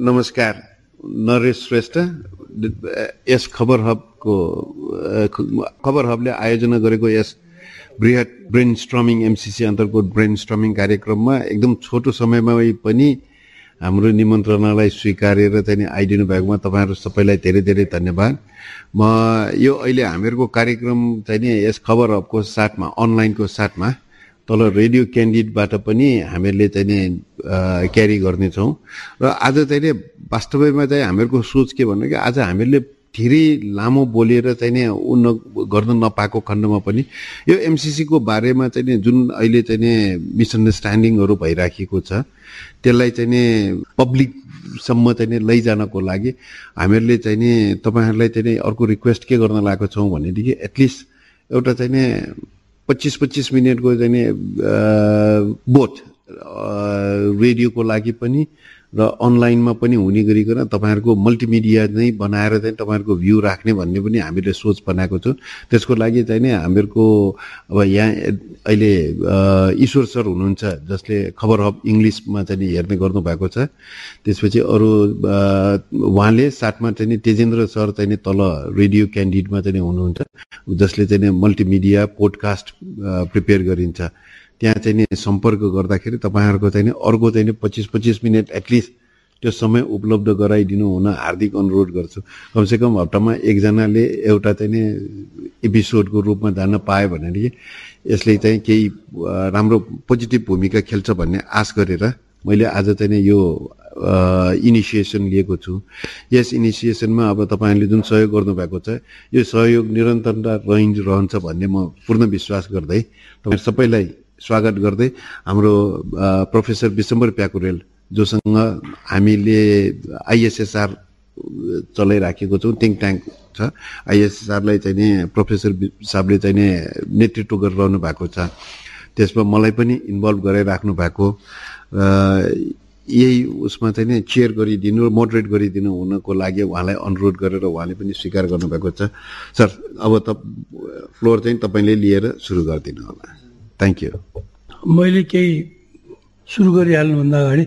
नमस्कार नरेश श्रेष्ठ। यस खबर हबको खबर हबले आयोजना गरेको यस बृहत ब्रेन स्ट्रमिङ एमसिसी अन्तर्गत ब्रेन स्ट्रमिङ कार्यक्रममा एकदम छोटो समयमा पनि हाम्रो निमन्त्रणालाई स्वीकारेर चाहिँ आइदिनु भएकोमा तपाईँहरू सबैलाई धेरै धेरै धन्यवाद। म यो अहिले हामीहरूको कार्यक्रम चाहिँ नि यस खबर हबको साथमा अनलाइनको साथमा तल रेडियो क्यान्डिडबाट पनि हामीहरूले चाहिँ क्यारी गर्नेछौँ। र आज चाहिँ वास्तवैमा चाहिँ हामीहरूको सोच के भन्नु कि आज हामीहरूले धेरै लामो बोलेर चाहिँ नि ऊ न गर्न नपाएको खण्डमा पनि यो एमसिसीको बारेमा चाहिँ नि जुन अहिले चाहिँ नि मिसअन्डरस्ट्यान्डिङहरू भइराखेको छ त्यसलाई चाहिँ नि पब्लिकसम्म चाहिँ नि लैजानको लागि हामीहरूले चाहिँ नि तपाईँहरूलाई चाहिँ नि अर्को रिक्वेस्ट के गर्न लागेको छौँ भनेदेखि एटलिस्ट एउटा चाहिँ नि पच्चिस पच्चिस मिनटको चाहिँ नि बोथ रेडियोको लागि पनि र अनलाइनमा पनि हुने गरिकन तपाईँहरूको मल्टिमिडिया नै बनाएर चाहिँ तपाईँहरूको भ्यू राख्ने भन्ने पनि हामीले सोच बनाएको छौँ। त्यसको लागि चाहिँ नि हामीहरूको अब यहाँ अहिले ईश्वर सर हुनुहुन्छ जसले खबर हब इङ्ग्लिसमा चाहिँ हेर्ने गर्नुभएको छ। त्यसपछि अरू उहाँले साथमा चाहिँ तेजेन्द्र सर चाहिँ तल रेडियो क्यान्डिडेटमा चाहिँ हुनुहुन्छ जसले चाहिँ मल्टिमिडिया पोडकास्ट प्रिपेयर गरिन्छ। त्यहाँ चाहिँ नि सम्पर्क गर्दाखेरि तपाईँहरूको चाहिँ नि अर्को चाहिँ नि पच्चिस पच्चिस मिनट एटलिस्ट त्यो समय उपलब्ध गराइदिनु हुन हार्दिक अनुरोध गर्छु। कमसेकम हप्तामा एकजनाले एउटा चाहिँ नि एपिसोडको रूपमा जान पायो भनेदेखि यसले चाहिँ केही राम्रो पोजिटिभ भूमिका खेल्छ भन्ने आश गरेर मैले आज चाहिँ नि यो इनिसिएसन लिएको छु। यस इनिसिएसनमा अब तपाईँहरूले जुन सहयोग गर्नुभएको छ यो सहयोग निरन्तरता रहन्छ भन्ने म पूर्ण विश्वास गर्दै तपाईँ सबैलाई स्वागत गर्दै हाम्रो प्रोफेसर विशम्बर प्याकुरेल जोसँग हामीले आइएसएसआर चलाइराखेको छौँ थिङ्क ट्याङ्क छ। आइएसएसआरलाई चाहिँ नि प्रोफेसर साहबले चाहिँ नि नेतृत्व गरिरहनु भएको छ। त्यसमा मलाई पनि इन्भल्भ गराइराख्नु भएको। यही उसमा चाहिँ नि चेयर गरिदिनु र मोडरेट गरिदिनु हुनको लागि उहाँलाई अनुरोध गरेर उहाँले पनि स्वीकार गर्नुभएको छ। सर अब त फ्लोर चाहिँ तपाईँले लिएर सुरु गरिदिनु होला। थ्याङ्क यू मैले केही सुरु गरिहाल्नुभन्दा अगाडि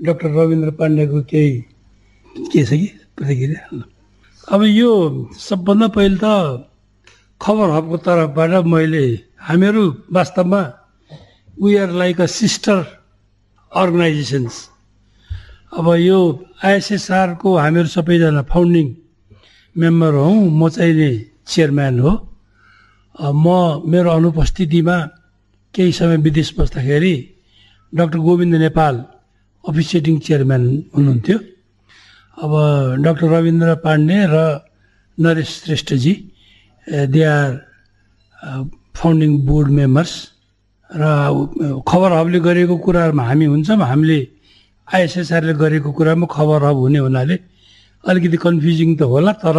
डक्टर रविन्द्र पाण्डेको केही के छ कि प्रतिक्रिया अब यो सबभन्दा पहिले त खबर हबको तर्फबाट मैले हामीहरू वास्तवमा we are like a sister organisations अब यो आइएसएसआरको हामीहरू सबैजना फाउन्डिङ मेम्बर हौँ। म चाहिँ नि चेयरम्यान हो। म मेरो अनुपस्थितिमा केही समय विदेश बस्दाखेरि doctor Govind Nepal officiating chairman हुनुहुन्थ्यो अब डक्टर रविन्द्र पाण्डे र नरेश श्रेष्ठजी they are founding board members र खबर हबले गरेको कुराहरूमा हामी हुन्छौँ। हामीले आइएसएसआरले गरेको कुरामा खबर हब हुने हुनाले अलिकति कन्फ्युजिङ त होला तर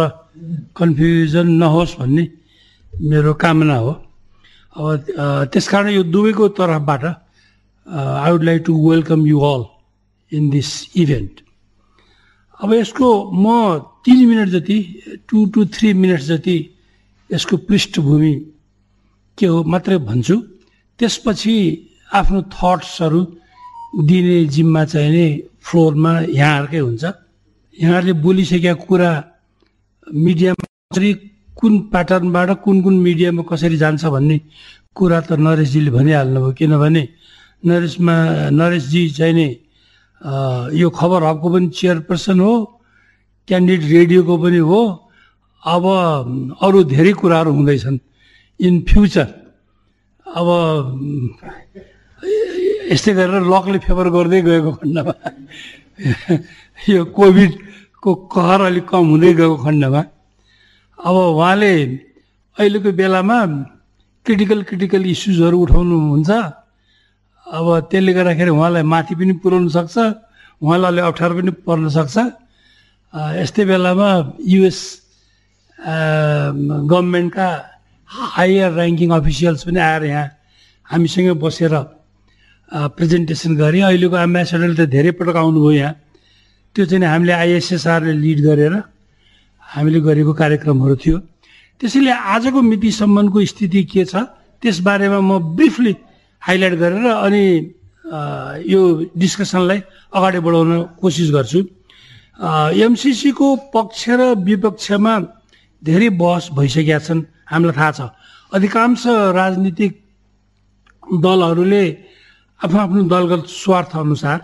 कन्फ्युजन नहोस् भन्ने मेरो कामना हो। त्यस कारण यो दुवैको तर्फबाट I would like to welcome you all in this event अब यसको म तिन मिनट जति टु टु थ्री मिनट जति यसको पृष्ठभूमि के हो मात्रै भन्छु। त्यसपछि आफ्नो थट्सहरू दिने जिम्मा चाहिँ नि फ्लोरमा यहाँहरूकै हुन्छ। यहाँहरूले बोलिसकेका कुरा मिडियामा कुन प्याटर्नबाट कुन कुन मिडियामा कसरी जान्छ भन्ने कुरा त नरेशजीले भनिहाल्नुभयो किनभने नरेशमा नरेशजी चाहिँ नि यो खबर हबको पनि चेयरपर्सन हो क्यान्डिडेट रेडियोको पनि हो। अब अरू धेरै कुराहरू हुँदैछन्। इन फ्युचर अब यस्तै गरेर लकले फेभर गर्दै गएको खण्डमा यो कोभिडको कहर अलिक कम हुँदै गएको खण्डमा। अब उहाँले अहिलेको बेलामा क्रिटिकल क्रिटिकल इस्युजहरू उठाउनुहुन्छ। अब त्यसले गर्दाखेरि उहाँलाई माथि पनि पुर्याउनु सक्छ उहाँलाई अलि अप्ठ्यारो पनि पर्न सक्छ। यस्तै बेलामा युएस गभर्मेन्टका हायर ऱ्याङ्किङ अफिसियल्स पनि आएर यहाँ हामीसँगै बसेर प्रेजेन्टेसन गरे। अहिलेको एम्बेसेडरले त धेरै पटक आउनुभयो यहाँ। त्यो चाहिँ हामीले आइएसएसआरले लिड गरेर हामीले गरेको कार्यक्रमहरू थियो। त्यसैले आजको मितिसम्मको स्थिति के छ त्यसबारेमा म ब्रिफली हाइलाइट गरेर अनि यो डिस्कसनलाई अगाडि बढाउन कोसिस गर्छु। एमसिसीको पक्ष र विपक्षमा धेरै बहस भइसकेका छन् हामीलाई थाहा छ। अधिकांश राजनीतिक दलहरूले आफ्नो आफ्नो दलगत स्वार्थ अनुसार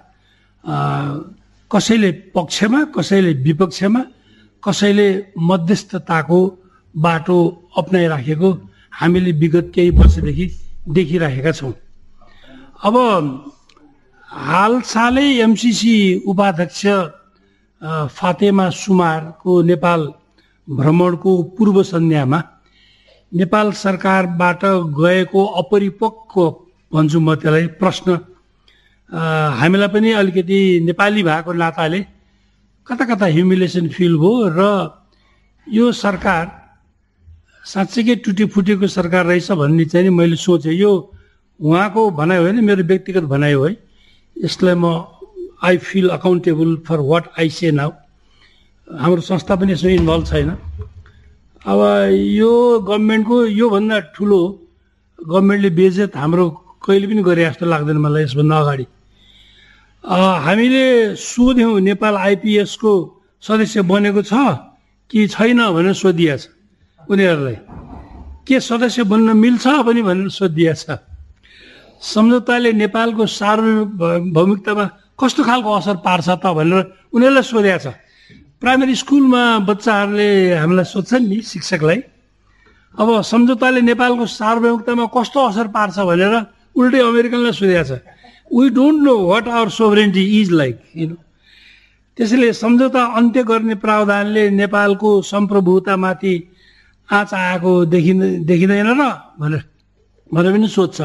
कसैले पक्षमा कसैले विपक्षमा कसैले मध्यस्थताको बाटो अप्नाइराखेको हामीले विगत केही वर्षदेखि देखिराखेका छौँ। अब हालसालै एमसिसी उपाध्यक्ष फातेमा सुमारको नेपाल भ्रमणको पूर्व सन्ध्यामा नेपाल सरकारबाट गएको अपरिपक्व भन्छु म त्यसलाई प्रश्न। हामीलाई पनि अलिकति नेपाली भएको नाताले कता कता ह्युमिलेसन फिल भयो र यो सरकार साँच्चैकै टुटी फुटेको सरकार रहेछ भन्ने चाहिँ मैले सोचेँ। यो उहाँको भनाइ होइन मेरो व्यक्तिगत भनाइ हो है। यसलाई म I feel accountable for what I say now हाम्रो संस्था पनि यसमा इन्भल्भ छैन। अब यो गभर्मेन्टको योभन्दा ठुलो गभर्मेन्टले बेजेत हाम्रो कहिले पनि गरे जस्तो लाग्दैन मलाई यसभन्दा अगाडि। हामीले सोध्यौँ नेपाल आइपिएसको सदस्य बनेको छ कि छैन भनेर सोधिएछ उनीहरूलाई के सदस्य बन्न मिल्छ पनि भनेर सोधिएछ सम्झौताले नेपालको सार्वभौमिकतामा कस्तो खालको असर पार्छ त भनेर उनीहरूलाई सोधेको छ। प्राइमेरी स्कुलमा बच्चाहरूले हामीलाई सोध्छन् नि शिक्षकलाई अब सम्झौताले नेपालको सार्वभौमिकतामा कस्तो असर पार्छ भनेर उल्टै अमेरिकनलाई सोधेको छ। We don't know what our sovereignty is like you know त्यसैले सम्झौता अन्त्य गर्ने प्रावधानले नेपालको सम्प्रभुतामाथि आँच आएको देखिँदैन देखिँदैन र भनेर भनेर पनि सोध्छ।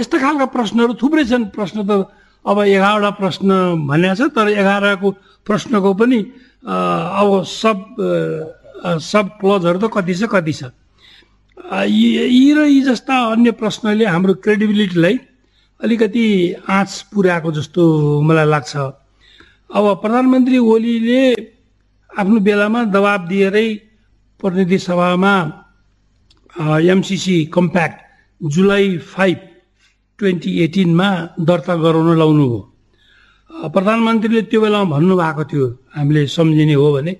यस्ता खालका प्रश्नहरू थुप्रै छन्। प्रश्न त अब एघारवटा प्रश्न भनेको छ तर एघारको प्रश्नको पनि अब सब सब क्लजहरू त कति छ कति छ। यी र यी जस्ता अन्य प्रश्नले हाम्रो क्रेडिबिलिटीलाई अलिकति आँच पुर्याएको जस्तो मलाई लाग्छ। अब प्रधानमन्त्री ओलीले आफ्नो बेलामा दबाब दिएरै प्रतिनिधि सभामा MCC compact July five twenty एटिनमा दर्ता गराउन लाउनु हो प्रधानमन्त्रीले त्यो बेलामा भन्नुभएको थियो हामीले सम्झिने हो भने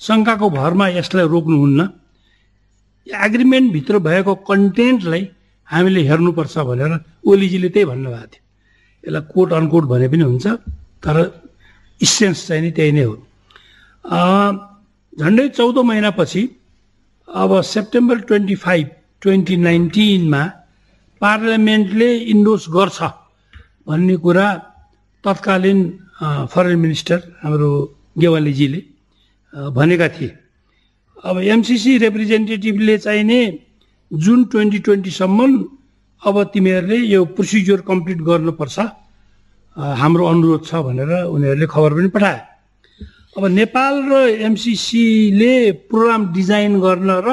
शङ्काको भरमा यसलाई रोक्नुहुन्न। एग्रिमेन्टभित्र भएको कन्टेन्टलाई हामीले हेर्नुपर्छ भनेर ओलीजीले त्यही भन्नुभएको थियो। यसलाई कोट अनकोट भने पनि हुन्छ तर इसेन्स चाहिँ नि त्यही नै हो। झन्डै चौध महिनापछि अब सेप्टेम्बर ट्वेन्टी फाइभ ट्वेन्टी नाइन्टिनमा पार्लियामेन्टले इन्डोर्स गर्छ भन्ने कुरा तत्कालीन फरेन मिनिस्टर हाम्रो गेवालीजीले भनेका थिए। अब एमसिसी रिप्रेजेन्टेटिभले चाहिने जुन ट्वेन्टी ट्वेन्टीसम्म अब तिमीहरूले यो प्रोसिज्योर कम्प्लिट गर्नुपर्छ हाम्रो अनुरोध छ भनेर उनीहरूले खबर पनि पठाए। अब नेपाल र एमसिसीले प्रोग्राम डिजाइन गर्न र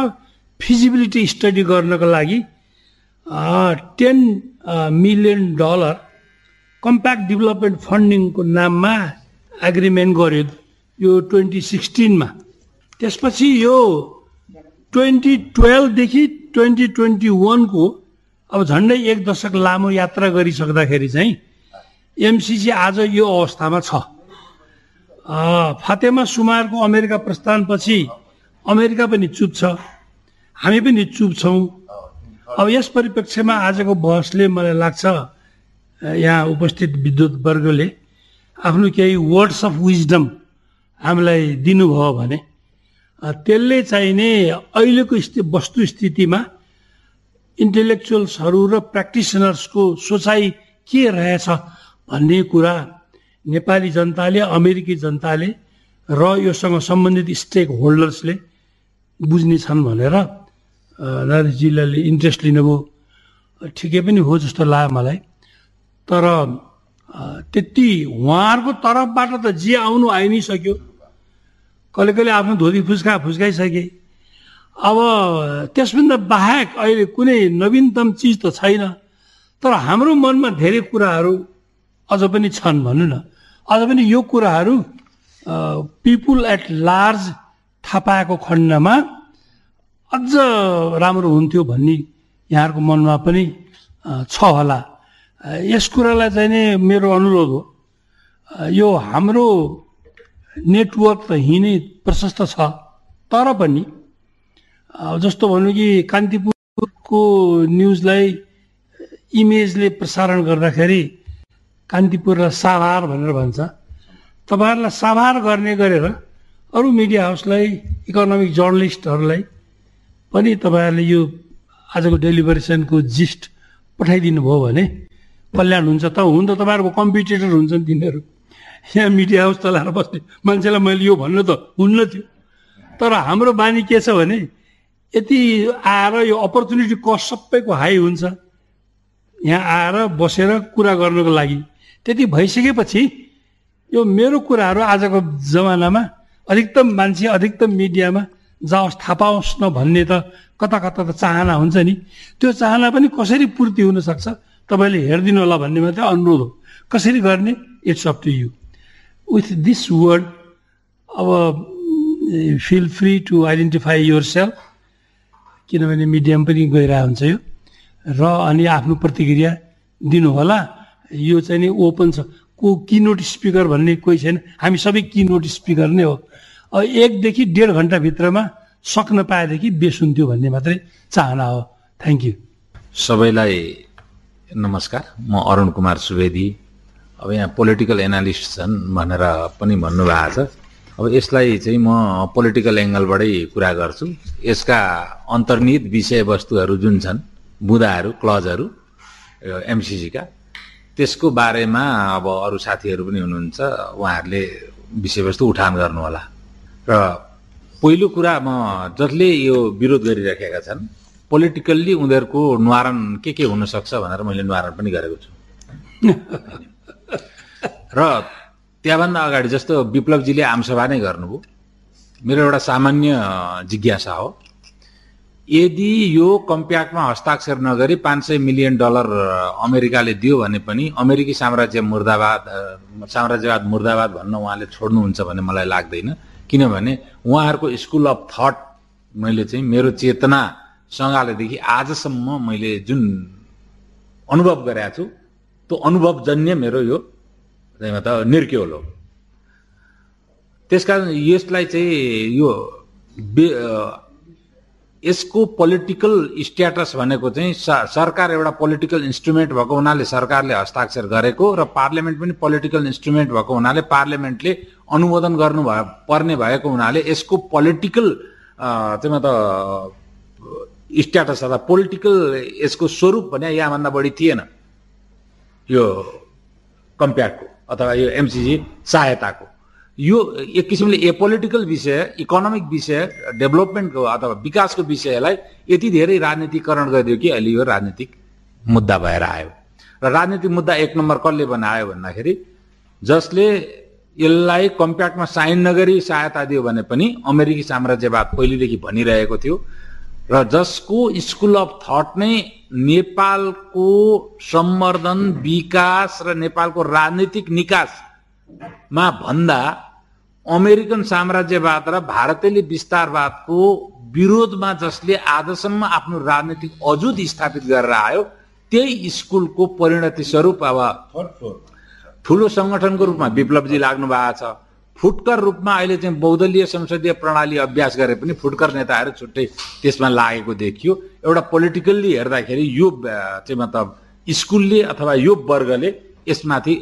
फिजिबिलिटी स्टडी गर्नको लागि ten million dollar compact development फन्डिङको नाममा एग्रिमेन्ट गर्यो यो ट्वेन्टी सिक्सटिनमा। त्यसपछि यो ट्वेन्टी टुवेल्भदेखि ट्वेन्टी ट्वेन्टी वानको अब झन्डै एक दशक लामो यात्रा गरिसक्दाखेरि चाहिँ एमसिसी आज यो अवस्थामा छ। फातेमा सुमारको अमेरिका प्रस्थानपछि अमेरिका पनि चुप छ हामी पनि चुप छौँ अब यस परिप्रेक्ष्यमा आजको बहसले मलाई लाग्छ यहाँ उपस्थित विद्युत वर्गले आफ्नो केही वर्ड्स अफ विजडम हामीलाई दिनुभयो भने त्यसले चाहिने अहिलेको स्थिति वस्तुस्थितिमा इन्टेलेक्चुअल्सहरू र प्र्याक्टिसनर्सको सोचाइ के रहेछ भन्ने कुरा नेपाली जनताले अमेरिकी जनताले र योसँग सम्बन्धित स्टेक होल्डर्सले बुझ्नेछन् भनेर नरेशजीले इन्ट्रेस्ट लिनुभयो। ठिकै पनि हो जस्तो लाग्यो मलाई। तर त्यति उहाँहरूको तर्फबाट त जे आउनु आइ नै सक्यो। कहिले कहिले आफ्नो धोती फुस्का फुस्काइसके। अब त्यसभन्दा बाहेक अहिले कुनै नवीनतम चिज त छैन तर हाम्रो मनमा धेरै कुराहरू अझ पनि छन् भनौँ न। अझ पनि यो कुराहरू पिपुल एट लार्ज थाहा पाएको खण्डमा अझ राम्रो हुन्थ्यो भन्ने यहाँहरूको मनमा पनि छ होला। यस कुरालाई चाहिँ नै मेरो अनुरोध हो। यो हाम्रो नेटवर्क त हिँडै प्रशस्त छ तर पनि जस्तो भन्नु कि कान्तिपुरको न्युजलाई इमेजले प्रसारण गर्दाखेरि कान्तिपुरलाई साभार भनेर भन्छ। तपाईँहरूलाई साभार गर्ने गरेर अरू मिडिया हाउसलाई इकोनोमिक जर्नलिस्टहरूलाई पनि तपाईँहरूले यो आजको डेलिभरेसनको जिस्ट पठाइदिनु भयो भने कल्याण हुन्छ त हुन त तपाईँहरूको कम्पिटेटर हुन्छन् तिनीहरू। यहाँ मिडिया हाउस चलाएर बस्ने। मान्छेलाई मैले यो भन्नु त हुन्न थियो। तर हाम्रो बानी के छ भने यति आएर यो अपर्च्युनिटी कस्ट सबैको हाई हुन्छ। यहाँ आएर बसेर कुरा गर्नको लागि। त्यति भइसकेपछि यो मेरो कुराहरू आजको जमानामा अधिकतम मान्छे अधिकतम मिडियामा जाओस् थाहा पाओस् न भन्ने त कता कता त चाहना हुन्छ नि। त्यो चाहना पनि कसरी पूर्ति हुनसक्छ तपाईँले हेरिदिनु होला भन्ने मात्रै अनुरोध हो। कसरी गर्ने? It's up to you with this word अब feel free to identify yourself किनभने मिडियम पनि गइरहेको हुन्छ यो। र अनि आफ्नो प्रतिक्रिया दिनुहोला। यो चाहिँ नि ओपन छ। को किनोट स्पिकर भन्ने कोही छैन। हामी सबै किनोट स्पिकर नै हो। एकदेखि डेढ घन्टाभित्रमा सक्न पाएदेखि बेस हुन्थ्यो भन्ने मात्रै चाहना हो। थ्याङ्क यू सबैलाई नमस्कार। म अरुण कुमार सुवेदी। अब यहाँ पोलिटिकल एनालिस्ट छन् भनेर पनि भन्नुभएको छ। अब यसलाई चाहिँ म पोलिटिकल एङ्गलबाटै कुरा गर्छु। यसका अन्तर्निहित विषयवस्तुहरू जुन छन् बुदाहरू क्लजहरू एमसिसीका त्यसको बारेमा अब अरू साथीहरू पनि हुनुहुन्छ उहाँहरूले विषयवस्तु उठान गर्नुहोला। र पहिलो कुरा म जसले यो विरोध गरिराखेका छन् पोलिटिकल्ली उनीहरूको निवारण के के हुनसक्छ भनेर मैले निवारण पनि गरेको छु। र त्यहाँभन्दा अगाडि जस्तो विप्लवजीले आमसभा नै गर्नुभयो। मेरो एउटा सामान्य जिज्ञासा हो। यदि यो कम्प्याक्टमा हस्ताक्षर नगरी पाँच सय मिलियन डलर अमेरिकाले दियो भने पनि अमेरिकी साम्राज्य मुर्दाबाद साम्राज्यवाद मुर्दाबाद भन्न उहाँले छोड्नुहुन्छ भन्ने मलाई लाग्दैन। किनभने उहाँहरूको स्कुल अफ थट मैले चाहिँ मेरो चेतना सङ्घालेदेखि आजसम्म मैले जुन अनुभव गरेका छु त्यो अनुभवजन्य मेरो यो त निर्क्योल त्यसकारण यसलाई चाहिँ यो यसको पोलिटिकल स्ट्याटस भनेको चाहिँ सरकार एउटा पोलिटिकल इन्स्ट्रुमेन्ट भएको हुनाले सरकारले हस्ताक्षर गरेको र पार्लियामेन्ट पनि पोलिटिकल इन्स्ट्रुमेन्ट भएको हुनाले पार्लियामेन्टले अनुमोदन गर्नु भए पर्ने भएको हुनाले यसको पोलिटिकल चाहिँ त स्ट्याटस अथवा पोलिटिकल यसको स्वरूप भने यहाँभन्दा बढी थिएन। यो कम्प्याक्टको अथवा यो एमसिजी सहायताको। यो एक किसिमले एपोलिटिकल विषय इकोनोमिक विषय डेभलपमेन्टको अथवा विकासको विषयलाई यति धेरै राजनीतिकरण गरिदियो कि अहिले यो राजनीतिक मुद्दा भएर आयो। र राजनीतिक मुद्दा एक नम्बर कसले बनायो भन्दाखेरि जसले यसलाई कम्प्याक्टमा साइन नगरी सहायता दियो भने पनि अमेरिकी साम्राज्यवाद पहिलेदेखि भनिरहेको थियो। र जसको स्कुल अफ थट नै नेपालको सम्वर्धन विकास र नेपालको राजनीतिक निकासमा भन्दा अमेरिकन साम्राज्यवाद र भारतीय विस्तारवादको विरोधमा जसले आजसम्म आफ्नो राजनीतिक अजुत स्थापित गरेर आयो त्यही स्कुलको परिणति स्वरूप अब ठुलो सङ्गठनको रूपमा विप्लवजी लाग्नु भएको छ। फुटकर रूपमा अहिले चाहिँ बहुदलीय संसदीय प्रणाली अभ्यास गरे पनि फुटकर नेताहरू छुट्टै त्यसमा लागेको देखियो। एउटा पोलिटिकल्ली हेर्दाखेरि यो चाहिँ मतलब स्कुलले अथवा यो वर्गले यसमाथि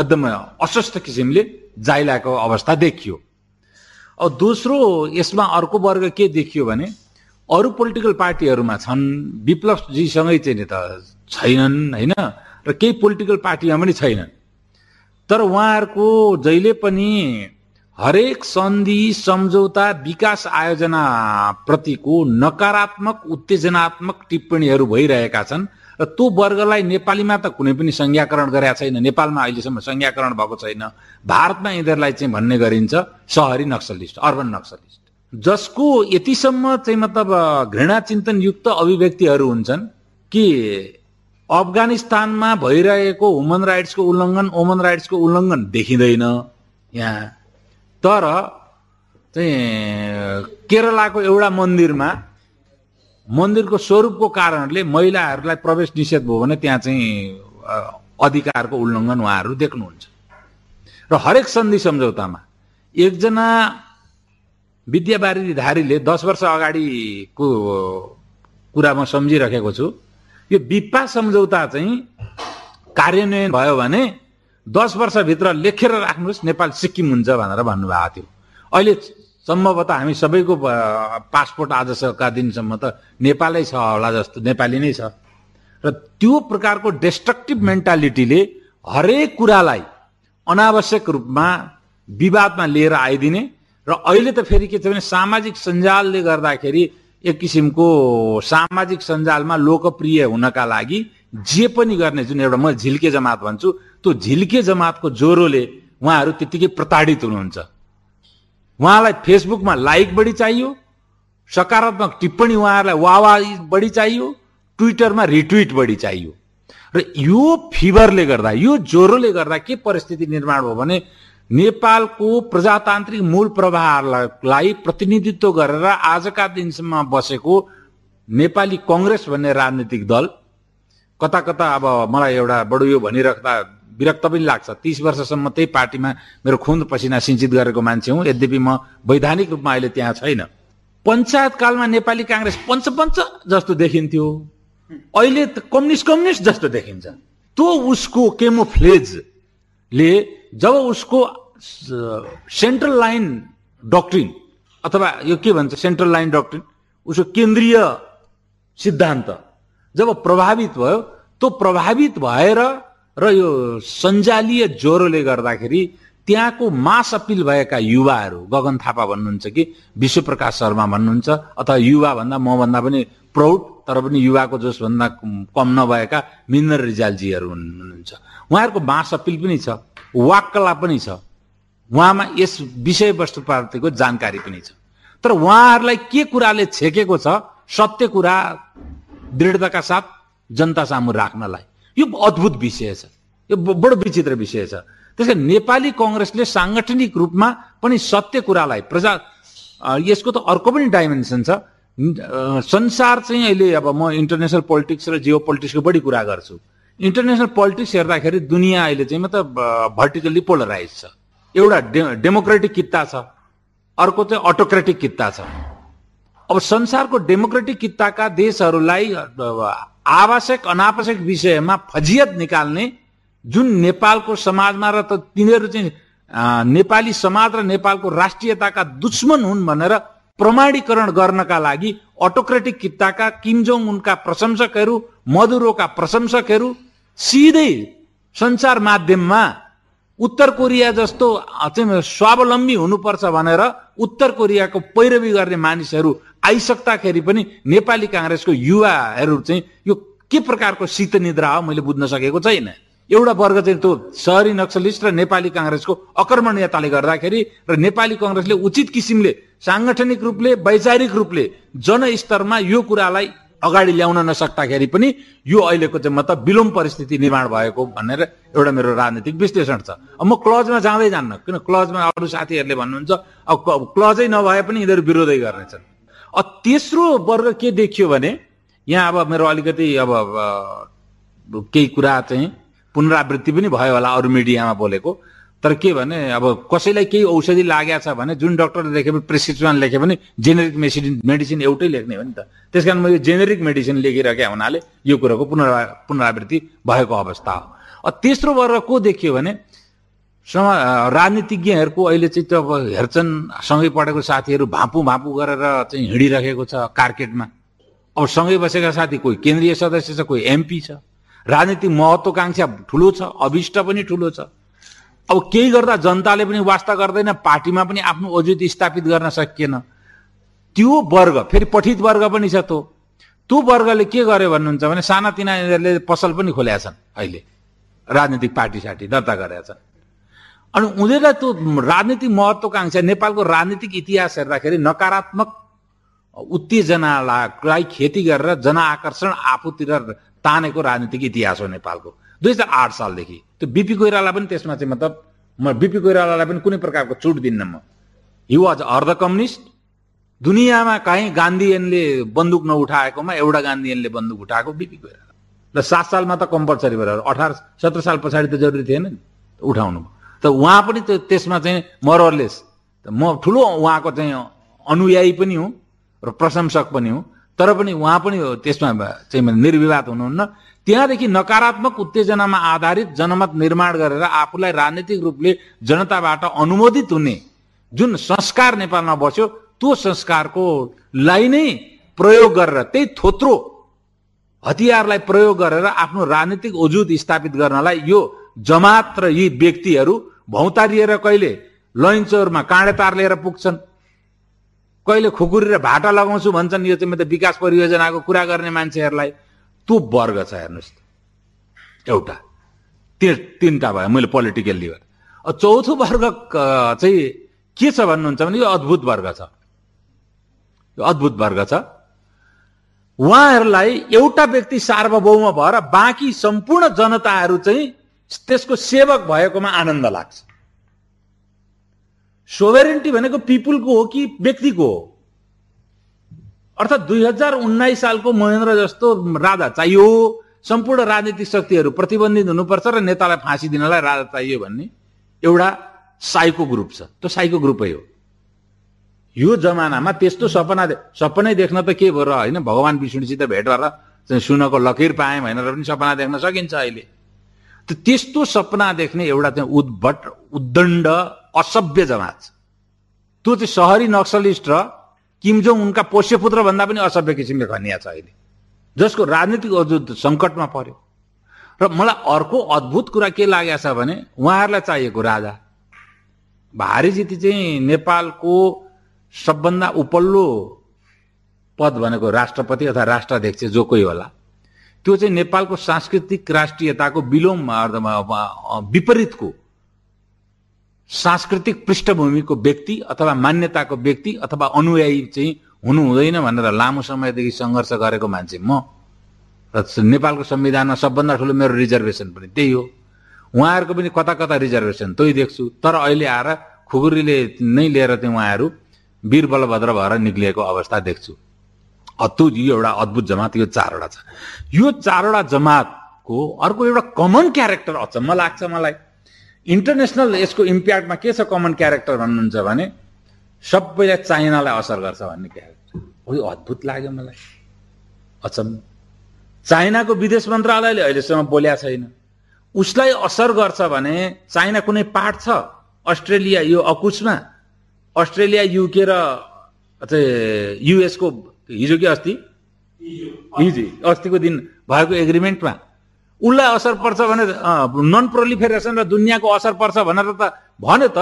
एकदम अस्वस्थ किसिमले जाइलाको अवस्था देखियो। अब दोस्रो यसमा अर्को वर्ग के देखियो भने अरू पोलिटिकल पार्टीहरूमा छन् विप्लवजीसँगै चाहिँ त छैनन् होइन? र केही पोलिटिकल पार्टीमा पनि छैनन्। तर उहाँहरूको जहिले पनि हरेक सन्धि सम्झौता विकास आयोजना प्रतिको नकारात्मक उत्तेजनात्मक टिप्पणीहरू भइरहेका छन् र त्यो वर्गलाई नेपालीमा त कुनै पनि संज्ञाकरण गरेका छैन नेपालमा अहिलेसम्म संज्ञाकरण भएको छैन। भारतमा यिनीहरूलाई चाहिँ भन्ने गरिन्छ सहरी नक्सलिस्ट अर्बन नक्सलिस्ट। जसको यतिसम्म चाहिँ मतलब घृणा चिन्तन युक्त अभिव्यक्तिहरू हुन्छन् कि अफगानिस्तानमा भइरहेको ह्युमन राइट्सको उल्लङ्घन वुमन राइट्सको उल्लङ्घन देखिँदैन। यहाँ। तर चाहिँ केरलाको एउटा मन्दिरमा मन्दिरको स्वरूपको कारणले महिलाहरूलाई प्रवेश निषेध भयो भने त्यहाँ चाहिँ अधिकारको उल्लङ्घन उहाँहरू देख्नुहुन्छ। र हरेक सन्धि सम्झौतामा एकजना विद्यावारिधारीले दस वर्ष अगाडिको कुरा म सम्झिराखेको छु। यो विपा सम्झौता चाहिँ कार्यान्वयन भयो भने दस वर्षभित्र लेखेर राख्नुहोस् नेपाल सिक्किम हुन्छ भनेर भन्नुभएको थियो। अहिले सम्भवतः हामी सबैको पासपोर्ट आजका दिनसम्म त नेपालै छ होला जस्तो नेपाली नै छ। र त्यो प्रकारको डेस्ट्रक्टिभ मेन्टालिटीले हरेक कुरालाई अनावश्यक रूपमा विवादमा लिएर आइदिने। र अहिले त फेरि के छ भने सामाजिक सञ्जालले गर्दाखेरि एक किसिमको सामाजिक सञ्जालमा लोकप्रिय हुनका लागि जे पनि गर्ने जुन एउटा म झिल्के जमात भन्छु त्यो झिल्के जमातको ज्वरोले उहाँहरू त्यत्तिकै प्रताडित हुनुहुन्छ। उहाँलाई फेसबुकमा लाइक बढी चाहियो सकारात्मक टिप्पणी उहाँहरूलाई वावा बढी चाहियो ट्विटरमा रिट्विट बढी चाहियो। र यो फिभरले गर्दा यो ज्वरोले गर्दा के परिस्थिति निर्माण भयो भने नेपालको प्रजातान्त्रिक मूल प्रवाहलाई प्रतिनिधित्व गरेर आजका दिनसम्म बसेको नेपाली कङ्ग्रेस भन्ने राजनीतिक दल कता कता अब मलाई एउटा बडो यो भनिराख्दा विरक्त पनि लाग्छ। तिस वर्षसम्म त्यही पार्टीमा मेरो खुन पसिना सिन्चित गरेको मान्छे हुँ। यद्यपि म वैधानिक रूपमा अहिले त्यहाँ छैन। पञ्चायत कालमा नेपाली काङ्ग्रेस पञ्चपञ्च जस्तो देखिन्थ्यो। अहिले कम्युनिस्ट कम्युनिस्ट जस्तो देखिन्छ। त्यो उसको केमोफ्लेजले जब उसको सेन्ट्रल लाइन डक्ट्रिन अथवा यो के भन्छ सेन्ट्रल लाइन डक्ट्रिन उसको केन्द्रीय सिद्धान्त। जब प्रभावित भयो त्यो प्रभावित भएर र यो सञ्जालीय ज्वरोले गर्दाखेरि त्यहाँको मास अपिल भएका युवाहरू गगन थापा भन्नुहुन्छ कि विश्वप्रकाश शर्मा भन्नुहुन्छ अथवा युवा भन्दा मभन्दा पनि प्रौढ तर पनि युवाको जोसभन्दा कम नभएका मिनर रिजालजीहरू हुनुहुन्छ। उहाँहरूको मास अपिल पनि छ वाक्कला पनि छ। उहाँमा यस विषयवस्तुप्रतिको जानकारी पनि छ। तर उहाँहरूलाई के कुराले छेकेको छ सत्य कुरा दृढताका साथ जनता सामु राख्नलाई। यो अद्भुत विषय छ। यो बडो विचित्र विषय छ। त्यसै नेपाली कङ्ग्रेसले साङ्गठनिक रूपमा पनि सत्य कुरालाई प्रजा यसको त अर्को पनि डाइमेन्सन छ। संसार चाहिँ अहिले अब म इन्टरनेसनल पोलिटिक्स र जियो पोलिटिक्सको बढी कुरा गर्छु। इन्टरनेसनल पोलिटिक्स हेर्दाखेरि दुनियाँ अहिले चाहिँ मतलब भर्टिकल्ली पोलराइज छ। एउटा डे डेमोक्रेटिक किता छ। अर्को चाहिँ अटोक्रेटिक किता छ। अब संसारको डेमोक्रेटिक किताका देशहरूलाई आवश्यक अनावश्यक विषयमा फजियत निकाल्ने जुन नेपालको समाजमा र त तिनीहरू चाहिँ नेपाली समाज र नेपालको राष्ट्रियताका दुश्मन हुन् भनेर प्रमाणीकरण गर्नका लागि अटोक्रेटिक किताका किमजोङ उनका प्रशंसकहरू मधुरोका प्रशंसकहरू सिधै सञ्चार माध्यममा उत्तर कोरिया जस्तो चाहिँ स्वावलम्बी हुनुपर्छ भनेर उत्तर कोरियाको पैरवी गर्ने मानिसहरू आइसक्दाखेरि पनि नेपाली काङ्ग्रेसको युवाहरू चाहिँ यो के प्रकारको शीत निद्रा हो मैले बुझ्न सकेको छैन। एउटा वर्ग चाहिँ त्यो सहरी नक्सलिस्ट र नेपाली काङ्ग्रेसको अकर्मणीयताले गर्दाखेरि र नेपाली कङ्ग्रेसले उचित किसिमले साङ्गठनिक रूपले वैचारिक रूपले जनस्तरमा यो कुरालाई अगाडि ल्याउन नसक्दाखेरि पनि यो अहिलेको चाहिँ मतलब विलोम परिस्थिति निर्माण भएको भनेर एउटा मेरो राजनीतिक विश्लेषण छ। अब म क्लजमा जाँदै जान्न किन क्लजमा अरू साथीहरूले भन्नुहुन्छ अब क्लजै नभए पनि यिनीहरू विरोधै गर्नेछन्। अब तेस्रो वर्ग के देखियो भने यहाँ अब मेरो अलिकति अब केही कुरा चाहिँ पुनरावृत्ति पनि भयो होला अरू मिडियामा बोलेको। तर के भने अब कसैलाई केही औषधि लागेको छ भने जुन डक्टरले लेखे पनि प्रेसक्रिप्सन लेखे पनि जेनेरिक मेसिन मेडिसिन एउटै लेख्ने हो नि त। त्यस कारण म यो जेनेरिक मेडिसिन लेखिरहेको हुनाले यो कुरोको पुनरा पुनरावृत्ति भएको अवस्था हो। तेस्रो वर्ग को देखियो भने समा राजनीतिज्ञहरूको अहिले चाहिँ अब हेर्छन् सँगै पढेको साथीहरू भाँपु भाँपु गरेर चाहिँ हिँडिरहेको छ कार्केटमा। अब सँगै बसेका साथी कोही केन्द्रीय सदस्य छ कोही एमपी छ। राजनीतिक महत्वकांक्षा ठुलो छ अभिष्ट पनि ठुलो छ। अब केही गर्दा जनताले पनि वास्ता गर्दैन पार्टीमा पनि आफ्नो औजित स्थापित गर्न सकिएन। त्यो वर्ग फेरि पठित वर्ग पनि छ त्यो। त्यो वर्गले के गर्यो भन्नुहुन्छ भने सानातिना यिनीहरूले पसल पनि खोलेका छन् अहिले। राजनीतिक पार्टी साटी दर्ता गरेका छन्। अनि उनीहरूलाई त्यो राजनीतिक महत्वकांक्षा नेपालको राजनीतिक इतिहास हेर्दाखेरि नकारात्मक उत्तेजनालाई खेती गरेर जनआकर्षण आफूतिर तानेको राजनीतिक इतिहास हो नेपालको। दुई हजार आठ सालदेखि। त्यो बिपी कोइराला पनि त्यसमा चाहिँ मतलब म बिपी कोइरालालाई पनि कुनै प्रकारको छुट दिन्न म। हि वाज अर्ध कम्युनिस्ट। दुनियाँमा काहीँ गान्धीयनले बन्दुक नउठाएकोमा एउटा गान्धीयनले बन्दुक उठाएको बिपी कोइराला। र सात सालमा त कम्पलसरी भएर अठार सत्र साल पछाडि त जरुरी थिएन नि उठाउनु। त उहाँ पनि त्यो त्यसमा चाहिँ मरलेस म ठुलो उहाँको चाहिँ अनुयायी पनि हुँ र प्रशंसक पनि हुँ। तर पनि उहाँ पनि त्यसमा चाहिँ निर्विवाद हुनुहुन्न। त्यहाँदेखि नकारात्मक उत्तेजनामा आधारित जनमत निर्माण गरेर आफूलाई राजनीतिक रूपले जनताबाट अनुमोदित हुने जुन संस्कार नेपालमा बस्यो त्यो संस्कारको लाई नै प्रयोग गरेर त्यही थोत्रो हतियारलाई प्रयोग गरेर आफ्नो राजनीतिक वजुद स्थापित गर्नलाई यो जमात र यी व्यक्तिहरू भौतारिएर कहिले लैन्चौरमा काँडे तार लिएर पुग्छन् कहिले खुकुरी र भाटा लगाउँछु भन्छन् यो चाहिँ मतलब विकास परियोजनाको कुरा गर्ने मान्छेहरूलाई। त्यो वर्ग छ हेर्नुहोस् एउटा। तिनवटा भयो। मैले पोलिटिकल लिभर चौथो वर्ग चाहिँ के छ भन्नुहुन्छ भने यो अद्भुत वर्ग छ। यो अद्भुत वर्ग छ। उहाँहरूलाई एउटा व्यक्ति सार्वभौम भएर बाँकी सम्पूर्ण जनताहरू चाहिँ त्यसको सेवक भएकोमा आनन्द लाग्छ। सोभेरेन्टी भनेको पिपुलको हो कि व्यक्तिको हो? अर्थात् दुई हजार उन्नाइस सालको महेन्द्र जस्तो राजा चाहियो। सम्पूर्ण राजनीतिक शक्तिहरू प्रतिबन्धित हुनुपर्छ र नेतालाई फाँसी दिनलाई राजा चाहियो भन्ने एउटा साइको ग्रुप छ। त्यो साइको ग्रुपै हो। यो जमानामा त्यस्तो सपना सपनै देख्न त के भयो र होइन? भगवान् विष्णुसित भेट भएर सुनको लकिर पाएँ भनेर पनि सपना देख्न सकिन्छ अहिले। त्यस्तो सपना देख्ने एउटा चाहिँ उद्भट उद्दण्ड असभ्य जमात। छ त्यो चाहिँ सहरी नक्सलिस्ट र किमजोङ उनका पोष्यपुत्र भन्दा पनि असभ्य किसिमले खनिया छ अहिले। जसको राजनीतिक अजुत सङ्कटमा पर्यो। र मलाई अर्को अद्भुत कुरा के लागेको छ भने उहाँहरूलाई चाहिएको राजा। भारी जिती चाहिँ नेपालको सबभन्दा उपल्लो पद भनेको राष्ट्रपति अथवा राष्ट्राध्यक्ष जो कोही होला त्यो चाहिँ नेपालको सांस्कृतिक राष्ट्रियताको विलोम विपरीतको सांस्कृतिक पृष्ठभूमिको व्यक्ति अथवा मान्यताको व्यक्ति अथवा अनुयायी चाहिँ हुनु हुँदैन भनेर लामो समयदेखि सङ्घर्ष गरेको मान्छे म र नेपालको संविधानमा सबभन्दा ठुलो मेरो रिजर्भेसन पनि त्यही हो। उहाँहरूको पनि कता कता रिजर्भेसन त्यही देख्छु। तर अहिले आएर खुकुरीले नै लिएर चाहिँ उहाँहरू वीरबलभद्र भएर निक्लिएको अवस्था देख्छु। अद्भुत यो एउटा अद्भुत जमात यो चारवटा छ। यो चारवटा जमातको अर्को एउटा कमन क्यारेक्टर अचम्म लाग्छ मलाई। इन्टरनेसनल यसको इम्प्याक्टमा के छ कमन क्यारेक्टर भन्नुहुन्छ भने सबैलाई चाइनालाई असर गर्छ भन्ने क्यारेक्टर हो अद्भुत लाग्यो मलाई। अचम्म। चाइनाको विदेश मन्त्रालयले अहिलेसम्म बोल्या छैन। उसलाई असर गर्छ भने चाइना कुनै पाठ छ? अस्ट्रेलिया यो अकुसमा? अस्ट्रेलिया युके र युएसको हिजो कि अस्ति? हिजो। अस्तिको दिन भएको एग्रिमेन्टमा उसलाई असर पर्छ भने नन प्रोलिफेरेसन र दुनियाँको असर पर्छ भनेर त भन्यो त।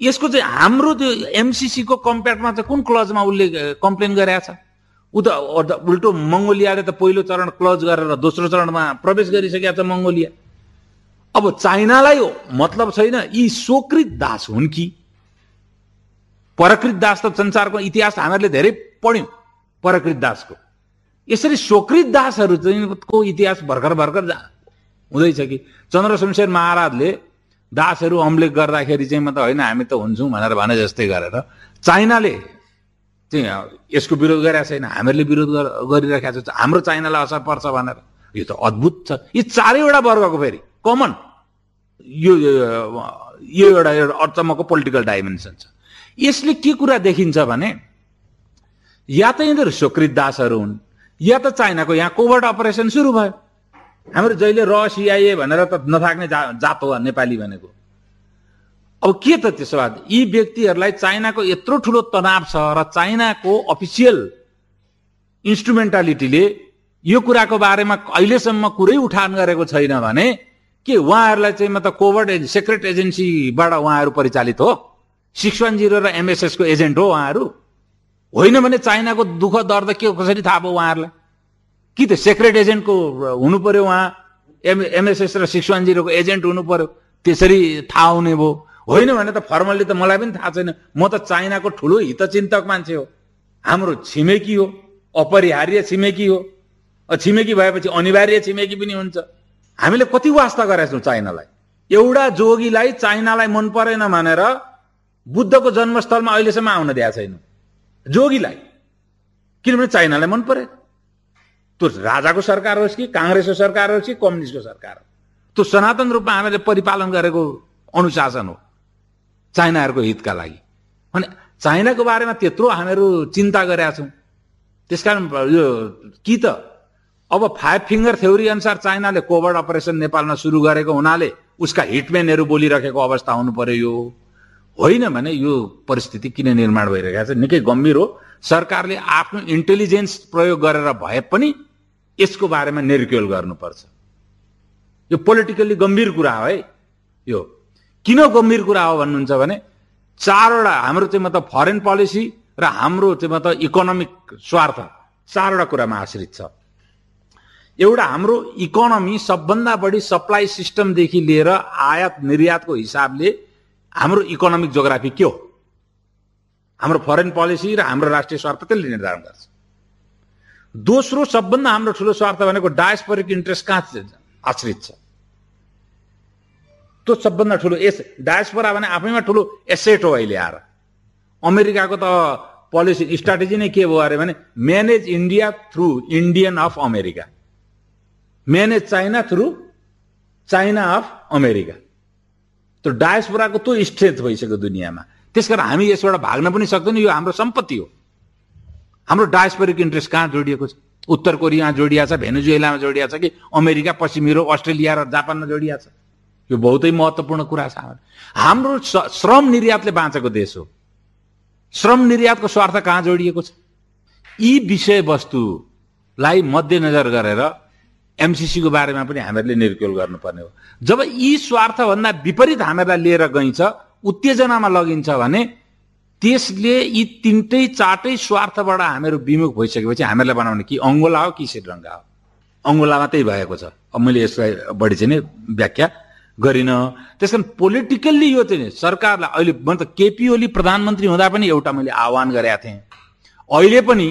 यसको चाहिँ हाम्रो त्यो एमसिसीको कम्प्याक्टमा चाहिँ कुन क्लजमा उसले कम्प्लेन गरेका छ? ऊ त उल्टो मङ्गोलियाले त पहिलो चरण क्लज गरेर दोस्रो चरणमा प्रवेश गरिसकेका छ मङ्गोलिया। अब चाइनालाई मतलब छैन यी सोकृत दास हुन् कि? परकृत दास त संसारको इतिहास हामीहरूले धेरै पढ्यौँ परकृत दासको। यसरी स्वकृत दासहरू चाहिँ को इतिहास भर्खर भर्खर हुँदैछ कि? चन्द्र शमशेर महाराजले दासहरू अम्लेक गर्दाखेरि चाहिँ म त होइन हामी त हुन्छौँ भनेर भने जस्तै गरेर चाइनाले चाहिँ यसको विरोध गरेका छैन हामीहरूले विरोध गरिरहेका छ। हाम्रो चाइनालाई असर पर्छ भनेर। यो त अद्भुत छ। यी चारैवटा वर्गको फेरि कमन यो यो एउटा एउटा पोलिटिकल डाइमेन्सन छ। यसले के कुरा देखिन्छ भने या त यिनीहरू स्वकृत दासहरू हुन्। या त चाइनाको यहाँ कोभर्ट अपरेसन सुरु भयो। हाम्रो जहिले र सिआइए भनेर त नथाक्ने जा जात हो नेपाली भनेको। अब के त त्यसो भए? यी व्यक्तिहरूलाई चाइनाको यत्रो ठुलो तनाव छ र चाइनाको अफिसियल इन्स्ट्रुमेन्टालिटीले यो कुराको बारेमा अहिलेसम्म कुरै उठान गरेको छैन भने के उहाँहरूलाई चाहिँ मतलब कोभर्ट सेक्रेट एजेन्सीबाट उहाँहरू परिचालित हो? सिक्स वान जिरो र एमएसएसको एजेन्ट हो उहाँहरू? होइन भने चाइनाको दुःख दर्द के कसरी थाहा भयो उहाँहरूलाई? कि त सेक्रेट एजेन्टको हुनु पर्यो उहाँ? एम एमएसएस र सिक्स वान जिरोको एजेन्ट हुनु पर्यो? त्यसरी थाहा हुने भयो। होइन भने त फर्मल्ली त मलाई पनि थाहा छैन। म त चाइनाको ठुलो हितचिन्तक मान्छे हो। हाम्रो छिमेकी हो। अपरिहार्य छिमेकी हो। छिमेकी भएपछि अनिवार्य छिमेकी पनि हुन्छ। हामीले कति वास्ता गरेका छौँ चाइनालाई? एउटा जोगीलाई चाइनालाई मन परेन भनेर बुद्धको जन्मस्थलमा अहिलेसम्म आउन दिएको छैन। जोगीलाई। किनभने चाइनालाई मन परे त्यो राजाको सरकार होस् कि काङ्ग्रेसको सरकार होस् कि कम्युनिस्टको सरकार हो त्यो सनातन रूपमा हामीले परिपालन गरेको अनुशासन हो। चाइनाहरूको हितका लागि। अनि चाइनाको बारेमा त्यत्रो हामीहरू चिन्ता गरेका छौँ। त्यसकारण यो कि त अब फाइभ फिङ्गर थ्योरी अनुसार चाइनाले कोभिड अपरेसन नेपालमा सुरु गरेको हुनाले उसका हिटम्यानहरू बोलिरहेको अवस्था हुनु पर्यो। यो होइन भने यो परिस्थिति किन निर्माण भइरहेको छ? निकै गम्भीर हो। सरकारले आफ्नो इन्टेलिजेन्स प्रयोग गरेर भए पनि यसको बारेमा निर्क्योल गर्नुपर्छ। यो पोलिटिकल्ली गम्भीर कुरा हो है। यो किन गम्भीर कुरा हो भन्नुहुन्छ भने चारवटा हाम्रो चाहिँ मतलब फरेन पोलिसी र हाम्रो चाहिँ मतलब इकोनोमिक स्वार्थ चारवटा कुरामा आश्रित छ। एउटा हाम्रो इकोनोमी सबभन्दा बढी सप्लाई सिस्टमदेखि लिएर आयात निर्यातको हिसाबले हाम्रो इकोनोमिक जोग्राफी के हो? हाम्रो फरेन पोलिसी र हाम्रो राष्ट्रिय स्वार्थ त्यसले निर्धारण गर्छ। दोस्रो सबभन्दा हाम्रो ठुलो स्वार्थ भनेको डायस्पोरिक इन्ट्रेस्ट कहाँ आश्रित छ। त्यो सबभन्दा ठुलो एस डायस्पोरा भने आफैमा ठुलो एसेट हो अहिले आएर। अमेरिकाको त पोलिसी स्ट्राटेजी नै के भयो अरे भने manage India through Indian of America manage China through China of America त्यो डायस्पोराको त्यो स्ट्रेन्थ भइसक्यो दुनियाँमा। त्यस कारण हामी यसबाट भाग्न पनि सक्दैनौँ यो हाम्रो सम्पत्ति हो। हाम्रो डायस्पोरिक इन्ट्रेस्ट कहाँ जोडिएको छ? उत्तर कोरियामा जोडिया छ भेनेजुएलामा जोडिया छ कि अमेरिका पश्चिम युरोप अस्ट्रेलिया र जापानमा जोडिया छ? यो बहुतै महत्त्वपूर्ण कुरा छ हाम्रो। श्रम निर्यातले बाँचेको देश हो। श्रम निर्यातको स्वार्थ कहाँ जोडिएको छ? यी विषयवस्तुलाई मध्यनजर गरेर एमसिसीको बारेमा पनि हामीहरूले निर्क्योल गर्नुपर्ने हो। जब यी स्वार्थभन्दा विपरीत हामीहरूलाई लिएर गइन्छ उत्तेजनामा लगिन्छ भने त्यसले यी तिनटै चारटै स्वार्थबाट हामीहरू विमुख भइसकेपछि हामीहरूलाई बनाउने कि अङ्गोला हो कि श्रीलङ्का हो। अङ्गोलामा त्यही भएको छ। अब मैले यसलाई बढी चाहिँ नै व्याख्या गरिनँ। त्यस कारण पोलिटिकल्ली यो चाहिँ सरकारलाई अहिले म त केपी ओली प्रधानमन्त्री हुँदा पनि एउटा मैले आह्वान गरेका थिएँ। अहिले पनि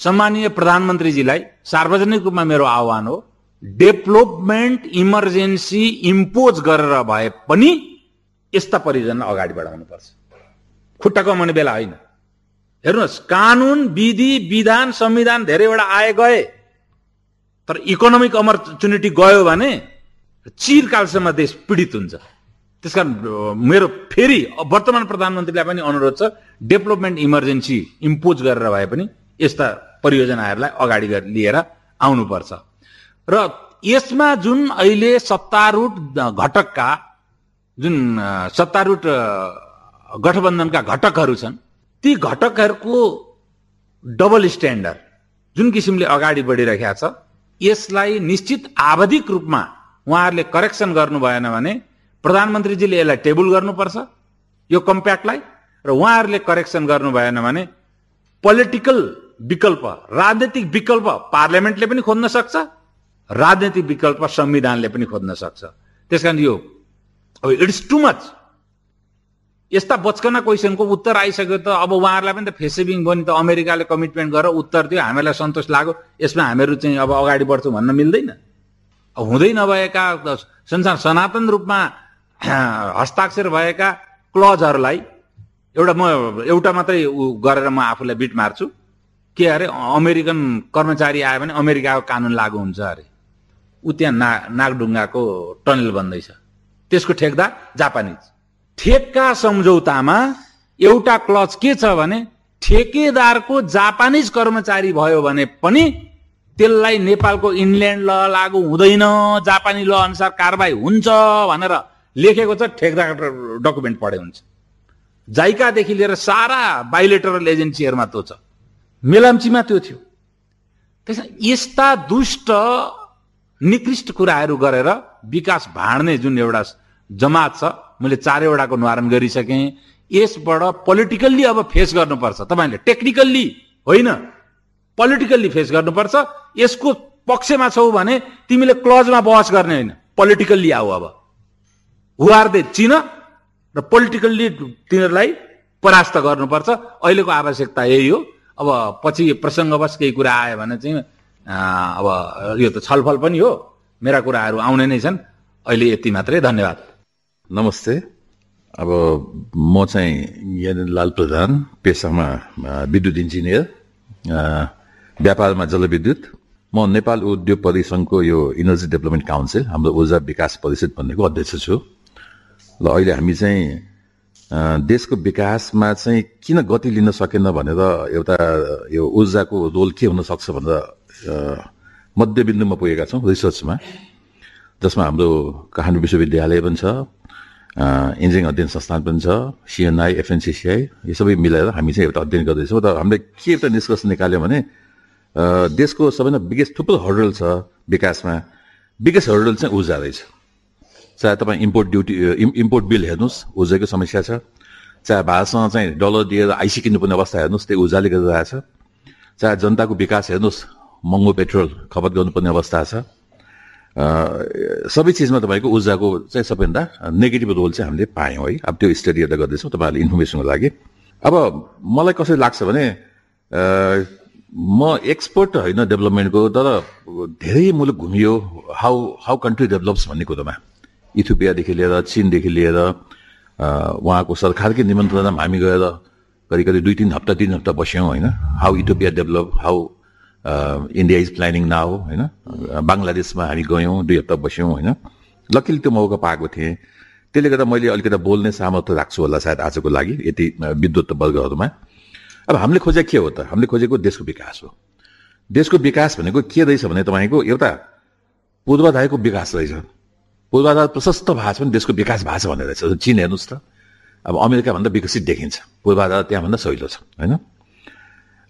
सम्मानीय प्रधानमन्त्रीजीलाई सार्वजनिक रूपमा मेरो आह्वान हो। डेभलपमेन्ट इमर्जेन्सी इम्पोज गरेर भए पनि यस्ता परियोजना अगाडि बढाउनुपर्छ। खुट्टा कमाउने बेला होइन। हेर्नुहोस् कानुन विधि विधान संविधान धेरैवटा आए गए। तर इकोनोमिक अपर्च्युनिटी गयो भने चिरकालसम्म देश पीडित हुन्छ। त्यस कारण मेरो फेरि वर्तमान प्रधानमन्त्रीलाई पनि अनुरोध छ डेभलपमेन्ट इमर्जेन्सी इम्पोज गरेर भए पनि यस्ता परियोजनाहरूलाई अगाडि लिएर आउनुपर्छ। र यसमा जुन अहिले सत्तारूढ घटकका जुन सत्तारूढ गठबन्धनका घटकहरू छन् ती घटकहरूको डबल स्ट्यान्डर्ड जुन किसिमले अगाडि बढिरहेका छ यसलाई निश्चित आवधिक रूपमा उहाँहरूले करेक्सन गर्नु भएन भने प्रधानमन्त्रीजीले यसलाई टेबल गर्नुपर्छ यो कम्प्याक्टलाई र उहाँहरूले करेक्सन गर्नु भएन भने पोलिटिकल विकल्प राजनैतिक विकल्प पार्लियामेन्टले पनि खोज्न सक्छ राजनैतिक विकल्प संविधानले पनि खोज्न सक्छ। त्यस यो अब इट्स टु मच यस्ता बचकना क्वेसनको उत्तर आइसक्यो त अब उहाँहरूलाई पनि त फेसेबिङ भयो नि त। अमेरिकाले कमिटमेन्ट गरेर उत्तर दियो हामीलाई सन्तोष लाग्यो। यसमा हामीहरू चाहिँ अब अगाडि बढ्छौँ भन्न मिल्दैन। अब हुँदै नभएका संसार सनातन रूपमा हस्ताक्षर भएका क्लजहरूलाई एउटा म एउटा मात्रै गरेर म आफूलाई बिट मार्छु। के अरे अमेरिकन कर्मचारी आयो भने अमेरिकाको कानुन लागू हुन्छ अरे। ऊ त्यहाँ ना नागढुङ्गाको टनल बन्दैछ। त्यसको ठेकदार जापानिज। ठेक्का सम्झौतामा एउटा क्लच के छ भने ठेकेदारको जापानिज कर्मचारी भयो भने पनि त्यसलाई नेपालको इन्ल्यान्ड ल लागू हुँदैन जापानी ल अनुसार कारवाही हुन्छ भनेर लेखेको छ ठेकदार डकुमेन्ट पढे हुन्छ। जाइकादेखि लिएर सारा बायोलेटरल एजेन्सीहरूमा त्यो छ। मेलाम्चीमा त्यो थियो। त्यस यस्ता दुष्ट निकृष्ट कुराहरू गरेर विकास भाँड्ने जुन एउटा जमात छ मैले चारैवटाको निवारण गरिसकेँ। यसबाट पोलिटिकल्ली अब फेस गर्नुपर्छ। तपाईँले टेक्निकल्ली होइन? पोलिटिकल्ली फेस गर्नुपर्छ। यसको पक्षमा छौ भने तिमीले क्लजमा बहस गर्ने होइन। पोलिटिकल्ली आऊ अब। हुवार्दे चिन। र पोलिटिकल्ली तिनीहरूलाई परास्त गर्नुपर्छ। अहिलेको आवश्यकता यही हो। अब पछि प्रसङ्गवश केही कुरा आयो भने चाहिँ अब यो त छलफल पनि हो। मेरा कुराहरू आउने नै छन्। अहिले यति मात्रै। धन्यवाद। नमस्ते। अब म चाहिँ लाल प्रधान पेसामा विद्युत इन्जिनियर व्यापारमा जलविद्युत। म नेपाल उद्योग परिसङ्घको यो इनर्जी डेभलपमेन्ट काउन्सिल हाम्रो ऊर्जा विकास परिषद भन्नेको अध्यक्ष छु। ल अहिले हामी चाहिँ देशको विकासमा चाहिँ किन गति लिन सकेन भनेर एउटा यो ऊर्जाको रोल के हुन सक्छ भनेर मध्यबिन्दुमा पुगेका छौँ रिसर्चमा। जसमा हाम्रो काठमाडौँ विश्वविद्यालय पनि छ इन्जिनियरिङ अध्ययन संस्थान पनि छ सिएनआई एफएनसिसिआई यो सबै मिलाएर हामी चाहिँ एउटा अध्ययन गर्दैछौँ। र हामीले के एउटा निष्कर्ष निकाल्यो भने देशको सबैभन्दा बिगेस्ट थुप्रो हर्डल छ विकासमा। बिगेस्ट हर्डल चाहिँ ऊर्जा रहेछ। चाहे तपाईँ import duty im- import bill हेर्नुहोस् ऊर्जाको समस्या छ। चाहे भारतसँग चाहिँ डलर दिएर आइसी किन्नुपर्ने अवस्था हेर्नुहोस् त्यो ऊर्जाले गरिरहेछ चाहे जनताको विकास हेर्नुहोस् महँगो पेट्रोल खपत गर्नुपर्ने अवस्था छ। सबै चिजमा तपाईँको ऊर्जाको चाहिँ सबैभन्दा नेगेटिभ रोल चाहिँ हामीले पायौँ है। अब त्यो स्टडी हेर्दा गर्दैछौँ तपाईँहरूले इन्फर्मेसनको लागि। अब मलाई कसरी लाग्छ भने म एक्सपर्ट होइन डेभलपमेन्टको तर धेरै मुलुक घुमियो। हाउ हाउ कन्ट्री डेभलप्स भन्ने कुरोमा। इथियोपियादेखि लिएर चिनदेखि लिएर उहाँको सरकारकै निमन्त्रणामा हामी गएर करिब करिब दुई तिन हप्ता तिन हप्ता बस्यौँ होइन। How Ethiopia develop how India is planning now होइन? बङ्गलादेशमा हामी गयौँ दुई हप्ता बस्यौँ होइन? लकिली त्यो मौका पाएको थिएँ। त्यसले गर्दा मैले अलिकति बोल्ने सामर्थ्य राख्छु होला सायद आजको लागि यति अ, विद्वत वर्गहरूमा। अब हामीले खोजेको के हो त? हामीले खोजेको देशको विकास हो। देशको विकास भनेको के रहेछ भने तपाईँको एउटा पूर्वाधारको विकास रहेछ। पूर्वाधार प्रशस्त भएको छ भने देशको विकास भएको छ भनेर रहेछ। चिन हेर्नुहोस् त। अब अमेरिकाभन्दा विकसित देखिन्छ। पूर्वाधार त्यहाँभन्दा सहिलो छ होइन?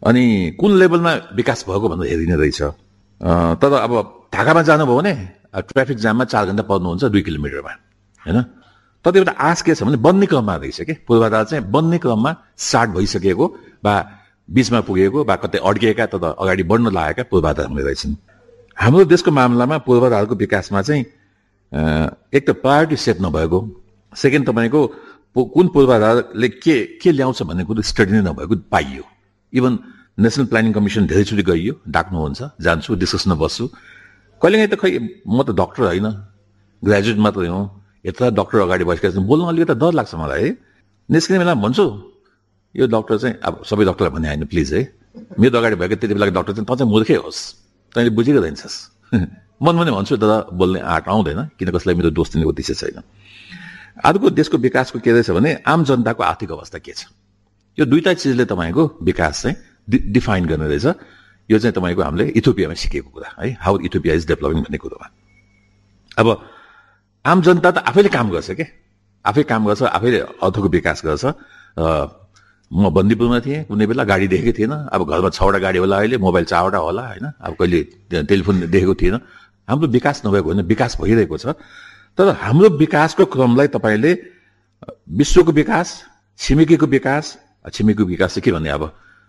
अनि कुन लेभलमा विकास भएको भनेर हेरिने रहेछ। तर अब ढाकामा जानुभयो भने ट्राफिक जाममा चार घन्टा पर्नुहुन्छ दुई किलोमिटरमा होइन? तर एउटा आश के छ भने बन्ने क्रममा रहेछ कि? पूर्वाधार चाहिँ बन्ने क्रममा स्टार्ट भइसकेको वा बिचमा पुगेको वा कतै अड्किएका तर अगाडि बढ्न लागेका पूर्वाधार हुने रहेछन्। हाम्रो देशको मामलामा पूर्वाधारको विकासमा चाहिँ एक त प्रायोरिटी सेट नभएको। सेकेन्ड तपाईँको कुन पूर्वाधारले के के ल्याउँछ भन्ने कुरो स्टडी नै नभएको पाइयो। इभन नेसनल प्लानिङ कमिसन धेरैचोटि गइयो डाक्नुहुन्छ जान्छु डिस्कसनमा बस्छु। कहिलेकाहीँ त खै म त डक्टर होइन ग्रेजुएट मात्रै हो यत्र डक्टर अगाडि बसेका छन्। बोल्न अलिकति डर लाग्छ मलाई है। निस्किने बेला भन्छु यो डक्टर चाहिँ अब सबै डक्टरलाई भने होइन प्लिज है। मेरो अगाडि भएको त्यति बेलाको डक्टर चाहिँ त चाहिँ मूर्खै होस्। तैँले बुझेको रहन्छस् मन पनि भन्छु तर बोल्ने आँट आउँदैन किन कसैलाई मेरो दोष दिने उद्देश्य छैन। अर्को देशको विकासको के रहेछ भने आम जनताको आर्थिक अवस्था के छ? यो दुईटा चिजले तपाईँको विकास चाहिँ डिफाइन गर्ने रहेछ। यो चाहिँ तपाईँको हामीले इथोपियामा सिकेको कुरा है? हाउ इथोपिया इज डेभलपिङ भन्ने कुरोमा। अब आम जनता त आफैले काम गर्छ के? आफै काम गर्छ आफैले अर्थको विकास गर्छ। म बन्दीपुरमा थिएँ कुनै बेला गाडी देखेको थिएन। अब घरमा छवटा गाडी होला अहिले मोबाइल चारवटा होला होइन? अब कहिले टेलिफोन देखेको थिएन। हाम्रो विकास नभएको होइन विकास भइरहेको छ। तर हाम्रो विकासको क्रमलाई तपाईँले विश्वको विकास छिमेकीको विकास छिमेकीको विकास चाहिँ के भन्ने अब?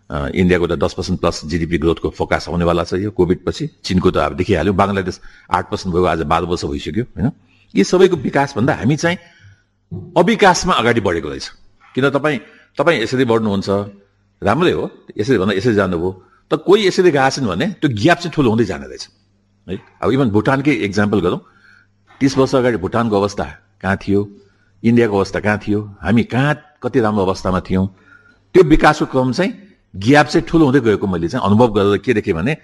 इन्डियाको त दस पर्सेन्ट प्लस जिडिपी ग्रोथको फोकस आउनेवाला छ यो कोभिड पछि चिनको त अब देखिहाल्यो बङ्गलादेश आठ पर्सेन्ट भयो आज बाह्र वर्ष भइसक्यो होइन? यी सबैको विकासभन्दा हामी चाहिँ अविकासमा अगाडि बढेको रहेछ। किन तपाईँ तपाईँ यसरी बढ्नुहुन्छ? राम्रै हो यसरी भन्दा यसरी जानुभयो। त कोही यसरी गएको छन् भने त्यो ग्याप चाहिँ ठुलो हुँदै जाने रहेछ। है? अब इभन भुटानकै इक्जाम्पल गरौँ। तिस वर्ष अगाडि भुटानको अवस्था कहाँ थियो? इन्डियाको अवस्था कहाँ थियो? हामी कहाँ कति राम्रो अवस्थामा थियौँ? त्यो विकासको क्रम चाहिँ ग्याप चाहिँ ठुलो हुँदै गएको मैले चाहिँ अनुभव गरेर के देखेँ भने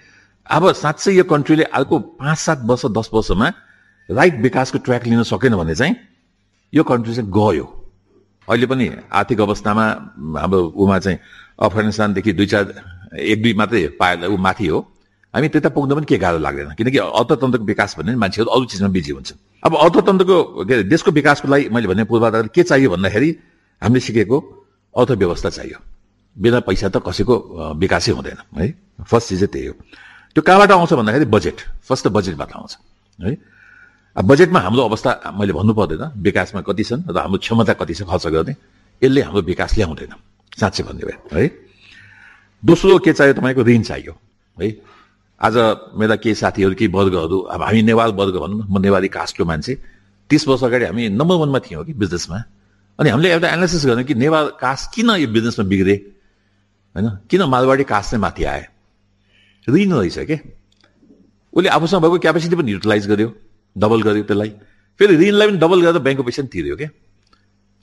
अब साँच्चै यो कन्ट्रीले अर्को पाँच सात वर्ष दस वर्षमा राइट विकासको ट्र्याक लिन सकेन भने चाहिँ यो कन्ट्री चाहिँ गयो। अहिले पनि आर्थिक अवस्थामा हाम्रो उमा चाहिँ अफगानिस्तानदेखि दुई चार एक दुई मात्रै पाएर ऊ माथि हो। हामी त्यता पुग्न पनि के गाह्रो लाग्दैन। किनकि अर्थतन्त्रको विकास भन्ने मान्छेहरू अरू चिजमा बिजी हुन्छन्। अब अर्थतन्त्रको के अरे देशको विकासको लागि मैले भने पूर्वाधार के चाहियो भन्दाखेरि हामीले सिकेको अर्थव्यवस्था चाहियो। बिना पैसा त कसैको विकासै हुँदैन है? फर्स्ट चिज चाहिँ त्यही हो। त्यो कहाँबाट आउँछ भन्दाखेरि बजेट फर्स्ट त बजेटबाट आउँछ है? अब बजेटमा हाम्रो अवस्था मैले भन्नु पर्दैन विकासमा कति छन् र हाम्रो क्षमता कति छ खर्च गर्ने यसले हाम्रो विकास ल्याउँदैन साँच्चै भन्ने भयो है? दोस्रो के चाहियो तपाईँको? ऋण चाहियो है? आज मेरा केही साथीहरू केही वर्गहरू अब हामी नेवार वर्ग भनौँ न म नेवारी कास्टको मान्छे तिस वर्ष अगाडि हामी नम्बर वानमा थियौँ कि बिजनेसमा अनि हामीले एउटा एनालिसिस गर्यौँ कि नेवार कास्ट किन यो बिजनेसमा बिग्रे? होइन? किन मालवाडी चाहिँ माथि आए? ऋण रहेछ के? उसले आफूसँग भएको क्यापेसिटी पनि युटिलाइज गर्यो डबल गर्यो त्यसलाई। फेरि ऋणलाई पनि डबल गरेर ब्याङ्कको पैसा पनि तिर्यो क्या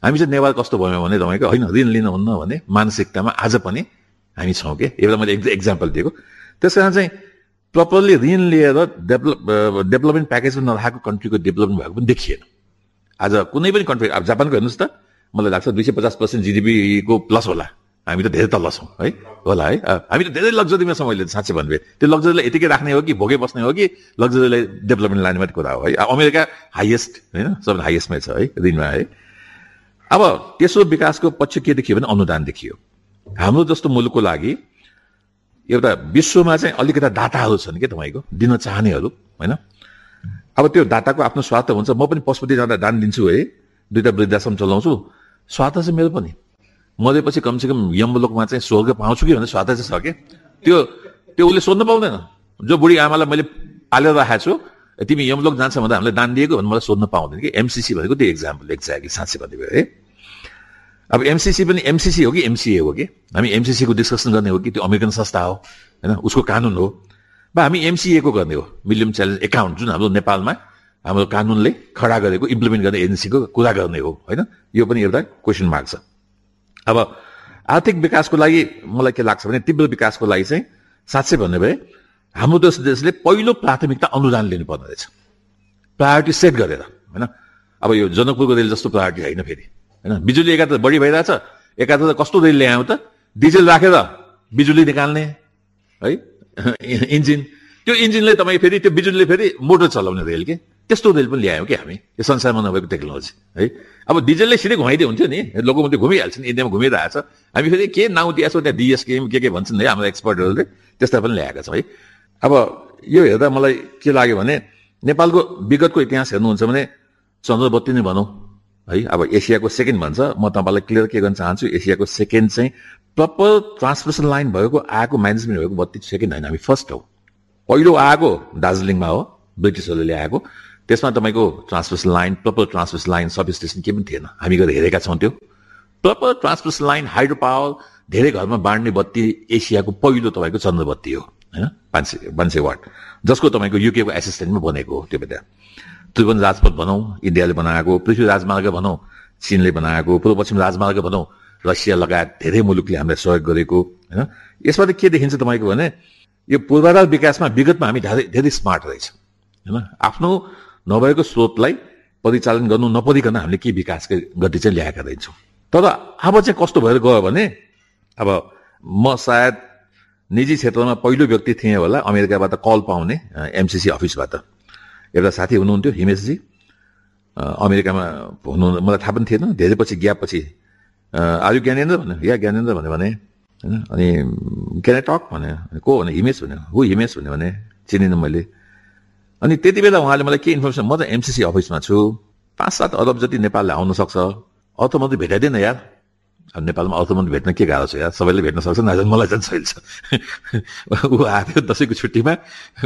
हामी चाहिँ नेवार कस्तो भयो भने तपाईँको होइन ऋण लिनुहुन्न भने मानसिकतामा आज पनि हामी छौँ कि? एउटा मैले एक एक्जाम्पल दिएको। त्यस कारण चाहिँ प्रपरली ऋण लिएर डेभलप डेभलपमेन्ट प्याकेजमा नराखेको कन्ट्रीको डेभलपमेन्ट भएको पनि देखिएन। आज कुनै पनि कन्ट्री अब जापानको हेर्नुहोस् त मलाई लाग्छ दुई सय पचास पर्सेन्ट जिडिपीको प्लस होला। हामी त धेरै तल्ल छौँ है? होला है? हामी त धेरै लग्जरीमा छौँ अहिले साँच्चै भन्नुभयो त्यो लग्जरीलाई यतिकै राख्ने हो कि भोगै बस्ने हो कि लग्जरीलाई डेभलपमेन्ट लाने मात्रै कुरा हो है? अमेरिका हाइएस्ट होइन? सबभन्दा हाइएस्टमै छ है? ऋणमा है? अब तेस्रो विकासको पक्ष के देखियो भने अनुदान देखियो। हाम्रो जस्तो मुलुकको लागि एउटा विश्वमा चाहिँ अलिकता दाताहरू छन् कि तपाईँको? दिन चाहनेहरू होइन? अब त्यो दाताको आफ्नो स्वार्थ हुन्छ। म पनि पशुपति जाँदा दान दिन्छु है? दुईवटा वृद्धाश्रम चलाउँछु। स्वार्थ चाहिँ मेरो पनि। मरेपछि कमसेकम यमलोकमा चाहिँ स्वर्ग पाउँछु कि भन्ने स्वार्थ चाहिँ छ कि? त्यो त्यो उसले सोध्नु पाउँदैन। जो बुढी आमालाई मैले पालेर राखेको छु तिमी यमलोक जान्छ भन्दा हामीले दान दिएको भने मलाई सोध्न पाउँदैन कि? एमसिसी भनेको त्यो एक्जाम्पल एक्ज्याक्टली साँच्चै भयो है। अब एमसिसी पनि एमसिसी हो कि एमसिए हो कि? हामी एमसिसी को डिस्कसन गर्ने हो कि? त्यो अमेरिकन संस्था हो होइन? उसको कानुन हो। वा हामी एमसिए को गर्ने हो। मिलियम च्यालेन्ज एकाउन्ट जुन हाम्रो नेपालमा हाम्रो कानुनले खडा गरेको इम्प्लिमेन्ट गर्ने एजेन्सीको कुरा गर्ने हो होइन? यो पनि एउटा क्वेसन मार्क छ। अब आर्थिक विकासको लागि मलाई के लाग्छ भने तीव्र विकासको लागि चाहिँ साँच्चै भन्ने भए हाम्रो देश देशले पहिलो प्राथमिकता अनुदान लिनुपर्ने रहेछ। प्रायोरिटी सेट गरेर होइन? अब यो जनकपुरको रेल जस्तो प्रायोरिटी होइन फेरि होइन? बिजुली एकातिर बढी भइरहेछ एकातिर कस्तो रेल ल्यायौँ त? डिजेल राखेर बिजुली निकाल्ने है? इन्जिन। त्यो इन्जिनले तपाईँ फेरि त्यो बिजुलीले फेरि मोटर चलाउने रेल के? त्यस्तो रेल पनि ल्यायौँ कि हामी। यो संसारमा नभएको टेक्नोलोजी है। अब डिजेलले सिधै घुमाइदियो हुन्थ्यो नि। लोकोमोटिभ घुमिहाल्छ नि इन्डियामा घुमिरहेछ। हामी फेरि के नाउँ दिएको छौँ त्यहाँ डिएसके के के भन्छन् है हाम्रो एक्सपर्टहरूले त्यस्ता पनि ल्याएका छौँ है। अब यो हेर्दा मलाई के लाग्यो भने नेपालको विगतको इतिहास हेर्नुहुन्छ भने चन्द्रबत्ती नै भनौँ है। अब एसियाको सेकेन्ड भन्छ। म तपाईँलाई क्लियर के गर्न चाहन्छु एसियाको सेकेन्ड चाहिँ प्रपर ट्रान्समिसन लाइन भएको आएको म्यानेजमेन्ट भएको बत्ती सेकेन्ड होइन। हामी फर्स्ट हौ। पहिलो आएको दार्जिलिङमा हो ब्रिटिसहरूले ल्याएको। त्यसमा तपाईँको transmission line proper transmission line sub station केही पनि थिएन। हामी गएर हेरेका छौँ त्यो। Proper transmission line hydro power धेरै घरमा बाँड्ने बत्ती एसियाको पहिलो तपाईँको चन्द्रबत्ती हो होइन? पाँच सय पाँच सय वाट। जसको तपाईँको युकेको एसिस्टेन्टमा बनेको हो त्यो बेला। त्रिभुवन राजपथ भनौँ इन्डियाले बनाएको पृथ्वी राजमार्ग भनौँ चिनले बनाएको पूर्व पश्चिम राजमार्ग भनौँ रसिया लगायत धेरै मुलुकले हामीलाई सहयोग गरेको होइन? यसबाट के देखिन्छ तपाईँको भने यो पूर्वाधार विकासमा विगतमा हामी धेरै धेरै स्मार्ट रहेछ होइन? आफ्नो नभएको स्रोतलाई परिचालन गर्नु नपरिकन हामीले के विकासको गति चाहिँ ल्याएका रहेछौँ तर अब चाहिँ कस्तो भएर गयो भने अब म सायद निजी क्षेत्रमा पहिलो व्यक्ति थिएँ होला अमेरिकाबाट कल पाउने एमसिसी अफिसबाट। एउटा साथी हुनुहुन्थ्यो हिमेशजी अमेरिकामा हुनु मलाई थाहा पनि थिएन। धेरै पछि पछि आर्यु ज्ञानेन्द्र भन्यो। या ज्ञानेन्द्र भन्यो भने होइन अनि क्यान टक भने को? भने हिमेश भन्यो। हु हिमेश भन्यो भने चिनिनँ मैले। अनि त्यति बेला उहाँले मलाई के इन्फर्मेसन म त एमसिसी अफिसमा छु। पाँच सात अरब जति नेपालले आउन सक्छ। अर्थमन्त्री भेटाइदिएन यार। अब नेपालमा अर्थमन्त्री भेट्न के गाह्रो छ यार? सबैले भेट्न सक्छ नजान मलाई झन् छैन ऊ आएको दसैँको छुट्टीमा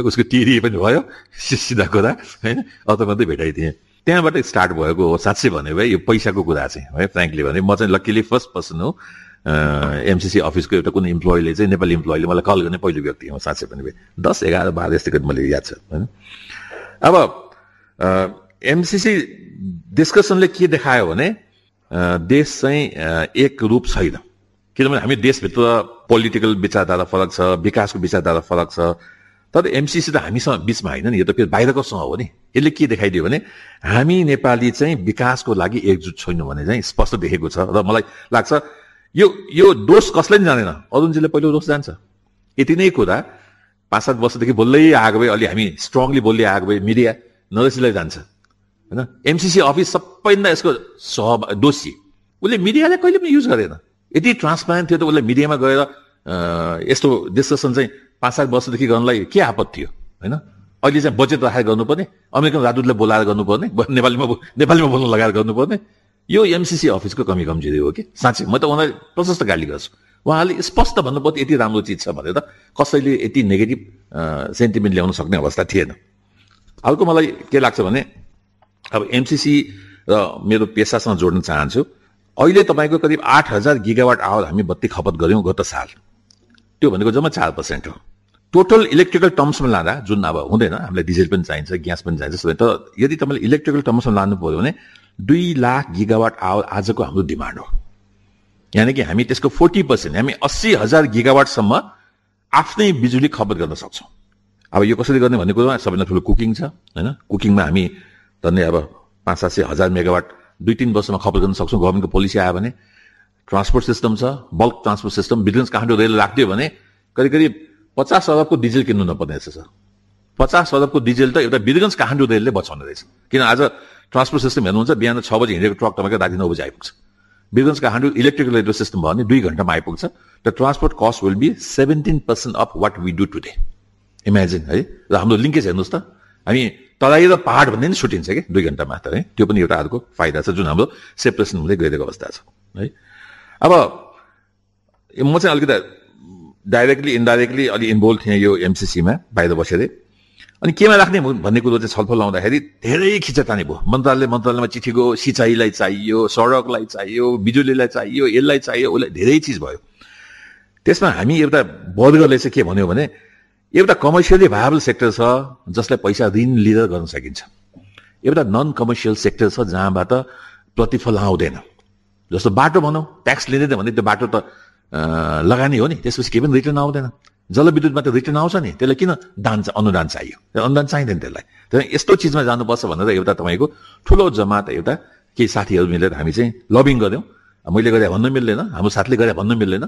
उसको टिरी पनि भयो सिधा कुरा होइन? अर्थमन्त्री भेटाइदिएँ। त्यहाँबाट स्टार्ट भएको हो साँच्चै भन्यो भाइ यो पैसाको कुरा चाहिँ है? फ्रेङ्कली भने म चाहिँ लक्कीली फर्स्ट पर्सन हो। एमसिसी अफिसको एउटा कुनै इम्प्लोइले चाहिँ नेपाली इम्प्लोइले मलाई कल गर्ने पहिलो व्यक्ति हो साँच्चै भाइ। दस एघार बाह्र यस्तै मैले याद छ होइन? अब एमसिसी डिस्कसनले के देखायो भने देश चाहिँ एक रूप छैन। किनभने हामी देशभित्र पोलिटिकल विचारधारा फरक छ विकासको विचारधारा फरक छ। तर एमसिसी त हामीसँग बिचमा होइन नि यो त फेरि बाहिरकोसँग हो नि। यसले के देखाइदियो भने हामी नेपाली चाहिँ विकासको लागि एकजुट छैनौँ भने चाहिँ स्पष्ट देखेको छ। र मलाई लाग्छ यो यो दोष कसलाई पनि जाँदैन अरुणजीले पहिलो दोष जान्छ। यति नै कुरा पाँच सात वर्षदेखि बोल्दै आएको भए अलि हामी स्ट्रङली बोल्दै आएको भए मिडिया नरेशजीलाई जान्छ। होइन? एमसिसी अफिस सबैभन्दा यसको सह दोषी। उसले मिडियाले कहिले पनि युज गरेन। यति ट्रान्सपारेन्ट थियो त उसले मिडियामा गएर यस्तो डिस्कसन चाहिँ पाँच सात वर्षदेखि गर्नलाई के आपत थियो? होइन? अहिले चाहिँ बजेट राखेर गर्नुपर्ने अमेरिकन राजदूतलाई बोलाएर गर्नुपर्ने नेपालीमा नेपालीमा बोल्न लगाएर गर्नुपर्ने। यो एमसिसी अफिसको कमी कमजोरी हो कि? साँच्चै म त उहाँलाई प्रशस्त गाली गर्छु। उहाँले स्पष्ट भन्नुपर्छ यति राम्रो चिज छ भनेर कसैले यति नेगेटिभ सेन्टिमेन्ट ल्याउन सक्ने अवस्था थिएन। अर्को मलाई के लाग्छ भने अब एमसिसी र मेरो पेसासँग जोड्न चाहन्छु। अहिले तपाईँको करिब आठ हजार गिगावाट आवर हामी बत्ती खपत गऱ्यौँ गत साल। त्यो भनेको जम्मा चार पर्सेन्ट हो। टोटल इलेक्ट्रिकल टर्म्समा लाँदा जुन अब हुँदैन हामीलाई डिजेल पनि चाहिन्छ ग्यास पनि चाहिन्छ सबै। तर यदि तपाईँले इलेक्ट्रिकल टर्म्समा लानु पऱ्यो भने दुई लाख गिगावाट आवर आजको हाम्रो डिमान्ड हो। यानि कि हामी त्यसको फोर्टी पर्सेन्ट हामी अस्सी हजार गिगावाटसम्म आफ्नै बिजुली खपत गर्न सक्छौँ। अब यो कसरी गर्ने भन्ने कुरोमा सबैभन्दा ठुलो कुकिङ छ होइन? कुकिङमा हामी झन्डै अब पाँच सात सय हजार मेगावाट दुई तिन वर्षमा खपत गर्न सक्छौँ। गभर्मेन्टको पोलिसी आयो भने ट्रान्सपोर्ट सिस्टम छ bulk transport system business Kathmandu rail राखिदियो भने करिब करिब पचास अरबको डिजेल किन्नु नपर्ने रहेछ सर। पचास अरबको डिजेल त एउटा बिरगन्ज काठमाडौँ रेलले बचाउने रहेछ। किन आज ट्रान्सपोर्ट सिस्टम हेर्नुहुन्छ बिहान छ बजी हिँडेको ट्रक तपाईँको राति नौ बजी आइपुग्छ। Birgunj Kathmandu electrical radio system भयो भने दुई घन्टामा आइपुग्छ the transport cost will be seventeen percent of what we do today imagine है? र हाम्रो लिङ्केज हेर्नुहोस् त। हामी तराई र पहाड भन्ने नि छुट्टिन्छ कि? दुई घन्टा मात्र है? त्यो पनि एउटा अर्को फाइदा छ जुन हाम्रो सेपरेसन हुँदै गइरहेको अवस्था छ है? अब म चाहिँ अलिकति डाइरेक्टली इन्डाइरेक्टली अलि इन्भल्भ थिएँ यो एमसिसीमा बाहिर बसेर। अनि केमा राख्ने भन्ने कुरो चाहिँ छलफल आउँदाखेरि धेरै खिचातानी भयो। मन्त्रालय मन्त्रालयमा चिठी गयो सिँचाइलाई चाहियो सडकलाई चाहियो बिजुलीलाई चाहियो यसलाई चाहियो उसलाई धेरै चिज भयो। त्यसमा हामी एउटा वर्गले चाहिँ के भन्यो भने एउटा कमर्सियली भाएबल सेक्टर छ जसलाई पैसा ऋण लिएर गर्न सकिन्छ। एउटा नन कमर्सियल सेक्टर छ जहाँबाट प्रतिफल आउँदैन। जस्तो बाटो भनौँ ट्याक्स लिँदैन भने त्यो बाटो त लगानी हो नि त्यसपछि केही पनि रिटर्न आउँदैन। जलविद्युतमा त रिटर्न आउँछ नि। त्यसलाई किन दान अनुदान चाहियो? अनुदान चाहिँदैन त्यसलाई। त्यहाँ यस्तो चिजमा जानुपर्छ भनेर एउटा तपाईँको ठुलो जमात एउटा केही साथीहरू मिलेर हामी चाहिँ लबिङ गऱ्यौँ। मैले गरे भन्न मिल्दैन हाम्रो साथीले गरे भन्न मिल्दैन।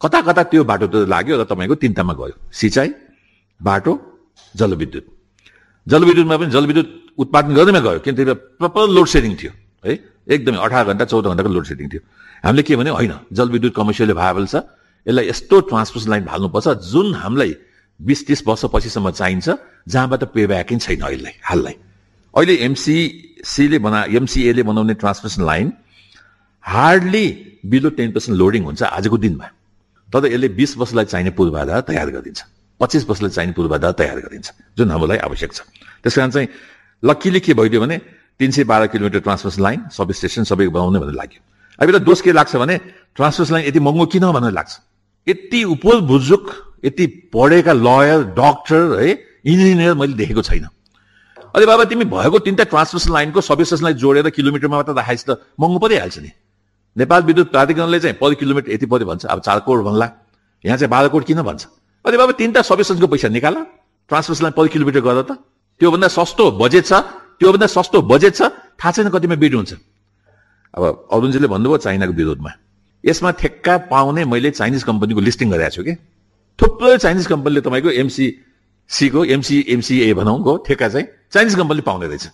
कता कता त्यो बाटो त लाग्यो र तपाईँको तिनवटामा गयो। सिँचाइ बाटो जलविद्युत। जलविद्युतमा पनि जलविद्युत उत्पादन गर्दैमा गयो। किन त्यो प्रपर लोड सेडिङ थियो है? एकदमै अठार घन्टा चौध घन्टाको लोड सेडिङ थियो। हामीले के भन्यो? होइन जलविद्युत कमर्सियली भाएबल छ। यसलाई यस्तो ट्रान्समिसन लाइन हाल्नुपर्छ जुन हामीलाई बिस तिस वर्ष पछिसम्म चाहिन्छ जहाँबाट पे ब्याक छैन अहिले हाललाई। अहिले एमसिसीले बना एमसिएले बनाउने transmission line hardly below ten percent loading हुन्छ आजको दिनमा। तर यसले बिस वर्षलाई चाहिने पूर्वाधार तयार गरिदिन्छ। पच्चिस वर्षलाई चाहिने पूर्वाधार तयार गरिदिन्छ जुन हामीलाई आवश्यक छ। त्यस कारण चाहिँ लक्कीले के भइदियो भने तिन सय बाह्र kilometre transmission line sub station सबै बनाउने भनेर लाग्यो। अब यसलाई दोष के लाग्छ भने ट्रान्समिसन लाइन यति महँगो किन भनेर लाग्छ। यति उपल बुजुक यति पढेका लयर डक्टर है इन्जिनियर मैले देखेको छैन। अहिले बाबा तिमी भएको तिनवटा ट्रान्समिसन लाइनको सब स्टेसनलाई जोडेर किलोमिटरमा मात्र राखाइस् त महँगो परिहाल्छ नि। नेपाल विद्युत प्राधिकरणले चाहिँ पर किलोमिटर यति पर्यो भन्छ अब चार करोड भन्ला। यहाँ चाहिँ बाह्र करोड किन भन्छ? अहिले बाबा तिनवटा सब स्टेसनको पैसा निकाल ट्रान्समिसन लाइन पर किलोमिटर गर त। त्योभन्दा सस्तो बजेट छ त्योभन्दा सस्तो बजेट छ थाहा छैन कतिमा बिड हुन्छ। अब अरुणजीले भन्नुभयो चाइनाको विरोधमा। यसमा ठेक्का पाउने मैले चाइनिज कम्पनीको लिस्टिङ गरेको छु कि? थुप्रो चाइनिज कम्पनीले तपाईँको एमसिसीको एमसी एमसिए भनौँ ठेक्का चाहिँ चाइनिज कम्पनीले पाउने रहेछ।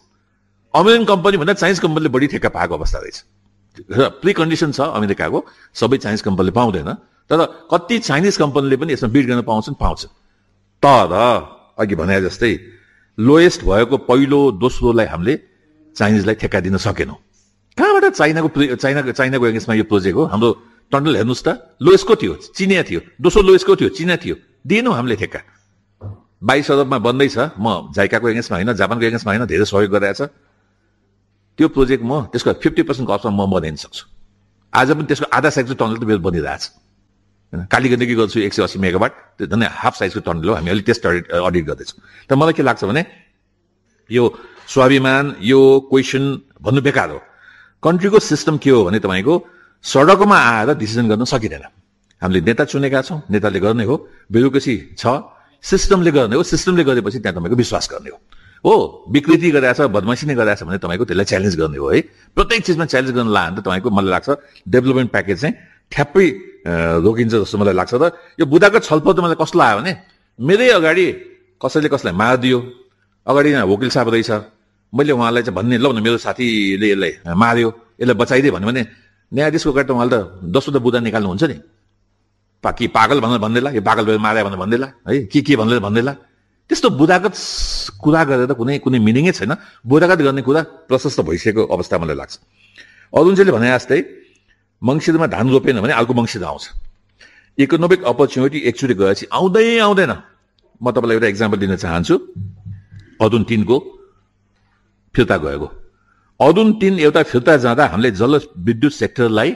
अमेरिकन कम्पनी भन्दा चाइनिज कम्पनीले बढी ठेक्का पाएको अवस्था रहेछ। र प्रि कन्डिसन छ अमेरिकाको सबै चाइनिज कम्पनीले पाउँदैन। तर कति चाइनिज कम्पनीले पनि यसमा बिड गर्न पाउँछन् पाउँछन् तर अघि भने जस्तै लोएस्ट भएको पहिलो दोस्रोलाई हामीले चाइनिजलाई ठेक्का दिन सकेनौँ। कहाँबाट चाइनाको चाइनाको चाइनाको एगेन्स्टमा यो प्रोजेक्ट हो? हाम्रो टन्डल हेर्नुहोस् त लोएसको थियो चिनिया थियो दोस्रो लोएसको थियो चिना थियो। दिएनौँ हामीले ठेक्का। बाइस अरबमा बन्दैछ म जाइकाको एगेन्स्टमा होइन जापानको एगेन्स्टमा होइन धेरै सहयोग गरिरहेछ त्यो प्रोजेक्ट म त्यसको फिफ्टी पर्सेन्ट कस्टमा म बनाइन सक्छु। आज पनि त्यसको आधा साइजको टनल त मेरो बनिरहेछ होइन कालीगण्डकी गर्छु एक सय अस्सी मेगावाट त्यो झन् हाफ साइजको टनल हो हामी अलिक टेस्ट अडिट अडिट गर्दैछौँ। तर मलाई के लाग्छ भने यो स्वाभिमान यो क्वेसन भन्नु बेकार हो। कन्ट्रीको सिस्टम के हो भने तपाईँको सडकमा आएर डिसिजन गर्न सकिँदैन। हामीले नेता चुनेका छौँ नेताले गर्ने हो ब्युरोक्रेसी छ। सिस्टमले गर्ने हो सिस्टमले गरेपछि त्यहाँ तपाईँको विश्वास गर्ने हो। हो विकृति गरेछ बदमासी नै गरेछ भने तपाईँको त्यसलाई च्यालेन्ज गर्ने हो है। प्रत्येक चिजमा च्यालेन्ज गर्न लायो भने तपाईँको मलाई लाग्छ डेभलपमेन्ट प्याकेज चाहिँ ठ्याप्पै रोकिन्छ जस्तो मलाई लाग्छ र यो बुदाको छलफल त मलाई कस्तो लाग्यो भने मेरै अगाडि कसैले कसलाई मारिदियो अगाडि यहाँ वकिल साहब रहेछ। मैले उहाँलाई चाहिँ भन्ने ल मेरो साथीले यसलाई मार्यो यसलाई बचाइदिए भन्यो भने न्यायाधीशको अगाडि त उहाँले त दसवटा बुदा निकाल्नुहुन्छ नि। कि पागल भनेर भन्दैला यो पागल भएर मारे भनेर भन्दैला है के के भनेर भन्दैला त्यस्तो बुदागत कुरा गरेर कुनै कुनै मिनिङै छैन। बुदागत गर्ने कुरा प्रशस्त भइसकेको अवस्था मलाई लाग्छ। अरुणजीले भने जस्तै मङ्सिरमा धान रोपेन भने अर्को मङ्सिर आउँछ। इकोनोमिक अपर्च्युनिटी एकचोटि गएपछि आउँदै आउँदैन। म तपाईँलाई एउटा इक्जाम्पल दिन चाहन्छु। अदुन तिनको फिर्ता गएको। अदुन तिन एउटा फिर्ता जाँदा हामीले जल विद्युत सेक्टरलाई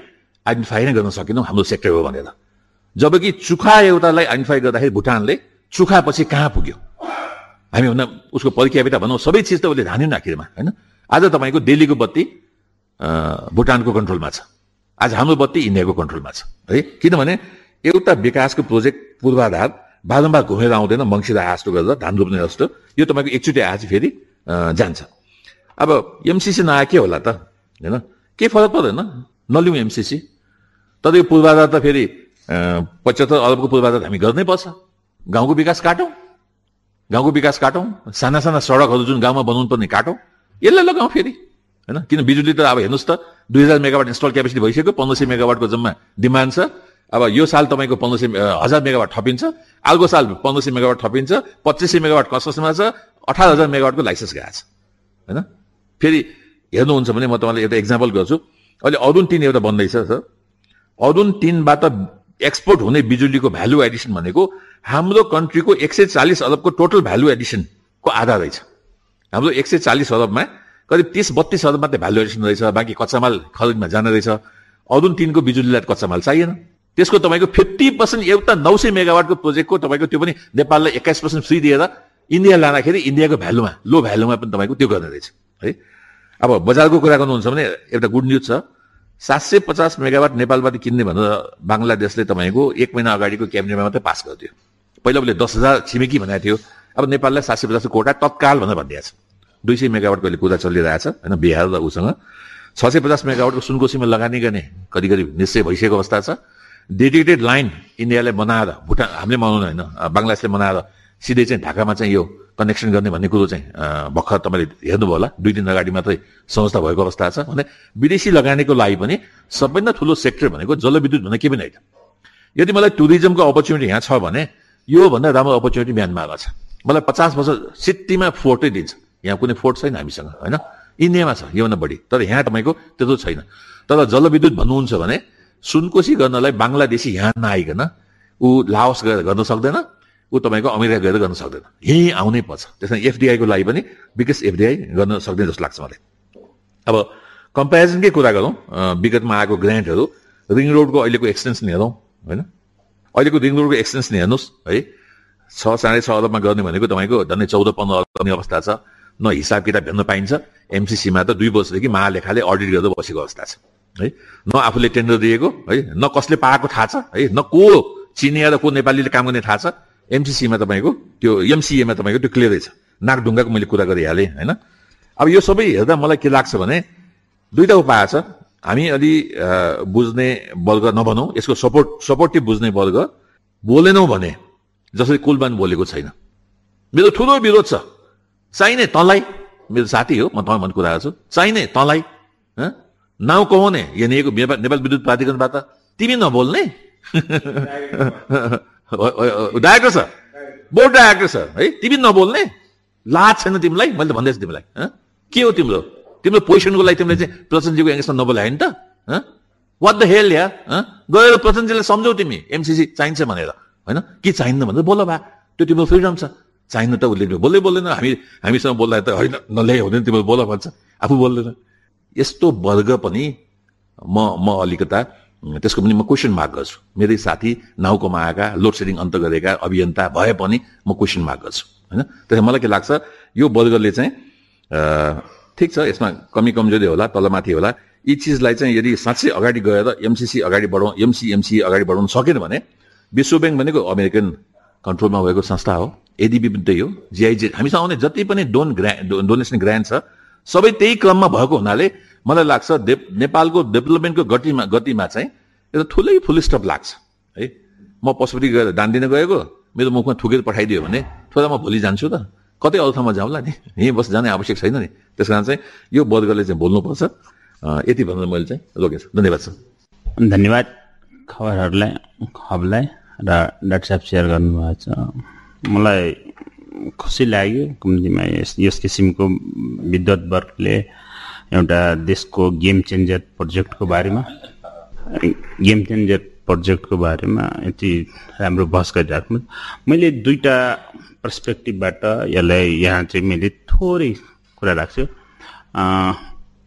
आइडेन्टिफाई नै गर्न सकेनौँ हाम्रो सेक्टर हो भनेर। जबकि चुखा एउटालाई आइडेन्टिफाई गर्दाखेरि भुटानले चुखा पछि कहाँ पुग्यो? हामी भन्दा उसको परिख्यापिता भनौँ सबै चिज त उसले धान्यो आखिरमा होइन? आज तपाईँको दिल्लीको बत्ती भुटानको कन्ट्रोलमा छ। आज हाम्रो बत्ती इन्डियाको कन्ट्रोलमा छ। है? किनभने एउटा विकासको प्रोजेक्ट पूर्वाधार बारम्बार घुमेर आउँदैन मङ्सिर जस्तो गरेर धान रोप्ने जस्तो। यो तपाईँको एकचोटि आएपछि फेरि जान्छ। अब एमसिसी नआए के होला त? होइन? केही फरक पर्दैन? नलिउँ एमसिसी तर यो पूर्वाधार त फेरि पचहत्तर अरबको पूर्वाधार हामी गर्नै पर्छ। गाउँको विकास काटौँ। गाउँको विकास काटौँ। साना साना सडकहरू जुन गाउँमा बनाउनु पर्ने काटौँ। यसलाई लगाउँ फेरि। होइन? किन बिजुली त अब हेर्नुहोस् त दुई हजार मेगावाट इन्स्टल क्यापेसिटी भइसक्यो पन्ध्र सय मेगावाटको जम्मा डिमान्ड छ। अब यो साल तपाईँको पन्ध्र सय हजार मेगावाट थपिन्छ। अर्को साल पन्ध्र सय मेगावाट थपिन्छ पच्चिस सय मेगावाट कसमा छ अठार हजार मेगावाटको लाइसेन्स गएको छ। होइन? फेरि हेर्नुहुन्छ भने म तपाईँलाई एउटा इक्जाम्पल गर्छु। अहिले अरुण तिन एउटा बन्दैछ सर। अरुण तिनबाट एक्सपोर्ट हुने बिजुलीको भ्यालु एडिसन भनेको हाम्रो कन्ट्रीको एक सय चालिस अरबको टोटल भ्यालु एडिसनको आधार रहेछ। हाम्रो एक सय चालिस अरबमा करिब तिस बत्तिस अरब मात्रै भ्यालु एडिसन रहेछ बाँकी कच्चामाल खरिदमा जाने रहेछ। अरुण तिनको बिजुलीलाई कच्चामाल चाहिएन। त्यसको तपाईँको फिफ्टी पर्सेन्ट एउटा नौ सय मेगावाटको प्रोजेक्टको तपाईँको त्यो पनि नेपाललाई एक्काइस पर्सेन्ट फ्री दिएर इन्डिया लाँदाखेरि इन्डियाको भ्यालुमा लो भ्यालुमा पनि तपाईँको त्यो गर्ने रहेछ। है? अब बजारको कुरा गर्नुहुन्छ भने एउटा गुड न्युज छ। सात सय पचास मेगावाट नेपालबाट किन्ने भनेर बङ्गलादेशले तपाईँको एक महिना अगाडिको क्याबिनेटमा मात्रै पास गरिदियो। पहिला उसले दस हजार छिमेकी भनेको थियो। अब नेपाललाई सात सय पचासको कोटा तत्काल भनेर भनिदिएको छ। दुई सय मेगावाटको अहिले कुरा चलिरहेछ होइन बिहार र उसँग। छ सय पचास मेगावाटको सुनकोसीमा लगानी गर्ने कति कति निश्चय भइसकेको अवस्था छ। डेडिकेटेड लाइन इन्डियाले बनाएर भुटान हामीले बनाउनु होइन बङ्गलादेशले बनाएर सिधै चाहिँ ढाकामा चाहिँ यो कनेक्सन गर्ने भन्ने कुरो चाहिँ भर्खर तपाईँले हेर्नुभयो होला। दुई दिन अगाडि मात्रै संस्था भएको अवस्था छ। भने विदेशी लगानीको लागि पनि सबैभन्दा ठुलो सेक्टर भनेको जलविद्युत भन्ने के पनि होइन। यदि मलाई टुरिज्मको अपर्च्युनिटी यहाँ छ भने योभन्दा राम्रो अपर्च्युनिटी म्यानमारमा छ। मलाई पचास वर्ष सिटीमा फोर्टै दिन्छ। यहाँ कुनै फोर्ट छैन हामीसँग होइन? इन्डियामा छ योभन्दा बढी। तर यहाँ तपाईँको त्यस्तो छैन। तर जलविद्युत भन्नुहुन्छ भने सुनकोसी गर्नलाई बङ्गलादेशी यहाँ नआइकन ऊ लाओस गएर गर्न सक्दैन। ऊ तपाईँको अमेरिका गएर गर्न सक्दैन। यहीँ आउनै पर्छ। त्यसमा एफडिआईको लागि पनि विकास एफडिआई गर्न सक्दैन जस्तो लाग्छ मलाई। अब कम्पेरिजनकै कुरा गरौँ। विगतमा आएको ग्रान्टहरू रिङ रोडको अहिलेको एक्सटेन्सन हेरौँ होइन? अहिलेको रिङ रोडको एक्सटेन्सन हेर्नुहोस् है? छ साढे छ अरबमा गर्ने भनेको तपाईँको झन्डै चौध पन्ध्र अरब गर्ने अवस्था छ। न हिसाब किताब हेर्न पाइन्छ। एमसिसीमा त दुई वर्षदेखि महालेखाले अडिट गरेर बसेको अवस्था छ है? न आफूले टेन्डर दिएको है? न कसले पाएको थाहा छ है? न को चिनिया र को नेपालीले काम गर्ने थाहा छ। एमसिसीमा तपाईँको त्यो एमसिएमा तपाईँको त्यो क्लियरै छ नाकढुङ्गाको मैले कुरा गरिहालेँ होइन? अब यो सबै हेर्दा मलाई के लाग्छ भने दुईवटा उपाय छ। हामी अलि बुझ्ने वर्ग नभनौँ यसको सपोर्ट सपोर्टिभ बुझ्ने वर्ग। बोलेनौँ भने जसरी कुलबान बोलेको छैन। मेरो ठुलो विरोध छ। चाहिने तँलाई। मेरो साथी हो म तपाईँ भन्ने कुरा छु चाहिने तँलाई नाउँ कमाउने यहाँनिरको नेपाल विद्युत प्राधिकरणबाट। तिमी नबोल्ने? Director sir board director sir है? तिमी नबोल्ने? लाज छैन तिमीलाई? मैले त भन्दैछु तिमीलाई के हो तिम्रो? तिम्रो पोजिसनको लागि तिमीले चाहिँ प्रचण्डजीको एङ्गेजमा नबोलायो नि त वाट द हेल या गएर प्रचण्डजीलाई सम्झौ तिमी एमसिसी चाहिन्छ भनेर होइन? के चाहिन्न भनेर बोल भा। त्यो तिम्रो फ्रिडम छ। चाहिन्न त उसले बोल्दै बोल्दैन। हामी हामीसँग बोल्दा त होइन नल्याए हुँदैन तिम्रो बोल भन्छ। आफू बोल्दैन। यस्तो वर्ग पनि म म अलिकता त्यसको पनि म क्वेसन मार्क गर्छु। मेरै साथी नाउकोमा आएका लोड सेडिङ अन्त गरेका अभियन्ता भए पनि म क्वेसन मार्क गर्छु होइन? त्यसमा मलाई के लाग्छ यो वर्गले चाहिँ ठिक छ यसमा कमी कमजोरी होला तलमाथि होला। यी चिजलाई चाहिँ यदि साँच्चै अगाडि गएर एमसिसी अगाडि बढाउँ एमसिएमसी अगाडि बढाउन सकेन भने विश्व ब्याङ्क भनेको अमेरिकन कन्ट्रोलमा भएको संस्था हो। एडिबी पनि त्यही हो। जिआइजे हामीसँग आउने जति पनि डोन ग्रा डोनेसन ग्रान्ट छ सबै त्यही क्रममा भएको हुनाले मलाई लाग्छ नेपालको डेभलपमेन्टको गतिमा गतिमा चाहिँ एउटा ठुलै फुल स्टप लाग्छ है? म पशुपति गएर दान दिन गएको मेरो मुखमा थुकेर पठाइदियो भने थोरै म भोलि जान्छु त। कतै अरू ठाउँमा जाउँला नि? यहीँ बस जाने आवश्यक छैन नि। त्यस कारण चाहिँ यो वर्गले चाहिँ बोल्नुपर्छ। यति भनेर मैले चाहिँ रोकेछु धन्यवाद सर। धन्यवाद खबरहरूलाई खबरलाई र डाक्टर साहब सेयर गर्नुभएको छ। मलाई खुसी लाग्यो। कम्तीमा यस यस किसिमको विद्वत वर्गले एउटा देशको गेम चेन्जर प्रोजेक्टको बारेमा गेम चेन्जर प्रोजेक्टको बारेमा यति राम्रो बहस गरिराख्नु मैले दुईवटा पर्सपेक्टिभबाट यसलाई यहाँ चाहिँ मैले थोरै कुरा राख्छु।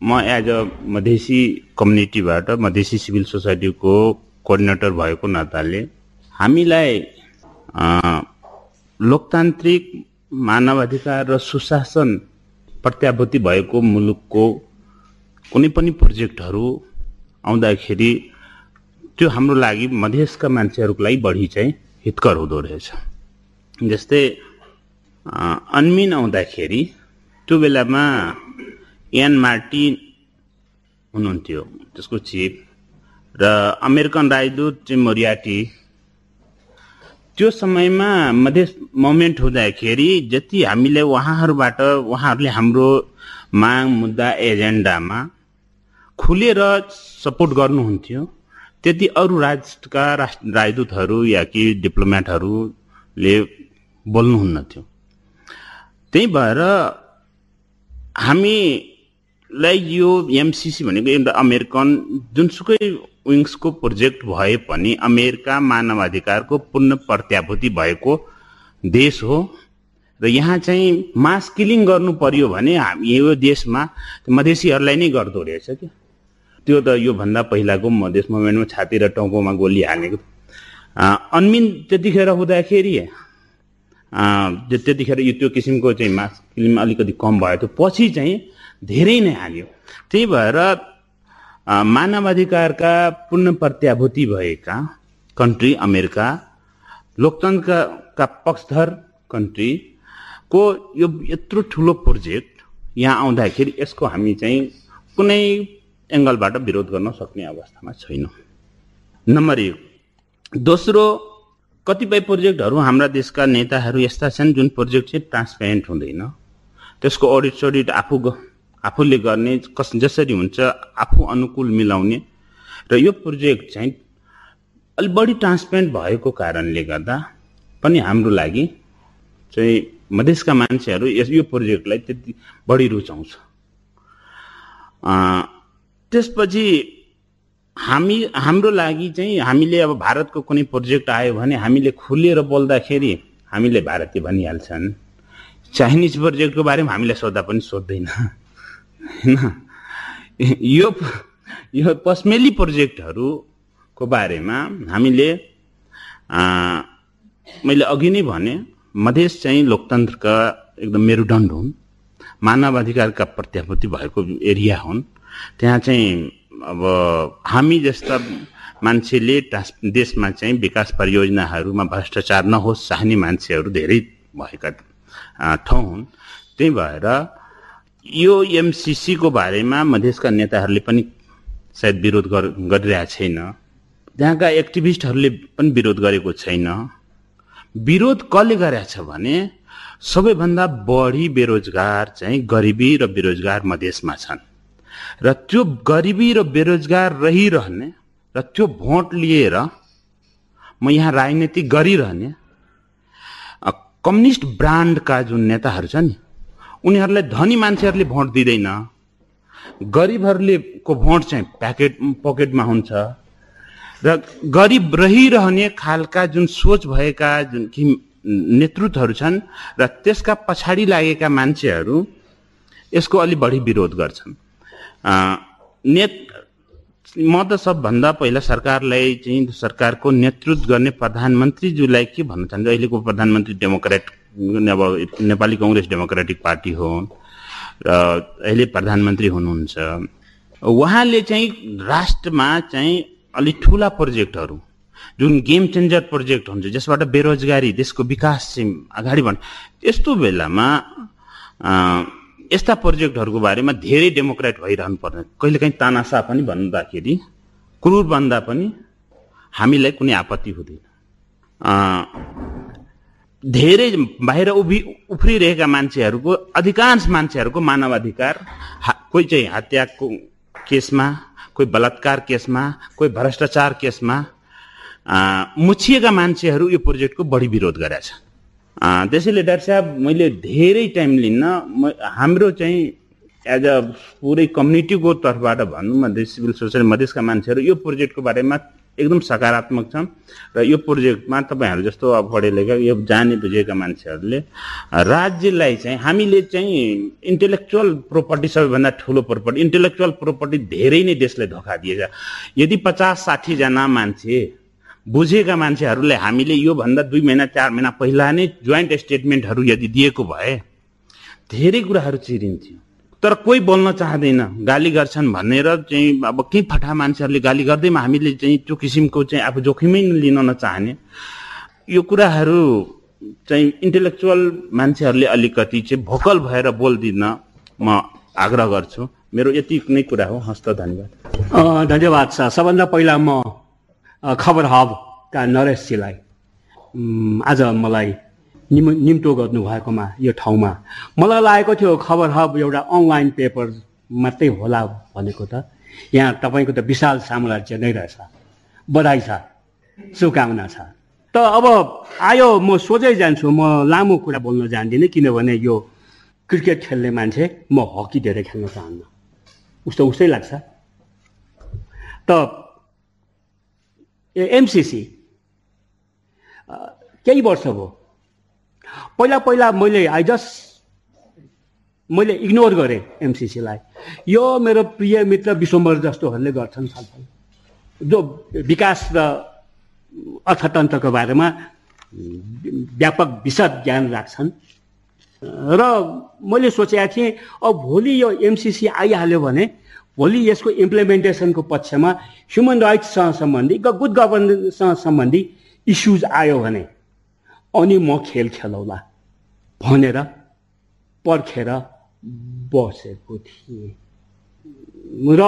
म एज अ मधेसी कम्युनिटीबाट मधेसी सिभिल सोसाइटीको कोअर्डिनेटर भएको नाताले हामीलाई लोकतान्त्रिक मानवाधिकार र सुशासन प्रत्याभूति भएको मुलुकको कुनै पनि प्रोजेक्टहरू आउँदाखेरि त्यो हाम्रो लागि मधेसका मान्छेहरूको लागि बढी चाहिँ हितकर हुँदो रहेछ। जस्तै अनमिन आउँदाखेरि त्यो बेलामा एन मार्टिन हुनुहुन्थ्यो त्यसको चिफ र अमेरिकन राजदूत चाहिँ मोरियाटी त्यो समयमा मधेस मोमेन्ट हुँदाखेरि जति हामीले उहाँहरूबाट उहाँहरूले हाम्रो माग मुद्दा एजेन्डामा खुलेर सपोर्ट गर्नुहुन्थ्यो त्यति अरू राष्ट्रका राष्ट्र राजदूतहरू या कि डिप्लोमेटहरूले बोल्नुहुन्न थियो त्यही भएर हामीलाई यो एमसिसी भनेको एउटा अमेरिकन जुनसुकै विङ्सको प्रोजेक्ट भए पनि अमेरिका मानवाधिकारको पूर्ण प्रत्याभूति भएको देश हो। र यहाँ चाहिँ मास किलिङ गर्नु पर्यो भने हामी यो देशमा मधेसीहरूलाई नै गर्दो रहेछ क्या त्यो त योभन्दा पहिलाको मधेस मुभमेन्टमा छाती र टाउकोमा गोली हालेको अन्मिन त्यतिखेर हुँदाखेरि त्यतिखेर यो त्यो किसिमको चाहिँ मास किलिङ अलिकति कम भयो। त्यो पछि चाहिँ धेरै नै हाल्यो। त्यही भएर मानवाधिकारका पूर्ण प्रत्याभूति भएका कन्ट्री अमेरिका लोकतन्त्रका पक्षधर कन्ट्रीको यो यत्रो ठुलो प्रोजेक्ट यहाँ आउँदाखेरि यसको हामी चाहिँ कुनै एङ्गलबाट विरोध गर्न सक्ने अवस्थामा छैनौँ। नम्बर एक दोस्रो कतिपय प्रोजेक्टहरू हाम्रा देशका नेताहरू यस्ता छन् जुन प्रोजेक्ट चाहिँ ट्रान्सपेरेन्ट हुँदैन। त्यसको अडिट सडिट आफू आफूले गर्ने कस जसरी हुन्छ आफू अनुकूल मिलाउने। र यो प्रोजेक्ट चाहिँ अलिक बढी ट्रान्सपेरेन्ट भएको कारणले गर्दा पनि हाम्रो लागि चाहिँ मधेसका मान्छेहरू यस यो प्रोजेक्टलाई त्यति बढी रुचाउँछ। त्यसपछि हामी हाम्रो लागि चाहिँ हामीले अब भारतको कुनै प्रोजेक्ट आयो भने हामीले खुलेर बोल्दाखेरि हामीले भारतीय भनिहाल्छन्। चाइनिज प्रोजेक्टको बारेमा हामीलाई सोद्धा पनि सोध्दैन होइन यो यो पस्मेली प्रोजेक्टहरूको बारेमा हामीले मैले अघि नै भने मधेस चाहिँ लोकतन्त्रका एकदम मेरुदण्ड हुन् मानवाधिकारका प्रत्याभूति भएको एरिया हुन्। त्यहाँ चाहिँ अब हामी जस्ता मान्छेले देशमा चाहिँ विकास परियोजनाहरूमा भ्रष्टाचार नहोस् चाहने मान्छेहरू धेरै भएका ठाउँ हुन्। त्यही भएर यो एमसिसीको बारेमा मधेसका नेताहरूले पनि सायद विरोध गरिरहेको छैन। त्यहाँका एक्टिभिस्टहरूले पनि विरोध गरेको छैन। विरोध कसले गरेछ भने सबैभन्दा बढी बेरोजगार चाहिँ गरिबी र बेरोजगार मधेसमा छन्। र त्यो गरिबी र बेरोजगार रहिरहने र त्यो भोट लिएर म यहाँ राजनीति गरिरहने कम्युनिस्ट ब्रान्डका जुन नेताहरू छ नि उनीहरूलाई धनी मान्छेहरूले भोट दिँदैन। गरिबहरूले को भोट चाहिँ प्याकेट पकेटमा हुन्छ। र गरिब रहिरहने खालका जुन सोच भएका जुन कि नेतृत्वहरू छन् र त्यसका पछाडि लागेका मान्छेहरू यसको अलि बढी विरोध गर्छन्। नेत म त सबभन्दा पहिला सरकारलाई चाहिँ सरकारको नेतृत्व गर्ने प्रधानमन्त्रीज्यूलाई के भन्न चाहन्छु? अहिलेको प्रधानमन्त्री डेमोक्रेट अब नेपाली कङ्ग्रेस डेमोक्रेटिक पार्टी हो र अहिले प्रधानमन्त्री हुनुहुन्छ। उहाँले चाहिँ राष्ट्रमा चाहिँ अलिक ठुला प्रोजेक्टहरू जुन गेम चेन्जर प्रोजेक्ट हुन्छ जसबाट बेरोजगारी देशको विकास चाहिँ अगाडि बढ यस्तो बेलामा यस्ता प्रोजेक्टहरूको बारेमा धेरै डेमोक्रेट भइरहनु पर्ने। कहिलेकाहीँ तानासा पनि भन्दाखेरि क्रुर भन्दा पनि हामीलाई कुनै आपत्ति हुँदैन। धेरै बाहिर उभि उफ्रिरहेका मान्छेहरूको अधिकांश मान्छेहरूको मानवाधिकार कोही चाहिँ हत्याको केसमा कोही बलात्कार केसमा कोही भ्रष्टाचार केसमा मुछिएका मान्छेहरू यो प्रोजेक्टको बढी विरोध गरेछ त्यसैले डाक्टर साहब मैले धेरै टाइम लिन्न हाम्रो चाहिँ एज अ पुरै कम्युनिटीको तर्फबाट भनौँ मधेस सिभिल सोसाइटी मधेसका मान्छेहरू यो प्रोजेक्टको बारेमा एकदम सकारात्मक छ र यो प्रोजेक्टमा तपाईँहरू जस्तो अब पढे लेखा यो जाने बुझेका मान्छेहरूले राज्यलाई चाहिँ हामीले चाहिँ इन्टेलेक्चुअल प्रोपर्टी सबैभन्दा ठुलो प्रोपर्टी इन्टेलेक्चुअल प्रोपर्टी धेरै नै देशलाई धोका दिएछ। यदि पचास साठीजना मान्छे बुझेका मान्छेहरूले हामीले योभन्दा दुई महिना चार महिना पहिला नै जोइन्ट स्टेटमेन्टहरू यदि दिएको भए धेरै कुराहरू चिरिन्थ्यो। तर कोही बोल्न चाहँदैन। गाली गर्छन् भनेर चाहिँ अब केही फटा मान्छेहरूले गाली गर्दैमा हामीले चाहिँ त्यो किसिमको चाहिँ आफू जोखिमै लिन नचाहने। यो कुराहरू चाहिँ इन्टेलेक्चुअल मान्छेहरूले अलिकति चाहिँ भोकल भएर बोलिदिन म आग्रह गर्छु। मेरो यति नै कुरा हो। हस्त धन्यवाद। धन्यवाद सर। सबभन्दा पहिला म खबर हबका नरेशजीलाई आज मलाई निम निम्तो गर्नुभएकोमा यो ठाउँमा। मलाई लागेको थियो खबर हब एउटा अनलाइन पेपर मात्रै होला भनेको त। यहाँ तपाईँको त विशाल साम्राज्य नै रहेछ। बधाई छ। शुभकामना छ। त अब आयो म सोझै जान्छु। म लामो कुरा बोल्न जान्दिनँ किनभने यो क्रिकेट खेल्ने मान्छे म हकी धेरै खेल्न चाहन्न। उस्तो उस्तै लाग्छ। त एमसिसी। केही वर्ष भयो। पहिला पहिला मैले आई जस्ट मैले इग्नोर गरेँ एमसिसीलाई यो मेरो प्रिय मित्र विश्वम्बर जस्तोहरूले गर्छन् छलफल। जो विकास र अर्थतन्त्रको बारेमा व्यापक विशद ज्ञान राख्छन्। र मैले सोचेका थिएँ अब भोलि यो एमसिसी आइहाल्यो भने भोलि यसको इम्प्लिमेन्टेसनको पक्षमा ह्युमन राइट्ससँग सम्बन्धी गुड गभर्नेन्ससँग सम्बन्धी इस्युज आयो भने अनि म खेल खेलौला भनेर पर्खेर बसेको थिएँ। र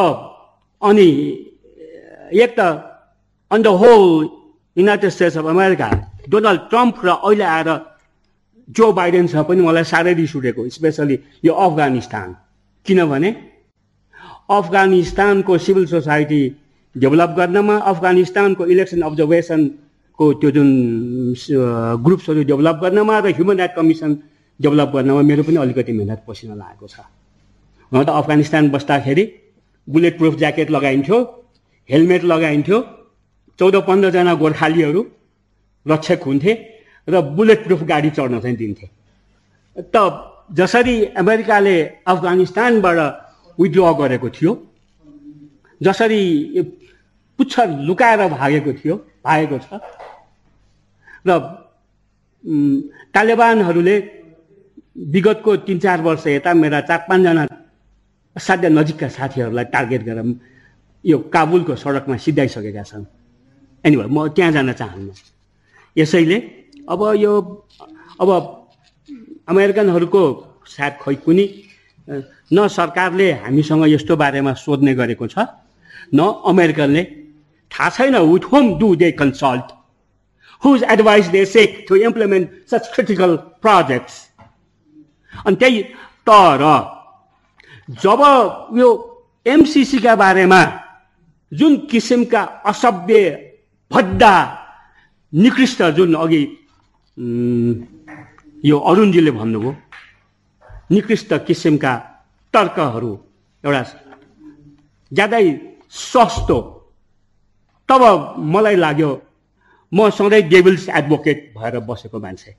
अनि एक त on the whole United States of America Donald Trump र अहिले आएर जो बाइडेनसँग पनि मलाई साह्रै रिस उठेको स्पेसली यो अफगानिस्तान। किनभने अफगानिस्तानको सिभिल सोसाइटी डेभलप गर्नमा अफगानिस्तानको इलेक्सन अब्जर्भेसनको त्यो जुन ग्रुप्सहरू डेभलप गर्नमा र ह्युमन राइट कमिसन डेभलप गर्नमा मेरो पनि अलिकति मेहनत पसिना लागेको छ। हुन त अफगानिस्तान बस्दाखेरि बुलेट प्रुफ ज्याकेट लगाइन्थ्यो हेलमेट लगाइन्थ्यो चौध पन्ध्रजना गोर्खालीहरू रक्षक हुन्थे र बुलेट प्रुफ गाडी चढ्न चाहिँ दिन्थे। त जसरी अमेरिकाले अफगानिस्तानबाट विड्र गरेको थियो जसरी पुच्छर लुकाएर भागेको थियो भागेको छ र तालिबानहरूले विगतको तिन चार वर्ष यता मेरा चार पाँचजना असाध्य नजिकका साथीहरूलाई टार्गेट गरेर यो काबुलको सडकमा सिद्धाइसकेका छन्। एनिवे म त्यहाँ जान चाहन्न। यसैले अब यो अब अमेरिकनहरूको सायद खै कुनै न सरकारले हामीसँग यस्तो बारेमा सोध्ने गरेको छ न अमेरिकनले। थाहा छैन with whom do they consult whose advice they seek to implement such critical projects अनि त्यही तर जब यो एमसिसीका बारेमा जुन किसिमका असभ्य भद्दा निकृष्ट जुन अघि यो अरुणजीले भन्नुभयो निकृष्ट किसिमका तर्कहरू एउटा ज्यादै सस्तो तब मलाई लाग्यो म सधैँ डेभिल्स एडभोकेट भएर बसेको मान्छे।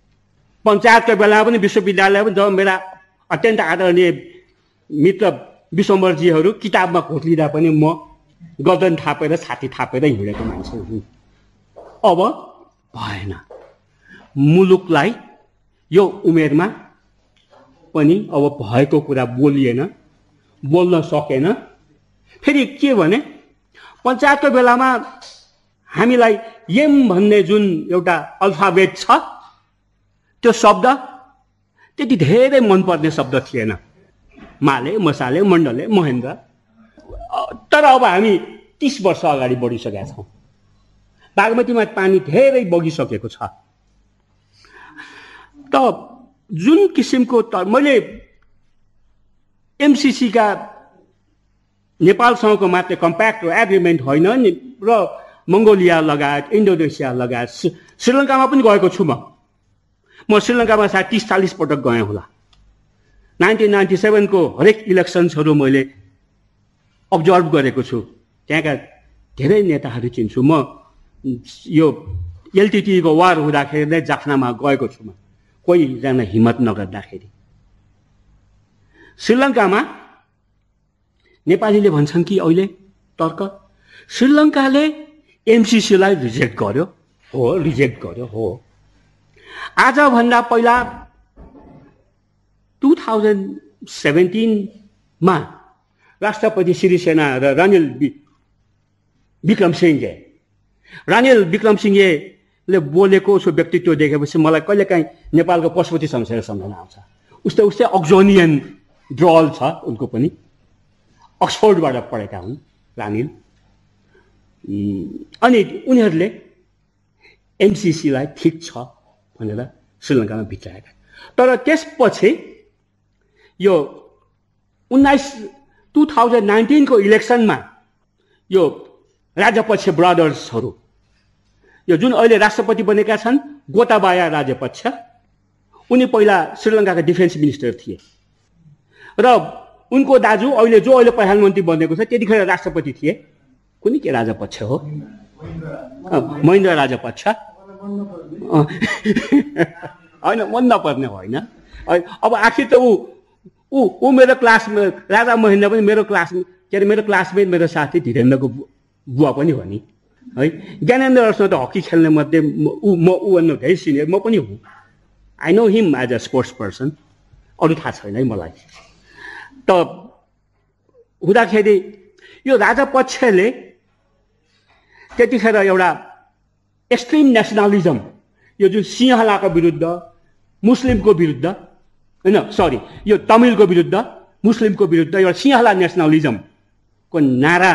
पञ्चायतको बेला पनि विश्वविद्यालय पनि जब मेरा अत्यन्त आदरणीय मित्र विश्वम्बरजीहरू किताबमा खोटलिँदा पनि म गर्दन थापेर छाती थापेर हिँडेको मान्छे हुँ। अब भएन। मुलुकलाई यो उमेरमा पनि अब भएको कुरा बोलिएन बोल्न सकेन। फेरि के भने पञ्चायतको बेलामा हामीलाई यम भन्ने जुन एउटा अल्फाबेट छ त्यो शब्द त्यति धेरै मनपर्ने शब्द थिएन। माले मसाले मण्डले महेन्द्र। तर अब हामी तिस वर्ष अगाडि बढिसकेका छौँ। बागमतीमा पानी धेरै बगिसकेको छ। त जुन किसिमको त मैले एमसिसीका नेपालसँगको मात्रै कम्प्याक्ट एग्रिमेन्ट होइन नि र मङ्गोलिया लगायत इन्डोनेसिया लगायत श्री- श्रीलङ्कामा पनि गएको छु म। म श्रीलङ्कामा सायद तिस चालिस पटक गएँ होला। नाइन्टिन नाइन्टी सेभेनको हरेक इलेक्सन्सहरू मैले अब्जर्भ गरेको छु। त्यहाँका धेरै नेताहरू चिन्छु। म यो एलटिटीको वार हुँदाखेरि नै जाफनामा गएको छु म। कोहीजना हिम्मत नगर्दाखेरि। श्रीलङ्कामा नेपालीले भन्छन् कि अहिले तर्क? श्रीलङ्काले एमसिसीलाई रिजेक्ट गर्यो हो रिजेक्ट गर्यो हो आजभन्दा पहिला टु थाउजन्ड सेभेन्टिनमा राष्ट्रपति सिरिसेना र रनिल वि विक्रमसिंहे रानिल विक्रमसिंहेले बोलेको उसको व्यक्तित्व देखेपछि मलाई कहिलेकाहीँ नेपालको पशुपति शमशेर सम्झना आउँछ। उस्तै उस्तै अक्जोनियन ड्रल छ उनको पनि। अक्सफोर्डबाट पढेका हुन् रानिल। अनि उनीहरूले एमसिसीलाई ठिक छ भनेर श्रीलङ्कामा भित्राएका। तर त्यसपछि यो उन्नाइस टु थाउजन्ड नाइन्टिनको इलेक्सनमा यो राजपक्ष ब्रदर्सहरू यो जुन अहिले राष्ट्रपति बनेका छन् गोताबाया राजपक्ष उनी पहिला श्रीलङ्काका डिफेन्स मिनिस्टर थिए। र उनको दाजु अहिले जो अहिले प्रधानमन्त्री बनेको छ त्यतिखेर राष्ट्रपति थिए। कुनै के राजपक्ष हो? महेन्द्र राजपक्ष होइन मन नपर्ने होइन अब आखिर त ऊ ऊ ऊ मेरो क्लासमा राजा महेन्द्र पनि मेरो क्लास के अरे मेरो क्लासमेट मेरो साथी धीरेन्द्रको बुवा पनि हो नि। है? ज्ञानेन्द्रसँग त हकी खेल्ने मध्ये ऊ म ऊभन्दा धेरै सिनियर म पनि हुँ। I know him as a sports person अरू थाहा छैन है मलाई। त हुँदाखेरि यो राजा पक्षले त्यतिखेर एउटा एक्सट्रिम नेसनलिजम यो जुन सिंहलाको विरुद्ध मुस्लिमको विरुद्ध होइन सरी यो तमिलको विरुद्ध मुस्लिमको विरुद्ध एउटा सिंहला नेसनलिजमको नारा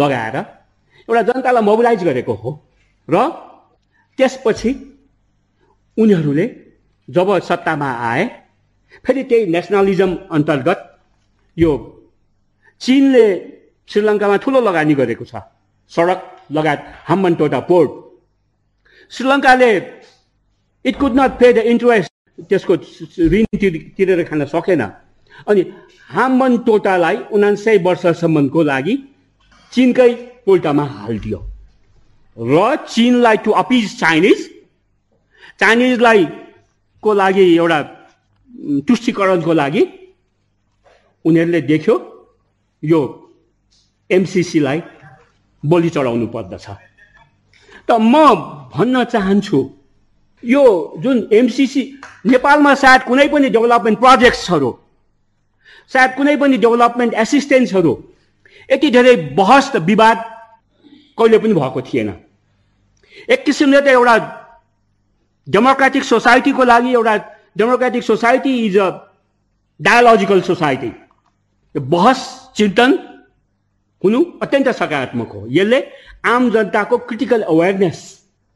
लगाएर एउटा जनतालाई मोबिलाइज गरेको हो र त्यसपछि उनीहरूले जब सत्तामा आए फेरि त्यही नेसनलिजम अन्तर्गत यो चिनले श्रीलङ्कामा ठुलो लगानी गरेको छ। सडक लगायत Hambantota port श्रीलङ्काले it could not pay the interest त्यसको ऋण तिरेर खान सकेन। अनि हाम्बन टोटालाई उनासय वर्षसम्मको लागि चिनकै पोल्टामा हालिदियो। र चिनलाई टु अपिज चाइनिज चाइनिजलाई को लागि एउटा तुष्टिकरणको लागि उनीहरूले देख्यो यो एमसिसीलाई बलि चढाउनु पर्दछ। त म भन्न चाहन्छु यो जुन एमसिसी नेपालमा सायद कुनै पनि डेभलपमेन्ट प्रोजेक्ट्सहरू सायद कुनै पनि डेभलपमेन्ट एसिस्टेन्सहरू यति धेरै बहस त विवाद कहिले पनि भएको थिएन। एक किसिमले त एउटा डेमोक्रेटिक सोसाइटीको लागि एउटा democratic society is a dialogical society. बहस चिन्तन हुनु अत्यन्त सकारात्मक हो। यसले आम जनताको क्रिटिकल अवेरनेस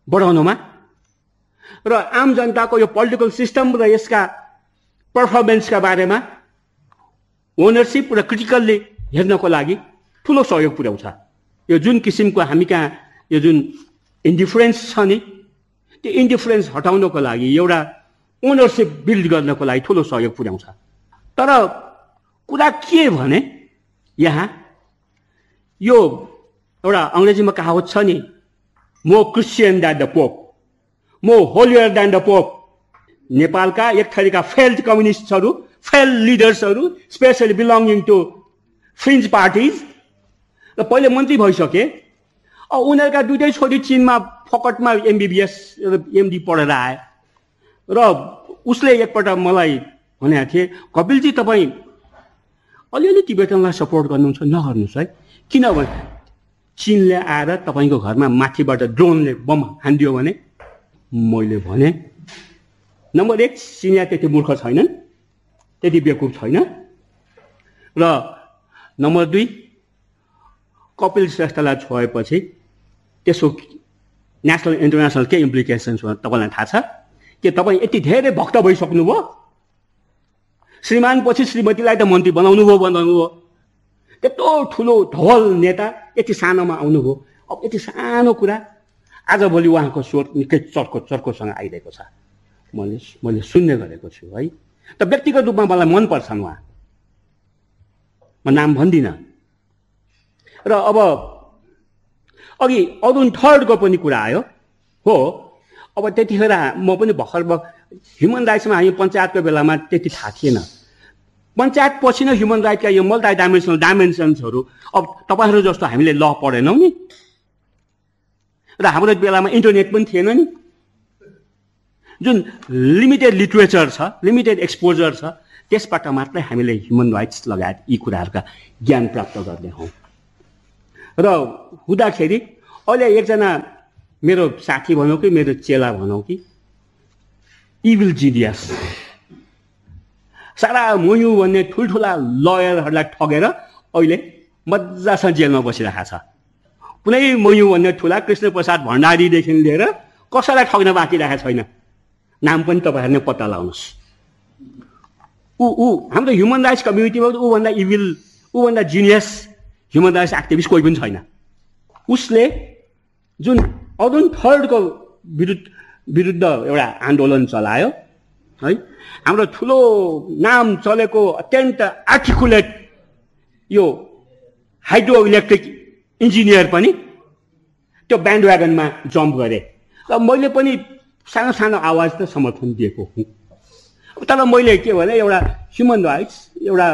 बढाउनमा र आम जनताको यो पोलिटिकल सिस्टम र यसका पर्फर्मेन्सका बारेमा ओनरसिप र क्रिटिकल्ली हेर्नको लागि ठुलो सहयोग पुर्याउँछ। यो जुन किसिमको हामी कहाँ यो जुन इन्डिफरेन्स छ नि त्यो इन्डिफरेन्स हटाउनको लागि एउटा ओनरसिप बिल्ड गर्नको लागि ठुलो सहयोग पुर्याउँछ। तर कुरा के भने यहाँ यो एउटा अङ्ग्रेजीमा कहावत छ नि more Christian that the pope. More holier than the pope. नेपालका एक थरीका फेल्ड कम्युनिस्टहरू failed लिडर्सहरू specially belonging to fringe parties र पहिले मन्त्री भइसके उनीहरूका दुइटै छोरी चिनमा फकटमा एमबिबिएस एमडी पढेर आए। र उसले एकपल्ट मलाई भनेको थिए कपिलजी तपाईँ अलिअलि टिबेटनलाई सपोर्ट गर्नुहुन्छ नगर्नुहोस् है। किनभने चिनले आएर तपाईँको घरमा माथिबाट ड्रोनले बम हानिदियो भने मैले भने नम्बर एक चिनिया त्यति मूर्ख छैनन् त्यति बेकुफ छैन र नम्बर दुई कपिल श्रेष्ठलाई छोएपछि त्यसको नेसनल इन्टरनेसनल के इम्प्लिकेसन्स हो तपाईँलाई थाहा छ? के तपाईँ यति धेरै भक्त भइसक्नुभयो? श्रीमान पछि श्रीमतीलाई त मन्त्री बनाउनु भयो बनाउनु भयो त्यत्रो ठुलो ढल नेता यति सानोमा आउनुभयो। अब यति सानो कुरा आजभोलि उहाँको स्वर निकै चर्को चर्कोसँग आइरहेको छ। मैले मैले सुन्ने गरेको छु है। त व्यक्तिगत रूपमा मलाई मनपर्छन् उहाँ। म नाम भन्दिनँ। र अब अघि अरुण थर्डको पनि कुरा आयो। हो अब त्यतिखेर म पनि भर्खर ह्युमन राइट्समा हामी पञ्चायतको बेलामा त्यति थाहा थिएन। पञ्चायत पछि नै ह्युमन राइटका यो मल्टी डाइमेन्सनल डाइमेन्सन्सहरू अब तपाईँहरू जस्तो हामीले ल पढेनौँ नि। र हाम्रो बेलामा इन्टरनेट पनि थिएन नि। जुन लिमिटेड लिटरेचर छ लिमिटेड एक्सपोजर छ त्यसबाट मात्रै हामीले ह्युमन राइट्स लगायत यी कुराहरूका ज्ञान प्राप्त गर्ने हौँ। र हुँदाखेरि अहिले एकजना मेरो साथी भनौँ कि मेरो चेला भनौँ कि इभिल जिडियस सारा मोयु भन्ने ठुल्ठुला लयरहरूलाई ठगेर अहिले मजासँग जेलमा बसिरहेको छ। कुनै मयु भन्ने ठुला कृष्ण प्रसाद भण्डारीदेखि लिएर कसैलाई ठग्न बाँकी राखेको छैन। नाम पनि तपाईँहरूले पत्ता लगाउनुहोस्। ऊ ऊ हाम्रो ह्युमन राइट्स कम्युनिटीमा ऊभन्दा इभिल ऊभन्दा जिनियस ह्युमन राइट्स एक्टिभिस्ट कोही पनि छैन। उसले जुन अरुण थर्डको विरुद्ध विरुद्ध एउटा आन्दोलन चलायो है? हाम्रो ठुलो नाम चलेको अत्यन्त आर्टिकुलेट यो हाइड्रो इलेक्ट्रिक इन्जिनियर पनि त्यो ब्यान्ड व्यागनमा जम्प गरे। र मैले पनि सानो सानो आवाज त समर्थन दिएको हुँ। तर मैले के भने एउटा ह्युमन राइट्स एउटा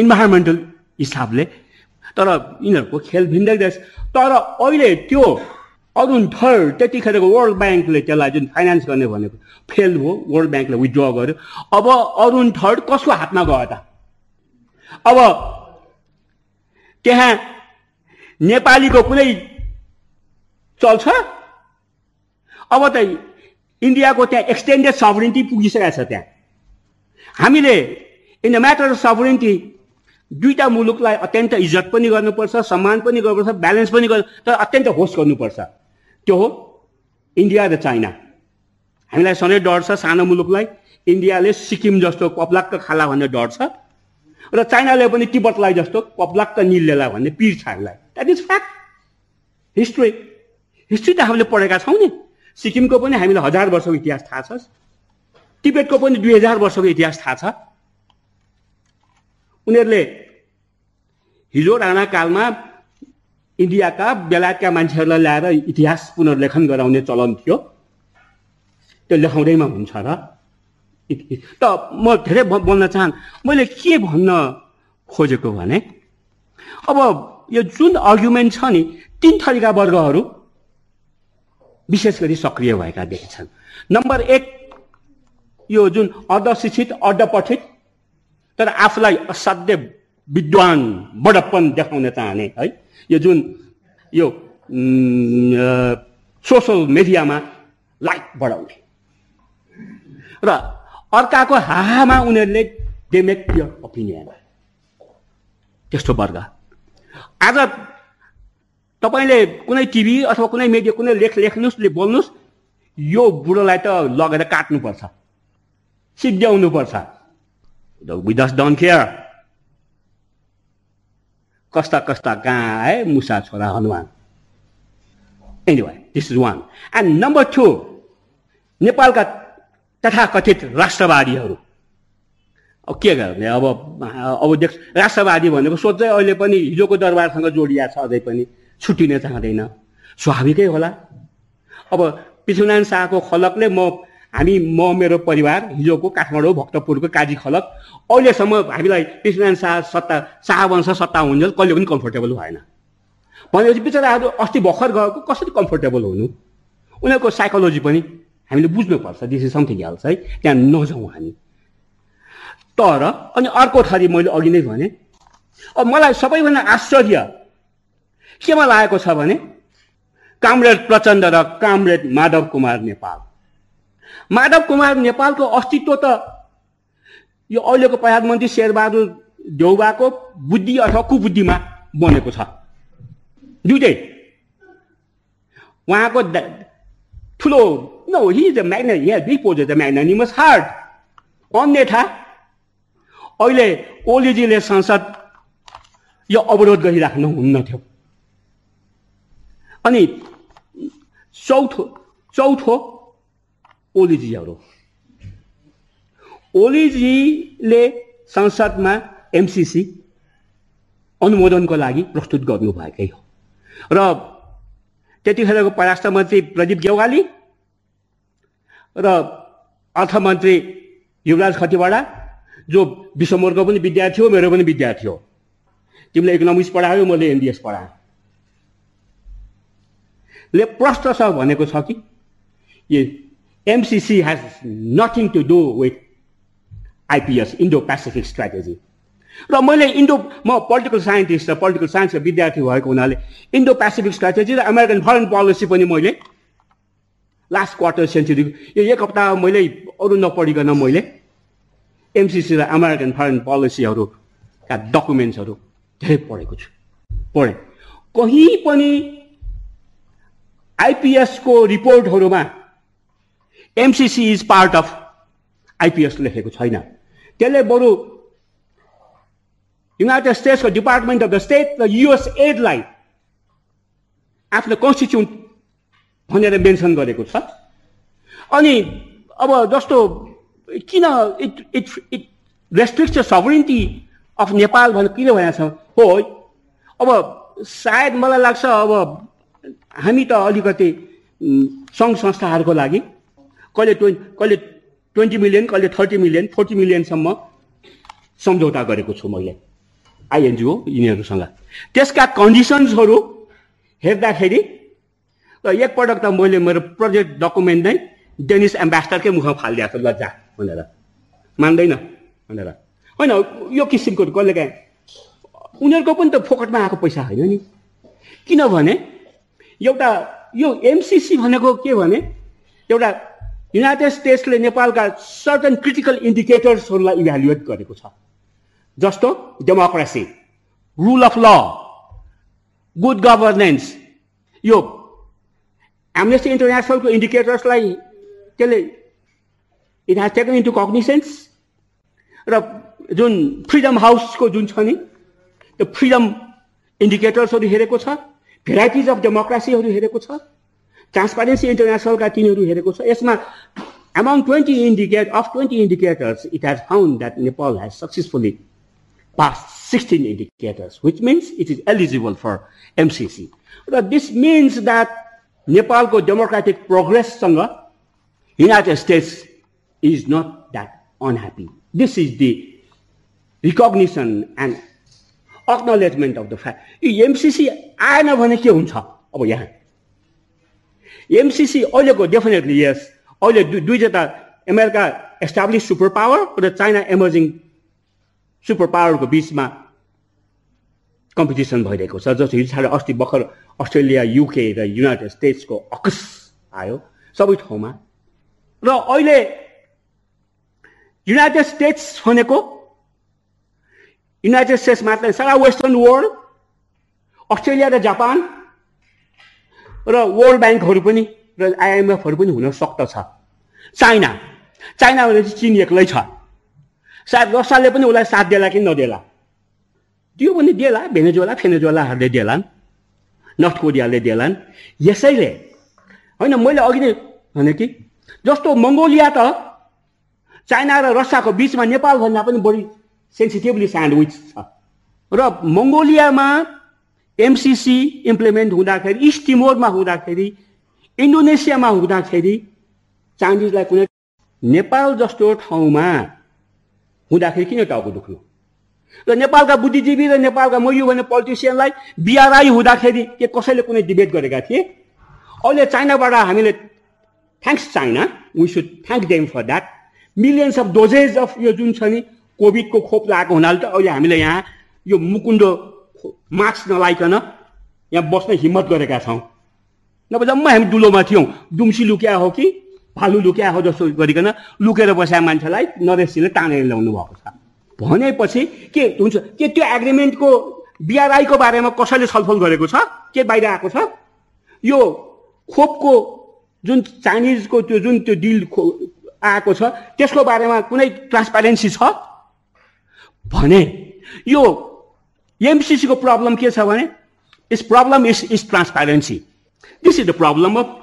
इन्भाइरोमेन्टल हिसाबले तर यिनीहरूको खेल भिन्दै रहेछ तर अहिले त्यो अरुण थर्ड त्यतिखेरको वर्ल्ड ब्याङ्कले त्यसलाई जुन फाइनेन्स गर्ने भनेको फेल भयो वर्ल्ड ब्याङ्कले विथड्र गर्यो। अब अरुण थर्ड कसको हातमा गयो त? अब त्यहाँ नेपालीको कुनै चल्छ? अब त इन्डियाको त्यहाँ एक्सटेन्डेड सभरेन्टी पुगिसकेको छ त्यहाँ। हामीले in the matter of sovereignty दुईवटा मुलुकलाई अत्यन्त इज्जत पनि गर्नुपर्छ सम्मान पनि गर्नुपर्छ ब्यालेन्स पनि गर्नु तर अत्यन्त होस्ट गर्नुपर्छ। त्यो हो इन्डिया र चाइना हामीलाई सधैँ डर छ सानो मुलुकलाई इन्डियाले सिक्किम जस्तो पप्लाक्क खाला भन्ने डर छ र चाइनाले पनि तिब्बतलाई जस्तो पप्लाक्क निल्लेला भन्ने पिर छ हामीलाई। That is fact history history त हामीले पढेका छौँ नि। सिक्किमको पनि हामीलाई हजार वर्षको इतिहास थाहा छ। तिब्बतको पनि दुई हजार वर्षको इतिहास थाहा छ। उनीहरूले हिजो राणाकालमा इन्डियाका बेलायतका मान्छेहरूलाई ल्याएर इतिहास पुनर्लेखन गराउने चलन थियो। त्यो लेखाउँदैमा हुन्छ र। त म धेरै बोल्न चाहन् मैले के भन्न खोजेको भने अब यो जुन अर्ग्युमेन्ट छ नि तिन थरीका वर्गहरू विशेष गरी सक्रिय भएका देखिन्छन्। नम्बर एक यो जुन अर्धशिक्षित अर्धपठित तर आफूलाई असाध्य विद्वान बडप्पन देखाउन चाहने है? यो जुन यो सोसल मिडियामा लाइक बढाउने। र अर्काको हाहामा उनीहरूले दे मेक यो ओपिनियन त्यस्तो वर्ग। आज तपाईँले कुनै टिभी अथवा कुनै मिडिया कुनै लेख लेख्नुहोस् बोल्नुहोस् यो बुढोलाई त लगेर काट्नुपर्छ। सिद्ध्याउनुपर्छ। Just don't care. कस्ता कस्ता कहाँ आए? मुसा छोरा Hanuman. Anyway this is one and number two नेपालका तथाकथित राष्ट्रवादीहरू। अब के गर्ने? अब अब देख राष्ट्रवादी भनेको सोध्दै अहिले पनि हिजोको दरबारसँग जोडिया छ अझै पनि। छुट्टिन चाहँदैन। स्वाभाविकै होला। अब पृथ्वीनारायण शाहको खलकले म हामी म मेरो परिवार हिजोको काठमाडौँ भक्तपुरको काजी खलक अहिलेसम्म हामीलाई पृथ्वीनारायण शाह सत्ता शाहवंश सत्ता हुन्छ कहिले पनि कम्फोर्टेबल भएन। भनेपछि बिचराहरू अस्ति भर्खर गएको कसरी कम्फोर्टेबल हुनु? उनीहरूको साइकोलोजी पनि हामीले बुझ्नुपर्छ दिस इज समथिङ हेल्स है? त्यहाँ नजाउँ हामी। तर अनि अर्को थरी मैले अघि नै भने अब मलाई सबैभन्दा आश्चर्य केमा लागेको छ भने कामरेड प्रचण्ड र कामरेड माधव कुमार नेपाल। माधव कुमार नेपालको अस्तित्व त यो अहिलेको प्रधानमन्त्री शेरबहादुर देउबाको बुद्धि अथवा कुबुद्धिमा बनेको छ। दुइटै। उहाँको ठुलो नो द द हार्ट अन्यथा अहिले ओलीजीले संसद यो अवरोध गरिराख्नु हुन्न थियो अनि चौथो चौथो ओलीजीहरू ओलीजीले संसदमा एमसिसी अनुमोदनको लागि प्रस्तुत गर्नुभएकै हो। र त्यतिखेरको परराष्ट्र मन्त्री प्रदीप गेवाली र अर्थमन्त्री युवराज खतिवाडा जो विश्वमोर्को पनि विद्यार्थी हो मेरो पनि विद्यार्थी हो। तिमीले इकोनोमिक्स पढायो मैले एमबिएस पढाएँ। ले प्रश्न छ भनेको छ कि MCC has nothing to do with IPS, Indo-Pacific strategy. र मैले इन्डो म पोलिटिकल साइन्टिस्ट र पोलिटिकल साइन्सको विद्यार्थी भएको हुनाले इन्डो पेसिफिक स्ट्राटेजी र अमेरिकन फरेन पोलिसी पनि मैले लास्ट क्वार्टर सेन्चुरीको यो एक हप्ता मैले अरू नपढिकन मैले एमसिसी र अमेरिकन फरेन पोलिसीहरूका डकुमेन्ट्सहरू धेरै पढेको छु पढेँ कहीँ पनि आइपिएसको रिपोर्टहरूमा MCC is part of IPS लेखेको छैन। त्यसले बरु युनाइटेड स्टेट्सको डिपार्टमेन्ट अफ द स्टेट र युएस एडलाई आफ्नो कन्स्टिट्युन्ट भनेर मेन्सन गरेको छ। अनि अब जस्तो किन it it it restrict sovereignty of Nepal भनेर किन भनेको छ? हो अब सायद मलाई लाग्छ अब हामी त अलिकति सङ्घ संस्थाहरूको लागि कहिले ट्वेन्टी कहिले ट्वेन्टी मिलियन कहिले थर्टी मिलियन फोर्टी मिलियनसम्म सम्झौता गरेको छु मैले आइएनजिओ यिनीहरूसँग। त्यसका कन्डिसन्सहरू हेर्दाखेरि र एकपटक त मैले मेरो प्रोजेक्ट डकुमेन्ट नै डेनिस एम्बेसडरकै मुखमा फालिदिएको छ लज्जा भनेर। मान्दैन भनेर। होइन यो किसिमको कहिले काहीँ उनीहरूको पनि त फोकटमा आएको पैसा होइन नि। किनभने एउटा यो एमसिसी भनेको के भने एउटा युनाइटेड स्टेट्सले नेपालका सर्टन क्रिटिकल इन्डिकेटर्सहरूलाई इभ्यालुएट गरेको छ। जस्तो democracy rule of law good governance यो एमनेस्टी इन्टरनेसनलको इन्डिकेटर्सलाई त्यसले it has taken into cognisance र जुन फ्रिडम हाउसको जुन छ नि त्यो फ्रिडम इन्डिकेटर्सहरू हेरेको छ भेराइटिज अफ डेमोक्रेसीहरू हेरेको छ। ट्रान्सपारेन्सी इन्टरनेसनलका तिनीहरू हेरेको छ यसमा among 20 indicate of 20 indicators it has found that nepal has successfully passed 16 indicators which means it is eligible for mcc but this means that nepalको democratic progress सँग united states is not that unhappy this is the recognition and acknowledgement of the fact यो MCC आएन भने के हुन्छ अब यहाँ MCC अहिलेको डेफिनेटली यस अहिले दुई दुईजना अमेरिका एस्टाब्लिस सुपर पावर र चाइना इमर्जिङ सुपर पावरको बिचमा कम्पिटिसन भइरहेको छ जस्तो हिजो छाडे अस्ति भर्खर अस्ट्रेलिया युके र युनाइटेड स्टेट्सको अकस आयो सबै ठाउँमा। र अहिले युनाइटेड स्टेट्स भनेको युनाइटेड स्टेट्स मात्र सारा वेस्टर्न वर्ल्ड अस्ट्रेलिया र जापान र वर्ल्ड ब्याङ्कहरू पनि र आइएमएफहरू पनि हुन सक्दछ। चाइना। चाइना भने चाहिँ चिन एक्लै छ। सायद रसियाले पनि उसलाई साथ देला कि नदेला दियो भने देला भेनेजुला फेनेजुलाहरूले देलान् नर्थ कोरियाले देलान् यसैले होइन मैले अघि नै भने कि जस्तो मङ्गोलिया त चाइना र रसियाको बिचमा नेपालभन्दा पनि बढी सेन्सिटिभली स्यान्डविच छ। र मङ्गोलियामा एमसिसी इम्प्लिमेन्ट हुँदाखेरि इस्ट टिमोरमा हुँदाखेरि इन्डोनेसियामा हुँदाखेरि चाइनिजलाई कुनै नेपाल जस्तो ठाउँमा हुँदाखेरि किन टाउको दुख्नु र नेपालका बुद्धिजीवी र नेपालका मयु भन्ने पोलिटिसियनलाई बिआरआई हुँदाखेरि के कसैले कुनै डिबेट गरेका थिए? अहिले चाइनाबाट हामीले thanks China we should thank them for that millions of doses of यो जुन छ नि कोभिडको खोप लगाएको हुनाले त अहिले हामीले यहाँ यो मुकुण्डो मास्क नलाइकन यहाँ बस्न हिम्मत गरेका छौँ। नभए जम्मै हामी डुलोमा थियौँ। दुम्सी लुक्या हो कि भालु लुक्या हो जस्तो गरिकन लुकेर बसेका मान्छेलाई नरेशजीले तानेर ल्याउनु भएको छ। भनेपछि के हुन्छ के त्यो एग्रिमेन्टको बिआरआईको बारेमा कसैले छलफल गरेको छ? के बाहिर आएको छ? यो खोपको जुन चाइनिजको त्यो जुन त्यो डिल आएको छ त्यसको बारेमा कुनै ट्रान्सपारेन्सी छ? भने यो एमसिसीको प्रब्लम के छ भने is problem is is transparency this is the problem of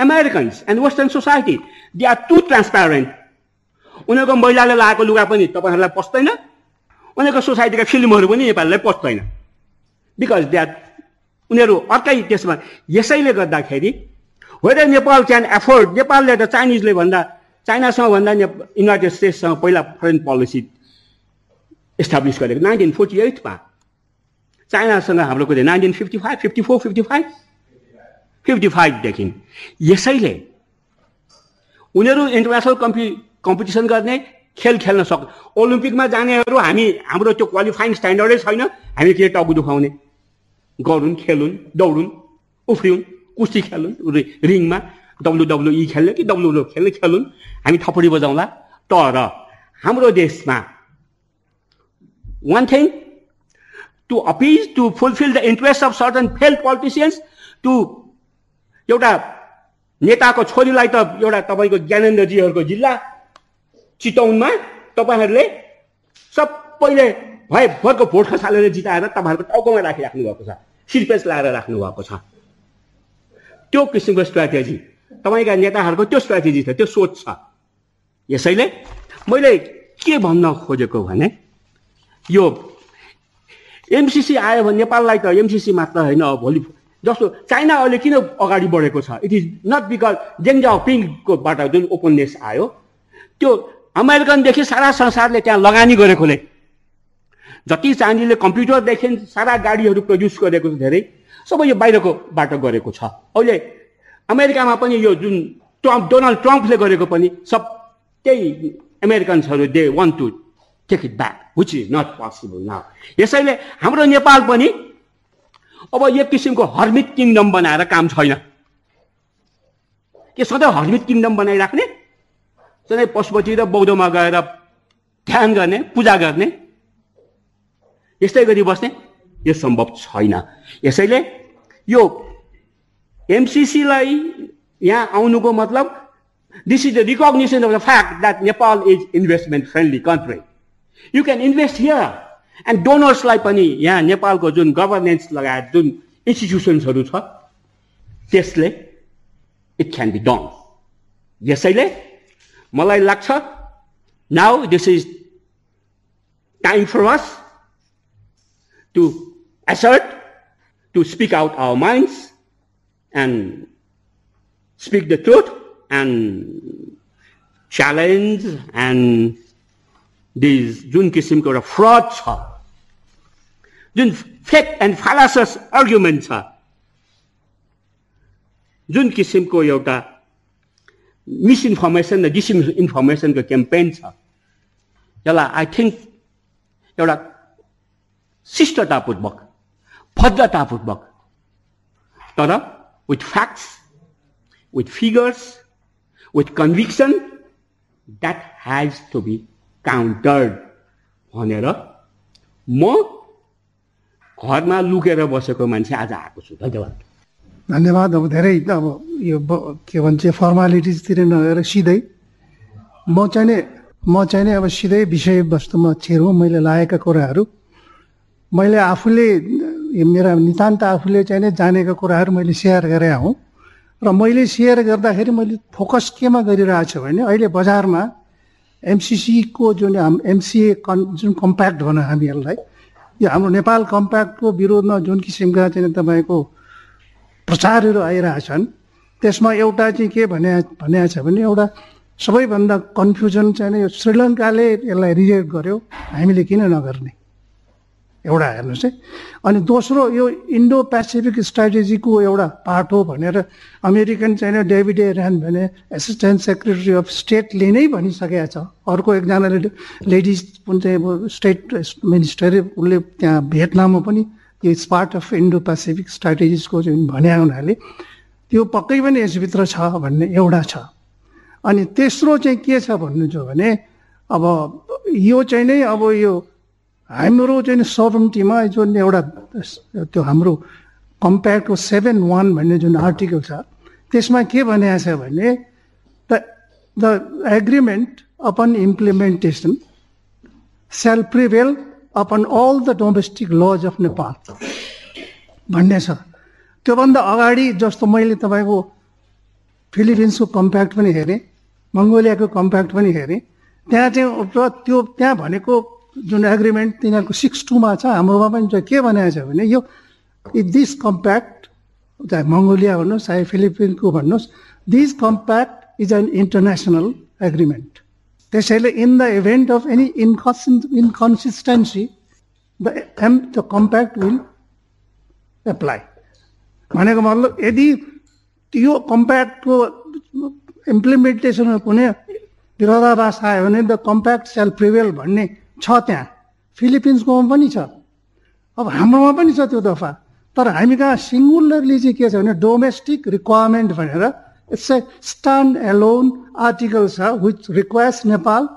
Americans and western society they are too transparent उनीहरूको महिलाले लगाएको लुगा पनि तपाईँहरूलाई पस्दैन। उनीहरूको सोसाइटीका फिल्महरू पनि नेपालीलाई पस्दैन। बिकज दे आर उनीहरू अर्कै त्यसमा यसैले गर्दाखेरि वेदर नेपाल क्यान एफोर्ड नेपालले त चाइनिजले भन्दा चाइनासँग भन्दा युनाइटेड स्टेट्ससँग पहिला फरेन पोलिसी इस्टाब्लिस गरेको नाइन्टिन फोर्टी एटमा चाइनासँग हाम्रो कति nineteen fifty five fifty four fifty five fifty फाइभदेखि यसैले उनीहरू इन्टरनेसनल कम्पि कम्पिटिसन गर्ने खेल खेल्न सक् ओलम्पिकमा जानेहरू हामी हाम्रो त्यो क्वालिफाइङ स्ट्यान्डर्डै छैन। हामी के टाउको दुखाउने? गरून् खेलुन् दौडुन् उफ्रिउन् कुस्ती खेलुन् रिङमा डब्लु खेल्ने कि डब्लु खेल्ने खेलुन्। हामी थपडी बजाउँला। तर हाम्रो देशमा one thing to appease to fulfil the interest of certain fail politicians to एउटा नेताको छोरीलाई त एउटा तपाईँको ज्ञानेन्द्रजीहरूको जिल्ला चितौनमा तपाईँहरूले सबैले भरको भोट खसालेर जिताएर तपाईँहरूको टाउकोमा राखिराख्नु भएको छ सिरपेस लाएर राख्नु भएको छ। त्यो किसिमको स्ट्राटेजी तपाईँका नेताहरूको त्यो स्ट्राटेजी छ त्यो सोच छ। यसैले मैले के भन्न खोजेको भने यो एमसिसी आयो भने नेपाललाई त एमसिसी मात्र होइन भोलि जस्तो चाइना अहिले किन अगाडि बढेको छ? इट इज नट बिकज जेङ पिङकोबाट जुन ओपननेस आयो त्यो अमेरिकनदेखि सारा संसारले त्यहाँ लगानी गरेकोले। जति चाइनीले कम्प्युटरदेखि सारा गाडीहरू प्रड्युस गरेको छ धेरै सबै यो बाहिरको बाटो गरेको छ। अहिले अमेरिकामा पनि यो जुन ट्रम्प डोनाल्ड ट्रम्पले गरेको पनि सब त्यही अमेरिकन्सहरू they want to take it back which is not possible न यसैले हाम्रो नेपाल पनि अब एक किसिमको हर्मिट किङडम बनाएर काम छैन। के सधैँ हर्मिट किङडम बनाइराख्ने? सधैँ पशुपति र बौद्धमा गएर ध्यान गर्ने पूजा गर्ने यस्तै गरी बस्ने यो सम्भव छैन। यसैले यो एमसिसीलाई यहाँ आउनुको मतलब this is the recognition of the fact that Nepal is investment friendly country you can invest here and डोनर्सलाई पनि यहाँ नेपालको जुन गभर्नेन्स लगायत जुन इन्स्टिट्युसन्सहरू छ त्यसले इट क्यान बी डन यसैले मलाई लाग्छ now this is time for us to assert to speak out our minds and speak the truth and challenge and these जुन किसिमको एउटा फ्रड छ. जुन फेक एन्ड फालासस आर्ग्युमेन्ट छ. जुन किसिमको एउटा मिसइन्फर्मेसन र डिसइन्फर्मेसनको क्याम्पेन छ. यसलाई आई थिङ्क एउटा शिष्टतापूर्वक भद्रतापूर्वक तर with facts, with figures, with conviction, that has to be countered भनेर म घरमा लुकेर बसेको मान्छे आज आएको छु। धन्यवाद। धन्यवाद। अब धेरै अब यो के भन्छ फर्मालिटिजतिर नगएर सिधै म चाहिँ म चाहिँ अब सिधै विषयवस्तुमा छिरौँ मैले लागेका कुराहरू मैले आफूले मेरा नितान्त आफूले चाहिँ जानेका कुराहरू मैले सेयर गरे हुँ। र मैले सेयर गर्दाखेरि मैले फोकस केमा गरिरहेको छु भने अहिले बजारमा एमसिसीको जुन एमसिए कन् जुन कम्प्याक्ट भनौँ हामीहरूलाई यो हाम्रो नेपाल कम्प्याक्टको विरोधमा जुन किसिमका चाहिँ तपाईँको प्रचारहरू आइरहेछन् त्यसमा एउटा चाहिँ के भने भनेको छ भने एउटा सबैभन्दा कन्फ्युजन चाहिँ यो श्रीलङ्काले यसलाई रिजेक्ट गर्यो हामीले किन नगर्ने? एउटा हेर्नुहोस् है। अनि दोस्रो यो इन्डो पेसिफिक स्ट्राटेजीको एउटा पार्ट हो भनेर अमेरिकन चाहिँ डेभिड ऱ्यान भने एसिस्टेन्ट सेक्रेटरी अफ स्टेटले नै भनिसकेको छ। अर्को एकजनाले लेडिज पनि चाहिँ स्टेट मिनिस्टर उसले त्यहाँ भियतनाममा पनि यो पार्ट अफ इन्डो पेसिफिक स्ट्राटेजिजको चाहिँ भने हुनाले त्यो पक्कै पनि यसभित्र छ भन्ने एउटा छ। अनि तेस्रो चाहिँ के छ भन्नु भने अब यो चाहिँ नै अब यो हाम्रो चाहिँ सभरेन्टीमा जुन एउटा त्यो हाम्रो कम्पेयरको सेभेन वान भन्ने जुन आर्टिकल छ त्यसमा के भनेको छ भने the the agreement upon implementation shall prevail upon all the domestic laws of Nepal भन्ने छ। त्योभन्दा अगाडि जस्तो मैले तपाईँको फिलिपिन्सको कम्प्याक्ट पनि हेरेँ मङ्गोलियाको कम्प्याक्ट पनि हेरेँ त्यहाँ चाहिँ त्यो त्यहाँ भनेको जुन एग्रिमेन्ट तिनीहरूको सिक्स टूमा छ हाम्रोमा पनि के भनेको छ भने यो दिस कम्प्याक्ट चाहे मङ्गोलिया भन्नुहोस् चाहे फिलिपिन्सको भन्नुहोस् this compact is an international agreement त्यसैले in the event of any inconsis inconsistency the M the compact will apply भनेको मतलब यदि यो कम्प्याक्टको इम्प्लिमेन्टेसनमा कुनै विरोधाभास आयो भने द कम्प्याक्ट सेल प्रिभेल भन्ने छ त्यहाँ। फिलिपिन्सकोमा पनि छ। अब हाम्रोमा पनि छ त्यो दफा। तर हामी कहाँ सिङ्गुलरली चाहिँ के छ भने डोमेस्टिक रिक्वायरमेन्ट भनेर it's a stand alone article छ which requires Nepal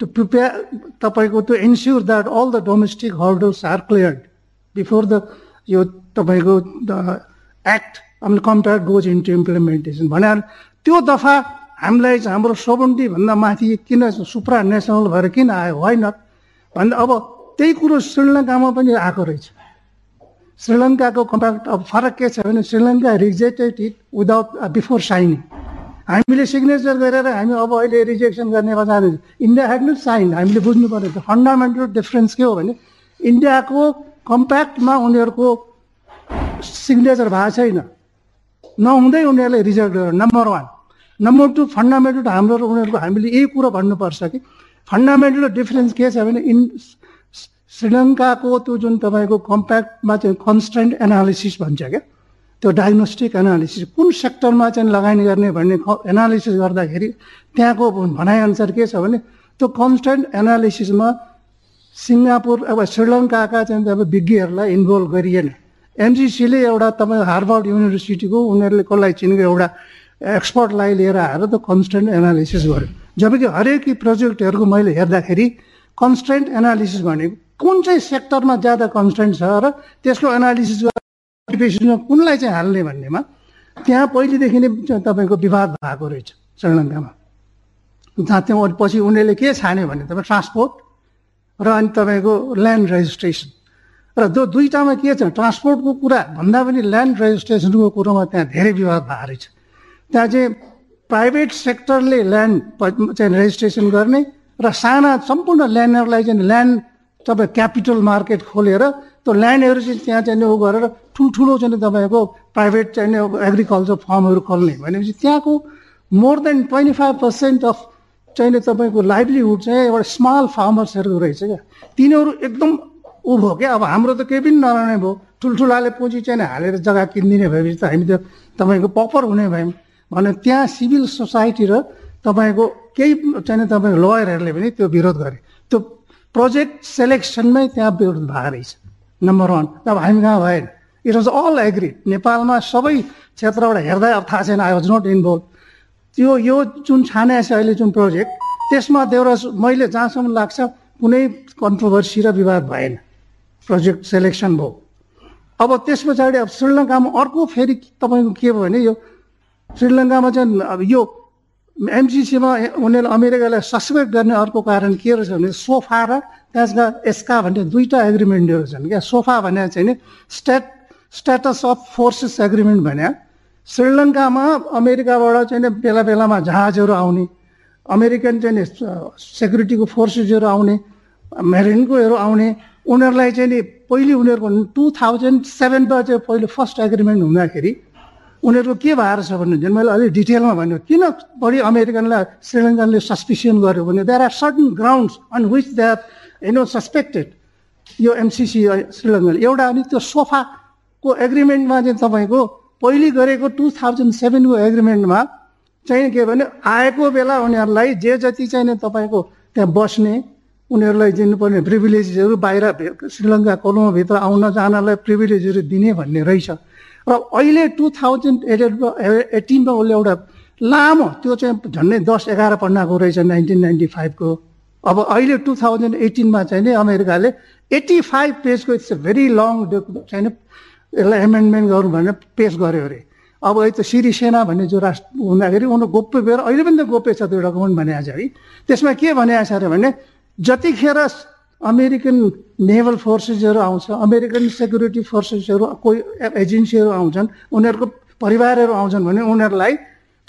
to prepare तपाईँको to ensure that all the domestic hurdles are cleared before the यो तपाईँको act compact goes into implementation भने त्यो दफा हामीलाई चाहिँ हाम्रो सेभेन्टीभन्दा माथि किन सुप्रा नेसनल भएर किन आयो? होइन। भन्दा अब त्यही कुरो श्रीलङ्कामा पनि आएको रहेछ। श्रीलङ्काको कम्प्याक्ट अब फरक के छ भने Sri Lanka rejected it without before signing. हामीले सिग्नेचर गरेर हामी अब अहिले रिजेक्सन गर्ने जाँदैछ इन्डिया हेड नट साइन हामीले बुझ्नु पर्यो फन्डामेन्टल डिफरेन्स के हो भने इन्डियाको कम्प्याक्टमा उनीहरूको सिग्नेचर भएको छैन। नहुँदै उनीहरूले रिजेक्ट गरेर number one number two fundamental हाम्रो उनीहरूको हामीले यही कुरो भन्नुपर्छ कि फन्डामेन्टल डिफरेन्स के छ भने इन श्रीलङ्काको त्यो जुन तपाईँको कम्प्याक्टमा चाहिँ कन्सटेन्ट एनालिसिस भन्छ क्या त्यो डायग्नोस्टिक एनालिसिस कुन सेक्टरमा चाहिँ लगानी गर्ने भन्ने एनालिसिस गर्दाखेरि त्यहाँको भनाइअनुसार के छ भने त्यो कन्सटेन्ट एनालिसिसमा सिङ्गापुर अब श्रीलङ्काका चाहिँ अब विज्ञहरूलाई इन्भल्भ गरिएन। एमजिसीले एउटा तपाईँ हार्वर्ड युनिभर्सिटीको उनीहरूले कसलाई चिनेको एउटा एक्सपर्टलाई लिएर आएर त कन्सटेन्ट एनालिसिस गर्यो। जबकि हरेक प्रोजेक्टहरूको मैले हेर्दाखेरि कन्सटेन्ट एनालिसिस भनेको कुन चाहिँ सेक्टरमा ज्यादा कन्सटेन्ट छ र त्यसको एनालिसिस अक्युपेसनमा कुनलाई चाहिँ हाल्ने भन्नेमा त्यहाँ पहिलेदेखि नै तपाईँको विवाद भएको रहेछ श्रीलङ्कामा। जहाँ त्यहाँ पछि उनीहरूले के छान्यो भने तपाईँ ट्रान्सपोर्ट र अनि तपाईँको ल्यान्ड रेजिस्ट्रेसन र त्यो दुईवटामा के छ ट्रान्सपोर्टको कुरा भन्दा पनि ल्यान्ड रेजिस्ट्रेसनको कुरोमा त्यहाँ धेरै विवाद भएको रहेछ। त्यहाँ चाहिँ प्राइभेट सेक्टरले ल्यान्ड चाहिँ रेजिस्ट्रेसन गर्ने र साना सम्पूर्ण ल्यान्डहरूलाई चाहिँ ल्यान्ड तपाईँ क्यापिटल मार्केट खोलेर त्यो ल्यान्डहरू चाहिँ त्यहाँ चाहिँ उ गरेर ठुल्ठुलो चाहिँ तपाईँको प्राइभेट चाहिँ एग्रिकल्चर फर्महरू खोल्ने भनेपछि त्यहाँको more than twenty five percent of चाहिँ तपाईँको लाइभलीहुड चाहिँ एउटा स्मल फार्मर्सहरू रहेछ क्या। तिनीहरू एकदम ऊ भयो क्या। अब हाम्रो त केही पनि नरहने भयो। ठुल्ठुलाले पुँजी चाहिँ हालेर जग्गा किनिदिने भएपछि त हामी त तपाईँको पपर हुने भयौँ। भने त्यहाँ सिभिल सोसाइटी र तपाईँको केही चाहिँ तपाईँको लयरहरूले पनि त्यो विरोध गरे। त्यो प्रोजेक्ट सेलेक्सनमै त्यहाँ विरोध भएको रहेछ। नम्बर वान अब हामी कहाँ भएन? इट वाज अल एग्री नेपालमा सबै क्षेत्रबाट हेर्दा अब थाहा छैन आई वाज नट इन्भल्भ त्यो यो जुन छाने छ अहिले जुन प्रोजेक्ट त्यसमा देउरा मैले जहाँसम्म लाग्छ कुनै कन्ट्रोभर्सी र विवाद भएन। प्रोजेक्ट सेलेक्सन भयो। अब त्यस पछाडि अब श्रीलङ्कामा अर्को फेरि तपाईँको के भयो भने यो श्रीलङ्कामा चाहिँ अब यो एमसिसीमा उनीहरूले अमेरिकालाई सस्पेक्ट गर्ने अर्को कारण के रहेछ भने सोफा र त्यसका एस्का भन्ने दुईवटा एग्रिमेन्टहरू छन् क्या। सोफा भने चाहिँ नि state status of forces agreement भने श्रीलङ्कामा अमेरिकाबाट चाहिँ बेला बेलामा जहाजहरू आउने अमेरिकन चाहिँ सेक्युरिटीको फोर्सेसहरू आउने मेरिनकोहरू आउने उनीहरूलाई चाहिँ नि पहिले उनीहरूको टु थाउजन्ड सेभेनमा चाहिँ पहिलो फर्स्ट एग्रिमेन्ट हुँदाखेरि उनीहरूको के भएर छ भने मैले अलिक डिटेलमा भन्यो किन बढी अमेरिकनलाई श्रीलङ्कनले सस्पिसियन गर्यो भने there are certain grounds on which they are you know suspected यो एमसिसी श्रीलङ्काले। एउटा अनि त्यो सोफाको एग्रिमेन्टमा चाहिँ तपाईँको पहिले गरेको टु थाउजन्ड सेभेनको एग्रिमेन्टमा चाहिँ के भने आएको बेला उनीहरूलाई जे जति चाहिँ तपाईँको त्यहाँ बस्ने उनीहरूलाई दिनुपर्ने प्रिभिलेजेसहरू बाहिर श्रीलङ्का कोलोमाभित्र आउन जानलाई प्रिभिलेजहरू दिने भन्ने रहेछ। र अहिले टु थाउजन्ड एटेडमा एटिनमा उसले एउटा लामो त्यो चाहिँ झन्डै दस एघार पन्नाको रहेछ नाइन्टिन नाइन्टी फाइभको अब अहिले टु थाउजन्ड एटिनमा चाहिँ नि अमेरिकाले एट्टी फाइभ पेजको इट्स अ भेरी लङ चाहिँ यसलाई एमेन्डमेन्ट गरौँ भनेर पेस गर्यो अरे। अब अहिले त सिरिसेना भन्ने जो राष्ट्र हुँदाखेरि उनीहरू गोप्य भएर अहिले पनि त गोप्य छ त्यो डकुमेन्ट भनेको छ है। त्यसमा के भनेको छ अरे भने जतिखेर अमेरिकन नेभल फोर्सेसहरू आउँछ अमेरिकन सेक्युरिटी फोर्सेसहरू कोही एजेन्सीहरू आउँछन् उनीहरूको परिवारहरू आउँछन् भने उनीहरूलाई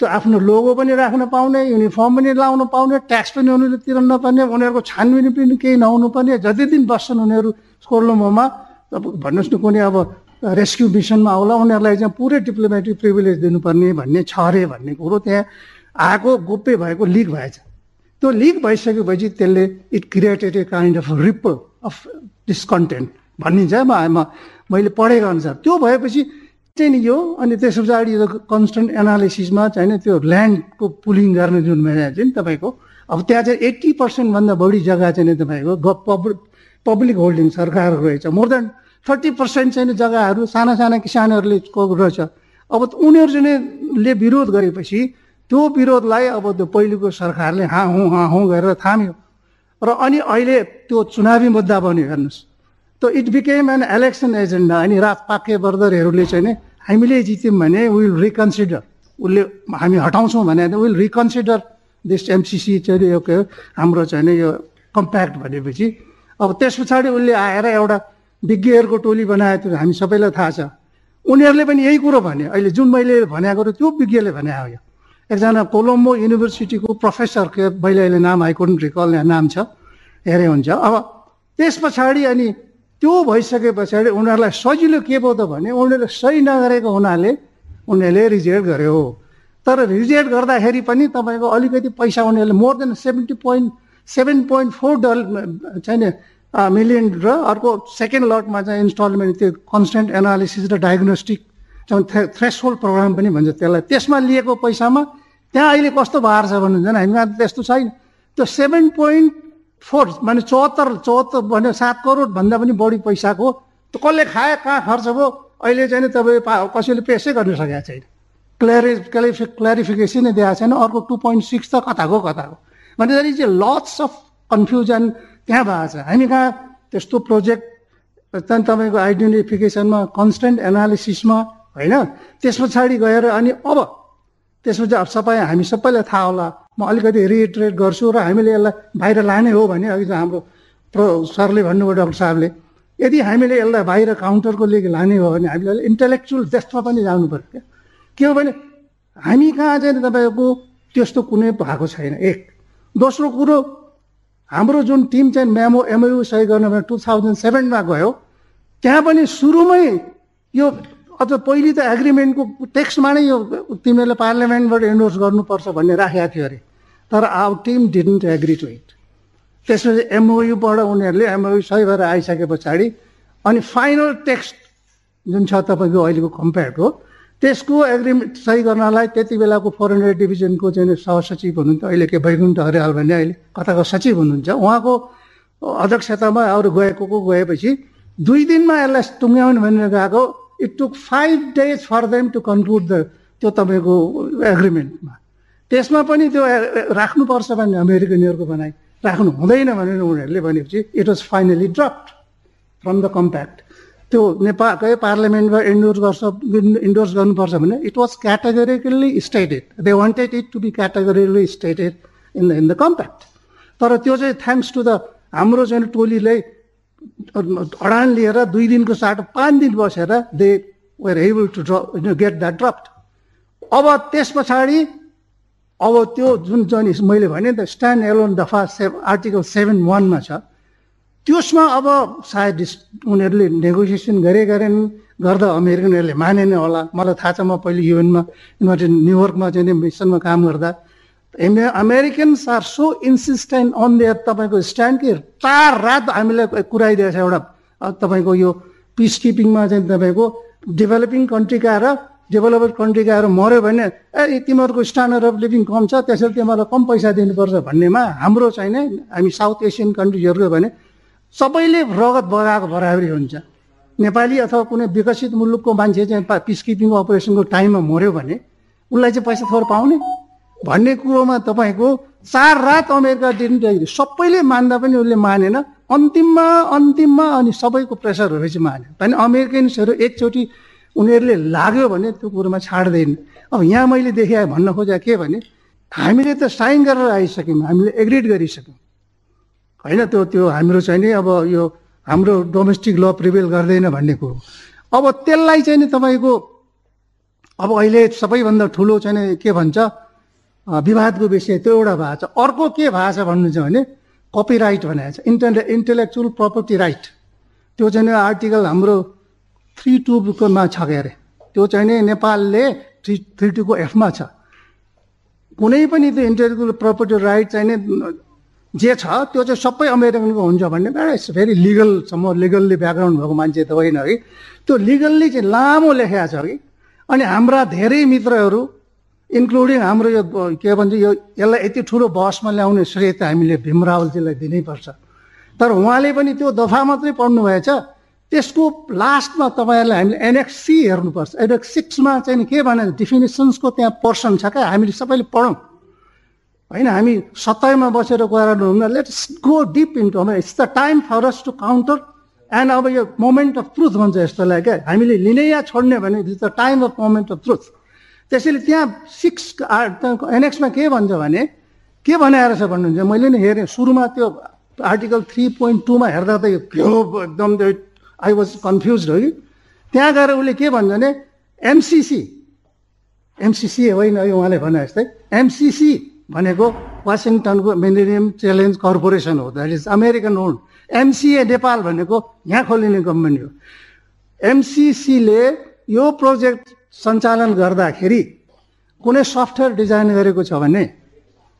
त्यो आफ्नो लोगो पनि राख्न पाउने युनिफर्म पनि लाउन पाउने ट्याक्स पनि उनीहरूले तिर्न नपर्ने उनीहरूको छानबिन पनि केही नहुनु पर्ने जति दिन बस्छन् उनीहरू कोलोमोमा अब भन्नुहोस् न कुनै अब रेस्क्यु मिसनमा आउला उनीहरूलाई चाहिँ पुरै डिप्लोमेटिक प्रिभिलेज दिनुपर्ने भन्ने छ अरे भन्ने कुरो त्यहाँ आएको गोप्य भएको लिक भएछ त्यो लिक भइसकेपछि त्यसले it created a kind of ripple of discontent भनिन्छ म मैले पढेको अनुसार त्यो भएपछि चाहिँ नि यो अनि त्यस पछाडि यो कन्सटेन्ट एनालिसिसमा चाहिँ त्यो ल्यान्डको पुलिङ गर्ने जुन चाहिँ तपाईँको अब त्यहाँ चाहिँ एट्टी पर्सेन्टभन्दा बढी जग्गा चाहिँ नि तपाईँको पब्लिक होल्डिङ सरकारको रहेछ मोर देन थर्टी पर्सेन्ट चाहिँ जग्गाहरू साना साना किसानहरूले रहेछ अब उनीहरू चाहिँ विरोध गरेपछि त्यो विरोधलाई अब त्यो पहिलेको सरकारले हाँ हुँ हाँ हुँ गरेर थाम्यो। र अनि अहिले त्यो चुनावी मुद्दा बन्यो हेर्नुहोस्। त it became an election agenda अनि राज पाके बर्दरहरूले चाहिँ नि हामीले जित्यौँ भने विल रिकन्सिडर उसले हामी हटाउँछौँ भने विल रिकन्सिडर दिस एमसिसी चाहिँ यो के हाम्रो चाहिँ यो कम्प्याक्ट भनेपछि। अब त्यस पछाडि उसले आएर एउटा विज्ञहरूको टोली बनाएको थियो हामी सबैलाई थाहा छ। उनीहरूले पनि यही कुरो भने अहिले जुन मैले भनेको त्यो विज्ञले भने हो यो एकजना कोलम्बो युनिभर्सिटीको प्रोफेसर के मैले अहिले नाम आई कुडन्ट रिकल नाम छ हेरे हुन्छ। अब त्यस पछाडि अनि त्यो भइसके पछाडि उनीहरूलाई सजिलो के भयो त भने उनीहरूले सही नगरेको हुनाले उनीहरूले रिजेक्ट गर्यो। तर रिजेक्ट गर्दाखेरि पनि तपाईँको अलिकति पैसा उनीहरूले more than seventy point seven point four dollar छैन मिलियन र अर्को सेकेन्ड लटमा चाहिँ इन्स्टलमेन्ट त्यो कन्सटेन्ट एनालिसिस र डायग्नोस्टिक थ्रेस होल्ड प्रोग्राम पनि भन्छ त्यसलाई। त्यसमा लिएको पैसामा त्यहाँ अहिले कस्तो भएर छ भन्नुहुन्छ हामीमा त त्यस्तो छैन। त्यो सेभेन पोइन्ट फोर माने चौहत्तर चौहत्तर भने सात करोडभन्दा पनि बढी पैसाको। त कसले खायो कहाँ खर्च भयो? अहिले चाहिँ तपाईँ पा कसैले पेसै गर्न सकेको छैन। क्ल्यारि क्ल्यारिफि क्ल्यारिफिकेसनै दिएको छैन। अर्को टु पोइन्ट सिक्स त कताको कताको भनेपछि चाहिँ लट्स अफ कन्फ्युजन त्यहाँ भएको छ। हामी कहाँ त्यस्तो प्रोजेक्ट त्यहाँदेखि तपाईँको आइडेन्टिफिकेसनमा कन्सटेन्ट एनालिसिसमा होइन? त्यस पछाडि गएर अनि अब त्यसपछि अब सबै हामी सबैलाई थाहा होला। म अलिकति रिइटरेट गर्छु र हामीले यसलाई बाहिर लाने हो भने अघि हाम्रो प्रो सरले भन्नुभयो डक्टर साहबले यदि हामीले यसलाई बाहिर काउन्टरको लागि लाने हो भने हामीले इन्टेलेक्चुअल डेस्कमा पनि जानु पऱ्यो क्या। के हो भने हामी कहाँ चाहिँ तपाईँको त्यस्तो कुनै भएको छैन। एक दोस्रो कुरो हाम्रो जुन टिम चाहिँ मेमो एमओयु सही गर्न टु थाउजन्ड सेभेनमा गयो त्यहाँ पनि सुरुमै यो अझ पहिले त एग्रिमेन्टको टेक्स्टमा नै यो तिमीहरूले पार्लियामेन्टबाट इन्डोर्स गर्नुपर्छ भन्ने राखेको थियो अरे। तर our team didn't agree to it त्यसपछि एमओयुबाट उनीहरूले एमओयु सही भएर आइसके पछाडि अनि फाइनल टेक्स्ट जुन छ तपाईँको अहिलेको कम्पेयरको त्यसको एग्रिमेन्ट सही गर्नलाई त्यति बेलाको फरेन एड डिभिजनको चाहिँ सहसचिव हुनुहुन्थ्यो अहिले के वैकुण्ठ हरियाल भन्ने अहिले कताको सचिव हुनुहुन्छ। उहाँको अध्यक्षतामा अरू गएको गएपछि दुई दिनमा यसलाई टुङ्ग्याउनु भनेर गएको it took five days for them to conclude the त्यो तपाईँको एग्रिमेन्टमा त्यसमा पनि त्यो राख्नुपर्छ भने अमेरिकनहरूको भनाइ। राख्नु हुँदैन भनेर उनीहरूले भनेपछि it was finally dropped from the compact त्यो नेपालकै पार्लियामेन्टमा इन्डोर्स गर्छ इन्डोर्स गर्नुपर्छ भने it was categorically stated they wanted it to be categorically stated in the in the compact तर त्यो चाहिँ थ्याङ्क्स टु द हाम्रो चाहिँ टोलीले अडान लिएर दुई दिनको साटो पाँच दिन बसेर दे वेयर एबल टु ड्र गेट द्याट ड्रप्ड अब त्यस पछाडि अब त्यो जुन चाहिँ मैले भने त स्ट्यान्ड एलोन दफा सेभ आर्टिकल सेभेन वानमा छ। त्यसमा अब सायद उनीहरूले नेगोसिएसन गरे गरेन गर्दा अमेरिकनहरूले मानेन होला। मलाई थाहा छ म पहिले युएनमा न्युयोर्कमा चाहिँ मिसनमा काम गर्दा। Americans are so insistent on their तपाईँको स्ट्यान्ड कि? चार रात हामीलाई कुराइदिएको छ एउटा। तपाईँको यो पिस किपिङमा चाहिँ तपाईँको डेभलपिङ कन्ट्रीका र डेभलप्ड कन्ट्रीका आएर मऱ्यो भने ए तिमीहरूको स्ट्यान्डर्ड अफ लिभिङ कम छ त्यसैले तिमीहरूलाई कम पैसा दिनुपर्छ भन्नेमा हाम्रो चाहिँ हामी साउथ एसियन कन्ट्रिजहरूको भने सबैले रगत बगाएको बराबरी हुन्छ। नेपाली अथवा कुनै विकसित मुलुकको मान्छे चाहिँ पिस किपिङ अपरेसनको टाइममा मऱ्यो भने उसलाई चाहिँ पैसा थोर पाउने। भन्ने कुरोमा तपाईँको चार रात अमेरिका डिन्ट सबैले मान्दा पनि उसले मानेन। अन्तिममा अन्तिममा अनि सबैको प्रेसरहरू चाहिँ माने। भने अमेरिकन्सहरू एकचोटि उनीहरूले लाग्यो भने त्यो कुरोमा छाड्दैन। अब यहाँ मैले देखाएँ भन्न खोजेँ के भने हामीले त साइन गरेर आइसक्यौँ। हामीले एग्रिड गरिसक्यौँ। होइन त्यो त्यो हाम्रो चाहिँ नि अब यो हाम्रो डोमेस्टिक ल प्रिभेल गर्दैन भन्ने कुरो। अब त्यसलाई चाहिँ नि तपाईँको अब अहिले सबैभन्दा ठुलो चाहिँ के भन्छ विवादको विषय त्यो एउटा छ। अर्को के छ भन्नु छ भने कपिराइट भनेको छ। इन्टेले इन्टेलेक्चुअल प्रपर्टी राइट त्यो चाहिँ आर्टिकल हाम्रो थ्री टूकोमा छ के अरे? त्यो चाहिँ नि नेपालले थ्री थ्री टूको एफमा छ। कुनै पनि त्यो इन्टेलेक्चुअल प्रपर्टी राइट चाहिँ जे छ त्यो चाहिँ सबै अमेरिकनको हुन्छ भन्ने इट्स भेरी लिगलसम्म लिगल्ली ब्याकग्राउन्ड भएको मान्छे त होइन है त्यो लिगल्ली चाहिँ लामो लेखेको छ कि अनि हाम्रा धेरै मित्रहरू इन्क्लुडिङ हाम्रो यो के भन्छ यो यसलाई यति ठुलो बसमा ल्याउने श्रेय त हामीले भीम रावलजीलाई दिनैपर्छ। तर उहाँले पनि त्यो दफा मात्रै पढ्नु भएछ त्यसको लास्टमा तपाईँहरूलाई हामीले एनएक्स सी हेर्नुपर्छ। एनएक्स सिक्समा चाहिँ के भने डिफिनेसन्सको त्यहाँ पोर्सन छ क्या। हामीले सबैले पढौँ। होइन हामी सत्ताइमा बसेर कुरा हुँदा let's go deep into it's the time for us to counter and अब यो मोमेन्ट अफ ट्रुथ भन्छ यस्तोलाई क्या। हामीले लिने या छोड्ने भने it is the time of moment of truth त्यसैले त्यहाँ सिक्स एनेक्समा के भन्छ भने के बनाएर छ भन्नुहुन्छ? मैले नि हेरेँ सुरुमा त्यो आर्टिकल थ्री पोइन्ट टूमा हेर्दा त यो के एकदम त्यो आई वाज कन्फ्युज हो कि? त्यहाँ गएर उसले के भन्छ भने एमसिसी एमसिसी होइन यो उहाँले भने जस्तै एमसिसी भनेको वासिङटनको मिलेनियम च्यालेन्ज कर्पोरेसन हो that is American owned MCA Nepal भनेको यहाँ खोलिने कम्पनी हो। एमसिसीले यो प्रोजेक्ट सञ्चालन गर्दाखेरि कुनै सफ्टवेयर डिजाइन गरेको छ भने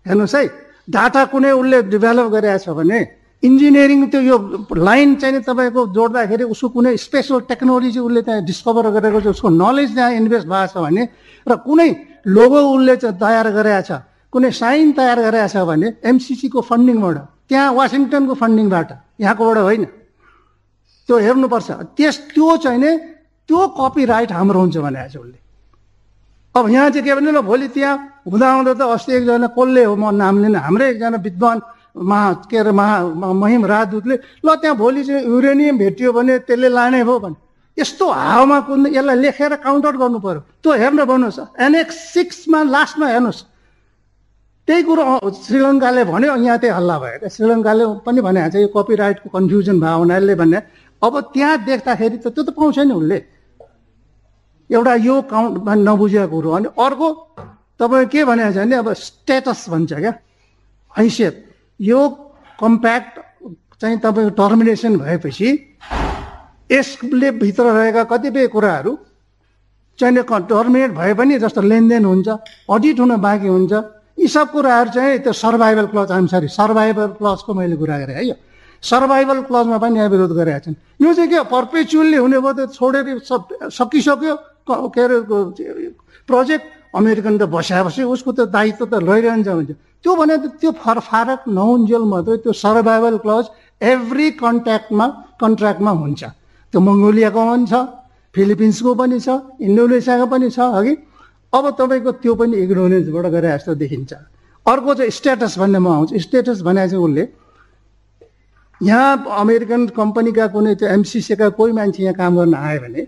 हेर्नुहोस् है डाटा कुनै उसले डेभलप गरेको छ भने इन्जिनियरिङ त्यो यो लाइन चाहिँ तपाईँको जोड्दाखेरि उसको कुनै स्पेसल टेक्नोलोजी उसले त्यहाँ डिस्कभर गरेको छ उसको नलेज त्यहाँ इन्भेस्ट भएको छ भने र कुनै लोगो उसले तयार गरेको छ कुनै साइन तयार गरेको छ भने एमसिसीको फन्डिङबाट त्यहाँ वासिङटनको फन्डिङबाट यहाँकोबाट होइन। त्यो हेर्नुपर्छ। त्यस त्यो चाहिँ नि त्यो कपिराइट हाम्रो हुन्छ भनेको छ उसले अब यहाँ चाहिँ के भने ल भोलि त्यहाँ हुँदा हुँदा त अस्ति एकजना कसले हो म नाम लिन हाम्रै एकजना विद्वान महा के अरे महा महिम राजदूतले ल त्यहाँ भोलि चाहिँ युरेनियम भेटियो भने त्यसले लाने भयो भने। यस्तो हावामा कुद्नु यसलाई लेखेर काउन्ट आउट गर्नु पर्यो। त्यो हेर्न भन्नुहोस् एनएक्स सिक्समा लास्टमा हेर्नुहोस्। त्यही कुरो श्रीलङ्काले भन्यो यहाँ त्यही हल्ला भयो श्रीलङ्काले पनि भने छ यो कपिराइटको कन्फ्युजन भयो उनीहरूले भने। अब त्यहाँ देख्दाखेरि त त्यो त पाउँछ नि उसले एउटा यो काउन्टमा नबुझेको कुरो अनि अर्को तपाईँ के भनेको छ भने अब स्टेटस भन्छ क्या। हैसियत यो कम्प्याक्ट चाहिँ तपाईँको टर्मिनेसन भएपछि यसले भित्र रहेका कतिपय कुराहरू चाहिँ टर्मिनेट भए पनि जस्तो लेनदेन हुन्छ अडिट हुन बाँकी हुन्छ यी सब कुराहरू चाहिँ त्यो survival clause I'm sorry survival क्लजको मैले कुरा गरेँ है यो। सर्भाइभल क्लजमा पनि यहाँ विरोध गरेका छन्। यो चाहिँ के पर्पेचुअल्ली हुने भयो त छोडेर सकिसक्यो। के अरे प्रोजेक्ट अमेरिकन त बस्यापछि उसको त दायित्व त लैरहन्छ भन्छ त्यो भने त त्यो फर फारक मात्रै त्यो सर्भाइभल क्लज एभ्री कन्ट्याक्टमा कन्ट्र्याक्टमा हुन्छ। त्यो मङ्गोलियाको पनि छ फिलिपिन्सको पनि छ इन्डोनेसियाको पनि छ अघि अब तपाईँको त्यो पनि इग्नोरेन्सबाट गरे जस्तो देखिन्छ। अर्को चाहिँ स्ट्याटस भन्नेमा आउँछ। स्ट्याटस भने चाहिँ उसले यहाँ अमेरिकन कम्पनीका कुनै त्यो एमसिसीका कोही मान्छे यहाँ काम गर्न आयो भने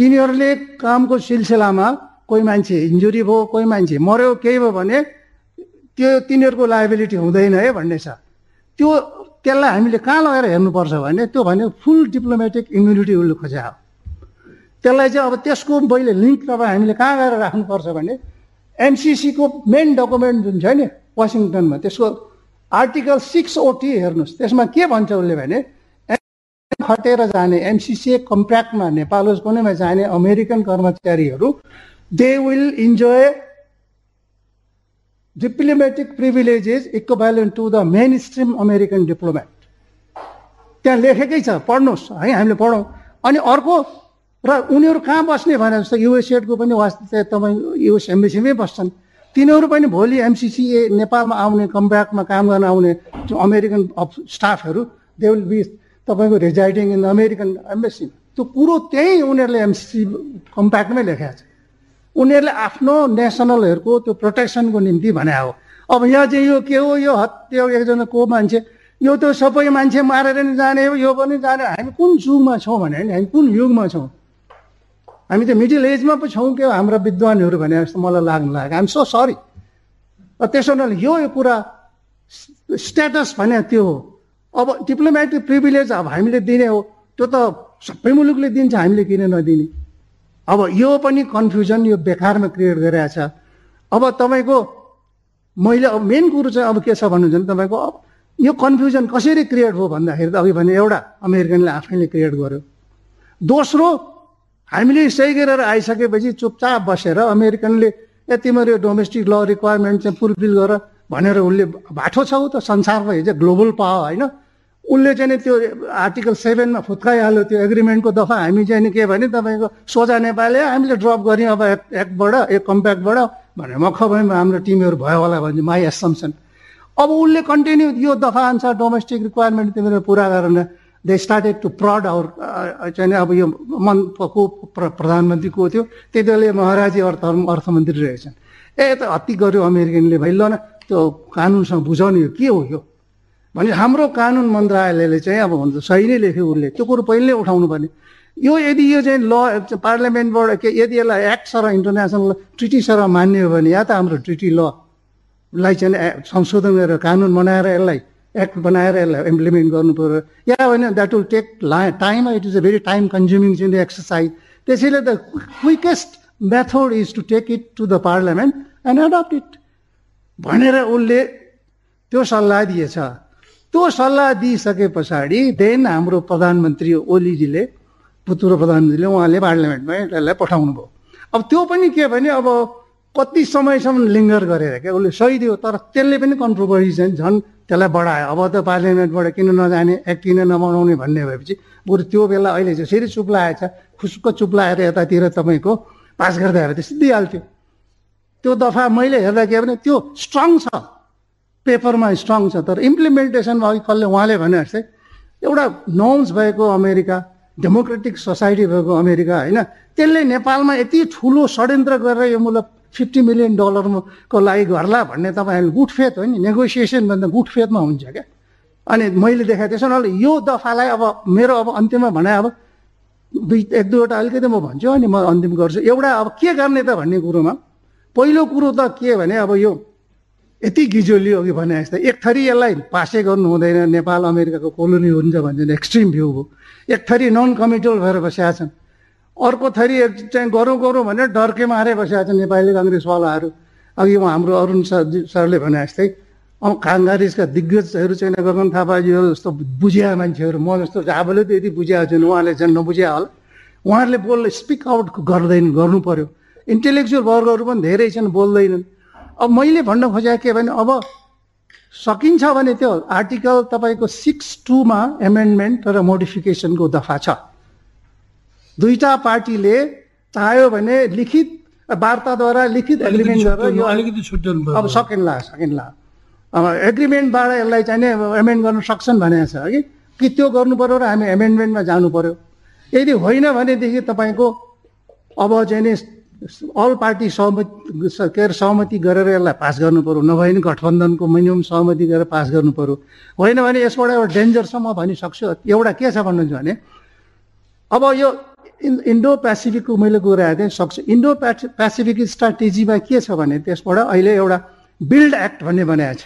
तिनीहरूले कामको सिलसिलामा कोही मान्छे इन्जुरी भयो कोही मान्छे मऱ्यो केही भयो भने त्यो तिनीहरूको लाइबिलिटी हुँदैन है भन्ने छ। त्यो त्यसलाई हामीले कहाँ लगेर हेर्नुपर्छ भने त्यो भने फुल डिप्लोमेटिक इम्युनिटी उसले खोज्या हो। त्यसलाई चाहिँ अब त्यसको मैले लिङ्क तपाईँ हामीले कहाँ गएर राख्नुपर्छ भने एमसिसीको मेन डकुमेन्ट जुन छ नि वासिङटनमा त्यसको आर्टिकल सिक्स ओटी हेर्नुहोस्। त्यसमा के भन्छ उसले भने खटेर जाने एमसिसी कम्प्याक्टमा नेपाल कुनैमा जाने अमेरिकन कर्मचारीहरू they will enjoy diplomatic privileges equivalent to the mainstream American diplomat त्यहाँ लेखेकै छ पढ्नुहोस् है हामीले पढौँ। अनि अर्को र उनीहरू कहाँ बस्ने भने जस्तो युएसएडको पनि वास्तव तपाईँ युएस एम्बेसीमै बस्छन्। तिनीहरू पनि भोलि एमसिसिए नेपालमा आउने कम्प्याक्टमा काम गर्न आउने अमेरिकन स्टाफहरू दे विल बी तपाईँको रेजाइडिङ इन अमेरिकन एम्बेसी त्यो कुरो त्यही उनीहरूले एमसिसी कम्प्याक्टमै लेखाएको छ। उनीहरूले आफ्नो नेसनलहरूको त्यो प्रोटेक्सनको निम्ति भने हो। अब यहाँ चाहिँ यो के हो? यो हत्या एकजना को मान्छे? यो त सबै मान्छे मारेर नि जाने हो यो पनि जाने हामी कुन जुगमा छौँ भने हामी कुन युगमा छौँ? हामी त मिडल एजमा पो छौँ के हाम्रा विद्वानहरू भने जस्तो मलाई लाग्नु लाग्यो। हामी सो सरी त्यसो हुनाले यो कुरा स्ट्याटस भने त्यो हो। अब डिप्लोमेटिक प्रिभिलेज अब हामीले दिने हो त्यो त सबै मुलुकले दिन्छ हामीले किन नदिने? अब यो पनि कन्फ्युजन यो बेकारमा क्रिएट गरिरहेछ। अब तपाईँको मैले अब मेन कुरो चाहिँ अब के छ भन्नुहुन्छ भने तपाईँको अब यो कन्फ्युजन कसरी क्रिएट भयो भन्दाखेरि त अघि भने एउटा अमेरिकनले आफैले क्रिएट गर्यो। दोस्रो हामीले सही गरेर आइसकेपछि चुपचाप बसेर अमेरिकनले ए तिमीहरू डोमेस्टिक ल रिक्वायरमेन्ट चाहिँ फुलफिल गर। भनेर उसले बाठो छौ त संसारमा हिजो ग्लोबल पावर होइन? उसले चाहिँ त्यो आर्टिकल सेभेनमा फुत्काइहाल्यो त्यो एग्रिमेन्टको दफा हामी चाहिँ के भने तपाईँको सोझा नेपालले हामीले ड्रप गऱ्यौँ अब एक एक कम्प्याक्टबाट भनेर मख भयौँ हाम्रो टिमहरू भयो होला भने माई एसम्सन अब उसले कन्टिन्यू यो दफा अनुसार डोमेस्टिक रिक्वायरमेन्ट तिमीहरू पुरा गरेर they started to prod our चाहिँ अब यो मन को प्रधानमन्त्री को थियो त्यति बेला महाराजी अर्थ अर्थमन्त्री रहेछन्। ए त हत्ती गर्यो अमेरिकनले भाइ ल न। त्यो कानुनसँग बुझाउने के हो यो? भने हाम्रो कानुन मन्त्रालयले चाहिँ अब भन्छ सही नै लेख्यो उसले। त्यो कुरो पहिल्यै उठाउनु पर्ने। यो यदि यो चाहिँ ल पार्लियामेन्टबाट के यदि यसलाई act or international treaty or मान्ने हो भने या त हाम्रो ट्रिटी ललाई चाहिँ संशोधन गरेर कानुन बनाएर यसलाई एक्ट बनाएर यसलाई इम्प्लिमेन्ट गर्नु पर्यो। या भने द्याट विल टेक ला time it is a very time consuming चाहिँ एक्सर्साइज त्यसैले the quickest method is to take it to the parliament and adopt it भनेर उसले त्यो सल्लाह दिएछ। त्यो सल्लाह दिइसके पछाडि देन हाम्रो प्रधानमन्त्री ओलीजीले भूतपूर्व प्रधानमन्त्रीले उहाँले पार्लियामेन्टमा यसलाई पठाउनु भयो अब त्यो पनि के भने अब कति समयसम्म लिङ्गर गरेर क्या उसले सही दियो तर त्यसले पनि कन्ट्रोभर्सी चाहिँ झन् त्यसलाई बढायो। अब त पार्लियामेन्टबाट किन नजाने एक्ट किन नबनाउने भन्ने भएपछि बरु त्यो बेला अहिले चाहिँ फेरि चुप्लाएछ खुसुक्क चुप्लाएर यतातिर तपाईँको पास गर्दा भए त सिद्धिहाल्थ्यो। त्यो दफा मैले हेर्दा के भने त्यो स्ट्रङ छ। पेपरमा स्ट्रङ छ। तर इम्प्लिमेन्टेसनमा अघि कसले उहाँले भने जस्तै एउटा नर्म्स भएको अमेरिका डेमोक्रेटिक सोसाइटी भएको अमेरिका होइन त्यसले नेपालमा यति ठुलो षड्यन्त्र गरेर यो मुलक फिफ्टी मिलियन डलरको लागि गर्ला भन्ने तपाईँहरूले गुड फेथ हो नि नेगोसिएसन भन्दा गुड फेथमा हुन्छ क्या। अनि मैले देखाएको त्यसो हुनाले यो दफालाई अब मेरो अब अन्त्यमा भने अब दुई एक दुईवटा अलिकति म भन्छु अनि म अन्तिम गर्छु। एउटा अब के गर्ने त भन्ने कुरोमा पहिलो कुरो त के भने अब यो यति गिजोली अघि भने जस्तै एक थरी यसलाई पासै गर्नु हुँदैन। नेपाल अमेरिकाको कोलोनी हुन्छ भन्छ एक्सट्रिम भ्यू हो। एक थरी नन कमिटल भएर बसेका छन्। अर्को थरी एक चाहिँ गरौँ गरौँ भनेर डर्के मारे बसेका छन् नेपाली काङ्ग्रेसवालाहरू। अघि उहाँ हाम्रो अरुण सर सरले भने जस्तै अब काङ्ग्रेसका दिग्गजहरू चाहिँ गगन थापाजीहरू जस्तो बुझिया मान्छेहरू। म जस्तो जाबले त यति बुझिया छैन उहाँले चाहिँ नबुझिया होला। उहाँहरूले बोल्न स्पिक आउट गर्दैन गर्नु पर्यो। इन्टेलेक्चुअल वर्गहरू पनि धेरै छन् बोल्दैनन्। अब मैले भन्न खोजेको के भने अब सकिन्छ भने त्यो आर्टिकल तपाईँको सिक्स टूमा एमेन्डमेन्ट र मोडिफिकेसनको दफा छ। दुईटा पार्टीले चाह्यो भने लिखित वार्ताद्वारा लिखित एग्रिमेन्ट गरेर यो अलिकति अब सकिन्ला सकिन्ला। अब एग्रिमेन्टबाट यसलाई चाहिँ एमेन्ड गर्न सक्छन् भनेको छ कि कि त्यो गर्नु पर्यो र हामी एमेन्डमेन्टमा जानु पर्यो यदि होइन भनेदेखि तपाईँको अब चाहिँ नि अल पार्टी सहमति के अरे सहमति गरेर यसलाई पास गर्नु पर्यो नभए नि गठबन्धनको मिनिमम सहमति गरेर पास गर्नु पर्यो। होइन भने यसबाट एउटा डेन्जर छ म भनिसक्छु। एउटा के छ भन्नुहुन्छ भने अब यो इन इन्डो पेसिफिकको मैले कुरा थिएँ सक्छु। इन्डो पेसिफिक स्ट्राटेजीमा के छ भने त्यसबाट अहिले एउटा बिल्ड एक्ट भन्ने बनाएको छ।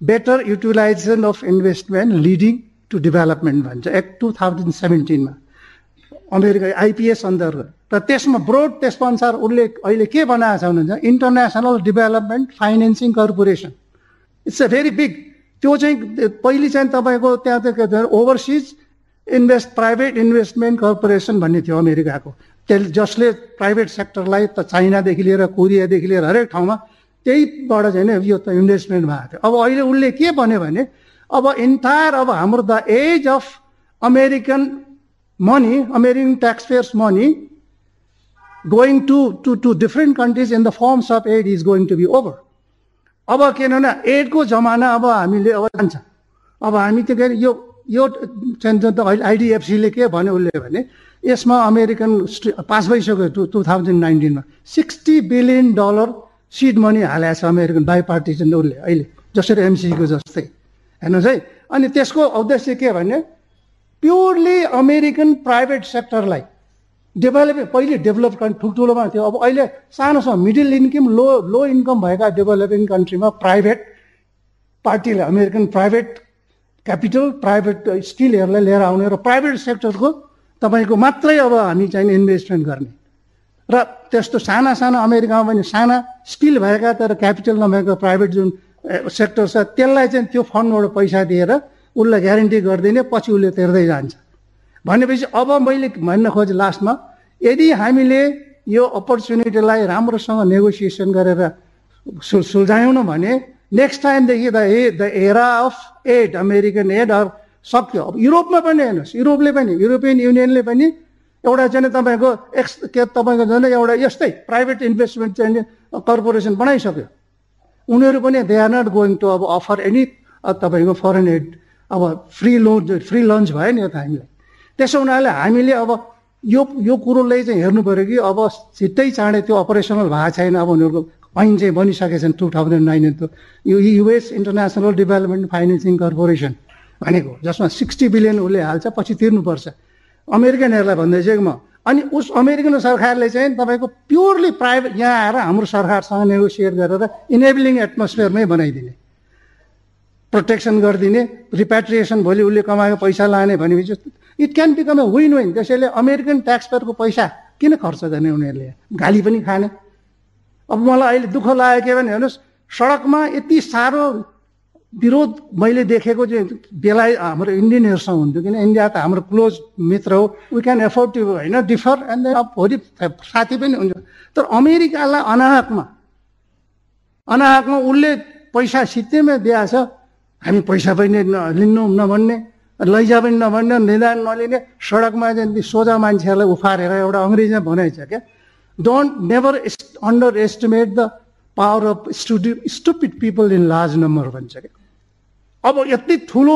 Better utilisation of investment leading to development भन्छ। एक्ट टु थाउजन्ड सेभेन्टिनमा अमेरिका आइपिएस अन्तर्गत र त्यसमा ब्रोड त्यसको अनुसार उसले अहिले के बनाएको छ भन्नुहुन्छ International Development Financing Corporation it's a very big त्यो चाहिँ पहिले चाहिँ तपाईँको त्यहाँ भन्छ overseas invest private investment corporation भन्ने थियो अमेरिकाको। त्यसले जसले प्राइभेट सेक्टरलाई त चाइनादेखि लिएर कोरियादेखि लिएर हरेक ठाउँमा त्यहीबाट चाहिँ नि यो त इन्भेस्टमेन्ट भएको थियो। अब अहिले उसले के भन्यो भने अब इन्टायर अब हाम्रो the age of American American tax payers money going to, to, to different countries in the forms of aid is going to be over. अब के भने एडको जमाना अब हामीले अब जान्छ। अब हामी त के अरे यो यो चाहिँ त अहिले आइडिएफसीले के भन्यो उसले भने यसमा अमेरिकन पास भइसक्यो two two thousand नाइन्टिनमा sixty billion dollar seed money हालेको छ अमेरिकन बाई पार्टिजन उसले अहिले जसरी एमसिसीको जस्तै। हेर्नुहोस् है। अनि त्यसको उद्देश्य के भने प्योरली अमेरिकन प्राइभेट सेक्टरलाई डेभलपमेन्ट पहिले डेभलप कन्ट्री ठुल्ठुलोमा थियो। अब अहिले सानो सानो middle income low low income भएका डेभलपिङ कन्ट्रीमा प्राइभेट पार्टीले अमेरिकन प्राइभेट क्यापिटल प्राइभेट स्किलहरूलाई लिएर आउने र प्राइभेट सेक्टरको तपाईँको मात्रै अब हामी चाहिँ इन्भेस्टमेन्ट गर्ने। र त्यस्तो साना साना अमेरिकामा पनि साना स्किल भएका तर क्यापिटल नभएको प्राइभेट जुन सेक्टर छ त्यसलाई चाहिँ त्यो फन्डबाट पैसा दिएर उसलाई ग्यारेन्टी गरिदिने पछि उसले तिर्दै जान्छ। भनेपछि अब मैले भन्न खोजेँ लास्टमा यदि हामीले यो अपर्च्युनिटीलाई राम्रोसँग नेगोसिएसन गरेर सुल सुल्झायौँ भने नेक्स्ट टाइमदेखि the a the era of aid American aid or सक्यो। अब युरोपमा पनि हेर्नुहोस् युरोपले पनि युरोपियन युनियनले पनि एउटा चाहिँ तपाईँको एक्स के तपाईँको झन् एउटा यस्तै प्राइभेट इन्भेस्टमेन्ट चाहिँ कर्पोरेसन बनाइसक्यो। उनीहरू पनि they are not going to अब अफर एनी तपाईँको फरेन एड अब फ्री लोन फ्री लन्च भयो नि यो त हामीलाई। त्यसो हुनाले हामीले अब यो यो कुरोलाई चाहिँ हेर्नु पऱ्यो कि अब छिट्टै चाँडै त्यो अपरेसनल भएको छैन। अब उनीहरूको ऐन चाहिँ बनिसकेको छन् टु थाउजन्ड नाइन यो US International Development Financing Corporation भनेको जसमा सिक्सटी बिलियन उसले हाल्छ पछि तिर्नुपर्छ। अमेरिकनहरूलाई भन्दैछु म अनि उस अमेरिकन सरकारले चाहिँ तपाईँको प्योरली प्राइभेट यहाँ आएर हाम्रो सरकारसँग नेगोसिएट गरेर इनेबलिङ एटमोस्फियरमै बनाइदिने। प्रोटेक्सन गरिदिने रिपेट्रिएसन भोलि उसले कमाएको पैसा लाने भनेपछि it can become a win win त्यसैले अमेरिकन ट्याक्सपेयरको पैसा किन खर्च गर्ने उनीहरूले? गाली पनि खाने। अब मलाई अहिले दुःख लाग्यो के भने हेर्नुहोस् सडकमा यति साह्रो विरोध मैले देखेको चाहिँ बेला हाम्रो इन्डियनहरूसँग हुन्थ्यो किन? इन्डिया त हाम्रो क्लोज मित्र हो। वी क्यान एफोर्ड टु होइन डिफर एन्ड अब भोलि साथी पनि हुन्छ। तर अमेरिकालाई अनाहकमा अनाहकमा उसले पैसा सित्तैमा दिएछ हामी पैसा पनि लिनु नभन्ने लैजा पनि नभन्ने निदान नलिने सडकमा सोझा मान्छेहरूलाई उफारेर एउटा अङ्ग्रेजीमा भनाइछ क्या। Don't never underestimate the power of स्टुडि stupid people in large number भन्छ क्या। अब यति ठुलो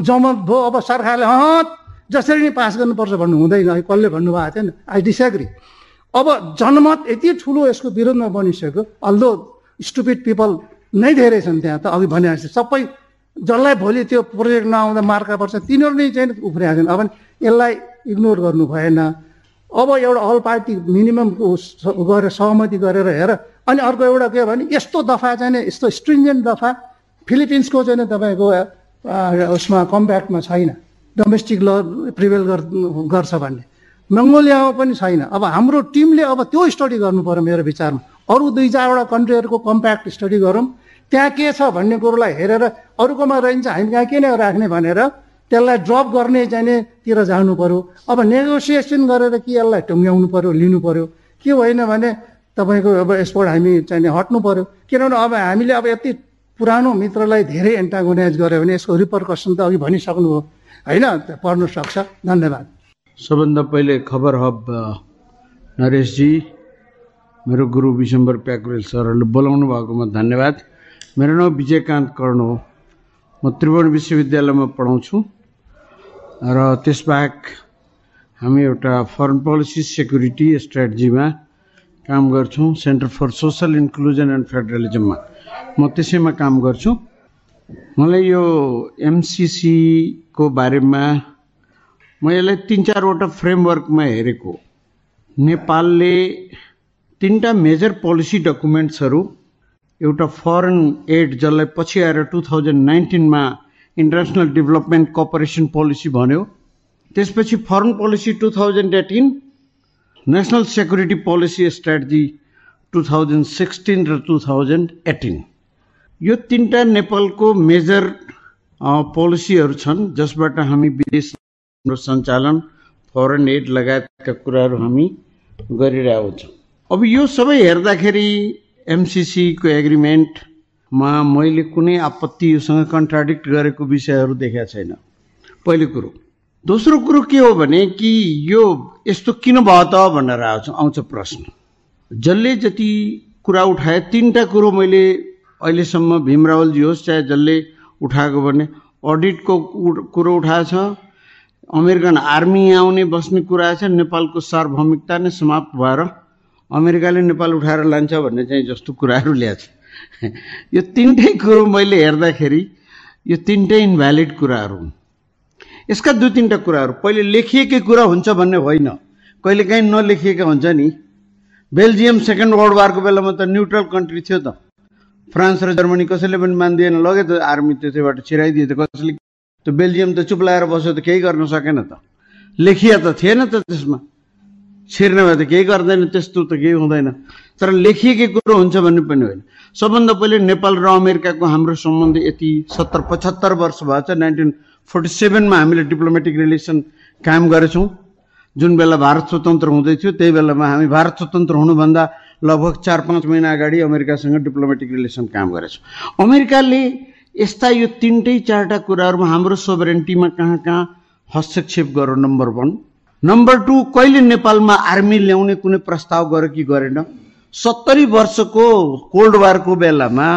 जमत भयो अब सरकारले अँ जसरी नै पास गर्नुपर्छ भन्नु हुँदैन कसले भन्नुभएको थिएन आई डिसएग्री अब जनमत यति ठुलो यसको विरोधमा बनिसक्यो अल्दो स्टुपिड पिपल नै धेरै छन् त्यहाँ त अघि भने सबै जसलाई भोलि त्यो प्रोजेक्ट नआउँदा मार्का पर्छ तिनीहरू नै चाहिँ उफ्रिएको छन् अब यसलाई इग्नोर गर्नु भएन। अब एउटा अल पार्टी मिनिमम गरेर सहमति गरेर हेर। अनि अर्को एउटा के भने यस्तो दफा चाहिँ यस्तो स्ट्रिन्जेन्ट दफा फिलिपिन्सको चाहिँ तपाईँको उसमा कम्प्याक्टमा छैन। डोमेस्टिक ल प्रिभेल गर्छ भन्ने। मङ्गोलियामा पनि छैन। अब हाम्रो टिमले अब त्यो स्टडी गर्नु पऱ्यो मेरो विचारमा। अरू दुई चारवटा कन्ट्रीहरूको कम्प्याक्ट स्टडी गरौँ। त्यहाँ के छ भन्ने कुरोलाई हेरेर अरूकोमा रहन्छ हामी कहाँ किन राख्ने भनेर त्यसलाई ड्रप गर्ने चाहिँ तिर जानु पऱ्यो अब नेगोसिएसन गरेर कि यसलाई टुङ्ग्याउनु पऱ्यो लिनु पऱ्यो के होइन भने तपाईँको अब यसबाट हामी चाहिँ हट्नु पऱ्यो किनभने अब हामीले अब यति पुरानो मित्रलाई धेरै एन्टागोनाइज गर्यो भने यसको रिपरकसन त अघि भनिसक्नुभयो होइन? पढ्नु सक्छ। धन्यवाद। सबभन्दा पहिले खबर हब नरेशजी मेरो गुरु विशम्बर प्याकुरेल सरहरूले बोलाउनु भएकोमा धन्यवाद। मेरो नाम विजयकान्त कर्ण हो। म त्रिभुवन विश्वविद्यालयमा पढाउँछु। र त्यसबाहेक हामी एउटा फरेन पोलिसी सेक्युरिटी स्ट्राटेजीमा काम गर्छौँ। Centre for Social Inclusion and फेडरलिजममा म त्यसैमा काम गर्छु। मलाई यो एमसिसीको बारेमा म यसलाई तिन चारवटा फ्रेमवर्कमा हेरेको नेपालले तिनवटा मेजर पोलिसी डकुमेन्ट्सहरू एउटा फरेन एड जसलाई पछि आएर टु थाउजन्ड नाइन्टिनमा इन्टरनेसनल डेभलपमेन्ट कोअपरेसन पोलिसी भन्यो। त्यसपछि foreign policy two thousand eighteen national security policy strategy two thousand sixteen र टु थाउजन्ड एटिन यो तिनवटा नेपालको मेजर पोलिसीहरू छन् जसबाट हामी विदेश सञ्चालन फरेन एड लगायतका कुराहरू हामी गरिरहेको छौँ। अब यो सबै हेर्दाखेरि एमसिसीको एग्रिमेन्टमा मैले कुनै आपत्ति योसँग कन्ट्राडिक्ट गरेको विषयहरू देखाएको छैन। पहिलो कुरो। दोस्रो कुरो के हो भने कि यो यस्तो किन भयो त भनेर आउँछ आउँछ प्रश्न। जसले जति कुरा उठाए तिनवटा कुरो मैले अहिलेसम्म भीम रावलजी होस् चाहे जसले उठाएको भने अडिटको कुरो उठाएछ अमेरिकन आर्मी आउने बस्ने कुरा छ नेपालको सार्वभौमिकता नै समाप्त भएर अमेरिकाले नेपाल उठाएर लान्छ भन्ने चाहिँ जस्तो कुराहरू ल्याएको छ। यो तिनटै कुरो मैले हेर्दाखेरि यो तिनटै इन्भ्यालिड कुराहरू हुन्। यसका दुई तिनवटा कुराहरू पहिले लेखिएकै कुरा हुन्छ भन्ने होइन। कहिले काहीँ नलेखिएका हुन्छ नि। बेल्जियम सेकेन्ड वर्ल्ड वारको बेलामा त न्युट्रल कन्ट्री थियो त। फ्रान्स र जर्मनी कसैले पनि मान्दिएन। लगे त आर्मी त्यसैबाट छिराइदिए त कसैले। त्यो बेल्जियम त चुप लगाएर बस्यो त केही गर्न सकेन त। लेखिया त थिएन त त्यसमा। छिर्ने त केही गर्दैन त्यस्तो त केही हुँदैन। तर लेखिएकै कुरो हुन्छ भन्ने पनि होइन। सबभन्दा पहिले नेपाल र अमेरिकाको हाम्रो सम्बन्ध यति सत्तर पचहत्तर वर्ष भएको छ। नाइन्टिन फोर्टी सेभेनमा हामीले डिप्लोमेटिक रिलेसन कायम गरेछौँ। जुन बेला भारत स्वतन्त्र हुँदै थियो त्यही बेलामा हामी भारत स्वतन्त्र हुनुभन्दा लगभग चार पाँच महिना अगाडि अमेरिकासँग डिप्लोमेटिक रिलेसन काम गरेछौँ। अमेरिकाले यस्ता यो तिनटै चारवटा कुराहरूमा हाम्रो सोभरेन्टीमा कहाँ कहाँ हस्तक्षेप गरौँ नम्बर वान नम्बर टू कहिले नेपालमा आर्मी ल्याउने कुनै प्रस्ताव गर्यो कि गरेन? सत्तरी वर्षको कोल्ड वारको बेलामा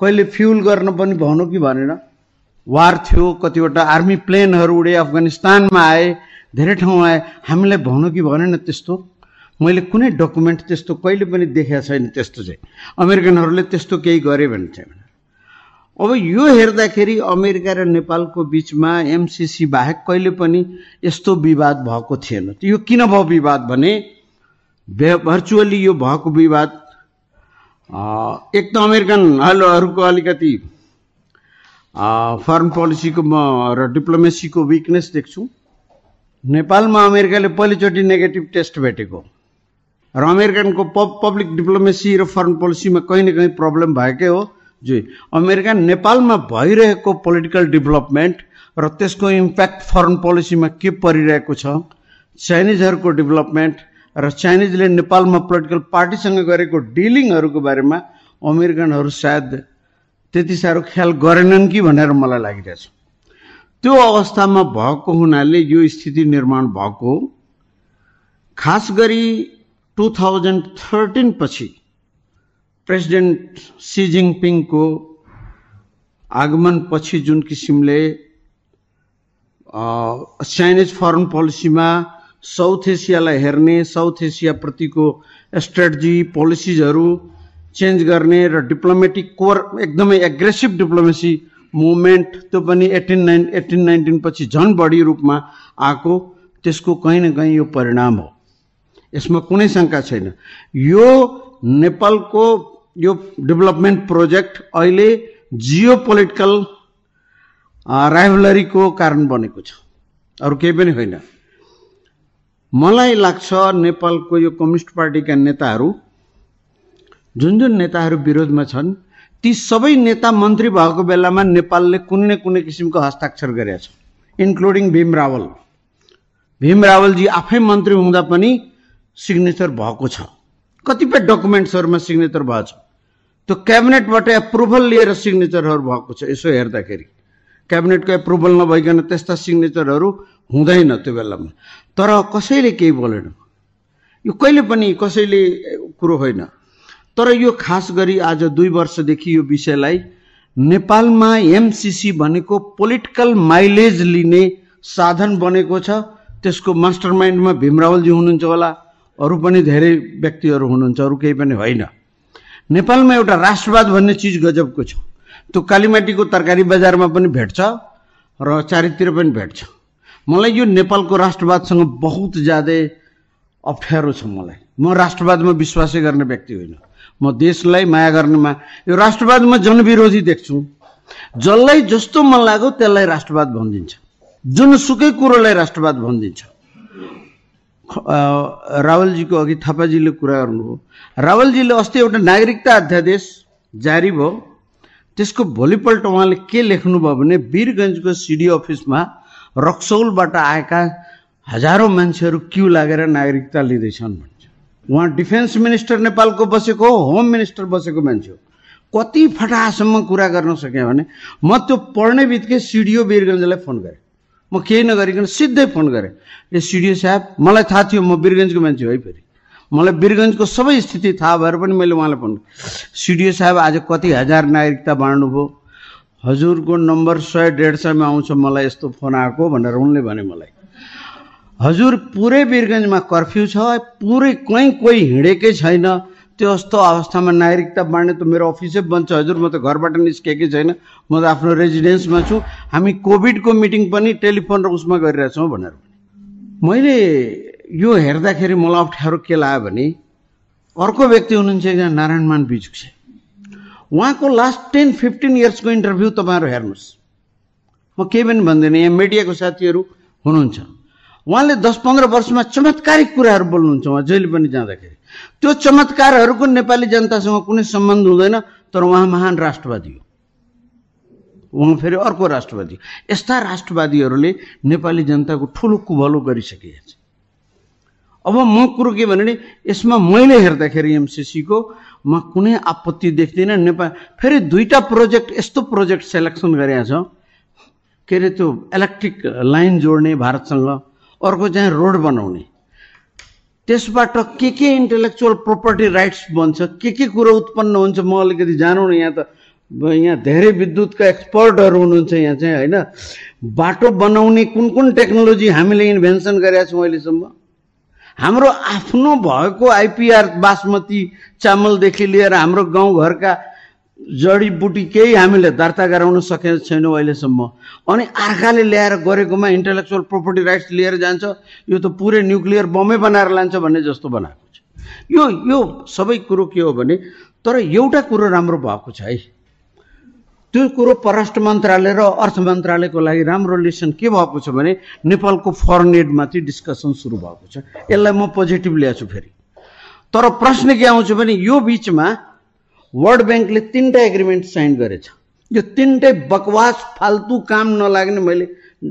कहिले फ्युल गर्न पनि भनौँ कि भनेन। वार थियो कतिवटा आर्मी प्लेनहरू उडे अफगानिस्तानमा आए धेरै ठाउँ आए। हामीलाई भनौँ कि भनेन त्यस्तो। मैले कुनै डकुमेन्ट त्यस्तो कहिले पनि देखेको छैन त्यस्तो चाहिँ। अमेरिकनहरूले त्यस्तो केही गरे भने चाहिँ अब यो हेर्दाखेरि अमेरिका र नेपालको बिचमा एमसिसी बाहेक कहिले पनि यस्तो विवाद भएको थिएन। यो किन भयो विवाद भने भर्चुअली यो भएको विवाद एक त अमेरिकनहरूको अलिकति फरेन पोलिसीको म र डिप्लोमेसीको विकनेस देख्छु। नेपालमा अमेरिकाले पहिलोचोटि नेगेटिभ टेस्ट भेटेको। र अमेरिकनको पब्लिक डिप्लोमेसी र फरेन पोलिसीमा कहीँ न कहीँ प्रब्लम भएकै हो। जो अमेरिका नेपालमा भइरहेको पोलिटिकल डेभलपमेन्ट र त्यसको इम्प्याक्ट फरेन पोलिसीमा के परिरहेको छ चाइनिजहरूको डेभलपमेन्ट र चाइनिजले नेपालमा पोलिटिकल पार्टीसँग गरेको डिलिङहरूको बारेमा अमेरिकनहरू सायद त्यति साह्रो ख्याल गरेनन् कि भनेर मलाई लागिरहेछ। त्यो अवस्थामा भएको हुनाले यो स्थिति निर्माण भएको खास गरी टु थाउजन्ड थर्टिन पछि प्रेसिडेन्ट सी जिङपिङको आगमन पछि जुन किसिमले चाइनिज फरेन पोलिसीमा साउथ एसियालाई हेर्ने साउथ एसियाप्रतिको स्ट्राटेजी पोलिसिजहरू चेन्ज गर्ने र डिप्लोमेटिक कोर एकदमै एग्रेसिभ डिप्लोमेसी मुभमेन्ट त्यो पनि एटिन नाइन एटिन नाइन्टिन पछि झन् बढी रूपमा आएको त्यसको कहीँ न कहीँ यो परिणाम हो। यसमा कुनै शङ्का छैन। यो नेपालको यो डेभलपमेन्ट प्रोजेक्ट अहिले जियो पोलिटिकल राइभलरीको कारण बनेको छ। अरू केही पनि होइन। मलाई लाग्छ नेपालको यो कम्युनिस्ट पार्टीका नेताहरू जुन जुन नेताहरू विरोधमा छन् ती सबै नेता मन्त्री भएको बेलामा नेपालले कुनै न कुनै किसिमको हस्ताक्षर गरेका छ इन्क्लुडिङ भीम रावल। भीम रावलजी आफै मन्त्री हुँदा पनि सिग्नेचर भएको छ। कतिपय डकुमेन्ट्सहरूमा सिग्नेचर भएको छ। त्यो क्याबिनेटबाट एप्रुभल लिएर सिग्नेचरहरू भएको छ। यसो हेर्दाखेरि क्याबिनेटको एप्रुभल नभइकन त्यस्ता सिग्नेचरहरू हुँदैन त्यो बेलामा। तर कसैले केही बोलेन। यो कहिले पनि कसैले कुरो होइन। तर यो खास गरी आज दुई वर्षदेखि यो विषयलाई नेपालमा एमसिसी भनेको पोलिटिकल माइलेज लिने साधन बनेको छ। त्यसको मास्टर माइन्डमा भीमरावलजी हुनुहुन्छ होला। अरू पनि धेरै व्यक्तिहरू हुनुहुन्छ अरू केही पनि होइन। नेपालमा एउटा राष्ट्रवाद भन्ने चिज गजबको छ। त्यो कालीमाटीको तरकारी बजारमा पनि भेट्छ र चारैतिर पनि भेट्छ। मलाई यो नेपालको राष्ट्रवादसँग बहुत ज्यादै अप्ठ्यारो छ मलाई। म राष्ट्रवादमा विश्वासै गर्ने व्यक्ति होइन। म देशलाई माया गर्नेमा यो राष्ट्रवादमा जनविरोधी देख्छु। जसलाई जस्तो मन लाग्यो त्यसलाई राष्ट्रवाद भनिदिन्छ। जुनसुकै कुरोलाई राष्ट्रवाद भनिदिन्छ। रावलजीको अघि थापाजीले कुरा गर्नुभयो। रावलजीले अस्ति एउटा नागरिकता अध्यादेश जारी भयो। त्यसको भोलिपल्ट उहाँले के लेख्नुभयो भने वीरगन्जको सिडी अफिसमा रक्सौलबाट आएका हजारौँ मान्छेहरू क्यु लागेर नागरिकता लिँदैछन् उहाँ डिफेन्स मिनिस्टर नेपालको बसेको होम मिनिस्टर बसेको मान्छे हो। कति फटासम्म कुरा गर्न सकेँ भने म त्यो पढ्ने बित्तिकै सिडिओ वीरगन्जलाई फोन गरेँ। म केही नगरिकन सिधै फोन गरेँ। ए सिडिओ साहब मलाई थाहा थियो म वीरगन्जको मान्छे हो फेरि। मलाई वीरगन्जको सबै स्थिति थाहा भएर पनि मैले उहाँलाई फोन सिडिओ साहब आज कति हजार नागरिकता बाँड्नुभयो? हजुरको नम्बर सय डेढ सयमा आउँछ मलाई यस्तो फोन आएको भनेर उनले भने मलाई। हजुर पुरै वीरगन्जमा कर्फ्यू छ पुरै कहीँ कोही हिँडेकै छैन। त्यो जस्तो अवस्थामा नागरिकता बाँड्ने त मेरो अफिसै बन्छ। हजुर म त घरबाट निस्केकै छैन। म त आफ्नो रेजिडेन्समा छु। हामी कोभिडको मिटिङ पनि टेलिफोन र उसमा गरिरहेछौँ भनेर। मैले यो हेर्दाखेरि मलाई अप्ठ्यारो के लाग्यो भने अर्को व्यक्ति हुनुहुन्छ एकजना नारायणमान बिजुक्से। उहाँको लास्ट टेन फिफ्टिन इयर्सको इन्टरभ्यू तपाईँहरू हेर्नुहोस्। म केही पनि भन्दिनँ। यहाँ मिडियाको साथीहरू हुनुहुन्छ। उहाँले दस पन्ध्र वर्षमा चमत्कारिक कुराहरू बोल्नुहुन्छ उहाँ जहिले पनि जाँदाखेरि। त्यो चमत्कारहरूको नेपाली जनतासँग कुनै सम्बन्ध हुँदैन तर उहाँ महान राष्ट्रवादी हो। उहाँ फेरि अर्को राष्ट्रवादी। यस्ता राष्ट्रवादीहरूले नेपाली जनताको ठुलो कुभलो गरिसकेका छ अब म कुरो के भने यसमा मैले हेर्दाखेरि एमसिसीको म कुनै आपत्ति देख्दिनँ। नेपाल फेरि दुईवटा प्रोजेक्ट यस्तो प्रोजेक्ट सेलेक्सन गरेका छ। के अरे त्यो इलेक्ट्रिक लाइन जोड्ने भारतसँग अर्को चाहिँ रोड बनाउने। त्यसबाट के के इन्टेलेक्चुअल प्रोपर्टी राइट्स बन्छ के के कुरो उत्पन्न हुन्छ म अलिकति जानौँ न यहाँ त यहाँ धेरै विद्युतका एक्सपर्टहरू हुनुहुन्छ यहाँ चाहिँ होइन? बाटो बनाउने कुन कुन टेक्नोलोजी हामीले इन्भेन्सन गरेका छौँ अहिलेसम्म? हाम्रो आफ्नो भएको आइपिआर बासमती चामलदेखि लिएर हाम्रो गाउँघरका जडीबुटी केही हामीले दर्ता गराउन सकेको छैनौँ अहिलेसम्म। अनि अर्काले ल्याएर गरेकोमा इन्टेलेक्चुअल प्रोपर्टी राइट्स लिएर जान्छ यो त पुरै न्युक्लियर बमै बनाएर लान्छ भन्ने जस्तो बनाएको छ। यो यो सबै कुरो के हो भने तर एउटा कुरो राम्रो भएको छ है। त्यो कुरो परराष्ट्र मन्त्रालय र अर्थ मन्त्रालयको लागि राम्रो लेसन के भएको छ भने नेपालको फरेन एडमाथि डिस्कसन सुरु भएको छ। यसलाई म पोजिटिभ ल्याएको छु फेरि। तर प्रश्न के आउँछ भने यो बिचमा वर्ल्ड ब्याङ्कले तिनवटा एग्रिमेन्ट साइन गरेछ। यो तिनटै बकवास फाल्तु काम नलाग्ने मैले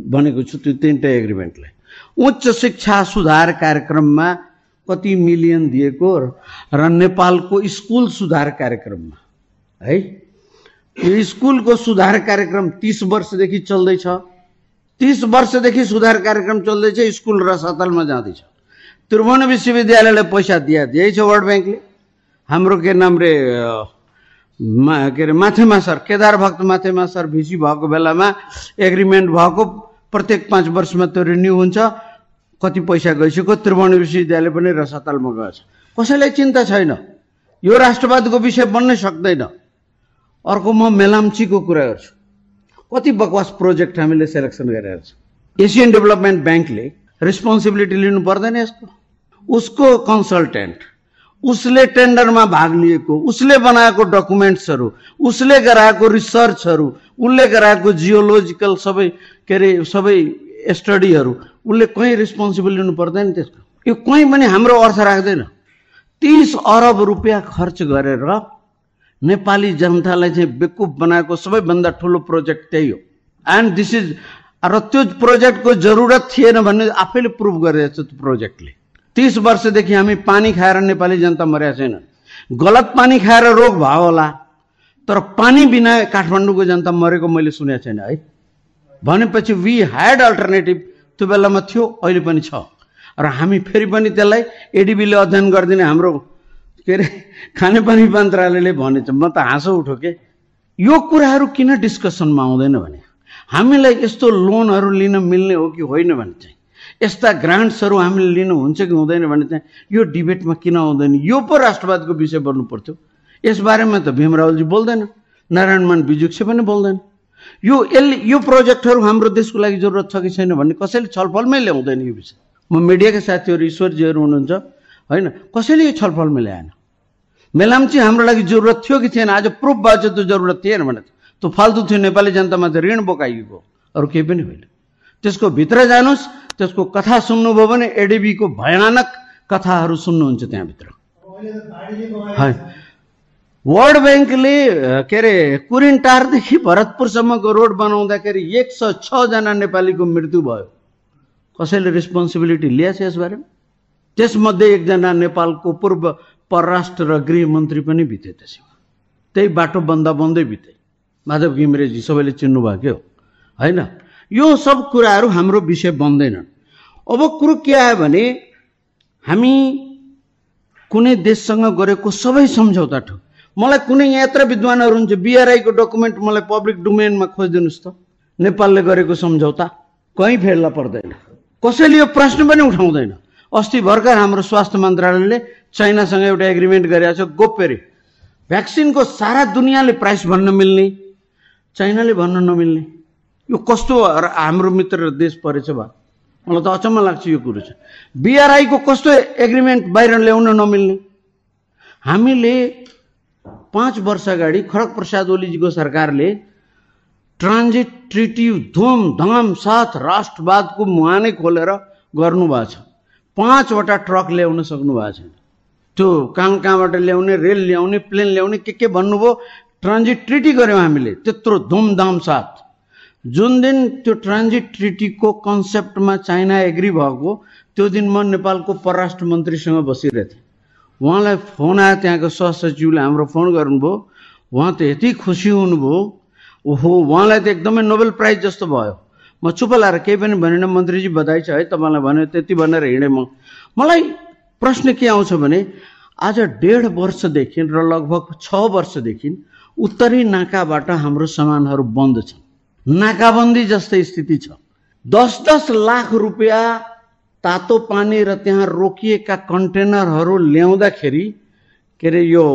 भनेको छु त्यो तिनटै एग्रिमेन्टलाई। उच्च शिक्षा सुधार कार्यक्रममा कति मिलियन दिएको र नेपालको स्कुल सुधार कार्यक्रममा है? यो स्कुलको सुधार कार्यक्रम तिस वर्षदेखि चल्दैछ। तिस वर्षदेखि सुधार कार्यक्रम चल्दैछ स्कुल रसातलमा जाँदैछ। त्रिभुवन विश्वविद्यालयलाई पैसा दिया दिएछ वर्ल्ड ब्याङ्कले। हाम्रो के नाम रे के अरे माथेमा सर केदार भक्त माथेमा सर भिसी भएको बेलामा एग्रिमेन्ट भएको प्रत्येक पाँच वर्षमा त्यो रिन्यू हुन्छ। कति पैसा गइसक्यो त्रिभुवन विश्वविद्यालय पनि रसातलमा गएछ। कसैलाई चिन्ता छैन। यो राष्ट्रवादको विषय बन्नै सक्दैन। अर्को म मेलाम्चीको कुरा गर्छु। कति बकवास प्रोजेक्ट हामीले सेलेक्सन गरेर छ। एसियन डेभलपमेन्ट ब्याङ्कले रेस्पोन्सिबिलिटी लिनु पर्दैन यसको। उसको कन्सल्टेन्ट उसले टेन्डरमा भाग लिएको उसले बनाएको डकुमेन्ट्सहरू उसले गराएको रिसर्चहरू उसले गराएको जियोलोजिकल सबै के अरे सबै स्टडीहरू उसले कहीँ रेस्पोन्सिबल लिनु पर्दैन त्यसको। यो कहीँ पनि हाम्रो अर्थ राख्दैन। तिस अरब रुपियाँ खर्च गरेर नेपाली जनतालाई चाहिँ बेकुफ बनाएको सबैभन्दा ठुलो प्रोजेक्ट त्यही हो। एन्ड दिस इज र त्यो प्रोजेक्टको जरुरत थिएन भन्ने आफैले प्रुभ गरेको छ त्यो प्रोजेक्टले। तिस वर्षदेखि हामी पानी खाएर नेपाली जनता मरेका छैन। गलत पानी खाएर रोग भयो होला तर पानी बिना काठमाडौँको जनता मरेको मैले सुनेको छैन है। भनेपछि वी ह्याड अल्टरनेटिभ त्यो बेलामा थियो अहिले पनि छ। र हामी फेरि पनि त्यसलाई एडिबीले अध्ययन गरिदिने हाम्रो के अरे खानेपानी मन्त्रालयले भनेछ म त हाँसो उठो के? यो कुराहरू किन डिस्कसनमा आउँदैन भने? हामीलाई यस्तो लोनहरू लिन मिल्ने हो कि होइन भने चाहिँ? यस्ता ग्रान्ट्सहरू हामीले लिनु हुन्छ कि हुँदैन भने चाहिँ यो डिबेटमा किन आउँदैन? यो पो राष्ट्रवादको विषय बन्नु पर्थ्यो यसबारेमा त भीम रावलजी बोल्दैन नारायणमान बिजुक्से पनि बोल्दैन। यो यसले यो प्रोजेक्टहरू हाम्रो देशको लागि जरुरत छ कि छैन भन्ने कसैले छलफलमै ल्याउँदैन यो विषय। म मिडियाका साथीहरू ईश्वरजीहरू हुनुहुन्छ होइन कसैले यो छलफलमा ल्याएन? मेलाम्ची हाम्रो लागि जरुरत थियो कि थिएन? आज प्रुफ त्यो जरुरत थिएन भने त्यो फाल्तु थियो नेपाली जनतामा चाहिँ ऋण बोकाइएको। अरू केही पनि होइन। त्यसको भित्र जानुहोस् त्यसको कथा सुन्नुभयो भने एडिबीको भयानक कथाहरू सुन्नुहुन्छ त्यहाँभित्र। है। वर्ल्ड ब्याङ्कले के अरे कुरिन्टारदेखि भरतपुरसम्मको रोड बनाउँदाखेरि एक सय छजना नेपालीको मृत्यु भयो। कसैले रेस्पोन्सिबिलिटी लिएछ यसबारेमा? त्यसमध्ये एकजना नेपालको पूर्व परराष्ट्र र गृहमन्त्री पनि बिते त्यसमा त्यही बाटो बन्दा बन्दै बिते। माधव घिमरेजी सबैले चिन्नुभयो के हो? होइन? यो सब कुराहरू हाम्रो विषय बन्दैनन्। अब कुरो के आयो भने हामी कुनै देशसँग गरेको सबै सम्झौता ठोक मलाई कुनै यत्र विद्वानहरू हुन्छ बिआरआईको डकुमेन्ट मलाई पब्लिक डोमेनमा खोजिदिनुहोस् त। नेपालले गरेको सम्झौता कहीँ फेर्ला पर्दैन। कसैले यो प्रश्न पनि उठाउँदैन। अस्ति भर्खर हाम्रो स्वास्थ्य मन्त्रालयले चाइनासँग एउटा एग्रिमेन्ट गरेको छ गोप्यरे भ्याक्सिनको सारा दुनियाँले प्राइस भन्न मिल्ने। चाइनाले भन्न नमिल्ने। यो कस्तो हाम्रो मित्र देश परेछ बा मलाई त अचम्म लाग्छ यो कुरो चाहिँ बिआरआईको कस्तो एग्रिमेन्ट बाहिर ल्याउन नमिल्ने? हामीले पाँच वर्ष अगाडि खडग प्रसाद ओलीजीको सरकारले ट्रान्जिट ट्रिटी धुमधाम साथ राष्ट्रवादको मुहानै खोलेर गर्नुभएको छ। पाँचवटा ट्रक ल्याउन सक्नु भएको छैन। त्यो कहाँ कहाँबाट ल्याउने रेल ल्याउने प्लेन ल्याउने के के भन्नुभयो? ट्रान्जिट ट्रिटी गऱ्यौँ हामीले त्यत्रो धुमधाम साथ। जुन दिन त्यो ट्रान्जिट ट्रिटीको कन्सेप्टमा चाइना एग्री भएको त्यो दिन म नेपालको परराष्ट्र मन्त्रीसँग बसिरहेको थिएँ। उहाँलाई फोन आयो त्यहाँको सहसचिवले हाम्रो फोन गर्नुभयो। उहाँ त यति खुसी हुनुभयो। ओहो उहाँलाई त एकदमै नोबेल प्राइज जस्तो भयो। म चुप लाएर केही पनि भनेन मन्त्रीजी बधाई छ है तपाईँलाई भन्यो त्यति भनेर हिँडेँ म। मलाई प्रश्न के आउँछ भने आज डेढ वर्षदेखि र लगभग छ वर्षदेखि उत्तरी नाकाबाट हाम्रो सामानहरू बन्द छन्। नाकाबन्दी जस्तै स्थिति छ। दस दस लाख रुपियाँ तातो पानी र त्यहाँ रोकिएका कन्टेनरहरू ल्याउँदाखेरि के अरे यो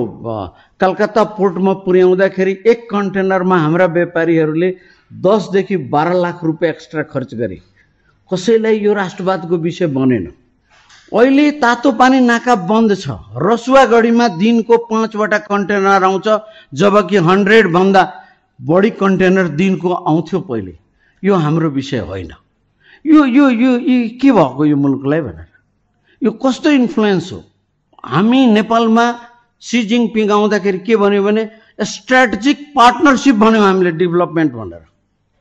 कलकत्ता पोर्टमा पुर्याउँदाखेरि एक कन्टेनरमा हाम्रा व्यापारीहरूले दसदेखि बाह्र लाख रुपियाँ एक्स्ट्रा खर्च गरे। कसैलाई यो राष्ट्रवादको विषय बनेन। अहिले तातो पानी नाका बन्द छ। रसुवागढीमा दिनको पाँचवटा कन्टेनर आउँछ जबकि हन्ड्रेडभन्दा बढी कन्टेनर दिनको आउँथ्यो पहिले। यो हाम्रो विषय होइन। यो यो यो के भएको यो मुलुकलाई भनेर? यो कस्तो इन्फ्लुएन्स हो? हामी नेपालमा सी जिङपिङ आउँदाखेरि के भन्यो भने स्ट्राटेजिक पार्टनरसिप भन्यौँ हामीले डेभलपमेन्ट भनेर।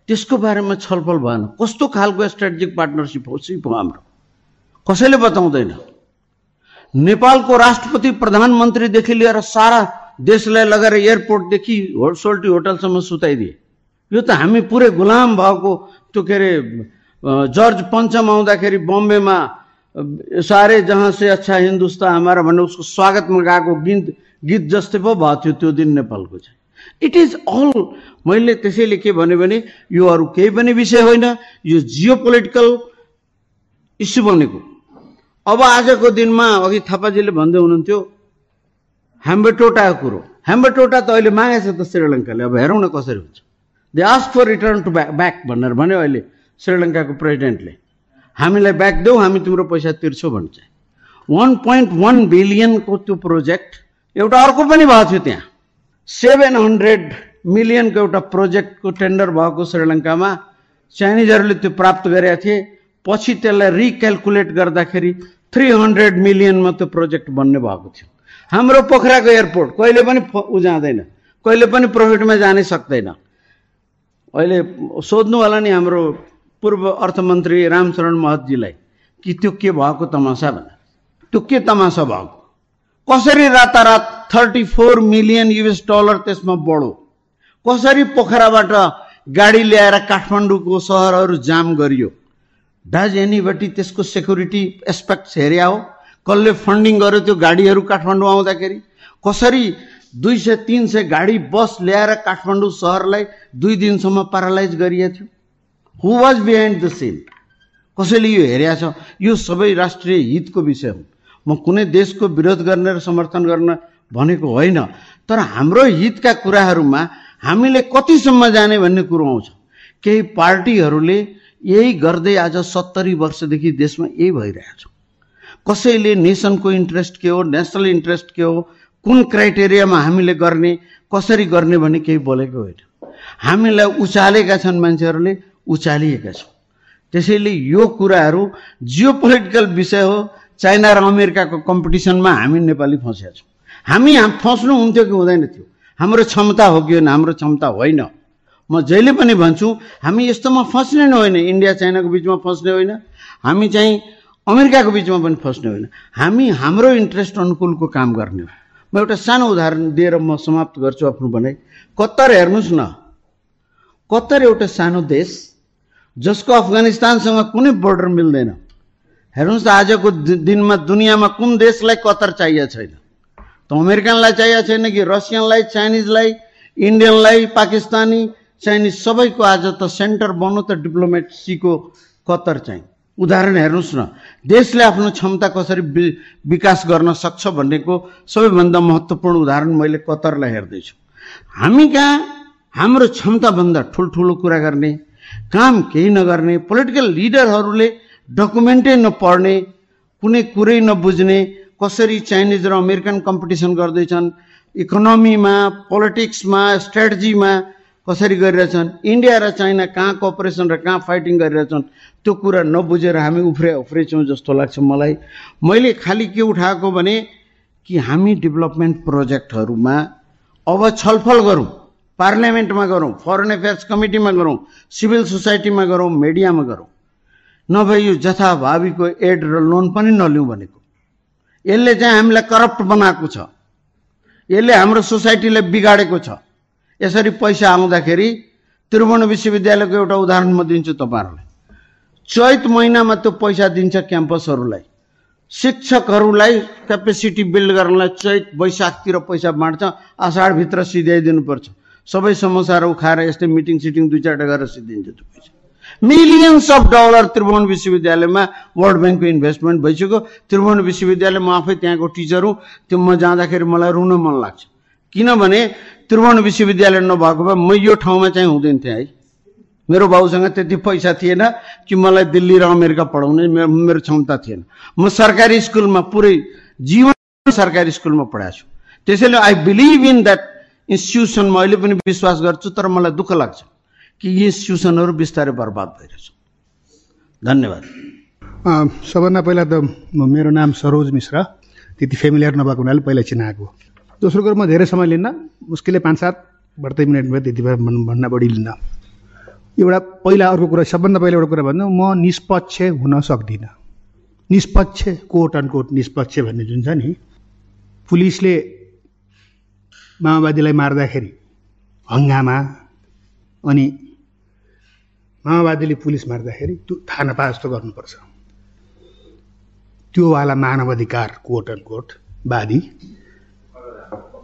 त्यसको बारेमा छलफल भएन। कस्तो खालको स्ट्राटेजिक पार्टनरसिप हो सिप हो हाम्रो? कसैले बताउँदैन। नेपालको राष्ट्रपति प्रधानमन्त्रीदेखि लिएर सारा देशलाई लगेर एयरपोर्टदेखि सोल्टी होटलसम्म सुताइदिए। यो त हामी पुरै गुलाम भएको त्यो के अरे जर्ज पञ्चम आउँदाखेरि बम्बेमा सारे जहाँ से अच्छा हिन्दुस्तान हमारा भन्ने उसको स्वागतमा गएको गीत गीत जस्तै पो भएको थियो त्यो दिन नेपालको चाहिँ। इट इज अल मैले त्यसैले के भन्यो भने यो अरू केही पनि विषय होइन यो जियो पोलिटिकल इस्यु बनेको अब आजको दिनमा अघि थापाजीले भन्दै हुनुहुन्थ्यो ह्याम्बेटोटाको कुरो। ह्याम्बेटोटा त अहिले मागेछ त श्रीलङ्काले। अब हेरौँ न कसरी हुन्छ। They ask for return to back back भनेर भन्यो अहिले श्रीलङ्काको प्रेसिडेन्टले। हामीलाई ब्याक देऊ हामी तिम्रो पैसा तिर्छौँ भन्छ। वान पोइन्ट वान बिलियनको त्यो प्रोजेक्ट एउटा अर्को पनि भएको थियो त्यहाँ। सेभेन हन्ड्रेड मिलियनको एउटा प्रोजेक्टको टेन्डर भएको श्रीलङ्कामा चाइनिजहरूले त्यो प्राप्त गरेका थिए। पछि त्यसलाई रिक्यालकुलेट गर्दाखेरि थ्री हन्ड्रेड मिलियनमा त्यो प्रोजेक्ट बन्ने भएको थियो। हाम्रो पोखराको एयरपोर्ट कहिले पनि उ जाँदैन कहिले पनि प्रफिटमा जानै सक्दैन। अहिले सोध्नु होला नि हाम्रो पूर्व अर्थमन्त्री रामचरण महतजीलाई कि त्यो के भएको तमासा भनेर। त्यो के तमासा भएको? कसरी रातारात thirty four million US dollar त्यसमा बढो कसरी पोखराबाट गाडी ल्याएर काठमाडौँको सहरहरू जाम गरियो? डज एनीबडी त्यसको सेक्युरिटी एस्पेक्ट्स हेऱ्या हो? कसले फन्डिङ गर्यो त्यो गाडीहरू काठमाडौँ आउँदाखेरि। कसरी दुई सय तिन सय गाडी बस ल्याएर काठमाडौँ सहरलाई दुई दिनसम्म प्यारालाइज गरिएको थियो who was behind the scene कसैले यो हेरेको छ? यो सबै राष्ट्रिय हितको विषय हो। म कुनै देशको विरोध गर्ने र समर्थन गर्न भनेको होइन तर हाम्रो हितका कुराहरूमा हामीले कतिसम्म जाने भन्ने कुरो आउँछ। केही पार्टीहरूले यही गर्दै आज सत्तरी वर्षदेखि देशमा यही भइरहेछ कसैले नेसनको इन्ट्रेस्ट के हो नेसनल इन्ट्रेस्ट के हो कुन क्राइटेरियामा हामीले गर्ने कसरी गर्ने भन्ने केही बोलेको होइन। हामीलाई उचालेका छन् मान्छेहरूले उचालिएका छौँ त्यसैले यो कुराहरू जियो पोलिटिकल विषय हो चाइना र अमेरिकाको कम्पिटिसनमा हामी नेपाली फँसेका छौँ। हामी फस्नु हुन्थ्यो कि हुँदैन थियो? हाम्रो क्षमता हो कि होइन? हाम्रो क्षमता होइन। म जहिले पनि भन्छु हामी यस्तोमा फस्ने नै होइन। इन्डिया चाइनाको बिचमा फस्ने होइन। हामी चाहिँ अमेरिकाको बिचमा पनि फस्ने होइन। हामी हाम्रो इन्ट्रेस्ट अनुकूलको काम गर्ने हो। म एउटा सानो उदाहरण दिएर म समाप्त गर्छु आफ्नो भनाइ। कत्तर हेर्नुहोस् न। कत्तर एउटा सानो देश जसको अफगानिस्तानसँग कुनै बोर्डर मिल्दैन। हेर्नुहोस् त आजको दिनमा दुनियाँमा कुन देशलाई कतर चाहिएको छैन? त अमेरिकनलाई चाहिएको छैन कि रसियनलाई चाइनिजलाई इन्डियनलाई पाकिस्तानी चाइनिज सबैको आज त सेन्टर बन्नु त डिप्लोमेसीको कतर चाहिँ उदाहरण हेर्नुहोस् न। देशले आफ्नो क्षमता कसरी विकास गर्न सक्छ भन्नेको सबैभन्दा महत्त्वपूर्ण उदाहरण मैले कतरलाई हेर्दैछु। हामी कहाँ हाम्रो क्षमताभन्दा ठुल्ठुलो कुरा गर्ने काम केही नगर्ने पोलिटिकल लिडरहरूले डकुमेन्टै नपढ्ने कुनै कुरै नबुझ्ने कसरी चाइनिज र अमेरिकन कम्पिटिसन गर्दैछन् इकोनोमीमा पोलिटिक्समा स्ट्राटेजीमा कसरी गरिरहेछन् इन्डिया र चाइना कहाँ कोअपरेसन र कहाँ फाइटिङ गरिरहेछन् त्यो कुरा नबुझेर हामी उफ्रे उफ्रेछौँ जस्तो लाग्छ मलाई। मैले खालि के उठाएको भने कि हामी डेभलपमेन्ट प्रोजेक्टहरूमा अब छलफल गरौँ। पार्लियामेन्टमा गरौँ फरेन अफेयर्स कमिटीमा गरौँ सिभिल सोसाइटीमा गरौँ मिडियामा गरौँ। नभए यो जथाभावीको एड र लोन पनि नलिउँ भनेको। यसले चाहिँ हामीलाई करप्ट बनाएको छ। यसले हाम्रो सोसाइटीलाई बिगाडेको छ। यसरी पैसा आउँदाखेरि त्रिभुवन विश्वविद्यालयको एउटा उदाहरण म दिन्छु तपाईँहरूलाई। चैत महिनामा त्यो पैसा दिन्छ क्याम्पसहरूलाई। शिक्षकहरूलाई क्यापेसिटी बिल्ड गर्नलाई चैत वैशाखतिर पैसा बाँड्छ आषाढभित्र सिध्याइदिनुपर्छ सबै समस्याहरू उखाएर यस्तै मिटिङ सिटिङ दुई चारवटा गरेर सिद्धिन्छ त्यो पैसा। मिलियन्स अफ डलर त्रिभुवन विश्वविद्यालयमा वर्ल्ड ब्याङ्कको इन्भेस्टमेन्ट भइसक्यो। त्रिभुवन विश्वविद्यालय म आफै त्यहाँको टिचर हुँ। त्यो म जाँदाखेरि मलाई रुन मन लाग्छ। किनभने त्रिभुवन विश्वविद्यालय नभएको भए म यो ठाउँमा चाहिँ हुँदैन थिएँ है। मेरो बाउसँग त्यति पैसा थिएन कि मलाई दिल्ली र अमेरिका पढाउने मेरो क्षमता थिएन। म सरकारी स्कुलमा पुरै जीवन सरकारी स्कुलमा पढाएको छु। त्यसैले आई बिलिभ इन द्याट इन्स्टिट्युसनमा अहिले पनि विश्वास गर्छु तर मलाई दुःख लाग्छ कि यी इन्स्टिट्युसनहरू बिस्तारै बर्बाद भइरहेछ। धन्यवाद। सबभन्दा पहिला त म- मेरो नाम सरोज मिश्र। त्यति फेमिलियर नभएको हुनाले पहिला चिनाएको दोस्रो कुरो म धेरै समय लिन्न मुस्किलले पाँच सात बढ्दै मिनट भयो त्यति बेला भन्- भन्दा बढी लिन्न। एउटा पहिला अर्को कुरा सबभन्दा पहिला एउटा कुरा भन्नु म निष्पक्ष हुन सक्दिनँ। निष्पक्ष कोट अन कोट निष्पक्ष भन्ने जुन छ नि पुलिसले माओवादीलाई मार्दाखेरि हङ्गामा अनि माओवादीले पुलिस मार्दाखेरि त्यो थाहा नपाए जस्तो गर्नुपर्छ। त्योवाला मानव अधिकार कोट एन्ड कोट वादी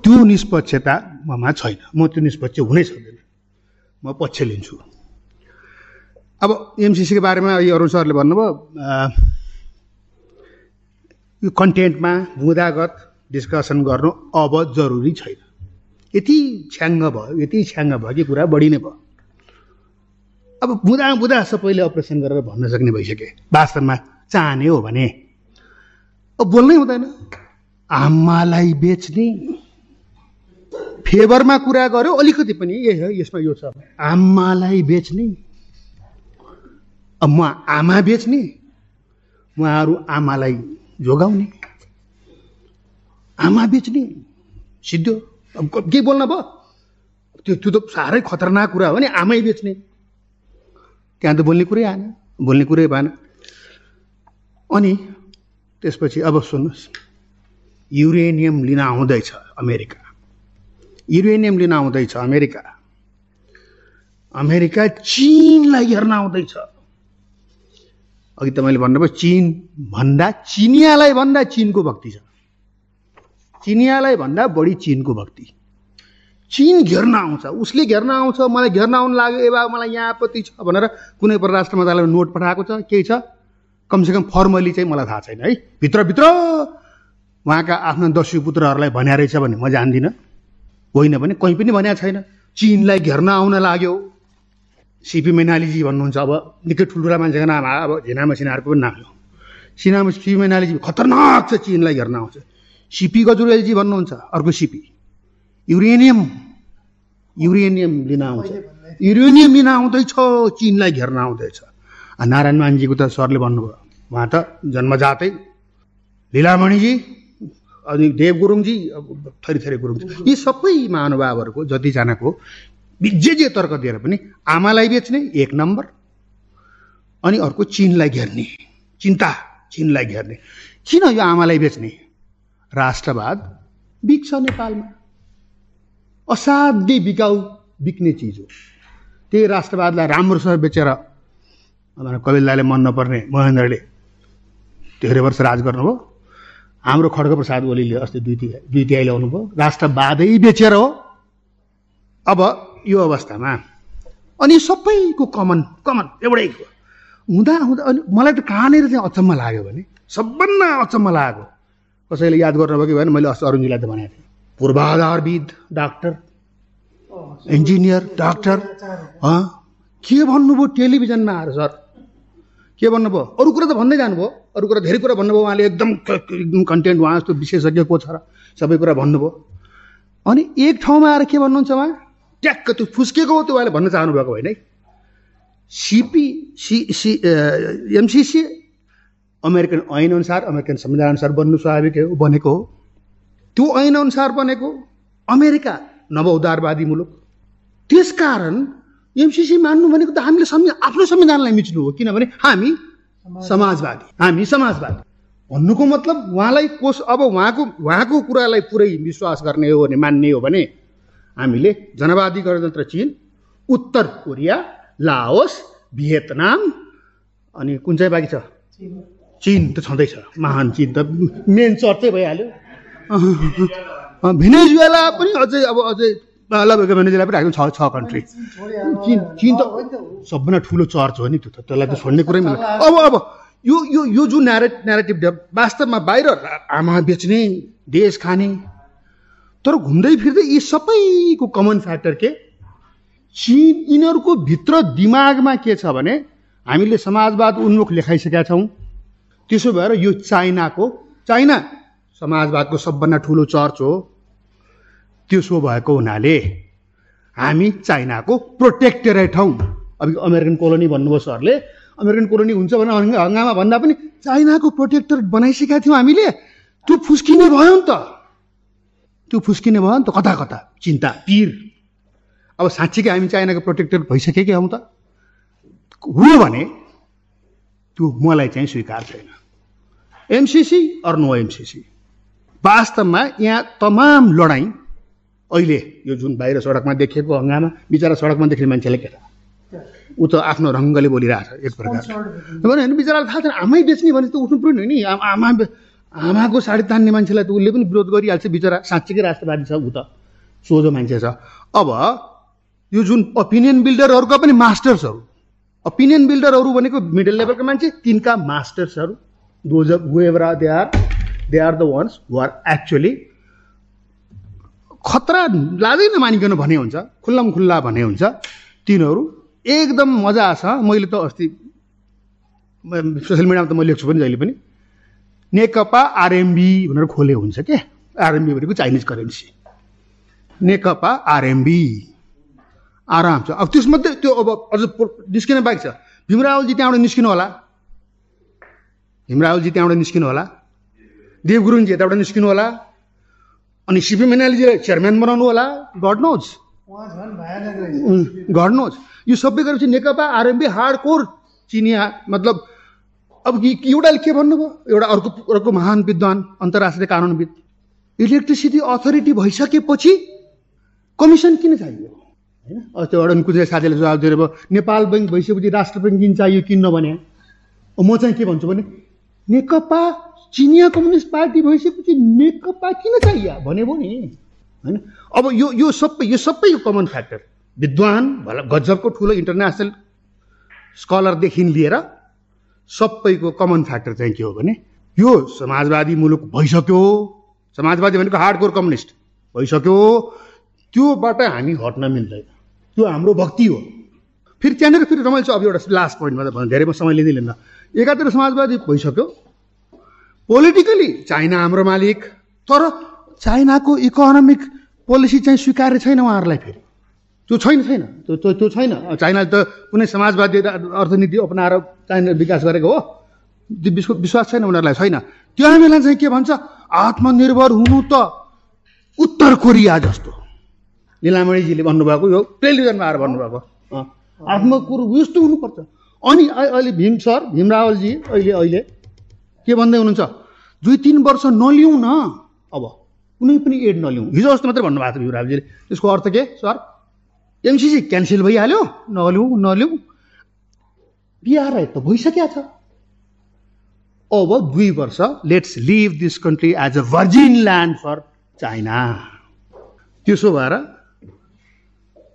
त्यो निष्पक्षता ममा छैन। म त्यो निष्पक्ष हुनै सक्दैन। म पक्ष लिन्छु। अब एमसिसीको बारेमा यो अरुण सरले भन्नुभयो यो कन्टेन्टमा बुँदागत डिस्कसन गर्नु अब जरुरी छैन। यति छ्याङ्ग भयो यति छ्याङ्ग भयो कि कुरा बढी नै भयो। अब बुँदा बुँदा सबैले अपरेसन गरेर भन्न सक्ने भइसके। वास्तवमा चाहने हो भने। अब बोल्नै हुँदैन। आमालाई बेच्ने फेभरमा कुरा गर्यो अलिकति पनि ए यसमा यो छ। आमालाई बेच्ने। अब म आमा बेच्ने उहाँहरू आमालाई जोगाउने। आमा बेच्ने। सिद्धो अब के बोल्न भयो? त्यो त्यो त साह्रै खतरनाक कुरा हो नि आमै बेच्ने। त्यहाँ त बोल्ने कुरै आएन बोल्ने कुरै भएन। अनि त्यसपछि अब सुन्नुहोस्। युरेनियम लिन आउँदैछ अमेरिका। युरेनियम लिन आउँदैछ अमेरिका। अमेरिका चिनलाई हेर्न आउँदैछ। अघि त मैले भन्नुभयो चिन भन्दा चिनियालाई भन्दा चिनको भक्ति छ। चिनियालाई भन्दा बढी चिनको भक्ति। चिन घेर्न आउँछ। उसले घेर्न आउँछ मलाई घेर्न आउनु लाग्यो ए बा मलाई यहाँ आपत्ति छ भनेर कुनै परराष्ट्र मन्त्रालयमा नोट पठाएको छ केही छ? कमसेकम फर्मली चाहिँ मलाई थाहा छैन है। भित्रभित्र! उहाँका आफ्ना दस्यु पुत्रहरूलाई भन्या रहेछ भने म जान्दिनँ। होइन भने कहीँ पनि भन्या छैन। चिनलाई घेर्न आउन लाग्यो। सिपी मैनालीजी भन्नुहुन्छ अब निकै ठुल्ठुला मान्छेको नाम अब झिना मसिनाहरूको पनि नाम हो सिना सिपी मैनालीजी खतरनाक छ चिनलाई घेर्न आउँछ। सिपी गजुरेलजी भन्नुहुन्छ अर्को सिपी। युरेनियम। युरेनियम लिन आउँछ। युरेनियम लिन आउँदैछ चिनलाई घेर्न आउँदैछ। नारायण मानजीको त सरले भन्नुभयो। उहाँ त जन्मजातै। लीलामणिजी अनि देव गुरुङजी अब थरी थरी गुरुङ। यी सबै महानुभावहरूको जतिजनाको जे जे तर्क दिएर पनि आमालाई बेच्ने एक नम्बर अनि अर्को चिनलाई घेर्ने चिन्ता चिनलाई घेर्ने। किन यो आमालाई बेच्ने? राष्ट्रवाद बिक्छ नेपालमा। असाध्यै बिकाउ बिक्ने चिज हो। त्यही राष्ट्रवादलाई राम्रोसँग बेचेर कपिल मन नपर्ने महेन्द्रले धेरै वर्ष राज गर्नुभयो। हाम्रो खड्गप्रसाद ओलीले अस्ति दुई दुई तिहाई ल्याउनु भयो राष्ट्रवादै बेचेर हो। अब यो अवस्थामा अनि सबैको कमन कमन एउटै हुँदा हुँदा अनि मलाई त कहाँनिर चाहिँ अचम्म लाग्यो भने सबभन्दा अचम्म लागेको कसैले याद गर्नुभयो कि भएन मैले अस्ति अरुणजीलाई त भनेको थिएँ। पूर्वाधारविद डाक्टर इन्जिनियर डाक्टर के भन्नुभयो टेलिभिजनमा आएर सर? के भन्नुभयो? अरू कुरा त भन्दै जानुभयो। अरू कुरा धेरै कुरा भन्नुभयो। उहाँले एकदम एकदम कन्टेन्ट उहाँ जस्तो विशेषज्ञ को छ र सबै कुरा भन्नुभयो। अनि एक ठाउँमा आएर के भन्नुहुन्छ उहाँ? ट्याक्क त्यो फुस्केको हो त्यो उहाँले भन्न चाहनु भएको होइन है। CP C C MCC American ऐनअनुसार American संविधानअनुसार बन्नु स्वाभाविक हो बनेको हो। त्यो ऐनअनुसार बनेको अमेरिका नव उदारवादी मुलुक। त्यसकारण एमसिसी मान्नु भनेको त हामीले संवि आफ्नो संविधानलाई मिच्नु हो किनभने हामी समाजवादी हामी समाजवादी भन्नुको मतलब उहाँलाई कोस अब उहाँको उहाँको कुरालाई पुरै विश्वास गर्ने हो भने मान्ने हो भने हामीले जनवादी गणतन्त्र चिन उत्तर कोरिया लाओस भियतनाम अनि कुन चाहिँ बाँकी छ चिन त छँदैछ महान चिन त मेन चर्चै भइहाल्यो भेनेजुएला पनि अझै अब अझै ल म्यानेजरलाई पनि राख्नु छ छ कन्ट्री चिन चिन त सबभन्दा ठुलो चर्च हो नि त्यो त त्यसलाई त छोड्ने कुरै मिल्दैन। अब अब यो यो यो जुन न्यारे न्यारेटिभ वास्तवमा बाहिर आमा बेच्ने देश खाने तर घुम्दै फिर्दै यी सबैको कमन फ्याक्टर के? चिन यिनीहरूको भित्र दिमागमा के छ भने हामीले समाजवाद उन्मुख लेखाइसकेका छौँ। त्यसो भएर यो चाइनाको चाइना समाजवादको सबभन्दा ठुलो चर्च हो। त्यसो भएको हुनाले हामी चाइनाको प्रोटेक्टरेट हौँ अब अमेरिकन कोलोनी भन्नुभयो सरले। अमेरिकन कोलोनी हुन्छ भने हङ्गामा भन्दा पनि चाइनाको प्रोटेक्टर बनाइसकेका थियौँ हामीले। त्यो फुस्किने भयो नि त। त्यो फुस्किने भयो नि त। कता कता? चिन्ता पिर। अब साँच्चीकै हामी चाइनाको प्रोटेक्टर भइसके कि हौँ त। हो भने त्यो मलाई चाहिँ स्वीकार छैन। MCC or no MCC. वास्तवमा यहाँ तमाम लडाइँ अहिले यो जुन बाहिर सडकमा देखिएको हङ्गामा बिचरा सडकमा देख्ने मान्छेलाई के ऊ त आफ्नो रङ्गले बोलिरहेछ एक प्रकार होइन बिचरालाई थाहा छैन आमै बेच्ने भने त उठ्नु पर्यो नि। आमा आमाको साडी तान्ने मान्छेलाई त उसले पनि विरोध गरिहाल्छ बिचरा साँच्चीकै राष्ट्रवादी छ ऊ त सोझो मान्छे छ। अब यो जुन ओपिनियन बिल्डरहरूका पनि मास्टर्सहरू ओपिनियन बिल्डरहरू भनेको मिडल लेभलको मान्छे तिनका मास्टर्सहरू those however they are they are the ones who are actually खतरा लाजै नमानिकन भने हुन्छ खुल्लम खुल्ला भने हुन्छ। तिनीहरू एकदम मजा छ मैले त अस्ति सोसियल मिडियामा त म लेख्छु पनि जहिले पनि। नेकपा आरएमबी भनेर खोले हुन्छ के? आरएमबी भनेको चाइनिज करेन्सी। नेकपा आरएमबी। आराम छ। अब त्यसमध्ये त्यो अब अझ निस्किने बाइक छ। भीमरावलजी त्यहाँबाट निस्किनु होला। भीमरावलजी त्यहाँबाट निस्किनु होला। देव गुरुङजी यताबाट निस्किनु होला। अनि सिपी मेनालीजीलाई चेयरम्यान बनाउनु होला। गड नोज गड नोज यो सबै गरेपछि नेकपा आरएमबी हार्ड कोर चिनिया मतलब अब एउटाले के भन्नुभयो? एउटा अर्को अर्को महान विद्वान अन्तर्राष्ट्रिय कानुनविद। इलेक्ट्रिसिटी अथोरिटी भइसकेपछि कमिसन किन चाहियो? होइन? अस्ति एउटा कुनै साथीले जवाब दिएर भयो नेपाल ब्याङ्क भइसकेपछि राष्ट्र ब्याङ्क किन चाहियो किन्न भने? म चाहिँ के भन्छु भने नेकपा चिनिया कम्युनिस्ट पार्टी भइसकेपछि नेकपा किन चाहियो? भने भयो नि। होइन? अब यो यो सबै यो सबै कमन फ्याक्टर विद्वान भला गजबको ठुलो इन्टरनेसनल स्कलरदेखि लिएर सबैको कमन फ्याक्टर चाहिँ के हो भने यो समाजवादी मुलुक भइसक्यो। समाजवादी भनेको हार्डकोर कम्युनिस्ट भइसक्यो। त्योबाट हामी हट्न मिल्दैन। त्यो हाम्रो भक्ति हो। फेरि त्यहाँनिर फेरि रमाइलो छ। अब एउटा लास्ट पोइन्टमा त धेरै समय लिँदै लिँदा एकातिर समाजवादी भइसक्यो। पोलिटिकली चाइना हाम्रो मालिक। तर चाइनाको इकोनोमिक पोलिसी चाहिँ स्वीकार्य छैन उहाँहरूलाई फेरि। त्यो छैन छैन। त्यो त्यो छैन। चाइनाले त कुनै समाजवादी अर्थनीति अप्नाएर चाइना विकास गरेको हो। त्यो विश्वास छैन उनीहरूलाई छैन। त्यो बेला चाहिँ के भन्छ? आत्मनिर्भर हुनु त उत्तर कोरिया जस्तो। निलामणीजीले भन्नुभएको यो टेलिभिजनमा आएर भन्नुभएको। आत्मकुर यस्तो हुनुपर्छ। अनि अहिले भीम सर भीम रावलजी अहिले अहिले के भन्दै हुनुहुन्छ? दुई तिन वर्ष नलिउँ न। अब कुनै पनि एड नलिउँ। हिजो अस्ति मात्रै भन्नुभएको भीम रावलजीले त्यसको अर्थ के सर? एमसिसी क्यान्सल भइहाल्यो। नलिउँ नलिउँ। बिहार त भइसकेको छ। अब दुई वर्ष let's live this country as a virgin land for China त्यसो भएर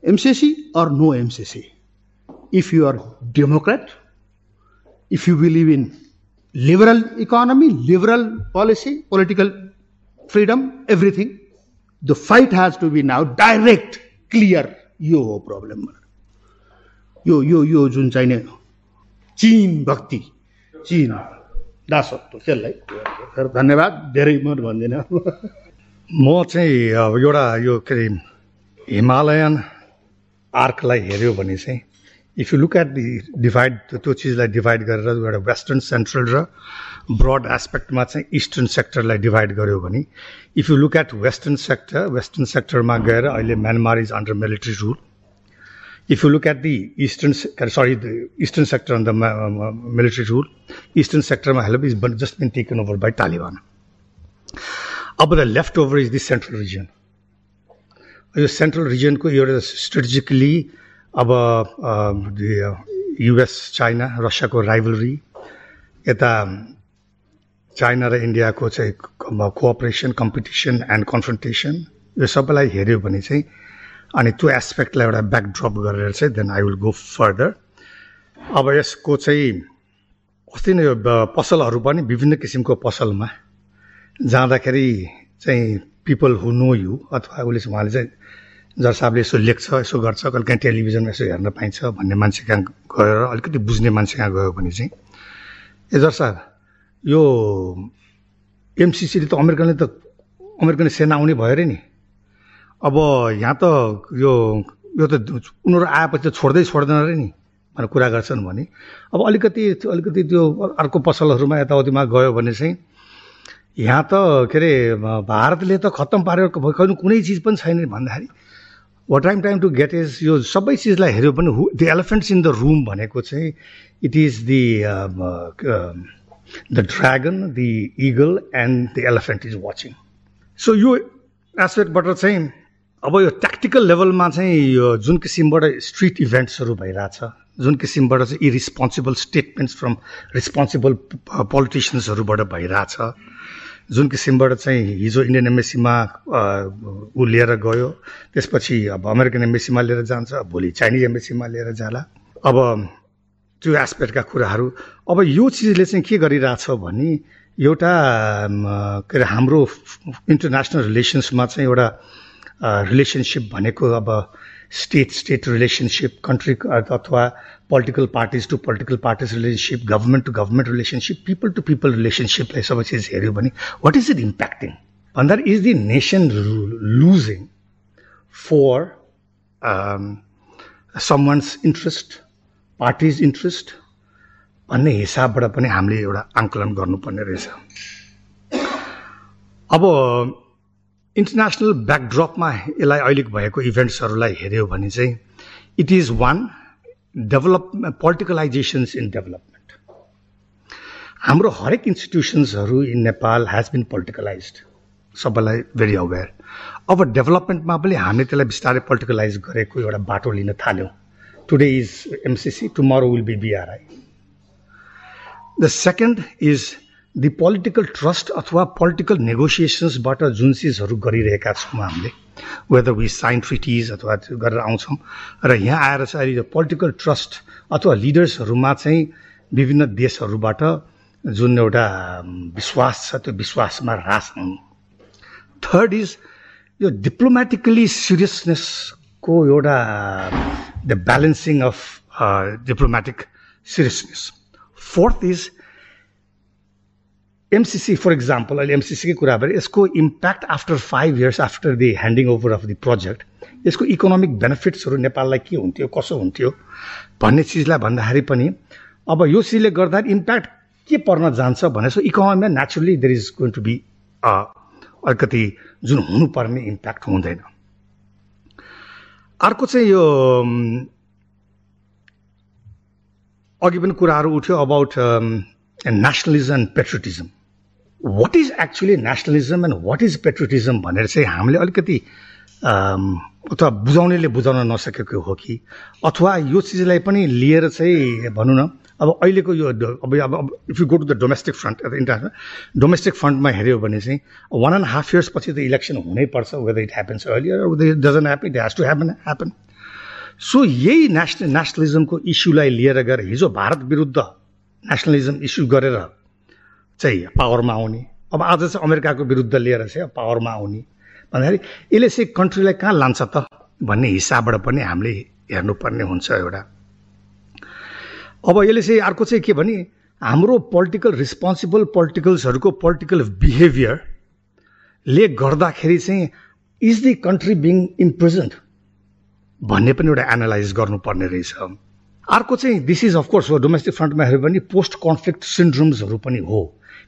MCC or no MCC if you are democrat if you believe in liberal economy liberal policy political freedom everything the fight has to be now direct clear यो हो problem यो यो यो जुन चाहिने चिन भक्ति चिन दासत्व त्यसलाई धन्यवाद धेरै म भन्दिनँ म चाहिँ अब एउटा यो के अरे हिमालयन आर्कलाई हेऱ्यो भने चाहिँ if you look at the divide त्यो चिजलाई डिभाइड गरेर एउटा वेस्टर्न सेन्ट्रल र ब्रड एस्पेक्टमा चाहिँ इस्टर्न सेक्टरलाई डिभाइड गर्यो भने if you look at western sector western सेक्टरमा गएर अहिले Myanmar is under military rule if you look at the eastern sorry the eastern sector on the military rule eastern सेक्टरमा help is just been taken over by Taliban अब the left over is the central region यो central रिजनको एउटा strategically अब US China रसियाको rivalry यता China र इन्डियाको चाहिँ कोअपरेसन कम्पिटिसन एन्ड कन्फ्रन्टेसन यो सबैलाई हेऱ्यो भने चाहिँ अनि त्यो एस्पेक्टलाई एउटा ब्याकड्रप गरेर चाहिँ then I will go further अब यसको चाहिँ अस्ति नै यो पसलहरू पनि विभिन्न किसिमको पसलमा जाँदाखेरि चाहिँ पिपल हु नो यु अथवा उसले उहाँले चाहिँ जर साहबले यसो लेख्छ यसो गर्छ कहिले काहीँ टेलिभिजनमा यसो हेर्न पाइन्छ भन्ने मान्छे कहाँ गएर अलिकति बुझ्ने मान्छे कहाँ गयो भने चाहिँ। ए जर यो एमसिसीले त अमेरिकनले त अमेरिकन सेना आउने भयो अरे नि। अब यहाँ त यो यो त उनीहरू आएपछि त छोड्दै छोड्दैन अरे नि भनेर कुरा गर्छन् भने। अब अलिकति अलिकति त्यो अर्को पसलहरूमा यताउतिमा गयो भने चाहिँ यहाँ त के अरे भारतले त खत्तम पारेर कुनै चिज पनि छैन भन्दाखेरि। What I'm time to get is यो सबै चिजलाई हेऱ्यो भने who the elephants in the room भनेको चाहिँ it is the the dragon the eagle and the elephant is watching so यो एस्पेक्टबाट चाहिँ अब यो ट्याक्टिकल लेभलमा चाहिँ यो जुन किसिमबाट स्ट्रिट इभेन्ट्सहरू भइरहेछ जुन किसिमबाट चाहिँ इरिस्पोन्सिबल स्टेटमेन्ट्स फ्रम रिस्पोन्सिबल पोलिटिसियन्सहरूबाट भइरहेछ जुन किसिमबाट चाहिँ हिजो इन्डियन एम्बेसीमा ऊ लिएर गयो त्यसपछि अब अमेरिकन एम्बेसीमा लिएर जान्छ भोलि चाइनिज एम्बेसीमा लिएर जाला। अब त्यो एस्पेक्टका कुराहरू अब यो चिजले चाहिँ के गरिरहेछ भने एउटा के अरे हाम्रो इन्टरनेसनल रिलेसन्समा चाहिँ एउटा रिलेसनसिप भनेको अब स्टेट स्टेट रिलेसनसिप कन्ट्री अथवा political parties to political parties relationship government to government relationship people to people रिलेसनसिपलाई सबै चिज हेऱ्यो भने वाट इज इट इम्प्याक्टिङ भन्दा is the nation losing um, someone's interest, parties interest भन्ने हिसाबबाट पनि हामीले एउटा आङ्कलन गर्नुपर्ने रहेछ। अब इन्टरनेसनल ब्याकड्रपमा यसलाई अहिले भएको इभेन्ट्सहरूलाई हेऱ्यो भने चाहिँ it is one develop politicalisations in development हाम्रो हरेक इन्स्टिट्युसन्सहरू in Nepal has been politicalise सबैलाई भेरी अवेर अब डेभलपमेन्टमा पनि हामीले त्यसलाई बिस्तारै पोलिटिकलाइज गरेको एउटा बाटो लिन थाल्यौँ. Today is MCC tomorrow will be BRI the second is the political trust अथवा पोलिटिकल नेगोसिएसन्सबाट जुन चिजहरू गरिरहेका छौँ हामीले वेदर वी साइन ट्रिटिज अथवा गरेर आउँछौँ र यहाँ आएर चाहिँ अहिले पोलिटिकल ट्रस्ट अथवा लिडर्सहरूमा चाहिँ विभिन्न देशहरूबाट जुन एउटा विश्वास छ त्यो विश्वासमा ह्रास आउनु थर्ड इज यो डिप्लोमेटिकली सिरियसनेसको एउटा the balancing of diplomatic seriousness fourth is MCC for example अहिले एमसिसीकै कुरा भएर यसको impact after five years after the handing over of the project यसको इकोनोमिक बेनिफिट्सहरू नेपाललाई के हुन्थ्यो कसो हुन्थ्यो भन्ने चिजलाई भन्दाखेरि पनि अब यो चिजले गर्दा इम्प्याक्ट के पर्न जान्छ भने so इकोनोमीमा naturally there is going to be अलिकति जुन हुनुपर्ने इम्प्याक्ट हुँदैन। अर्को चाहिँ यो अघि पनि कुराहरू उठ्यो about nationalism and patriotism what is actually nationalism and what is patriotism भनेर चाहिँ हामीले अलिकति अथवा बुझाउनेले बुझाउन नसकेको हो कि? अथवा यो चिजलाई पनि लिएर चाहिँ भनौँ न अब अहिलेको यो अब अब if you go to the domestic front international domestic फ्रन्टमा हेऱ्यो भने चाहिँ वान एन्ड हाफ इयर्स पछि त इलेक्सन हुनैपर्छ whether it happens earlier it doesn't happen it has to happen happen so यही नेसनल नेसनलिजमको इस्युलाई लिएर गएर हिजो भारत विरुद्ध नेसनलिजम इस्यु गरेर चाहिँ पावरमा आउने। अब आज चाहिँ अमेरिकाको विरुद्ध लिएर चाहिँ पावरमा आउने। भन्दाखेरि यसले चाहिँ कन्ट्रीलाई कहाँ लान्छ त? भन्ने हिसाबबाट पनि हामीले हेर्नुपर्ने हुन्छ एउटा। अब यसले चाहिँ अर्को चाहिँ के भने हाम्रो पोलिटिकल रिस्पोन्सिबल पोलिटिकल्सहरूको पोलिटिकल बिहेभियरले गर्दाखेरि चाहिँ is the country being impregnant भन्ने पनि एउटा एनालाइज गर्नुपर्ने रहेछ। अर्को चाहिँ दिस इज अफकोर्स हो डोमेस्टिक फ्रन्टमा हेऱ्यो भने पोस्ट कन्फ्लिक्ट सिन्ड्रोम्सहरू पनि हो।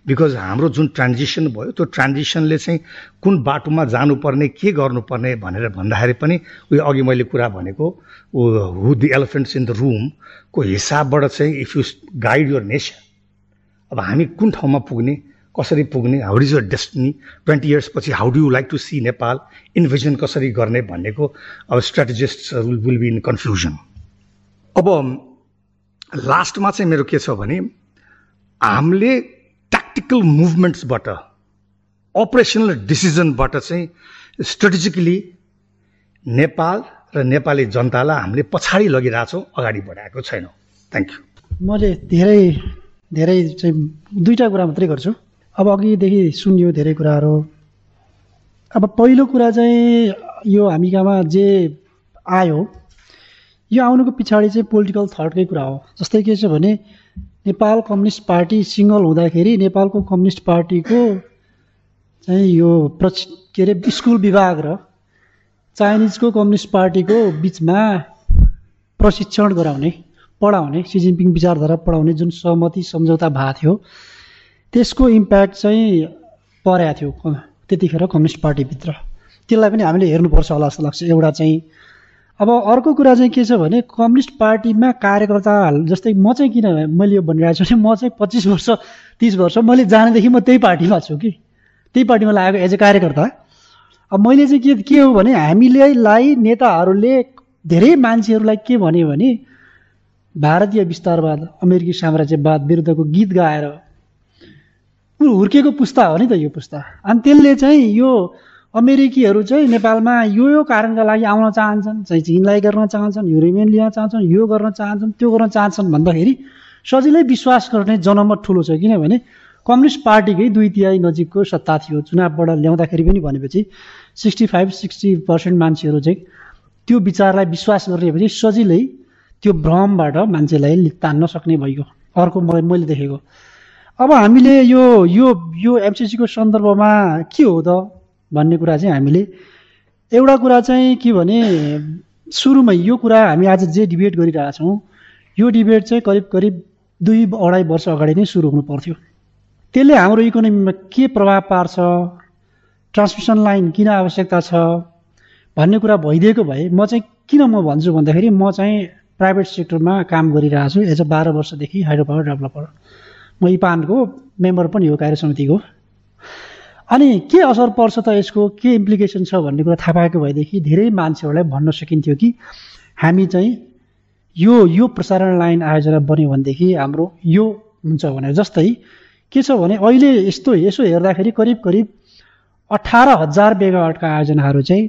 बिकज हाम्रो जुन ट्रान्जिसन भयो त्यो ट्रान्जिसनले चाहिँ कुन बाटोमा जानुपर्ने के गर्नुपर्ने भनेर भन्दाखेरि पनि उयो अघि मैले कुरा भनेको who the elephants in the रुमको हिसाबबाट चाहिँ if you guide your nation अब हामी कुन ठाउँमा पुग्ने कसरी पुग्ने how is your destiny twenty years पछि how do you like to see Nepal envision कसरी गर्ने भन्नेको अब strategist will be in confusion अब लास्टमा चाहिँ मेरो के छ भने हामीले ट्याक्टिकल मुभमेन्ट्सबाट अपरेसनल डिसिजनबाट चाहिँ स्ट्रेटेजिकली नेपाल र नेपाली जनतालाई हामीले पछाडि लगिरहेछौँ अगाडि बढाएको छैनौँ। थ्याङ्क यू मैले धेरै धेरै चाहिँ दुईवटा कुरा मात्रै गर्छु। अब अघिदेखि सुनियो धेरै कुराहरू। अब पहिलो कुरा चाहिँ यो हामी कहाँमा जे आयो यो आउनुको पछाडि चाहिँ पोलिटिकल थटकै कुरा हो। जस्तै के छ भने नेपाल कम्युनिस्ट पार्टी सिङ्गल हुँदाखेरि नेपालको कम्युनिस्ट पार्टीको चाहिँ यो प्रच के अरे स्कुल विभाग र चाइनिजको कम्युनिस्ट पार्टीको बिचमा प्रशिक्षण गराउने पढाउने सी जिनपिङ विचारधारा पढाउने जुन सहमति सम्झौता भएको थियो त्यसको इम्प्याक्ट चाहिँ परेको थियो त्यतिखेर कम्युनिस्ट पार्टीभित्र। त्यसलाई पनि हामीले हेर्नुपर्छ होला जस्तो लाग्छ। एउटा चाहिँ अब अर्को कुरा चाहिँ के छ भने कम्युनिस्ट पार्टीमा कार्यकर्ता जस्तै म चाहिँ किन मैले यो भनिरहेको छु भने म चाहिँ पच्चिस वर्ष तिस वर्ष मैले जानेदेखि म त्यही पार्टीमा छु कि। त्यही पार्टीमा लागेको एज ए कार्यकर्ता। अब मैले चाहिँ के के हो भने हामीलेलाई नेताहरूले धेरै मान्छेहरूलाई के भन्यो भने भारतीय विस्तारवाद अमेरिकी साम्राज्यवाद विरुद्धको गीत गाएर हुर्केको पुस्ता हो नि त यो पुस्ता। अनि त्यसले चाहिँ यो अमेरिकीहरू चाहिँ नेपालमा यो यो कारणका लागि आउन चाहन्छन् चाहिँ चिनलाई गर्न चाहन्छन् युरोपियन लिन चाहन्छन् यो गर्न चाहन्छन् त्यो गर्न चाहन्छन् भन्दाखेरि सजिलै विश्वास गर्ने जनमत ठुलो छ। किनभने कम्युनिस्ट पार्टीकै दुई तिहाई नजिकको सत्ता थियो। चुनावबाट ल्याउँदाखेरि पनि भनेपछि सिक्सटी फाइभ सिक्सटी पर्सेन्ट मान्छेहरू चाहिँ त्यो विचारलाई विश्वास गर्ने भने सजिलै त्यो भ्रमबाट मान्छेलाई तान्न सक्ने भइगयो अर्को मैले देखेको। अब हामीले यो यो यो एमसिसीको सन्दर्भमा के हो त? भन्ने कुरा चाहिँ हामीले एउटा कुरा चाहिँ के भने सुरुमै यो कुरा हामी आज जे डिबेट गरिरहेछौँ यो डिबेट चाहिँ करिब करिब दुई अढाई वर्ष अगाडि नै सुरु हुनु पर्थ्यो। त्यसले हाम्रो इकोनोमीमा के प्रभाव पार्छ ट्रान्समिसन लाइन किन आवश्यकता छ भन्ने कुरा भइदिएको भए म चाहिँ किन म भन्छु भन्दाखेरि म चाहिँ प्राइभेट सेक्टरमा काम गरिरहेको छु। एज अ बाह्र वर्षदेखि हाइड्रो पावर डेभलपर म इपानको मेम्बर पनि हो कार्य समितिको। अनि के असर पर्छ त यसको? के इम्प्लिकेसन छ भन्ने कुरा थाहा पाएको भएदेखि धेरै मान्छेहरूलाई भन्न सकिन्थ्यो कि हामी चाहिँ यो यो प्रसारण लाइन आयोजना बन्यो भनेदेखि हाम्रो यो हुन्छ भनेर जस्तै के छ भने अहिले यस्तो यसो हेर्दाखेरि करिब करिब अठार हजार मेगावाटका आयोजनाहरू चाहिँ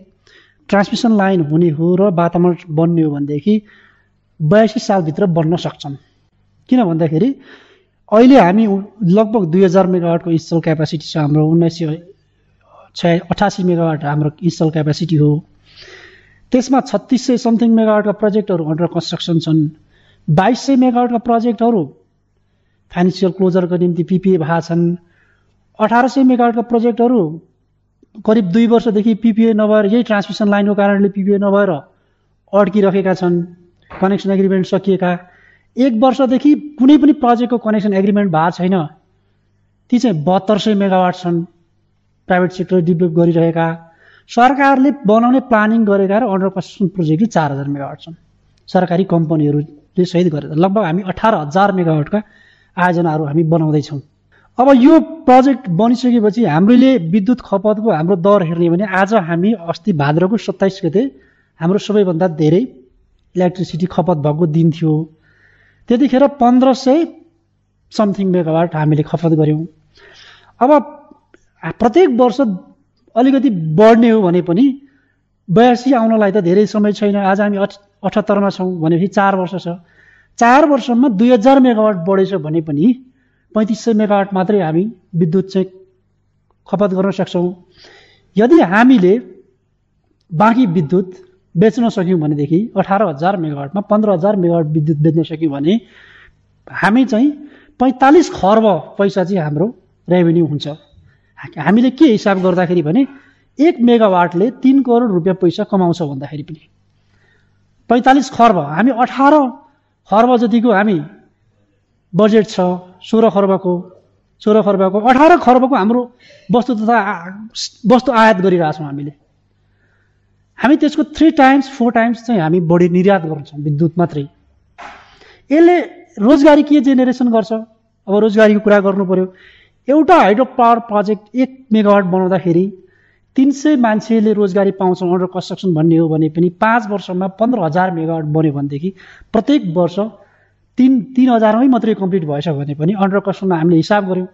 ट्रान्समिसन लाइन हुने हो र वातावरण बन्ने हो भनेदेखि बयासी सालभित्र बन्न सक्छन्। किन भन्दाखेरि अहिले हामी लगभग दुई हजार मेगावाटको इन्स्टल क्यापासिटी छ हाम्रो उन्नाइस सय छ अठासी मेगावाट हाम्रो इन्स्टल क्यापासिटी हो। त्यसमा छत्तिस सय समथिङ मेगावाटका प्रोजेक्टहरू अन्डर कन्स्ट्रक्सन छन्। बाइस सय मेगावाटका प्रोजेक्टहरू फाइनेन्सियल क्लोजरको निम्ति पिपिए भएका छन्। अठार सय मेगावाटका प्रोजेक्टहरू करिब दुई वर्षदेखि पिपिए नभएर यही ट्रान्समिसन लाइनको कारणले पिपिए नभएर अड्किरहेका छन्। कनेक्सन एग्रिमेन्ट सकिएका। एक वर्षदेखि कुनै पनि प्रोजेक्टको कनेक्सन एग्रिमेन्ट भएको छैन। ती चाहिँ बहत्तर सय मेगावाट छन् प्राइभेट सेक्टर डेभलप गरिरहेका। सरकारले बनाउने प्लानिङ गरेका र अन्डर कन्स्ट्रक्सन प्रोजेक्ट चार हजार मेगावाट छन्। सरकारी कम्पनीहरूले सहित गरेर लगभग हामी अठार हजार मेगावाटका आयोजनाहरू हामी बनाउँदैछौँ। अब यो प्रोजेक्ट बनिसकेपछि हामीले विद्युत खपतको हाम्रो दर हेर्ने भने आज हामी अस्ति भाद्रको सत्ताइस गते हाम्रो सबैभन्दा धेरै इलेक्ट्रिसिटी खपत भएको दिन थियो। त्यतिखेर पन्ध्र सय समथिङ मेगावाट हामीले खपत गऱ्यौँ। अब प्रत्येक वर्ष अलिकति बढ्ने हो भने पनि बयासी आउनलाई त धेरै समय छैन आज हामी अठ अठहत्तरमा छौँ भनेपछि चार वर्ष छ। चार वर्षमा दुई हजार मेगावाट बढेछ भने पनि पैँतिस सय मेगावाट मात्रै हामी विद्युत चाहिँ खपत गर्न सक्छौँ। यदि हामीले बाँकी विद्युत बेच्न सक्यौँ भनेदेखि अठार हजार मेगावाटमा पन्ध्र हजार मेगावाट विद्युत बेच्न सक्यौँ भने हामी चाहिँ पैँतालिस खर्ब पैसा चाहिँ हाम्रो रेभेन्यू हुन्छ। हामीले के हिसाब गर्दाखेरि भने एक मेगावाटले तिन करोड रुपियाँ पैसा कमाउँछ भन्दाखेरि पनि। पैँतालिस खर्ब हामी अठार खर्ब जतिको हामी बजेट छ सोह्र खर्बको सोह्र खर्बको अठार खर्बको हाम्रो वस्तु तथा वस्तु आयात गरिरहेछौँ हामीले। हामी त्यसको थ्री टाइम्स फोर टाइम्स चाहिँ हामी बढी निर्यात गर्छौँ विद्युत मात्रै। यसले रोजगारी के जेनेरेसन गर्छ? अब रोजगारीको कुरा गर्नु पऱ्यो एउटा हाइड्रो पावर प्रोजेक्ट एक मेगावाट बनाउँदाखेरि तिन सय मान्छेले रोजगारी पाउँछौँ अन्डर कन्स्ट्रक्सन भन्ने हो भने पनि पाँच वर्षमा पन्ध्र हजार मेगावाट बन्यो भनेदेखि प्रत्येक वर्ष तिन तिन हजारमै मात्रै कम्प्लिट भएछ भने पनि अन्डर कन्स्ट्रक्सनमा हामीले हिसाब गऱ्यौँ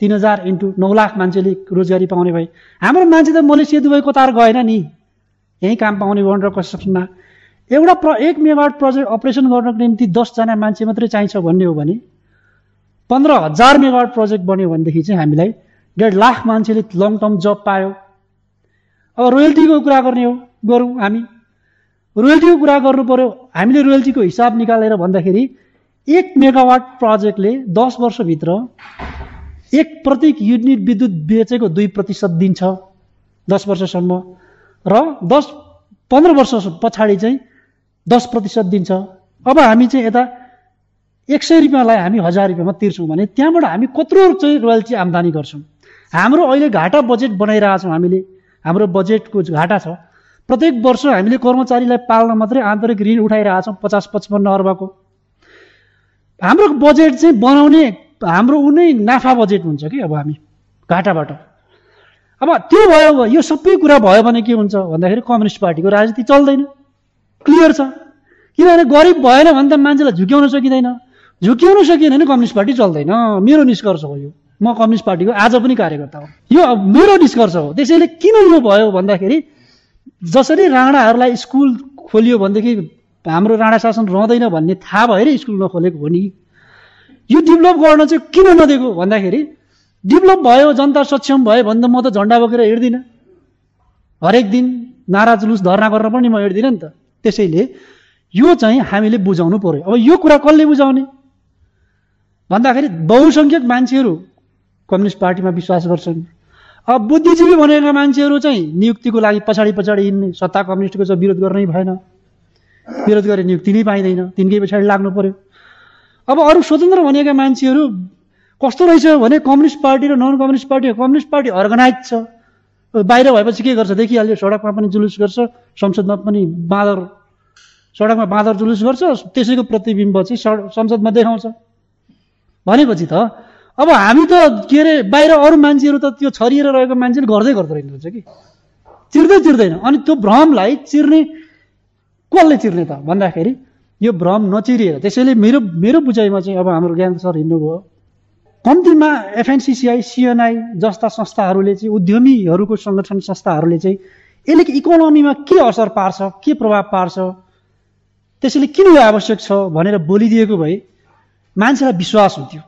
तिन हजार इन्टु नौ लाख मान्छेले रोजगारी पाउने भए। हाम्रो मान्छे त मलेसिया दुबई कतार गएन नि। यहीँ काम पाउने अन्डर कन्स्ट्रक्सनमा एउटा प्र एक मेगावाट प्रोजेक्ट अपरेसन गर्नको निम्ति दसजना मान्छे मात्रै चाहिन्छ भन्ने हो भने पन्ध्र हजार मेगावाट प्रोजेक्ट बन्यो भनेदेखि चाहिँ हामीलाई डेढ लाख मान्छेले लङ टर्म जब पायो। अब रोयल्टीको कुरा गर्ने हो गरौँ हामी। रोयल्टीको कुरा गर्नु पर्यो हामीले रोयल्टीको हिसाब निकालेर भन्दाखेरि एक मेगावाट प्रोजेक्टले दस वर्षभित्र एक प्रत्येक युनिट विद्युत बेचेको दुई प्रतिशत दिन्छ दस वर्षसम्म। र दस पन्ध्र वर्ष पछाडि चाहिँ दस प्रतिशत दिन्छ। अब हामी चाहिँ यता एक सय रुपियाँलाई हामी हजार रुपियाँमा तिर्छौँ भने त्यहाँबाट हामी कत्रो चाहिँ रोयल्टी आम्दानी गर्छौँ। हाम्रो अहिले घाटा बजेट बनाइरहेछौँ हामीले। हाम्रो बजेटको घाटा छ। प्रत्येक वर्ष हामीले कर्मचारीलाई पाल्न मात्रै आन्तरिक ऋण उठाइरहेछौँ पचास पचपन्न अर्बको। हाम्रो बजेट चाहिँ बनाउने हाम्रो उनै नाफा बजेट हुन्छ कि अब हामी घाटाबाट। अब त्यो भयो यो सबै कुरा भयो भने के हुन्छ? भन्दाखेरि कम्युनिस्ट पार्टीको राजनीति चल्दैन। क्लियर छ। किनभने गरिब भएन भने त मान्छेलाई झुक्याउन सकिँदैन। झुक्याउन सकिएन भने कम्युनिस्ट पार्टी चल्दैन। मेरो निष्कर्ष हो यो। म कम्युनिस्ट पार्टीको आज पनि कार्यकर्ता हो। यो मेरो निष्कर्ष हो। त्यसैले किन यो भयो भन्दाखेरि जसरी राणाहरूलाई स्कुल खोलियो भनेदेखि हाम्रो राणा शासन रहँदैन भन्ने थाहा भएर स्कुल नखोलेको हो नि। यो डेभलप गर्न चाहिँ किन नदिएको भन्दाखेरि डेभलप भयो जनता सक्षम भयो भने त म त झन्डा बोकेर हिँड्दिनँ। हरेक दिन नारा जुलुस धर्ना गरेर पनि म हिँड्दिनँ नि त। त्यसैले यो चाहिँ हामीले बुझाउनु पर्यो। अब यो कुरा कसले बुझाउने? भन्दाखेरि बहुसङ्ख्यक मान्छेहरू कम्युनिस्ट पार्टीमा विश्वास गर्छन्। अब बुद्धिजीवी भनेका मान्छेहरू चाहिँ नियुक्तिको लागि पछाडि पछाडि हिँड्ने। सत्ता कम्युनिस्टको चाहिँ विरोध गर्नै भएन। विरोध गरे नियुक्ति नै पाइँदैन। तिनकै पछाडि लाग्नु पर्यो। अब अरू स्वतन्त्र भनेका मान्छेहरू कस्तो रहेछ भने कम्युनिस्ट पार्टी र non communist party communist party organize छ। बाहिर भएपछि के गर्छ? देखिहाल्यो सडकमा पनि जुलुस गर्छ संसदमा पनि बाँदर सडकमा बाँदर जुलुस गर्छ त्यसैको प्रतिबिम्ब चाहिँ संसदमा देखाउँछ। भनेपछि त अब हामी त के अरे बाहिर अरू मान्छेहरू त त्यो छरिएर रहेको मान्छेले गर्दै गर्दो रहेछ कि? चिर्दै चिर्दैन। अनि त्यो भ्रमलाई चिर्ने कसले चिर्ने त भन्दाखेरि यो भ्रम नचिरिएर त्यसैले मेरो मेरो बुझाइमा चाहिँ अब हाम्रो ज्ञान सर हिँड्नुभयो। कम्तीमा एफएनसिसिआई सिएनआई जस्ता संस्थाहरूले चाहिँ उद्यमीहरूको सङ्गठन संस्थाहरूले चाहिँ यसले इकोनोमीमा के असर पार्छ के प्रभाव पार्छ त्यसैले किन यो आवश्यक छ भनेर बोलिदिएको भए मान्छेलाई विश्वास हुन्थ्यो।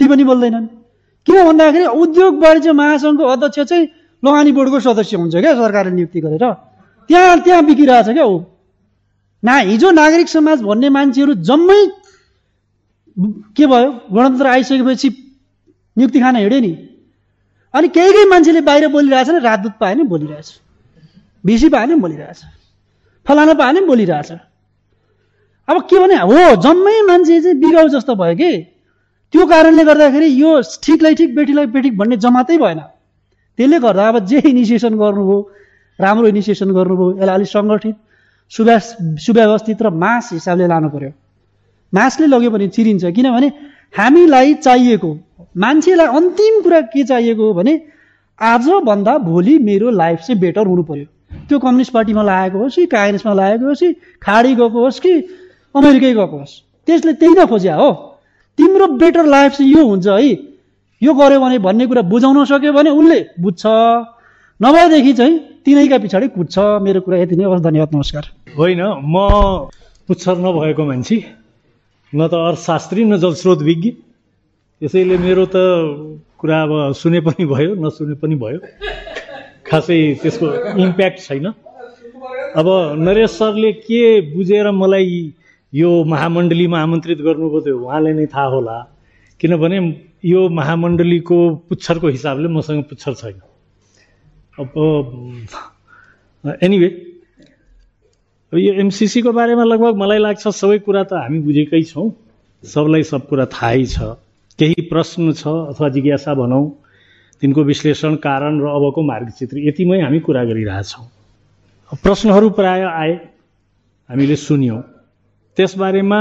ती पनि बोल्दैनन्। किन भन्दाखेरि उद्योग वाणिज्य महासङ्घको अध्यक्ष चाहिँ लगानी बोर्डको सदस्य हुन्छ क्या सरकारले नियुक्ति गरेर। त्यहाँ त्यहाँ बिकिरहेछ क्या ऊ। ना हिजो नागरिक समाज भन्ने मान्छेहरू जम्मै के भयो गणतन्त्र आइसकेपछि नियुक्ति खान हिँड्यो नि। अनि केही केही मान्छेले बाहिर बोलिरहेछ नि राजदूत पायो नि बोलिरहेछ। भिसी पायो नि बोलिरहेछ। फलाना पायो नि बोलिरहेछ। अब के भने हो जम्मै मान्छे चाहिँ बिगाउ जस्तो भयो कि। त्यो कारणले गर्दाखेरि यो ठिकलाई ठिक बेटीलाई बेठिक भन्ने जमातै भएन। त्यसले गर्दा अब जे इनिसिएसन गर्नुभयो राम्रो इनिसिएसन गर्नुभयो यसलाई अलिक सङ्गठित सुव्या सुव्यवस्थित र मास हिसाबले लानु पर्यो। मासले लग्यो भने चिरिन्छ। किनभने हामीलाई चाहिएको मान्छेलाई अन्तिम कुरा के चाहिएको हो भने आजभन्दा भोलि मेरो लाइफ चाहिँ बेटर हुनु पर्यो। त्यो कम्युनिस्ट पार्टीमा लागेको होस् कि काङ्ग्रेसमा लागेको होस् कि खाडी गएको होस् कि अमेरिकै गएको होस् त्यसले त्यही नै खोज्या हो। तिम्रो बेटर लाइफ चाहिँ यो हुन्छ है। यो गर्यो भने भन्ने कुरा बुझाउन सक्यो भने उसले बुझ्छ। नभएदेखि चाहिँ तिनैका पछाडि कुद्छ मेरो कुरा यति नै हवस् धन्यवाद नमस्कार। होइन म पुच्छर नभएको मान्छे न त अर्थशास्त्री न जलस्रोत विज्ञ। त्यसैले मेरो त कुरा अब सुने पनि भयो नसुने पनि भयो। खासै त्यसको इम्प्याक्ट छैन। अब नरेश सरले के बुझेर मलाई यो महामण्डलीमा आमन्त्रित गर्नुभयो त्यो उहाँले नै थाहा होला। किनभने यो महामण्डलीको पुच्छरको हिसाबले मसँग पुच्छर छैन। अब एनिवे यो एमसिसीको बारेमा लगभग मलाई लाग्छ सबै कुरा त हामी बुझेकै छौँ। सबलाई सब कुरा थाहै छ। केही प्रश्न छ अथवा जिज्ञासा भनौँ तिनको विश्लेषण कारण र अबको मार्गचित्र यतिमै हामी कुरा गरिरहेछौँ। प्रश्नहरू प्राय आए हामीले सुन्यौँ। त्यसबारेमा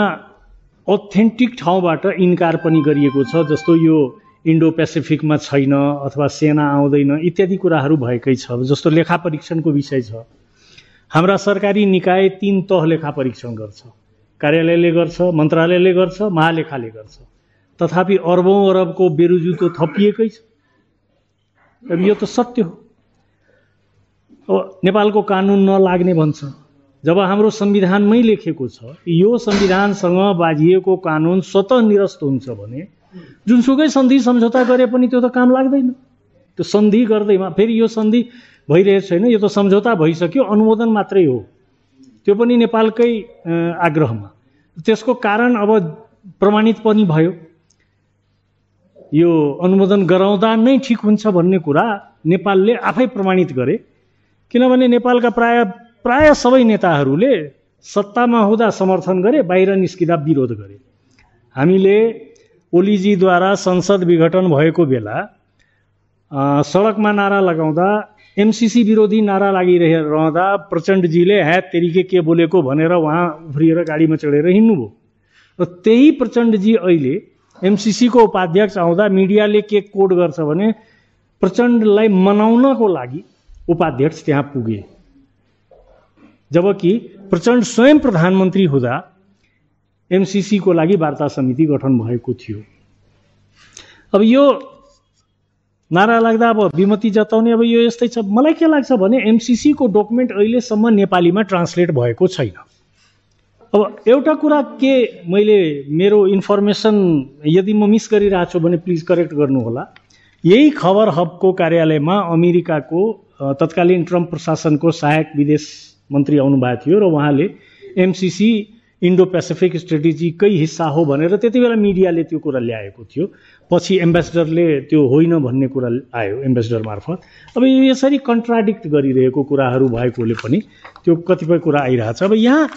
अथेन्टिक ठाउँबाट इन्कार पनि गरिएको छ जस्तो यो इन्डो पेसिफिकमा छैन अथवा सेना आउँदैन इत्यादि कुराहरू भएकै छ। जस्तो लेखा परीक्षणको विषय छ। हाम्रा सरकारी निकाय तिन तह लेखा परीक्षण गर्छ। कार्यालयले गर्छ मन्त्रालयले गर्छ महालेखाले गर्छ। तथापि अर्बौँ अरबको बेरुजु त थपिएकै छ। अब यो त सत्य हो। अब नेपालको कानुन नलाग्ने भन्छ। जब हाम्रो संविधानमै लेखेको छ यो संविधानसँग बाझिएको कानुन स्वतः निरस्त हुन्छ भने जुनसुकै सन्धि सम्झौता गरे पनि त्यो त काम लाग्दैन। त्यो सन्धि गर्दैमा फेरि यो सन्धि भइरहेको छैन यो त सम्झौता भइसक्यो अनुमोदन मात्रै हो। त्यो पनि नेपालकै आग्रहमा। त्यसको कारण अब प्रमाणित पनि भयो। यो अनुमोदन गराउँदा नै ठिक हुन्छ भन्ने कुरा नेपालले आफै प्रमाणित गरे। किनभने नेपालका प्राय प्राय सबै नेताहरूले सत्तामा हुँदा समर्थन गरे बाहिर निस्किँदा विरोध गरे। हामीले ओलीजीद्वारा संसद विघटन भएको बेला सडकमा नारा लगाउँदा एमसिसी विरोधी नारा लागिरहँदा प्रचण्डजीले ह्यात तेरिके के बोलेको? भनेर उहाँ उफ्रिएर गाडीमा चढेर हिँड्नुभयो। र त्यही प्रचण्डजी अहिले एमसिसीको उपाध्यक्ष आउँदा मिडियाले के कोड गर्छ भने प्रचण्डलाई मनाउनको लागि उपाध्यक्ष त्यहाँ पुगे। जबकि प्रचण्ड स्वयं प्रधानमन्त्री हुँदा एमसिसीको लागि वार्ता समिति गठन भएको थियो। अब यो नारा लाग्दा अब विमति जताउने अब यो यस्तै छ। मलाई के लाग्छ भने एमसिसीको डकुमेन्ट अहिलेसम्म नेपालीमा ट्रान्सलेट भएको छैन। अब एउटा कुरा के मैले मेरो इन्फर्मेसन यदि म मिस गरिरहेको छु भने प्लिज करेक्ट गर्नुहोला। यही खबर हबको कार्यालयमा अमेरिकाको तत्कालीन ट्रम्प प्रशासनको सहायक विदेश मन्त्री आउनुभएको थियो र उहाँले एमसिसी इन्डो पेसिफिक स्ट्रेटेजीकै हिस्सा हो भनेर त्यति बेला मिडियाले त्यो कुरा ल्याएको थियो। पछि एम्बेसडरले त्यो होइन भन्ने कुरा आयो एम्बेसडर मार्फत। अब यसरी कन्ट्राडिक्ट गरिरहेको कुराहरू भएकोले पनि त्यो कतिपय कुरा आइरहेछ। अब यहाँ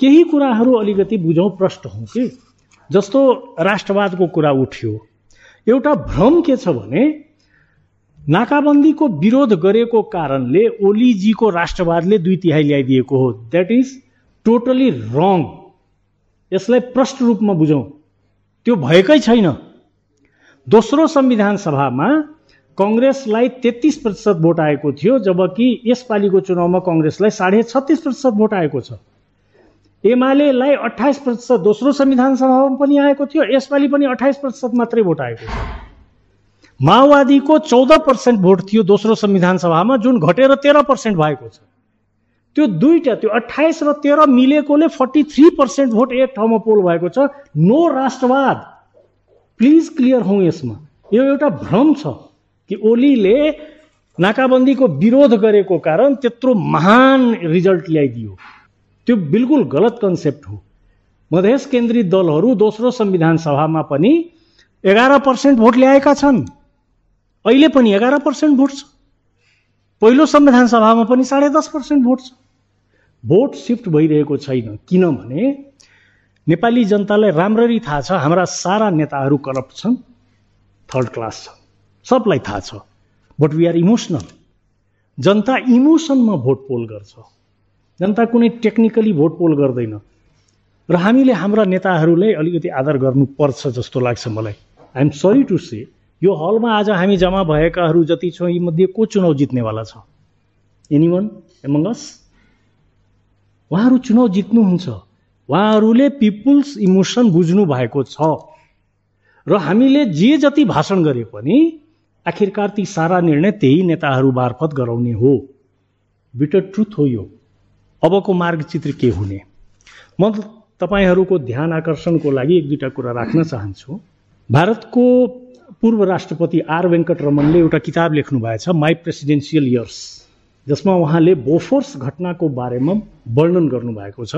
केही कुराहरू अलिकति बुझौँ प्रष्ट हौँ कि? जस्तो राष्ट्रवादको कुरा उठ्यो एउटा भ्रम के छ भने नाकाबन्दीको विरोध गरेको कारणले ओलीजीको राष्ट्रवादले दुई तिहाई ल्याइदिएको हो। द्याट इज टोटली रङ यसलाई प्रष्ट रूपमा बुझौँ। त्यो भएकै छैन। दोस्रो संविधान सभामा कङ्ग्रेसलाई तेत्तिस प्रतिशत भोट आएको थियो जबकि यसपालिको चुनावमा कङ्ग्रेसलाई साढे छत्तिस प्रतिशत भोट आएको छ। एमालेलाई अठाइस प्रतिशत दोस्रो संविधान सभामा पनि आएको थियो यसपालि पनि अठाइस प्रतिशत मात्रै भोट आएको छ माओवादीको चौध पर्सेन्ट भोट थियो दोस्रो संविधान सभामा जुन घटेर तेह्र पर्सेन्ट भएको छ। त्यो दुईवटा त्यो अठाइस र तेह्र मिलेकोले फोर्टी थ्री पर्सेन्ट भोट एक ठाउँमा पोल भएको छ। नो राष्ट्रवाद। प्लिज क्लियर हौँ यसमा। यो एउटा भ्रम छ कि ओलीले नाकाबन्दीको विरोध गरेको कारण त्यत्रो महान रिजल्ट ल्याइदियो। त्यो बिल्कुल गलत कन्सेप्ट हो। मधेस केन्द्रित दलहरू दोस्रो संविधान सभामा पनि एघार पर्सेन्ट भोट ल्याएका छन्। अहिले पनि एघार पर्सेन्ट भोट छ। पहिलो संविधान सभामा पनि साढे दस पर्सेन्ट भोट छ। भोट सिफ्ट भइरहेको छैन। किनभने नेपाली जनतालाई राम्ररी थाहा छ हाम्रा सारा नेताहरू करप्ट छन् थर्ड क्लास छन्। सबलाई थाहा छ। But we are emotional. जनता इमोसनमा भोट पोल गर्छ। जनता कुनै टेक्निकली भोट पोल गर्दैन। र हामीले हाम्रा नेताहरूलाई अलिकति आदर गर्नुपर्छ जस्तो लाग्छ मलाई। आइएम सरी टु से यो हलमा आज हामी जम्मा भएकाहरू जति छौँ यीमध्ये को चुनाव जित्नेवाला छ? एनिमन एमङ्गस उहाँहरू चुनाव जित्नुहुन्छ। उहाँहरूले पिपुल्स इमोसन बुझ्नु भएको छ। र हामीले जे जति भाषण गरे पनि आखिरकार ती सारा निर्णय त्यही नेताहरू मार्फत गराउने हो। बिटर ट्रुथ हो यो। अबको मार्गचित्र के हुने? म तपाईँहरूको ध्यान आकर्षणको लागि एक दुईवटा कुरा राख्न चाहन्छु। भारतको पूर्व राष्ट्रपति आर वेङ्कटरमनले एउटा किताब लेख्नु भएछ माई प्रेसिडेन्सियल इयर्स जसमा उहाँले बोफोर्स घटनाको बारेमा वर्णन गर्नुभएको छ।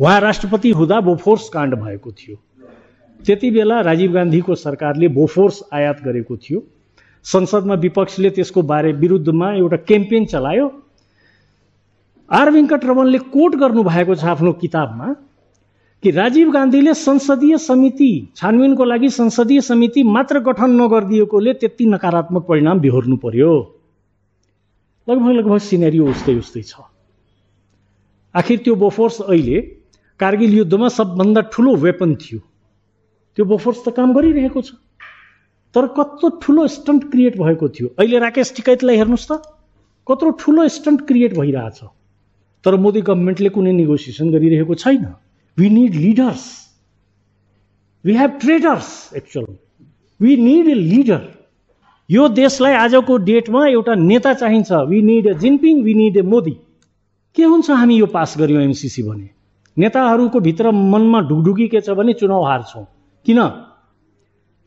उहाँ राष्ट्रपति हुँदा बोफोर्स काण्ड भएको थियो। त्यति बेला राजीव गान्धीको सरकारले बोफोर्स आयात गरेको थियो। संसदमा विपक्षले त्यसको बारे विरुद्धमा एउटा क्याम्पेन चलायो। आर रमनले कोट गर्नुभएको छ आफ्नो किताबमा कि राजीव गान्धीले संसदीय समिति छानबिनको लागि संसदीय समिति मात्र गठन नगरिदिएकोले त्यति नकारात्मक परिणाम बिहोर्नु पर्यो। लगभग लगभग सिनेरियो उस्तै उस्तै छ। आखिर त्यो बोफोर्स अहिले कारगिल युद्धमा सबभन्दा ठुलो वेपन थियो। त्यो बोफोर्स त काम गरिरहेको छ। तर कत्रो ठुलो स्टन्ट क्रिएट भएको थियो। अहिले राकेश टिकैतलाई हेर्नुहोस् त। कत्रो ठुलो स्टन्ट क्रिएट भइरहेछ। तर मोदी गभर्मेन्टले कुनै नेगोसिएसन गरिरहेको छैन. We need leaders we have traders actual we need a leader यो देशलाई आजको डेटमा एउटा नेता चाहिन्छ। We need a Jinping we need a Modi के हुन्छ हामी यो पास गर्यौँ एमसिसी भने? नेताहरूको भित्र मनमा ढुकढुकी के छ भने चुनाव हार्छौँ। किन?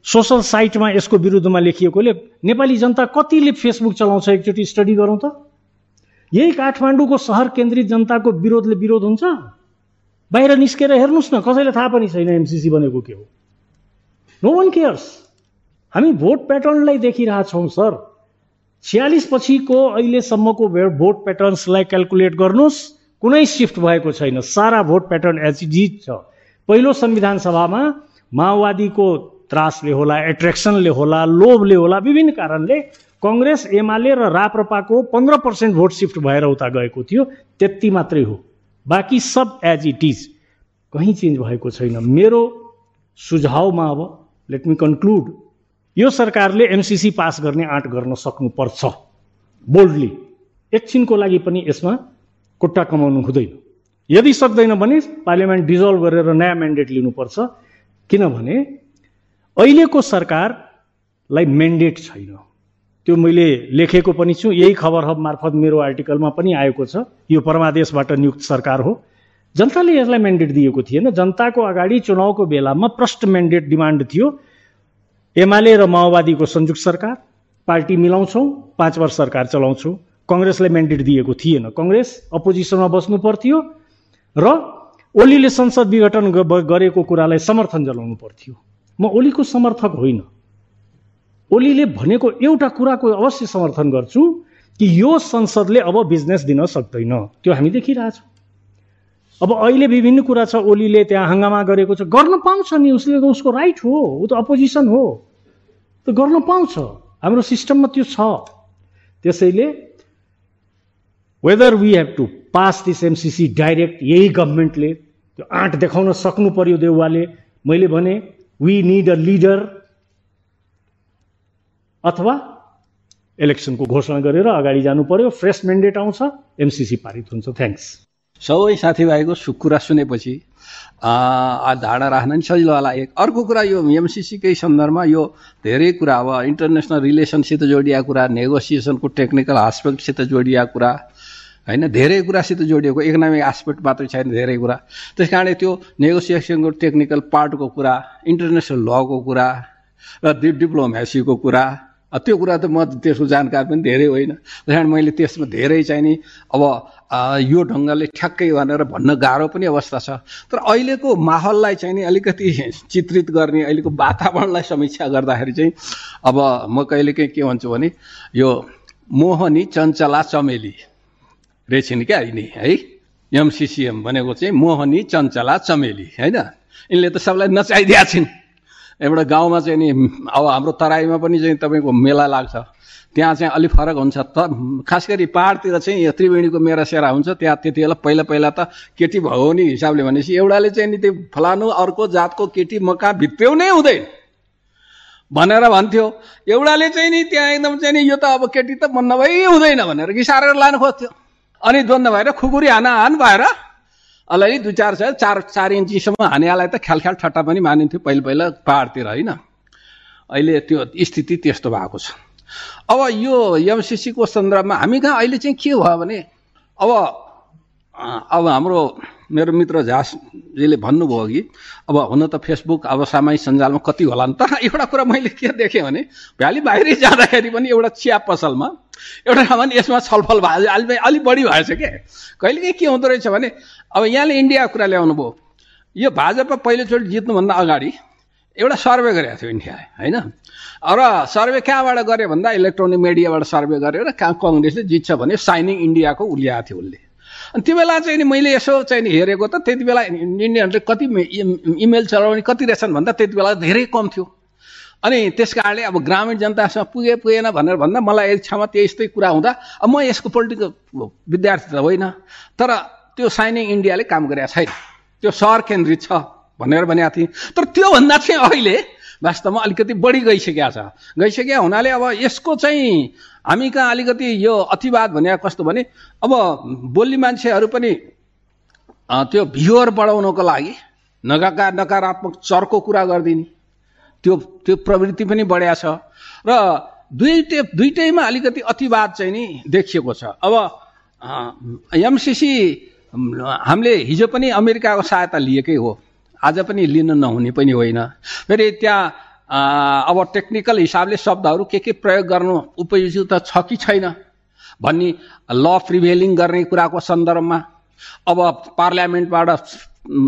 सोसल साइटमा यसको विरुद्धमा लेखिएकोले नेपाली जनता कतिले फेसबुक चलाउँछ? एकचोटि स्टडी गरौँ त। यही काठमाडौँको सहर केन्द्रित जनताको विरोधले विरोध हुन्छ? बाहिर निस्केर हेर्नुहोस् न कसैलाई थाहा पनि छैन एमसिसी बनेको के हो। नो वान केयर्स हामी भोट प्याटर्नलाई देखिरहेछौँ सर। छ्यालिस पछिको अहिलेसम्मको भोट प्याटर्न्सलाई क्यालकुलेट गर्नुहोस्। कुनै सिफ्ट भएको छैन। सारा भोट प्याटर्न एच जित छ। पहिलो संविधान सभामा माओवादीको त्रासले होला एट्र्याक्सनले होला लोभले होला विभिन्न कारणले कङ्ग्रेस एमाले र राप्रपाको पन्ध्र पर्सेन्ट भोट सिफ्ट भएर उता गएको थियो त्यति मात्रै हो। बाँकी सब एज इट इज कहीँ चेन्ज भएको छैन। मेरो सुझावमा अब लेट मी कन्क्लुड यो सरकारले एमसिसी पास गर्ने आँट गर्न सक्नुपर्छ। बोल्डली एकछिनको लागि पनि यसमा खुट्टा कमाउनु हुँदैन। यदि सक्दैन भने पार्लियामेन्ट डिजल्भ गरेर नयाँ म्यान्डेट लिनुपर्छ। किनभने अहिलेको सरकारलाई म्यान्डेट छैन। त्यो मैले लेखेको पनि छु। यही खबर हब मार्फत मेरो आर्टिकलमा पनि आएको छ। यो परमादेशबाट नियुक्त सरकार हो। जनताले यसलाई म्यान्डेट दिएको थिएन। जनताको अगाडि चुनावको बेलामा प्रष्ट म्यान्डेट डिमान्ड थियो। एमाले र माओवादीको संयुक्त सरकार पार्टी मिलाउँछौँ पाँच वर्ष सरकार चलाउँछौँ। कङ्ग्रेसलाई म्यान्डेट दिएको थिएन। कङ्ग्रेस अपोजिसनमा बस्नु पर्थ्यो र ओलीले संसद विघटन गरेको कुरालाई समर्थन जनाउनु पर्थ्यो। म ओलीको समर्थक होइन। ओलीले भनेको एउटा कुराको अवश्य समर्थन गर्छु कि यो संसदले अब बिजनेस दिन सक्दैन। त्यो हामी देखिरहेछौँ। अब अहिले विभिन्न कुरा छ ओलीले त्यहाँ हङ्गामा गरेको छ। गर्न पाउँछ नि उसले उसको राइट हो ऊ त अपोजिसन हो। त गर्न पाउँछ। हाम्रो सिस्टममा त्यो छ। त्यसैले whether we have to pass this MCC direct यही गभर्मेन्टले त्यो आँट देखाउन सक्नु पर्यो देउवाले। मैले भने वी निड अ लिडर अथवा इलेक्सनको घोषणा गरेर अगाडि जानु पर्यो फ्रेस मेन्डेट आउँछ एमसिसी पारित हुन्छ। थ्याङ्क्स सबै साथीभाइको कुरा सुनेपछि धारणा राख्न नि सजिलो होला। एक अर्को कुरा यो एमसिसीकै सन्दर्भमा यो धेरै कुरा अब इन्टरनेसनल रिलेसनसित जोडिया कुरा नेगोसिएसनको टेक्निकल आस्पेक्टसित जोडिया कुरा होइन धेरै कुरासित जोडिएको इकोनोमिक आस्पेक्ट मात्रै छैन धेरै कुरा। त्यस कारणले त्यो नेगोसिएसनको टेक्निकल पार्टको कुरा इन्टरनेसनल लको कुरा र डिप्लोमेसीको कुरा त्यो कुरा त म त्यसको जानकार पनि धेरै होइन। त्यस मैले त्यसमा धेरै चाहिँ नि अब यो ढङ्गले ठ्याक्कै भनेर भन्न गाह्रो पनि अवस्था छ। तर अहिलेको माहौललाई चाहिँ नि अलिकति चित्रित गर्ने अहिलेको वातावरणलाई समीक्षा गर्दाखेरि चाहिँ अब म कहिलेकाहीँ के भन्छु भने यो मोहनी चञ्चला चमेली रेछिन् क्या यिनी है? एमसिसिएम भनेको चाहिँ मोहनी चञ्चला चमेली होइन? यिनले त सबलाई नचाइदिया छिन्। एउटा गाउँमा चाहिँ नि अब हाम्रो तराईमा पनि चाहिँ तपाईँको मेला लाग्छ। त्यहाँ चाहिँ अलिक फरक हुन्छ। त खास गरी पाहाडतिर चाहिँ यो त्रिवेणीको मेरा सेरा हुन्छ। त्यहाँ त्यति बेला पहिला पहिला त केटी भयो नि हिसाबले भनेपछि एउटाले चाहिँ नि त्यो फलानु अर्को जातको केटी म कहाँ भित्र्याउनै हुँदैन। भनेर भन्थ्यो। एउटाले चाहिँ नि त्यहाँ एकदम चाहिँ नि यो त अब केटी त मन नभई हुँदैन भनेर घिसारेर लानु खोज्थ्यो। अनि द्वन्द भएर खुकुरी हाना हान भएर अलिअलि दुई चार छ चार चार इन्चीसम्म हानेलाई त ख्याल ठट्टा पनि मानिन्थ्यो पहिला पहिला पाहाडतिर होइन? अहिले त्यो स्थिति त्यस्तो भएको छ। अब यो एमसिसीको सन्दर्भमा हामी कहाँ अहिले चाहिँ के भयो भने अब अब हाम्रो मेरो मित्र झासजीले भन्नुभयो कि अब हुन त फेसबुक अब सामाजिक सञ्जालमा कति होला नि? तर एउटा कुरा मैले के देखेँ भने भ्याली बाहिरै जाँदाखेरि पनि एउटा चिया पसलमा एउटा भने यसमा छलफल भयो अलि अलिक बढी भएछ क्या कहिलेकाहीँ के हुँदो रहेछ भने अब यहाँले इन्डियाको कुरा ल्याउनु भयो। यो भाजपा पहिलोचोटि जित्नुभन्दा अगाडि एउटा सर्वे गरेको थियो इन्डियाले होइन? र सर्वे कहाँबाट गऱ्यो भन्दा इलेक्ट्रोनिक मिडियाबाट सर्वे गरेर कहाँ कङ्ग्रेसले जित्छ भने साइनिङ इन्डियाको उल्याएको थियो उसले। अनि त्यो बेला चाहिँ नि मैले यसो चाहिँ नि हेरेको त त्यति बेला इन्डियनले कति इमेल चलाउने कति रहेछन् भन्दा त्यति बेला धेरै कम थियो। अनि त्यस कारणले अब ग्रामीण जनतासँग पुगे पुगेन भनेर भन्दा मलाई इच्छामा त्यस्तै कुरा हुँदा अब म यसको पोलिटिकल विद्यार्थी त होइन। तर त्यो साइनिङ इन्डियाले काम गरेका छैन। त्यो सहर केन्द्रित छ भनेर भनेको थिएँ। तर त्योभन्दा चाहिँ अहिले वास्तवमा अलिकति बढी गइसकेका छ। गइसकेका हुनाले अब यसको चाहिँ हामी कहाँ अलिकति यो अतिवाद भने कस्तो भने अब बोल्ने मान्छेहरू पनि त्यो भ्युवर बढाउनको लागि नकाका नकारात्मक चर्को कुरा गरिदिने। त्यो त्यो प्रवृत्ति पनि बढिया छ। र दुइटै दुइटैमा अलिकति अतिवाद चाहिँ नि देखिएको छ। अब एमसिसी हामीले हिजो पनि अमेरिकाको सहायता लिएकै हो। आज पनि लिन नहुने पनि होइन। फेरि त्यहाँ अब टेक्निकल हिसाबले शब्दहरू के के प्रयोग गर्नु उपयुक्त छ कि छैन? भन्ने ल प्रिभेलिङ गर्ने कुराको सन्दर्भमा अब पार्लियामेन्टबाट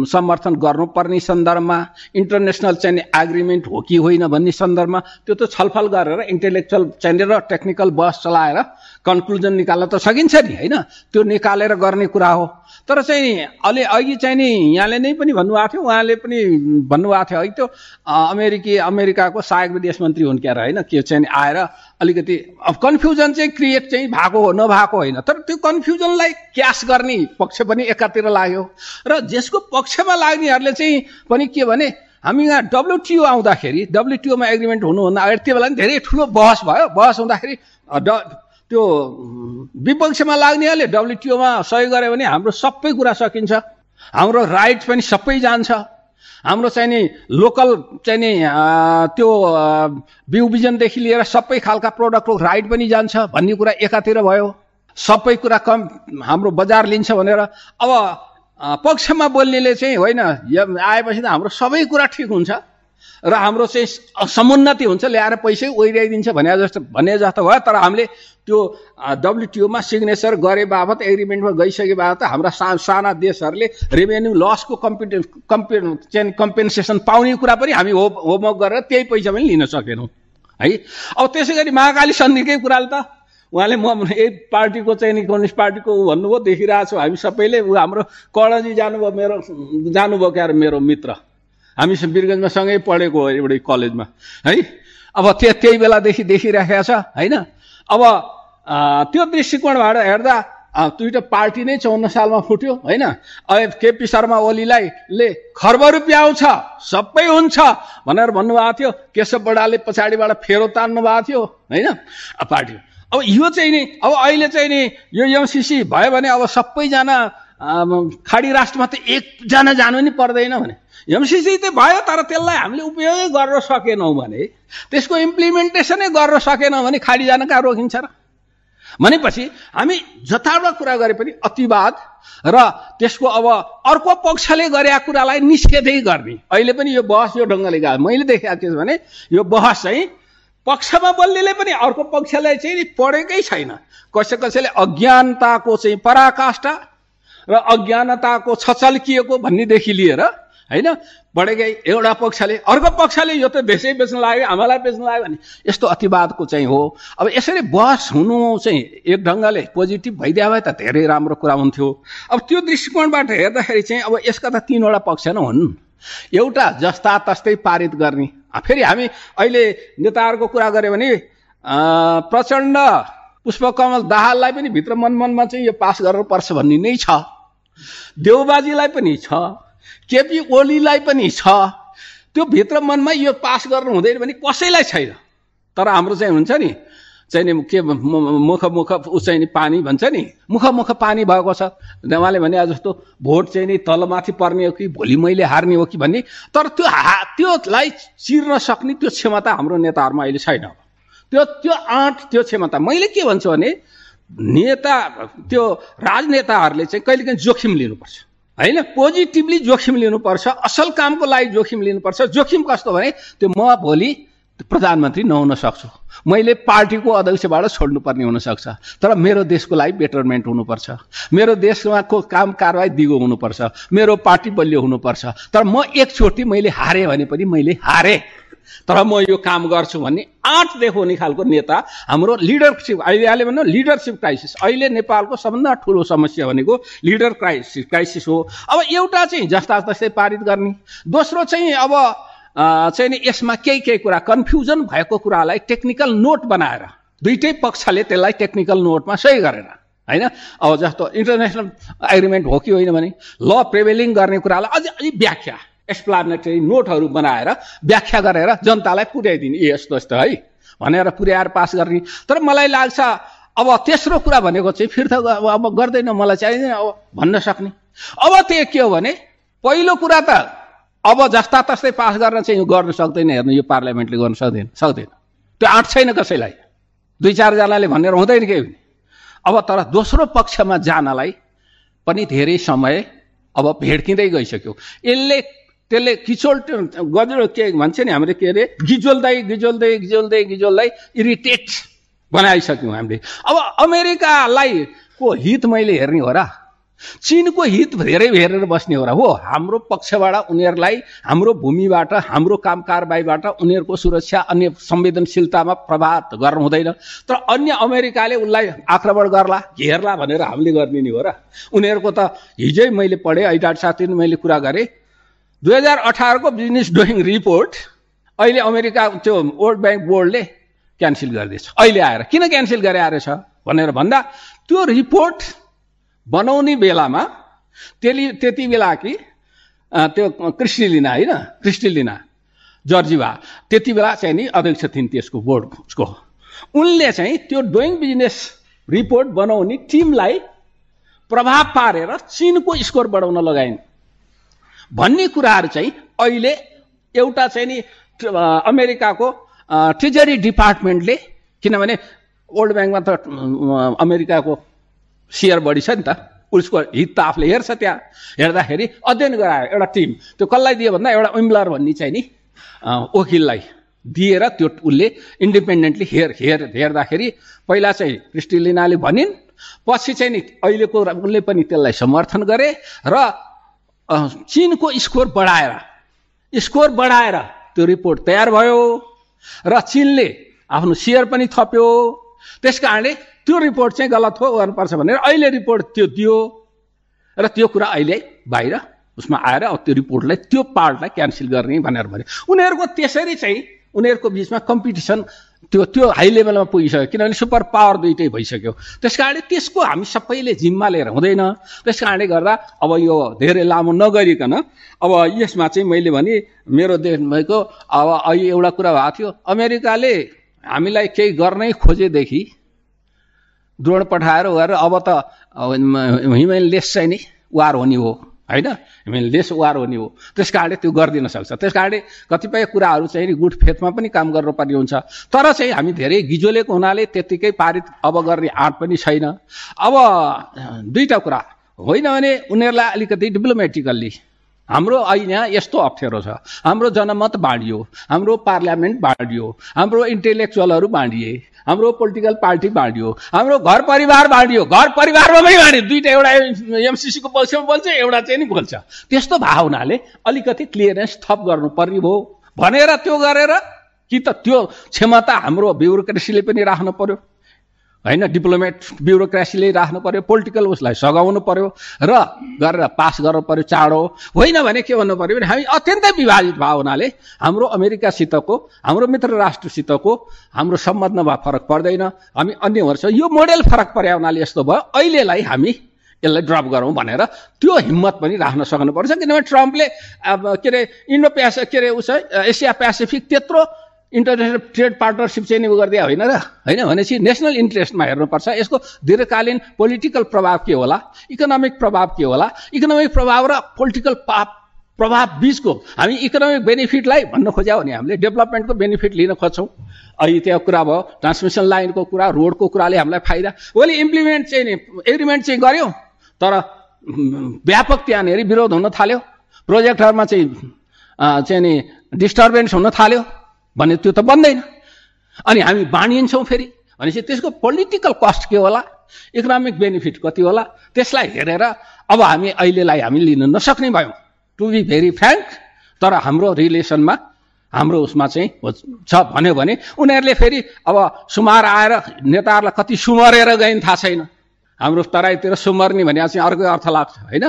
समर्थन गर्नुपर्ने सन्दर्भमा इन्टरनेसनल चाहिँ एग्रिमेन्ट हो कि होइन भन्ने सन्दर्भमा त्यो त छलफल गरेर इन्टेलेक्चुअल चाहिँ र टेक्निकल बस चलाएर कन्क्लुजन निकाल्न त सकिन्छ नि होइन? त्यो निकालेर गर्ने कुरा हो। तर चाहिँ अलि अघि चाहिँ नि यहाँले नै पनि भन्नुभएको थियो उहाँले पनि भन्नुभएको थियो है त्यो अमेरिकी अमेरिकाको सहायक विदेश मन्त्री हुन् क्यार होइन? के चाहिँ आएर अलिकति अब कन्फ्युजन चाहिँ क्रिएट चाहिँ भएको हो नभएको होइन। तर त्यो कन्फ्युजनलाई क्यास गर्ने पक्ष पनि एकातिर लाग्यो। र जसको पक्षमा लाग्नेहरूले चाहिँ पनि के भने हामी यहाँ डब्लुटिओ आउँदाखेरि डब्लुटिओमा एग्रिमेन्ट हुनुभन्दा अगाडि त्यो बेला पनि धेरै ठुलो बहस भयो। बहस हुँदाखेरि त्यो विपक्षमा लाग्नेहरूले डब्लुटिओमा सही गऱ्यो भने हाम्रो सबै कुरा सकिन्छ। हाम्रो राइट पनि सबै जान्छ। हाम्रो चाहिँ नि लोकल चाहिँ नि त्यो बिउ बिजनदेखि लिएर सबै खालका प्रोडक्टको राइट पनि जान्छ भन्ने कुरा एकातिर भयो। सबै कुरा कम हाम्रो बजार लिन्छ भनेर। अब पक्षमा बोल्नेले चाहिँ होइन आएपछि त हाम्रो सबै कुरा ठिक हुन्छ। र हाम्रो चाहिँ समुन्नति हुन्छ ल्याएर पैसै ओइराइदिन्छ भने जस्तो भने जस्तो भयो तर हामीले त्यो डब्लुटिओमा सिग्नेचर गरे बाबत एग्रिमेन्टमा गइसके बाबत हाम्रा सा साना देशहरूले रेभेन्यू लसको कम्पिटे कम्पे चाहिँ कम्पेन्सेसन पाउने कुरा पनि हामी हो होमवर्क गरेर त्यही पैसा पनि लिन सकेनौँ। है? अब त्यसै गरी महाकाली सन्धिकै कुराले त उहाँले म यही पार्टीको चाहिँ नि कम्युनिस्ट पार्टीको भन्नुभयो देखिरहेको छु हामी सबैले। हाम्रो कर्णजी जानुभयो मेरो जानुभयो क्या मेरो मित्र। हामी वीरगन्जमा सँगै पढेको हो एउटै कलेजमा है? अब त्यो त्यही बेलादेखि देखिराखेको छ होइन? अब त्यो दृष्टिकोणबाट हेर्दा दुइटा पार्टी नै चौन्न सालमा फुट्यो होइन? केपी शर्मा ओलीलाई ले खर्ब रुपियाँ आउँछ सबै हुन्छ भनेर भन्नुभएको थियो। केशव बडाले पछाडिबाट फेरो तान्नु भएको थियो होइन? पार्टी अब यो चाहिँ नि अब अहिले चाहिँ नि यो एमसिसी भयो भने अब सबैजना खाडी राष्ट्रमा त एकजना जानु नि पर्दैन भने। एमसिसी त भयो तर त्यसलाई हामीले उपयोगै गर्न सकेनौँ भने त्यसको इम्प्लिमेन्टेसनै गर्न सकेनौँ भने खाडी जान कहाँ रोकिन्छ र? भनेपछि हामी जताबाट कुरा गरे पनि अतिवाद र त्यसको अब अर्को पक्षले गरेका कुरालाई निस्केदै गर्ने। अहिले पनि यो बहस यो ढङ्गले गयो मैले देखेको के भने यो बहस चाहिँ पक्षमा बोल्नेले पनि अर्को पक्षलाई चाहिँ पढेकै छैन। कसै कसैले अज्ञानताको चाहिँ पराकाष्ठा र अज्ञानताको छचल्किएको भन्नेदेखि लिएर होइन? बढेकै एउटा पक्षले अर्को पक्षले यो त देशै बेच्न लाग्यो हामीलाई बेच्न लाग्यो भने यस्तो अतिवादको चाहिँ हो। अब यसरी बहस हुनु चाहिँ एक ढङ्गले पोजिटिभ भइदियो भए त धेरै राम्रो कुरा हुन्थ्यो। अब त्यो दृष्टिकोणबाट हेर्दाखेरि चाहिँ अब यसका त तिनवटा पक्ष नै हुन्। एउटा जस्ता तस्तै पारित गर्ने। फेरि हामी अहिले नेताहरूको कुरा गऱ्यो भने प्रचण्ड पुष्पकमल दाहाललाई पनि भित्र मनमनमा चाहिँ यो पास गर्नुपर्छ भन्ने नै छ। देउबाजीलाई पनि छ। केपी ओलीलाई पनि छ त्यो भित्र मनमा यो पास गर्नु हुँदैन भने कसैलाई छैन। तर हाम्रो चाहिँ हुन्छ नि चाहिँ नि के मुख मुख ऊ चाहिँ पानी भन्छ नि मुख मुख पानी भएको छ। उहाँले भने जस्तो भोट चाहिँ नि तलमाथि पर्ने हो कि भोलि मैले हार्ने हो कि? भन्ने। तर त्यो हा त्योलाई चिर्न सक्ने त्यो क्षमता हाम्रो नेताहरूमा अहिले छैन। त्यो त्यो आँट त्यो क्षमता। मैले के भन्छु भने नेता त्यो राजनेताहरूले चाहिँ कहिलेकाहीँ जोखिम लिनुपर्छ। होइन? पोजिटिभली जोखिम लिनुपर्छ असल कामको लागि जोखिम लिनुपर्छ। जोखिम कस्तो भने त्यो म भोलि प्रधानमन्त्री नहुन सक्छु। मैले पार्टीको अध्यक्षबाट छोड्नुपर्ने हुनसक्छ। तर मेरो देशको लागि बेटरमेन्ट हुनुपर्छ। मेरो देशमा को काम कारवाही दिगो हुनुपर्छ। मेरो पार्टी बलियो हुनुपर्छ। तर म एकचोटि मैले हारेँ भने पनि मैले हारेँ। तर म यो काम गर्छु भन्ने आँट देखाउने खालको नेता हाम्रो लिडरसिप अहिले अहिले भनौँ लिडरसिप क्राइसिस अहिले नेपालको सबभन्दा ठुलो समस्या भनेको लिडर क्राइसिस क्राइसिस हो। अब एउटा चाहिँ जस्ता तस्तै पारित गर्ने दोस्रो चाहिँ अब चाहिँ नि यसमा केही केही कुरा कन्फ्युजन भएको कुरालाई टेक्निकल नोट बनाएर दुइटै पक्षले त्यसलाई टेक्निकल नोटमा सही गरेर होइन? अब जस्तो इन्टरनेसनल एग्रिमेन्ट हो कि होइन भने ल प्रिभेलिङ गर्ने कुरालाई अझै अझै व्याख्या। एक्सप्लानेटरी नोटहरू बनाएर व्याख्या गरेर जनतालाई पुर्याइदिने। यस्तो यस्तो है? भनेर पुर्याएर पास गर्ने। तर मलाई लाग्छ अब तेस्रो कुरा भनेको चाहिँ फिर्ता अब गर्दैन मलाई चाहिँदैन अब भन्न सक्ने। अब त्यो के हो भने पहिलो कुरा त अब जस्ता तस्तै पास गर्न चाहिँ गर्न सक्दैन हेर्नु यो पार्लियामेन्टले गर्न सक्दैन सक्दैन। त्यो आँट छैन कसैलाई। दुई चारजनाले भनेर हुँदैन केही पनि। अब तर दोस्रो पक्षमा जानलाई पनि धेरै समय अब भेड्किँदै गइसक्यो। यसले त्यसले किचोल गजो के भन्छ नि हामीले के अरे? गिजोल्दै गिजोल्दै गिजोल्दै गिजोल्दै इरिटेट बनाइसक्यौँ हामीले। अब अमेरिकालाई को हित मैले हेर्ने हो र? चिनको हित धेरै हेरेर बस्ने हो र? हो हाम्रो पक्षबाट उनीहरूलाई हाम्रो भूमिबाट हाम्रो काम कारबाहीबाट उनीहरूको सुरक्षा अन्य संवेदनशीलतामा प्रभाव गर्नु हुँदैन। तर अन्य अमेरिकाले उसलाई आक्रमण गर्ला घेर्ला भनेर हामीले गर्ने नि हो र? उनीहरूको त हिजै मैले पढेँ ऐडाट साथी मैले कुरा गरेँ दुई हजार अठारको बिजनेस डुइङ रिपोर्ट अहिले अमेरिका त्यो वर्ल्ड ब्याङ्क बोर्डले क्यान्सल गरिदिएछ अहिले आएर। किन क्यान्सल गरे आएर छ भनेर भन्दा त्यो रिपोर्ट बनाउने बेलामा त्यसले त्यति बेला कि त्यो क्रिस्टिलिना होइन? क्रिस्टिलिना जर्जिवा त्यति बेला चाहिँ नि अध्यक्ष थिइन् त्यसको बोर्डको। उनले चाहिँ त्यो डुइङ बिजनेस रिपोर्ट बनाउने टिमलाई प्रभाव पारेर चिनको स्कोर बढाउन लगाइन्। भन्ने कुराहरू चाहिँ अहिले एउटा चाहिँ नि अमेरिकाको ट्रेजरी डिपार्टमेन्टले किनभने वर्ल्ड ब्याङ्कमा त अमेरिकाको सेयर बढी छ नि त उसको हित त आफूले हेर्छ त्यहाँ। हेर्दाखेरि अध्ययन गरायो एउटा टिम। त्यो कसलाई दियो भन्दा एउटा विम्लर भन्ने चाहिँ नि वकिललाई दिएर त्यो उसले इन्डिपेन्डेन्टली हेर हेर हेर्दाखेरि पहिला चाहिँ क्रिस्टिलिनाले भनिन् पछि चाहिँ नि अहिलेको उसले पनि त्यसलाई समर्थन गरे र चिनको स्कोर बढाएर स्कोर बढाएर त्यो रिपोर्ट तयार भयो र चिनले आफ्नो सेयर पनि थप्यो। त्यस कारणले त्यो रिपोर्ट चाहिँ गलत हो गर्नुपर्छ भनेर अहिले रिपोर्ट त्यो दियो र त्यो कुरा अहिले बाहिर उसमा आएर त्यो रिपोर्टलाई त्यो पार्टलाई क्यान्सल गर्ने भनेर भने उनीहरूको त्यसरी चाहिँ उनीहरूको बिचमा कम्पिटिसन त्यो त्यो हाई लेभलमा पुगिसक्यो। किनभने सुपर पावर दुइटै भइसक्यो। त्यस कारणले त्यसको हामी सबैले जिम्मा लिएर हुँदैन। त्यस कारणले गर्दा अब यो धेरै लामो नगरिकन अब यसमा चाहिँ मैले भने मेरो देश भएको अब अहिले एउटा कुरा भएको थियो अमेरिकाले हामीलाई केही गर्नै खोजेदेखि ड्रोन पठाएर गरेर अब त हिमाल लेस चाहिँ नि वार हुने हो। होइन? हिमाल देश वार हुने हो त्यस कारणले त्यो गरिदिन सक्छ। त्यस कारणले कतिपय कुराहरू चाहिँ गुड फेथमा पनि काम गर्नुपर्ने हुन्छ। तर चाहिँ हामी धेरै गिजोलेको हुनाले त्यत्तिकै पारित अब गर्ने आँट पनि छैन। अब दुईवटा कुरा। होइन भने उनीहरूलाई अलिकति डिप्लोमेटिकल्ली हाम्रो अहिले यहाँ यस्तो अप्ठ्यारो छ। हाम्रो जनमत बाँडियो हाम्रो पार्लियामेन्ट बाँडियो हाम्रो इन्टेलेक्चुअलहरू बाँडिए हाम्रो पोलिटिकल पार्टी बाँडियो हाम्रो घर परिवार बाँडियो घर परिवारमा पनि बाँडियो। दुइटा एउटा एमसिसीको पक्षमा बोल्छ एउटा चाहिँ नि बोल्छ। त्यस्तो भावनाले अलिकति क्लियरेन्स थप गर्नुपर्ने भयो। भनेर त्यो गरेर कि त त्यो क्षमता हाम्रो ब्युरोक्रेसीले पनि राख्नु पर्यो? होइन डिप्लोमेट ब्युरोक्रेसीले राख्नु पर्यो पोलिटिकल उसलाई सघाउनु पर्यो र गरेर पास गर्नु पर्यो चाँडो होइन भने के भन्नु पर्यो भने हामी अत्यन्तै विभाजित भयो हुनाले हाम्रो अमेरिकासितको हाम्रो मित्र राष्ट्रसितको हाम्रो सम्बन्धमा फरक पर्दैन। हामी अन्य वर्ष यो मोडेल फरक पर्या हुनाले यस्तो भयो अहिलेलाई हामी यसलाई ड्रप गरौँ भनेर त्यो हिम्मत पनि राख्न सक्नुपर्छ। किनभने ट्रम्पले के अरे इन्डो प्यास के अरे उस एसिया पेसिफिक त्यत्रो इन्टरनेसनल ट्रेड पार्टनरसिप चाहिँ नि गरिदिया होइन र? होइन भनेपछि नेसनल इन्ट्रेस्टमा हेर्नुपर्छ। यसको दीर्घकालीन पोलिटिकल प्रभाव के होला? इकोनोमिक प्रभाव के होला? इकोनोमिक प्रभाव र पोलिटिकल प्रभाव बिचको हामी इकोनोमिक बेनिफिटलाई भन्न खोज्या भने हामीले डेभलपमेन्टको बेनिफिट लिन खोज्छौँ। अहिले त्यहाँ कुरा भयो ट्रान्समिसन लाइनको कुरा रोडको कुराले हामीलाई फाइदा। भोलि इम्प्लिमेन्ट चाहिँ नि एग्रिमेन्ट चाहिँ गऱ्यौँ तर व्यापक त्यहाँनिर विरोध हुन थाल्यो। प्रोजेक्टहरूमा चाहिँ चाहिँ नि डिस्टर्बेन्स हुन थाल्यो। भने त्यो त बन्दैन। अनि हामी बाँडिन्छौँ फेरि। भनेपछि त्यसको पोलिटिकल कस्ट के होला? इकोनोमिक बेनिफिट कति होला? त्यसलाई हेरेर अब हामी अहिलेलाई हामी लिन नसक्ने भयौँ। टु बी भेरी फ्रेङ्क तर हाम्रो रिलेसनमा हाम्रो उसमा चाहिँ छ भन्यो भने उनीहरूले फेरि अब सुमार आएर नेताहरूलाई कति सुमरेर गइन् थाहा छैन। हाम्रो तराईतिर सुमर्ने भने चाहिँ अर्कै अर्थ लाग्छ होइन?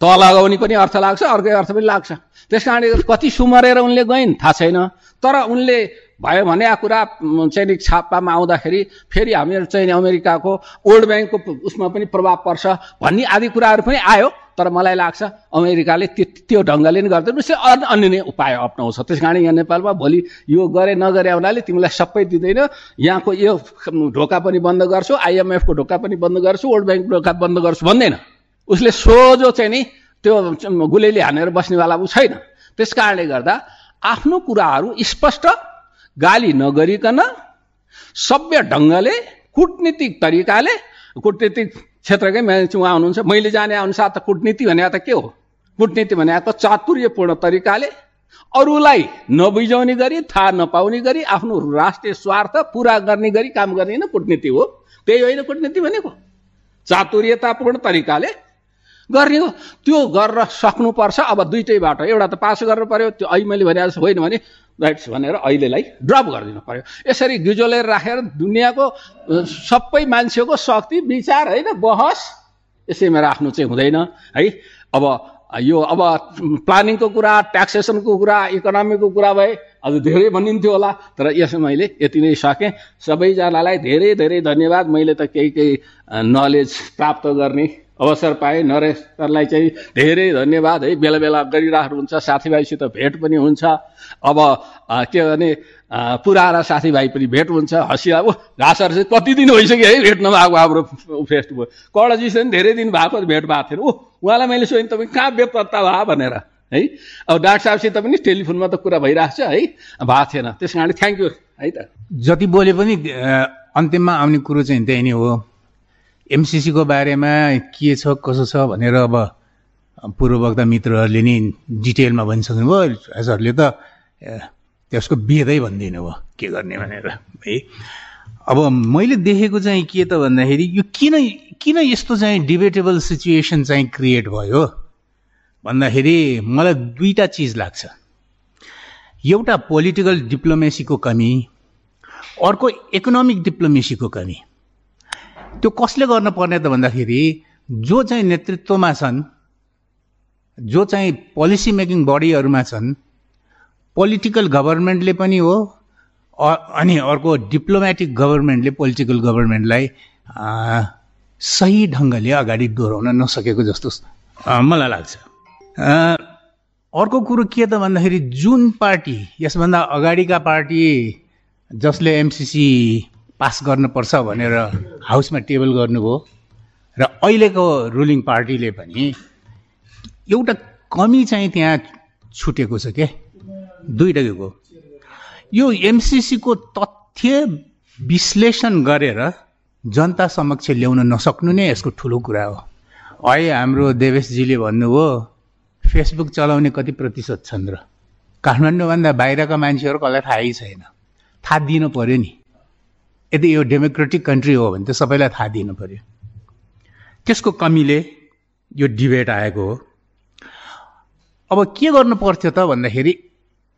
त लगाउने पनि अर्थ लाग्छ अर्कै अर्थ पनि लाग्छ। त्यस कारणले कति सुमरेर उनले गइन् थाहा छैन। तर उनले भयो भने कुरा चाहिँ छापामा आउँदाखेरि फेरि हामीहरू चाहिँ अमेरिकाको वर्ल्ड ब्याङ्कको उसमा पनि प्रभाव पर्छ भन्ने आदि कुराहरू पनि आयो। तर मलाई लाग्छ अमेरिकाले त्यो त्यो ढङ्गले नै गर्दैन। उसले अन्य नै उपाय अप्नाउँछ। त्यस कारण यहाँ नेपालमा भोलि यो गरे नगरे हुनाले तिमीलाई सबै दिँदैन। यहाँको यो ढोका पनि बन्द गर्छु आइएमएफको ढोका पनि बन्द गर्छु वर्ल्ड ब्याङ्क ढोका बन्द गर्छु भन्दैन। उसले सोझो चाहिँ नि त्यो गुलेली हानेर बस्नेवाला ऊ छैन। त्यस कारणले गर्दा आफ्नो कुराहरू स्पष्ट गाली नगरिकन सभ्य ढङ्गले कुटनीतिक तरिकाले कुटनीतिक क्षेत्रकै मान्छे उहाँ हुनुहुन्छ। मैले जाने अनुसार त कुटनीति भने त के हो? कुटनीति भने त चातुर्यपूर्ण तरिकाले अरूलाई नबुझाउने गरी थाहा नपाउने गरी आफ्नो राष्ट्रिय स्वार्थ पुरा गर्ने गरी काम गर्ने नै कुटनीति हो। त्यही होइन कुटनीति भनेको। चातुर्यतापूर्ण तरिकाले गर्ने हो त्यो गरेर सक्नुपर्छ। अब दुइटै बाटो। एउटा त पास गर्नु पर्यो। त्यो अहिले मैले भने जस्तो होइन भने राइट्स भनेर अहिलेलाई ड्रप गरिदिनु पर्यो। यसरी गिजोलेर राखेर दुनियाँको सबै मान्छेको शक्ति विचार होइन बहस यसैमा राख्नु चाहिँ हुँदैन है। अब यो अब प्लानिङको कुरा ट्याक्सेसनको कुरा इकोनोमीको कुरा भए अझ धेरै भनिन्थ्यो होला। तर यसमा मैले यति नै सकेँ। सबैजनालाई धेरै धेरै धन्यवाद। मैले त केही केही नलेज प्राप्त गर्ने अवसर पाएँ नरेश सरलाई चाहिँ धेरै धन्यवाद है। बेला बेला गरिराख्नुहुन्छ साथीभाइसित भेट पनि हुन्छ। अब के भने पुराना साथीभाइ पनि भेट हुन्छ। हँसिया ऊ घाँसहरू चाहिँ कति दिन भइसक्यो है भेट नभएको हाम्रो फेसबुक कडजीसँग धेरै दिन भएको भेट भएको थिएन। ऊ उहाँलाई मैले सोधेँ तपाईँ कहाँ बेपत्ता भयो भनेर है। अब डाक्टर साहबसित पनि टेलिफोनमा त कुरा भइरहेको छ है। भएको थिएन। त्यस कारणले थ्याङ्क यू है त। जति बोले पनि अन्तिममा आउने कुरो चाहिँ त्यही नै हो। एमसिसीको बारेमा के छ कसो छ भनेर अब पूर्ववक्ता मित्रहरूले नि डिटेलमा भनिसक्नुभयो। हजुरहरूले त त्यसको बेदै भनिदिनु भयो। के गर्ने भनेर है? अब मैले देखेको चाहिँ के त भन्दाखेरि यो किन किन यस्तो चाहिँ डिबेटेबल सिचुएसन चाहिँ क्रिएट भयो? भन्दाखेरि मलाई दुईवटा चिज लाग्छ। एउटा पोलिटिकल डिप्लोमेसीको कमी अर्को इकोनोमिक डिप्लोमेसीको कमी। त्यो कसले गर्न पर्ने त भन्दाखेरि जो चाहिँ नेतृत्वमा छन् जो चाहिँ पोलिसी मेकिङ बडीहरूमा छन् पोलिटिकल गभर्मेन्टले पनि हो अनि अर्को डिप्लोमेटिक गभर्मेन्टले पोलिटिकल गभर्मेन्टलाई सही ढङ्गले अगाडि डोहोऱ्याउन नसकेको जस्तो मलाई लाग्छ। अर्को कुरो के त भन्दाखेरि जुन पार्टी यसभन्दा अगाडिका पार्टी जसले एमसिसी पास गर्नुपर्छ भनेर हाउसमा टेबल गर्नुभयो। र अहिलेको रुलिङ पार्टीले पनि एउटा कमी चाहिँ त्यहाँ छुटेको छ क्या दुइटैको यो एमसिसीको तथ्य विश्लेषण गरेर जनता समक्ष ल्याउन नसक्नु नै यसको ठुलो कुरा हो। अहिले हाम्रो देवेशजीले भन्नुभयो फेसबुक चलाउने कति प्रतिशत छन् र? काठमाडौँभन्दा बाहिरका मान्छेहरू कसलाई थाहै छैन। थाहा दिनु पऱ्यो नि। यदि यो डेमोक्रेटिक कन्ट्री हो भने त सबैलाई थाहा दिनु पऱ्यो त्यसको कमीले यो डिबेट आएको हो। अब के गर्नु पर्थ्यो त भन्दाखेरि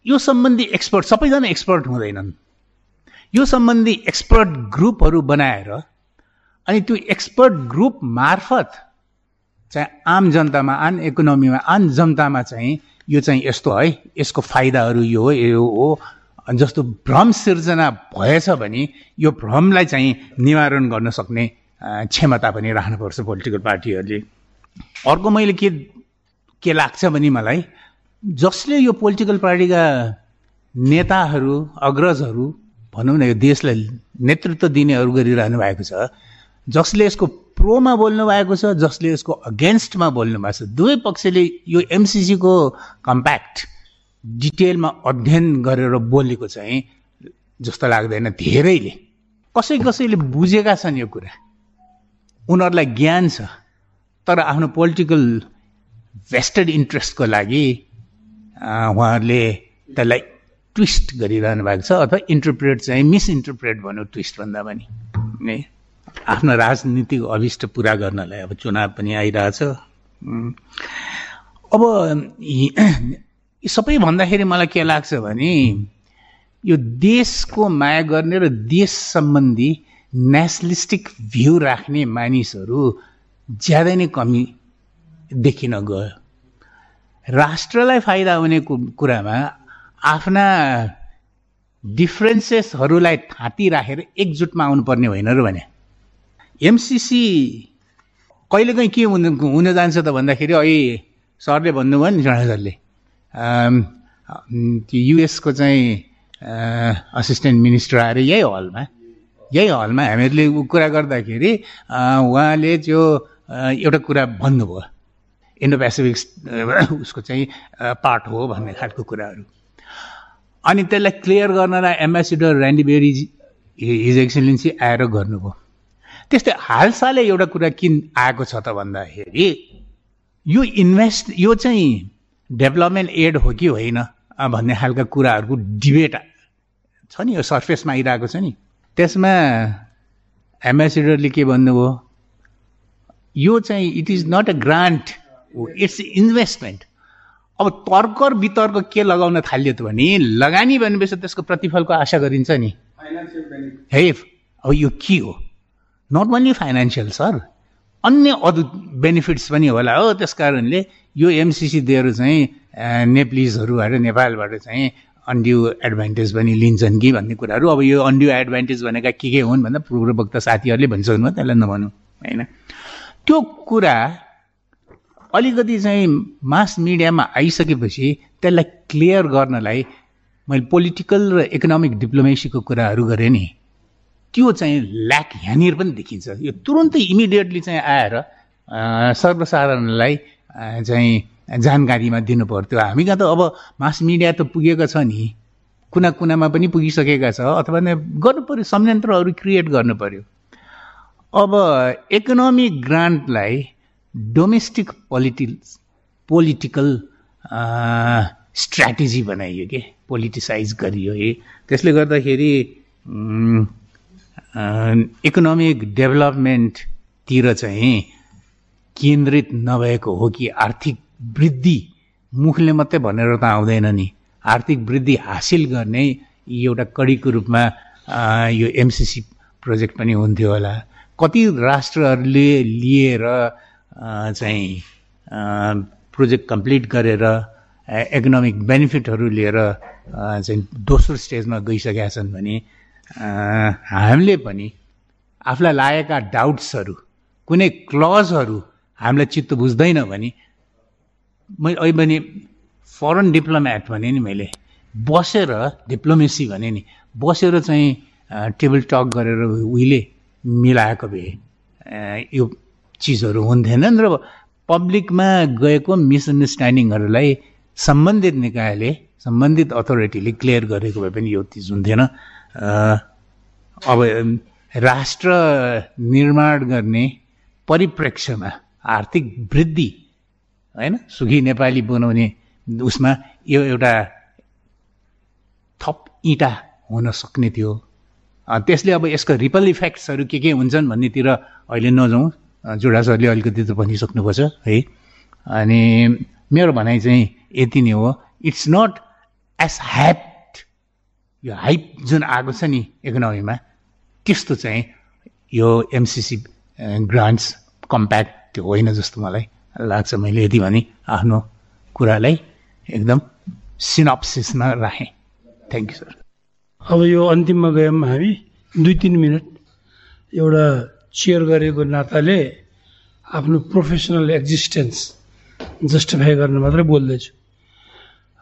यो सम्बन्धी एक्सपर्ट सबैजना एक्सपर्ट हुँदैनन्। यो सम्बन्धी एक्सपर्ट ग्रुपहरू बनाएर अनि त्यो एक्सपर्ट ग्रुप मार्फत चाहिँ आम जनतामा आन इकोनोमीमा आम जनतामा चाहिँ यो चाहिँ यस्तो है यसको फाइदाहरू यो हो यो हो जस्तो भ्रम सिर्जना भएछ भने यो भ्रमलाई चाहिँ निवारण गर्न सक्ने क्षमता पनि राख्नुपर्छ पोलिटिकल पार्टीहरूले। अर्को मैले के के लाग्छ भने मलाई जसले यो पोलिटिकल पार्टीका नेताहरू अग्रजहरू भनौँ न यो देशलाई नेतृत्व दिनेहरू गरिरहनु भएको छ जसले यसको प्रोमा बोल्नु भएको छ जसले यसको अगेन्स्टमा बोल्नु भएको छ दुवै पक्षले यो एमसिसीको कम्प्याक्ट डिटेलमा अध्ययन गरेर बोलेको चाहिँ जस्तो लाग्दैन धेरैले। कसै कसैले बुझेका छन् यो कुरा। उनीहरूलाई ज्ञान छ तर आफ्नो पोलिटिकल भेस्टेड इन्ट्रेस्टको लागि उहाँहरूले त्यसलाई ट्विस्ट गरिरहनु भएको छ अथवा इन्टरप्रेट चाहिँ मिसइन्टरप्रेट भनौँ ट्विस्ट भन्दा पनि। आफ्नो राजनीतिक अभिष्ट पुरा गर्नलाई अब चुनाव पनि आइरहेछ। अब यी सबै भन्दाखेरि मलाई के लाग्छ भने यो देशको माया गर्ने र देश सम्बन्धी नेसनलिस्टिक भ्यू राख्ने मानिसहरू ज्यादै नै कमी देखिन गयो। राष्ट्रलाई फाइदा हुने कुरामा आफ्ना डिफ्रेन्सेसहरूलाई थाँती राखेर एकजुटमा आउनुपर्ने होइन र भने। एमसिसी कहिलेकाहीँ के हुन जान्छ त भन्दाखेरि अहिले सरले भन्नुभयो नि सरले युएसको चाहिँ असिस्टेन्ट मिनिस्टर आएर यही हलमा यही हलमा हामीहरूले कुरा गर्दाखेरि उहाँले त्यो एउटा कुरा भन्नुभयो। इन्डो पेसिफिक उसको चाहिँ पार्ट हो भन्ने खालको कुराहरू। अनि त्यसलाई क्लियर गर्नलाई ambassador Randy Berry his excellency आएर गर्नुभयो। त्यस्तै हालसालै एउटा कुरा किन आएको छ त भन्दाखेरि यो इन्भेस्ट यो चाहिँ डेभलपमेन्ट एड हो कि होइन? भन्ने खालका कुराहरूको डिबेट छ नि यो सर्फेसमा आइरहेको छ नि। त्यसमा एम्बेसेडरले के भन्नुभयो? यो चाहिँ it is not a grant it's investment अब तर्क वितर्क के लगाउन थाल्यो त भने लगानी भनेपछि त्यसको प्रतिफलको आशा गरिन्छ नि। है अब यो के हो? नट ओन्ली फाइनेन्सियल सर अन्य अरू बेनिफिट्स पनि होला हो। त्यस कारणले यो एमसिसी दिएर चाहिँ नेप्लिजहरूबाट नेपालबाट चाहिँ अन्ड्यु एडभान्टेज पनि लिन्छन् कि भन्ने कुराहरू। अब यो अन्ड्यु एडभान्टेज भनेका के के हुन् भन्दा पूर्ववक्त साथीहरूले भनिसक्नु त्यसलाई नभनौँ होइन? त्यो कुरा अलिकति चाहिँ मास मिडियामा आइसकेपछि त्यसलाई क्लियर गर्नलाई मैले पोलिटिकल र इकोनोमिक डिप्लोमेसीको कुराहरू गरेँ नि। त्यो चाहिँ ल्याक यहाँनिर पनि देखिन्छ। यो तुरन्तै इमिडिएटली चाहिँ आएर सर्वसाधारणलाई चाहिँ जानकारीमा दिनु पर्थ्यो हामी कहाँ त अब मास मिडिया त पुगेको छ नि। कुना कुनामा पनि पुगिसकेका छ अथवा गर्नु पऱ्यो संयन्त्रहरू क्रिएट गर्नु पऱ्यो अब इकोनोमिक ग्रान्टलाई डोमेस्टिक पोलिटिक्स पोलिटिकल स्ट्राटेजी बनाइयो कि? पोलिटिसाइज गरियो है त्यसले गर्दाखेरि इकोनोमिक डेभलपमेन्टतिर चाहिँ केन्द्रित नभएको हो कि आर्थिक वृद्धि मुखले मात्रै भनेर त आउँदैन नि। आर्थिक वृद्धि हासिल गर्ने एउटा कडीको रूपमा यो एमसिसी प्रोजेक्ट पनि हुन्थ्यो होला। कति राष्ट्रहरूले लिएर चाहिँ प्रोजेक्ट कम्प्लिट गरेर इकोनोमिक बेनिफिटहरू लिएर चाहिँ दोस्रो स्टेजमा गइसकेका छन् भने हामीले पनि आफूलाई लागेका डाउट्सहरू कुनै क्लजहरू हामीलाई चित्त बुझ्दैन भने मैले अहिले भने फरेन डिप्लोमेट भने नि मैले बसेर डिप्लोमेसी भने नि बसेर चाहिँ टेबल टक गरेर उहिले मिलाएको भए यो चिजहरू हुन्थेनन् र पब्लिकमा गएको मिसअन्डरस्ट्यान्डिङहरूलाई सम्बन्धित निकायले सम्बन्धित अथोरिटीले क्लियर गरेको भए पनि यो चिज हुन्थेन। अब राष्ट्र निर्माण गर्ने परिप्रेक्ष्यमा आर्थिक वृद्धि होइन सुखी नेपाली बनाउने उसमा यो एउटा थप इँटा हुन सक्ने थियो। त्यसले अब यसको रिपल इफेक्ट्सहरू के के हुन्छन् भन्नेतिर अहिले नजाउँ। जोडा सरले अलिकति त भनिसक्नुपर्छ है। अनि मेरो भनाइ चाहिँ यति नै हो। इट्स नट एज ह्याप्ट यो हाइप जुन आएको छ नि इकोनोमीमा त्यस्तो चाहिँ यो एमसिसी ग्रान्ट्स कम्प्याक्ट त्यो होइन जस्तो मलाई लाग्छ मैले यति भने आफ्नो कुरालाई एकदम सिनप्सिसमा राखेँ। थ्याङ्क यू सर अब यो अन्तिममा गयौँ हामी। दुई तिन मिनट। एउटा चेयर गरेको नाताले आफ्नो प्रोफेसनल एक्जिस्टेन्स जस्टिफाई गर्न मात्रै बोल्दैछु।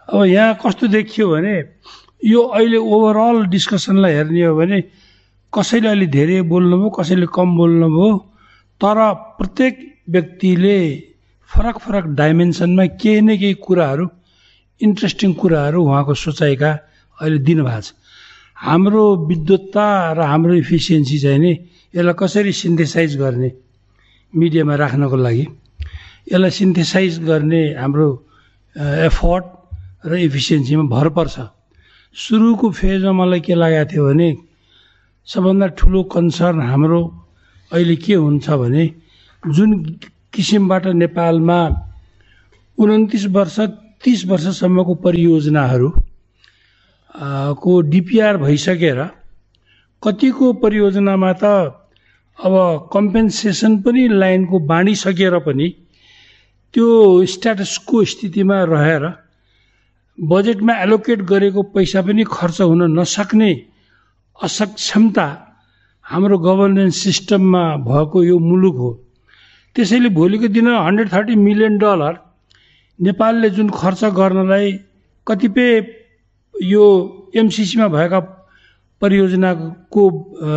अब यहाँ कस्तो देखियो भने यो अहिले ओभरअल डिस्कसनलाई हेर्ने हो भने कसैले अलि धेरै बोल्नुभयो कसैले कम बोल्नुभयो तर प्रत्येक व्यक्तिले फरक फरक डाइमेन्सनमा केही न केही कुराहरू इन्ट्रेस्टिङ कुराहरू उहाँको सोचाइका अहिले दिनुभएको छ। हाम्रो विद्वत्ता र हाम्रो इफिसियन्सी चाहिँ नि यसलाई कसरी सिन्थेसाइज गर्ने मिडियामा राख्नको लागि यसलाई सिन्थेसाइज गर्ने हाम्रो एफर्ट र इफिसियन्सीमा भर पर्छ। सुरुको फेजमा मलाई के लागेको थियो भने सबभन्दा ठुलो कन्सर्न हाम्रो अहिले के हुन्छ भने जुन किसिमबाट नेपालमा उन्तिस वर्ष तिस वर्षसम्मको परियोजनाहरू को डिपिआर भइसकेर कतिको परियोजनामा त अब कम्पेन्सेसन पनि लाइनको बाँडिसकेर पनि त्यो स्ट्याटसको स्थितिमा रहेर बजेटमा एलोकेट गरेको पैसा पनि खर्च हुन नसक्ने असक्षमता हाम्रो गभर्नेन्स सिस्टममा भएको यो मुलुक हो। त्यसैले भोलिको दिन हन्ड्रेड थर्टी मिलियन डलर नेपालले जुन खर्च गर्नलाई कतिपय यो एमसिसीमा भएका परियोजनाको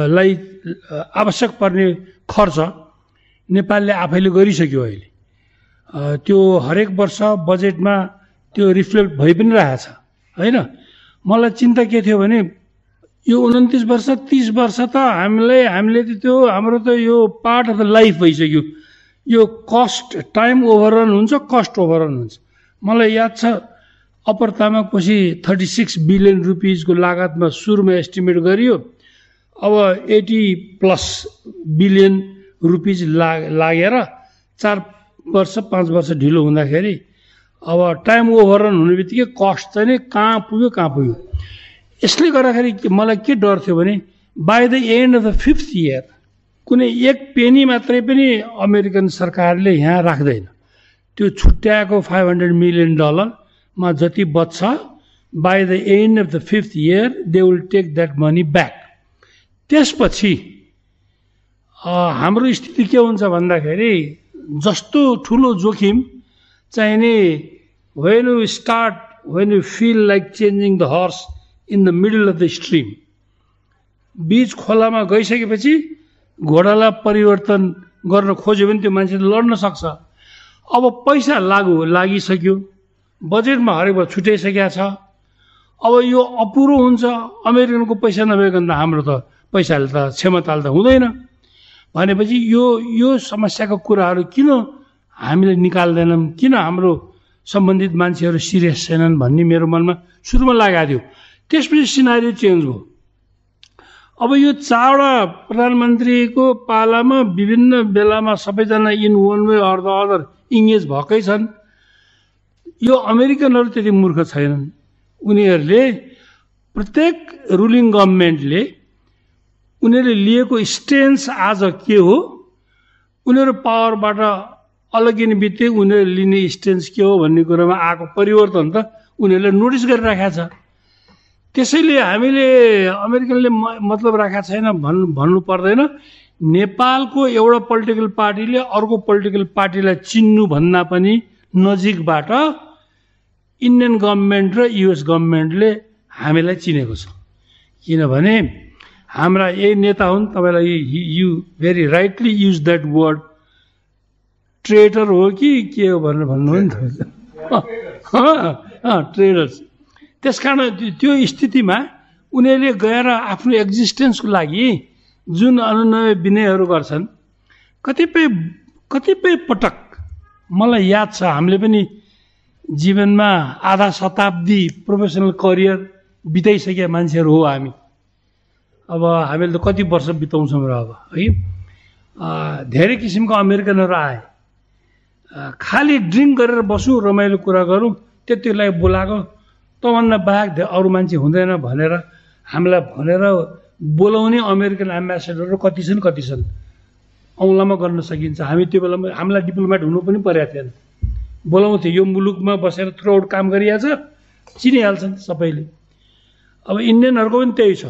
लाई आवश्यक पर्ने खर्च नेपालले आफैले गरिसक्यो अहिले। त्यो हरेक वर्ष बजेटमा त्यो रिफ्लेक्ट भइ पनि रहेछ होइन? मलाई चिन्ता के थियो भने यो उन्तिस वर्ष तिस वर्ष त हामीलाई हामीले त त्यो हाम्रो त यो पार्ट अफ द लाइफ भइसक्यो। यो कस्ट टाइम ओभररन हुन्छ कस्ट ओभररन हुन्छ। मलाई याद छ अप्पर तामाङपछि थर्टी सिक्स बिलियन रुपिजको लागतमा सुरुमा एस्टिमेट गरियो। अब एटी प्लस बिलियन रुपिज लागेर चार वर्ष पाँच वर्ष ढिलो हुँदाखेरि अब टाइम ओभररन हुने बित्तिकै कस्ट चाहिँ नि कहाँ पुग्यो कहाँ पुग्यो? यसले गर्दाखेरि मलाई के डर थियो भने by the end of the fifth year कुनै एक पेनी मात्रै पनि अमेरिकन सरकारले यहाँ राख्दैन। त्यो छुट्याएको फाइभ हन्ड्रेड मिलियन डलरमा जति बच्छ by the end of the fifth year they will take that money back त्यसपछि हाम्रो स्थिति के हुन्छ भन्दाखेरि जस्तो ठुलो जोखिम चाहिने when you start when you feel like changing the horse in the middle of the stream बिच खोलामा गइसकेपछि घोडालाई परिवर्तन गर्न खोज्यो भने त्यो मान्छे लड्न सक्छ अब पैसा लागु लागिसक्यो बजेटमा हरेक छुट्याइसकेका छ अब यो अपुरो हुन्छ अमेरिकनको पैसा नभइकन त हाम्रो त पैसाले त क्षमताले त हुँदैन भनेपछि यो यो समस्याको कुराहरू किन हामीले निकाल्दैनौँ किन हाम्रो सम्बन्धित मान्छेहरू सिरियस छैनन् भन्ने मेरो मनमा सुरुमा लागेको थियो। त्यसपछि सिनारी चेन्ज भयो। अब यो चारवटा प्रधानमन्त्रीको पालामा विभिन्न बेलामा सबैजना in one way or the other engage भएकै छन्। यो अमेरिकनहरू त्यति मूर्ख छैनन्। उनीहरूले प्रत्येक रुलिङ गभर्मेन्टले उनीहरूले लिएको स्टेन्स आज के हो? उनीहरू पावरबाट अलगिने बित्तिकै उनीहरूले लिने स्टेन्स के हो भन्ने कुरामा आएको परिवर्तन त उनीहरूले नोटिस गरिराखेको छ। त्यसैले हामीले अमेरिकनले मतलब राखेको छैन भन्नु भन्नु पर्दैन। नेपालको एउटा पोलिटिकल पार्टीले अर्को पोलिटिकल पार्टीलाई चिन्नु भन्दा पनि नजिकबाट इन्डियन गभर्मेन्ट र युएस गभर्मेन्टले हामीलाई चिनेको छ। किनभने हाम्रा यही नेता हुन् तपाईँलाई you very rightly use that word trader हो कि के हो भनेर भन्नु नि त ट्रेडर्स। त्यस कारण त्यो स्थितिमा उनीहरूले गएर आफ्नो एक्जिस्टेन्सको लागि जुन अनुनय विनयहरू गर्छन् कतिपय कतिपय पटक मलाई याद छ हामीले पनि जीवनमा आधा शताब्दी प्रोफेसनल करियर बिताइसकेका मान्छेहरू हो हामी। अब हामीले त कति वर्ष बिताउँछौँ र अब है? धेरै किसिमको अमेरिकनहरू आए। खालि ड्रिङ्क गरेर बसौँ रमाइलो कुरा गरौँ त्यतिलाई बोलाएको तँभन्दा बाहेक अरू मान्छे हुँदैन भनेर हामीलाई भनेर बोलाउने अमेरिकन एम्बेसेडरहरू कति छन् कति छन्? औँलामा गर्न सकिन्छ। हामी त्यो बेलामा हामीलाई डिप्लोमेट हुनु पनि परेको थिएन। बोलाउँथ्यो यो मुलुकमा बसेर थ्रु आउट काम गरिहाल्छ चिनिहाल्छन् सबैले। अब इन्डियनहरूको पनि त्यही छ।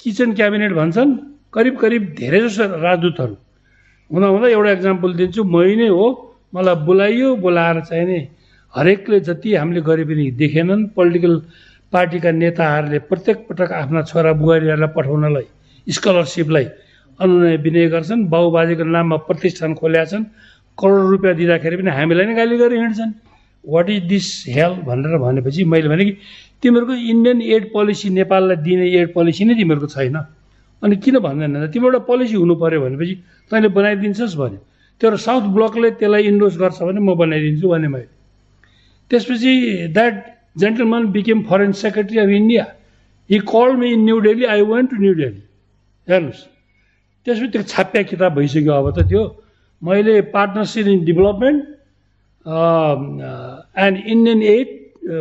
किचन क्याबिनेट भन्छन् करिब करिब धेरै जसो राजदूतहरू। हुँदा हुँदा एउटा इक्जाम्पल दिन्छु मै नै हो मलाई बोलाइयो बोलाएर चाहिने हरेकले जति हामीले गरे पनि देखेनन् पोलिटिकल पार्टीका नेताहरूले प्रत्येक पटक आफ्ना छोरा बुहारीहरूलाई पठाउनलाई स्कलरसिपलाई अनुनय विनय गर्छन् बाबुबाजेको नाममा प्रतिष्ठान खोल्या छन् करोड रुपियाँ दिँदाखेरि पनि हामीलाई नै गाली गरेर हिँड्छन्। वाट इज दिस हेल भनेर भनेपछि मैले भने कि तिमीहरूको इन्डियन एड पोलिसी नेपाललाई दिने एड पोलिसी नै तिमीहरूको छैन। अनि किन भन्दैन? तिम्रो एउटा पोलिसी हुनु पऱ्यो भनेपछि तैँले बनाइदिन्छस् भन्यो। त्यो साउथ ब्लकले त्यसलाई इन्डोर्स गर्छ भने म बनाइदिन्छु भने मैले त्यसपछि that gentleman became foreign secretary of India he call me in new Delhi I went to new Delhi हेर्नुहोस्। त्यसपछि त्यो छाप्या किताब भइसक्यो अब त त्यो। मैले partnership in development and Indian aid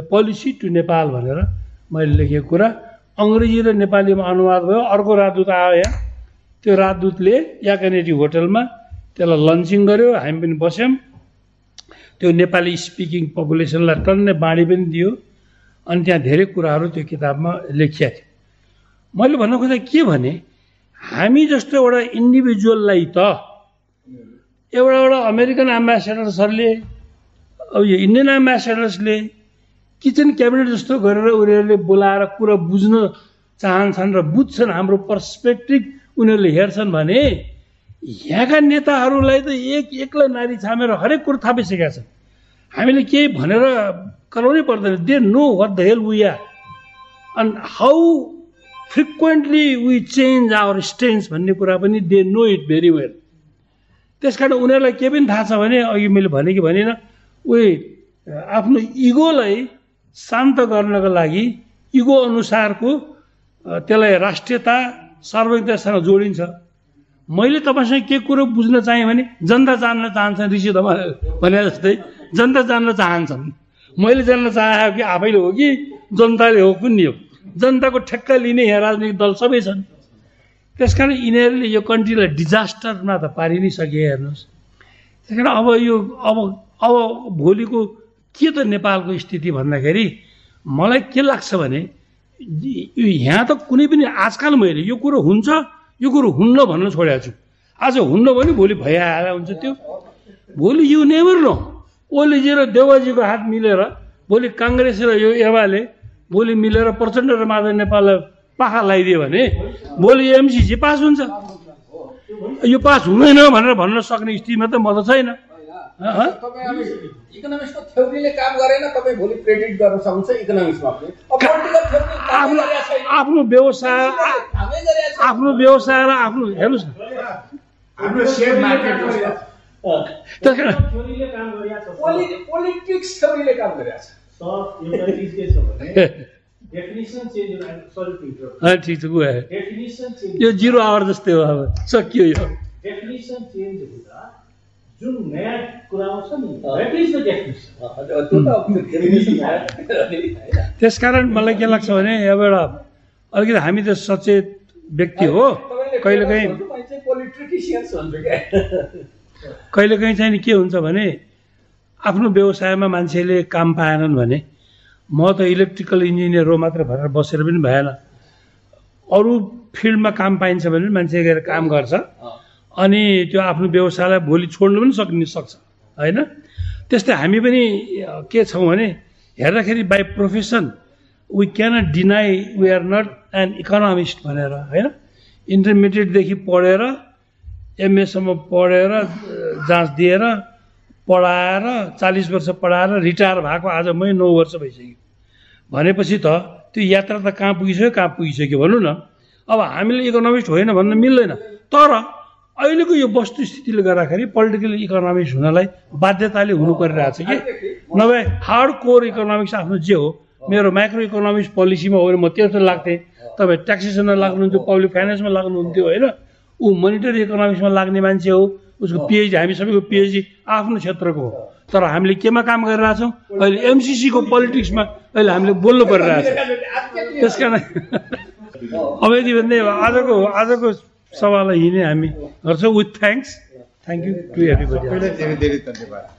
policy to Nepal भनेर मैले लेखेको कुरा। अङ्ग्रेजी र नेपालीमा अनुवाद भयो। अर्को राजदूत आयो यहाँ। त्यो राजदूतले याकानेटी होटलमा त्यसलाई लन्चिङ गर्यो हामी पनि बस्यौँ। त्यो नेपाली स्पिकिङ पपुलेसनलाई टन्नै बाँडी पनि दियो। अनि त्यहाँ धेरै कुराहरू त्यो किताबमा लेखिया थियो। मैले भन्नु खोज्दा के भने हामी जस्तो एउटा इन्डिभिजुअललाई त एउटा एउटा अमेरिकन एम्बेसेडर्सहरूले अब यो इन्डियन एम्बेसेडर्सले किचन क्याबिनेट जस्तो गरेर उनीहरूले बोलाएर कुरा बुझ्न चाहन्छन् र बुझ्छन् हाम्रो पर्सपेक्टिभ उनीहरूले हेर्छन् भने यहाँका नेताहरूलाई त एक एक्लै नारी छामेर हरेक कुरो थापिसकेका छन्। हामीले केही भनेर कराउनै पर्दैन। They know what the hell we are and how frequently we change our stance भन्ने कुरा पनि they know it very well त्यस कारण उनीहरूलाई के पनि थाहा छ भने अघि मैले भने कि भनेन उही आफ्नो इगोलाई शान्त गर्नको लागि इगो अनुसारको त्यसलाई राष्ट्रियता सार्वजनिकतासँग जोडिन्छ। मैले तपाईँसँग के कुरो बुझ्न चाहेँ भने जनता जान्न चाहन्छन् ऋषि तपाईँ भने जस्तै जनता जान्न चाहन्छन्। मैले जान्न चाहे कि आफैले हो कि जनताले हो कुन हो? जनताको ठेक्का लिने यहाँ राजनीतिक दल सबै छन्। त्यस कारण यिनीहरूले यो कन्ट्रीलाई डिजास्टरमा त पारि नै सके हेर्नुहोस्। त्यस कारण अब यो अब अब भोलिको के त नेपालको स्थिति भन्दाखेरि मलाई के लाग्छ भने यहाँ त कुनै पनि आजकल मैले यो कुरो हुन्छ यो कुरो हुन्न भन्न छोडेको छु। आज हुन्न भने भोलि भइहाल्दा हुन्छ त्यो। भोलि यु नेभर नो। ओलीजी र देवाजीको हात मिलेर भोलि काङ्ग्रेस र यो एमाले भोलि मिलेर प्रचण्ड र माधव नेपाललाई पाखा लगाइदियो भने भोलि एमसिसी पास हुन्छ। यो पास हुँदैन भनेर भन्न सक्ने स्थितिमा त म त छैन? इकोनोमिक्सको थ्योरीले काम गरेन तपाईँ भोलि क्रेडिट गर्न सक्नुहुन्छ इकोनोमिक्समा पनि अब पोलिटिकल थ्योरी आफ्नो आफ्नो व्यवसाय आफ्नो व्यवसाय र आफ्नो हेर्नुहोस् पोलिटिक्स थ्योरीले काम गरिरहेको छ एउटा चिज के छ भने definition change sorry to interrupt अँ, ठिक छ गयो डेफिनेसन चेन्ज यो जिरो आवर जस्तै हो। अब सकियो यो? डेफिनेसन चेन्ज हुँदा जुन नयाँ कुरा आउँछ नि। द्याट इज द डेफिनेसन त्यस कारण मलाई के लाग्छ भने अब एउटा अलिकति हामी त सचेत व्यक्ति हो। कहिलेकाहीँ कहिलेकाहीँ चाहिँ नि के हुन्छ भने आफ्नो व्यवसायमा मान्छेले काम पाएनन् भने म त इलेक्ट्रिकल इन्जिनियर हो मात्र भनेर बसेर पनि भएन। अरू फिल्डमा काम पाइन्छ भने पनि मान्छे गएर काम गर्छ। अनि त्यो आफ्नो व्यवसायलाई भोलि छोड्नु पनि सक्ने सक्छ होइन? त्यस्तै हामी पनि के छौँ भने हेर्दाखेरि by profession we cannot deny we are not an economist भनेर होइन? इन्टरमिडिएटदेखि पढेर एमएसम्म पढेर जाँच दिएर पढाएर चालिस वर्ष पढाएर रिटायर भएको आज मै नौ वर्ष भइसक्यो। भनेपछि त त्यो यात्रा त कहाँ पुगिसक्यो कहाँ पुगिसक्यो भनौँ न। अब हामीले इकोनोमिस्ट होइन भन्न मिल्दैन। तर अहिलेको यो वस्तुस्थितिले गर्दाखेरि पोलिटिकल इकोनोमिक्स हुनलाई बाध्यताले हुनु परिरहेछ कि? नभए हार्ड कोर इकोनोमिक्स आफ्नो जे हो मेरो माइक्रो इकोनोमिक्स पोलिसीमा हो भने म त्यस्तो लाग्थेँ। तपाईँ ट्याक्सेसनमा लाग्नुहुन्थ्यो पब्लिक फाइनेन्समा लाग्नुहुन्थ्यो होइन? ऊ मोनिटरी इकोनोमिक्समा लाग्ने मान्छे हो। उसको पिएचडी हामी सबैको पिएचडी आफ्नो क्षेत्रको हो। तर हामीले केमा काम गरिरहेछौँ? अहिले एमसिसीको पोलिटिक्समा अहिले हामीले बोल्नु परिरहेछ। त्यस कारण अब यति भन्दै आजको आजको सभालाई यहीँ नै हामी गर्छौँ। With thanks thank you to everybody धेरै धेरै धन्यवाद।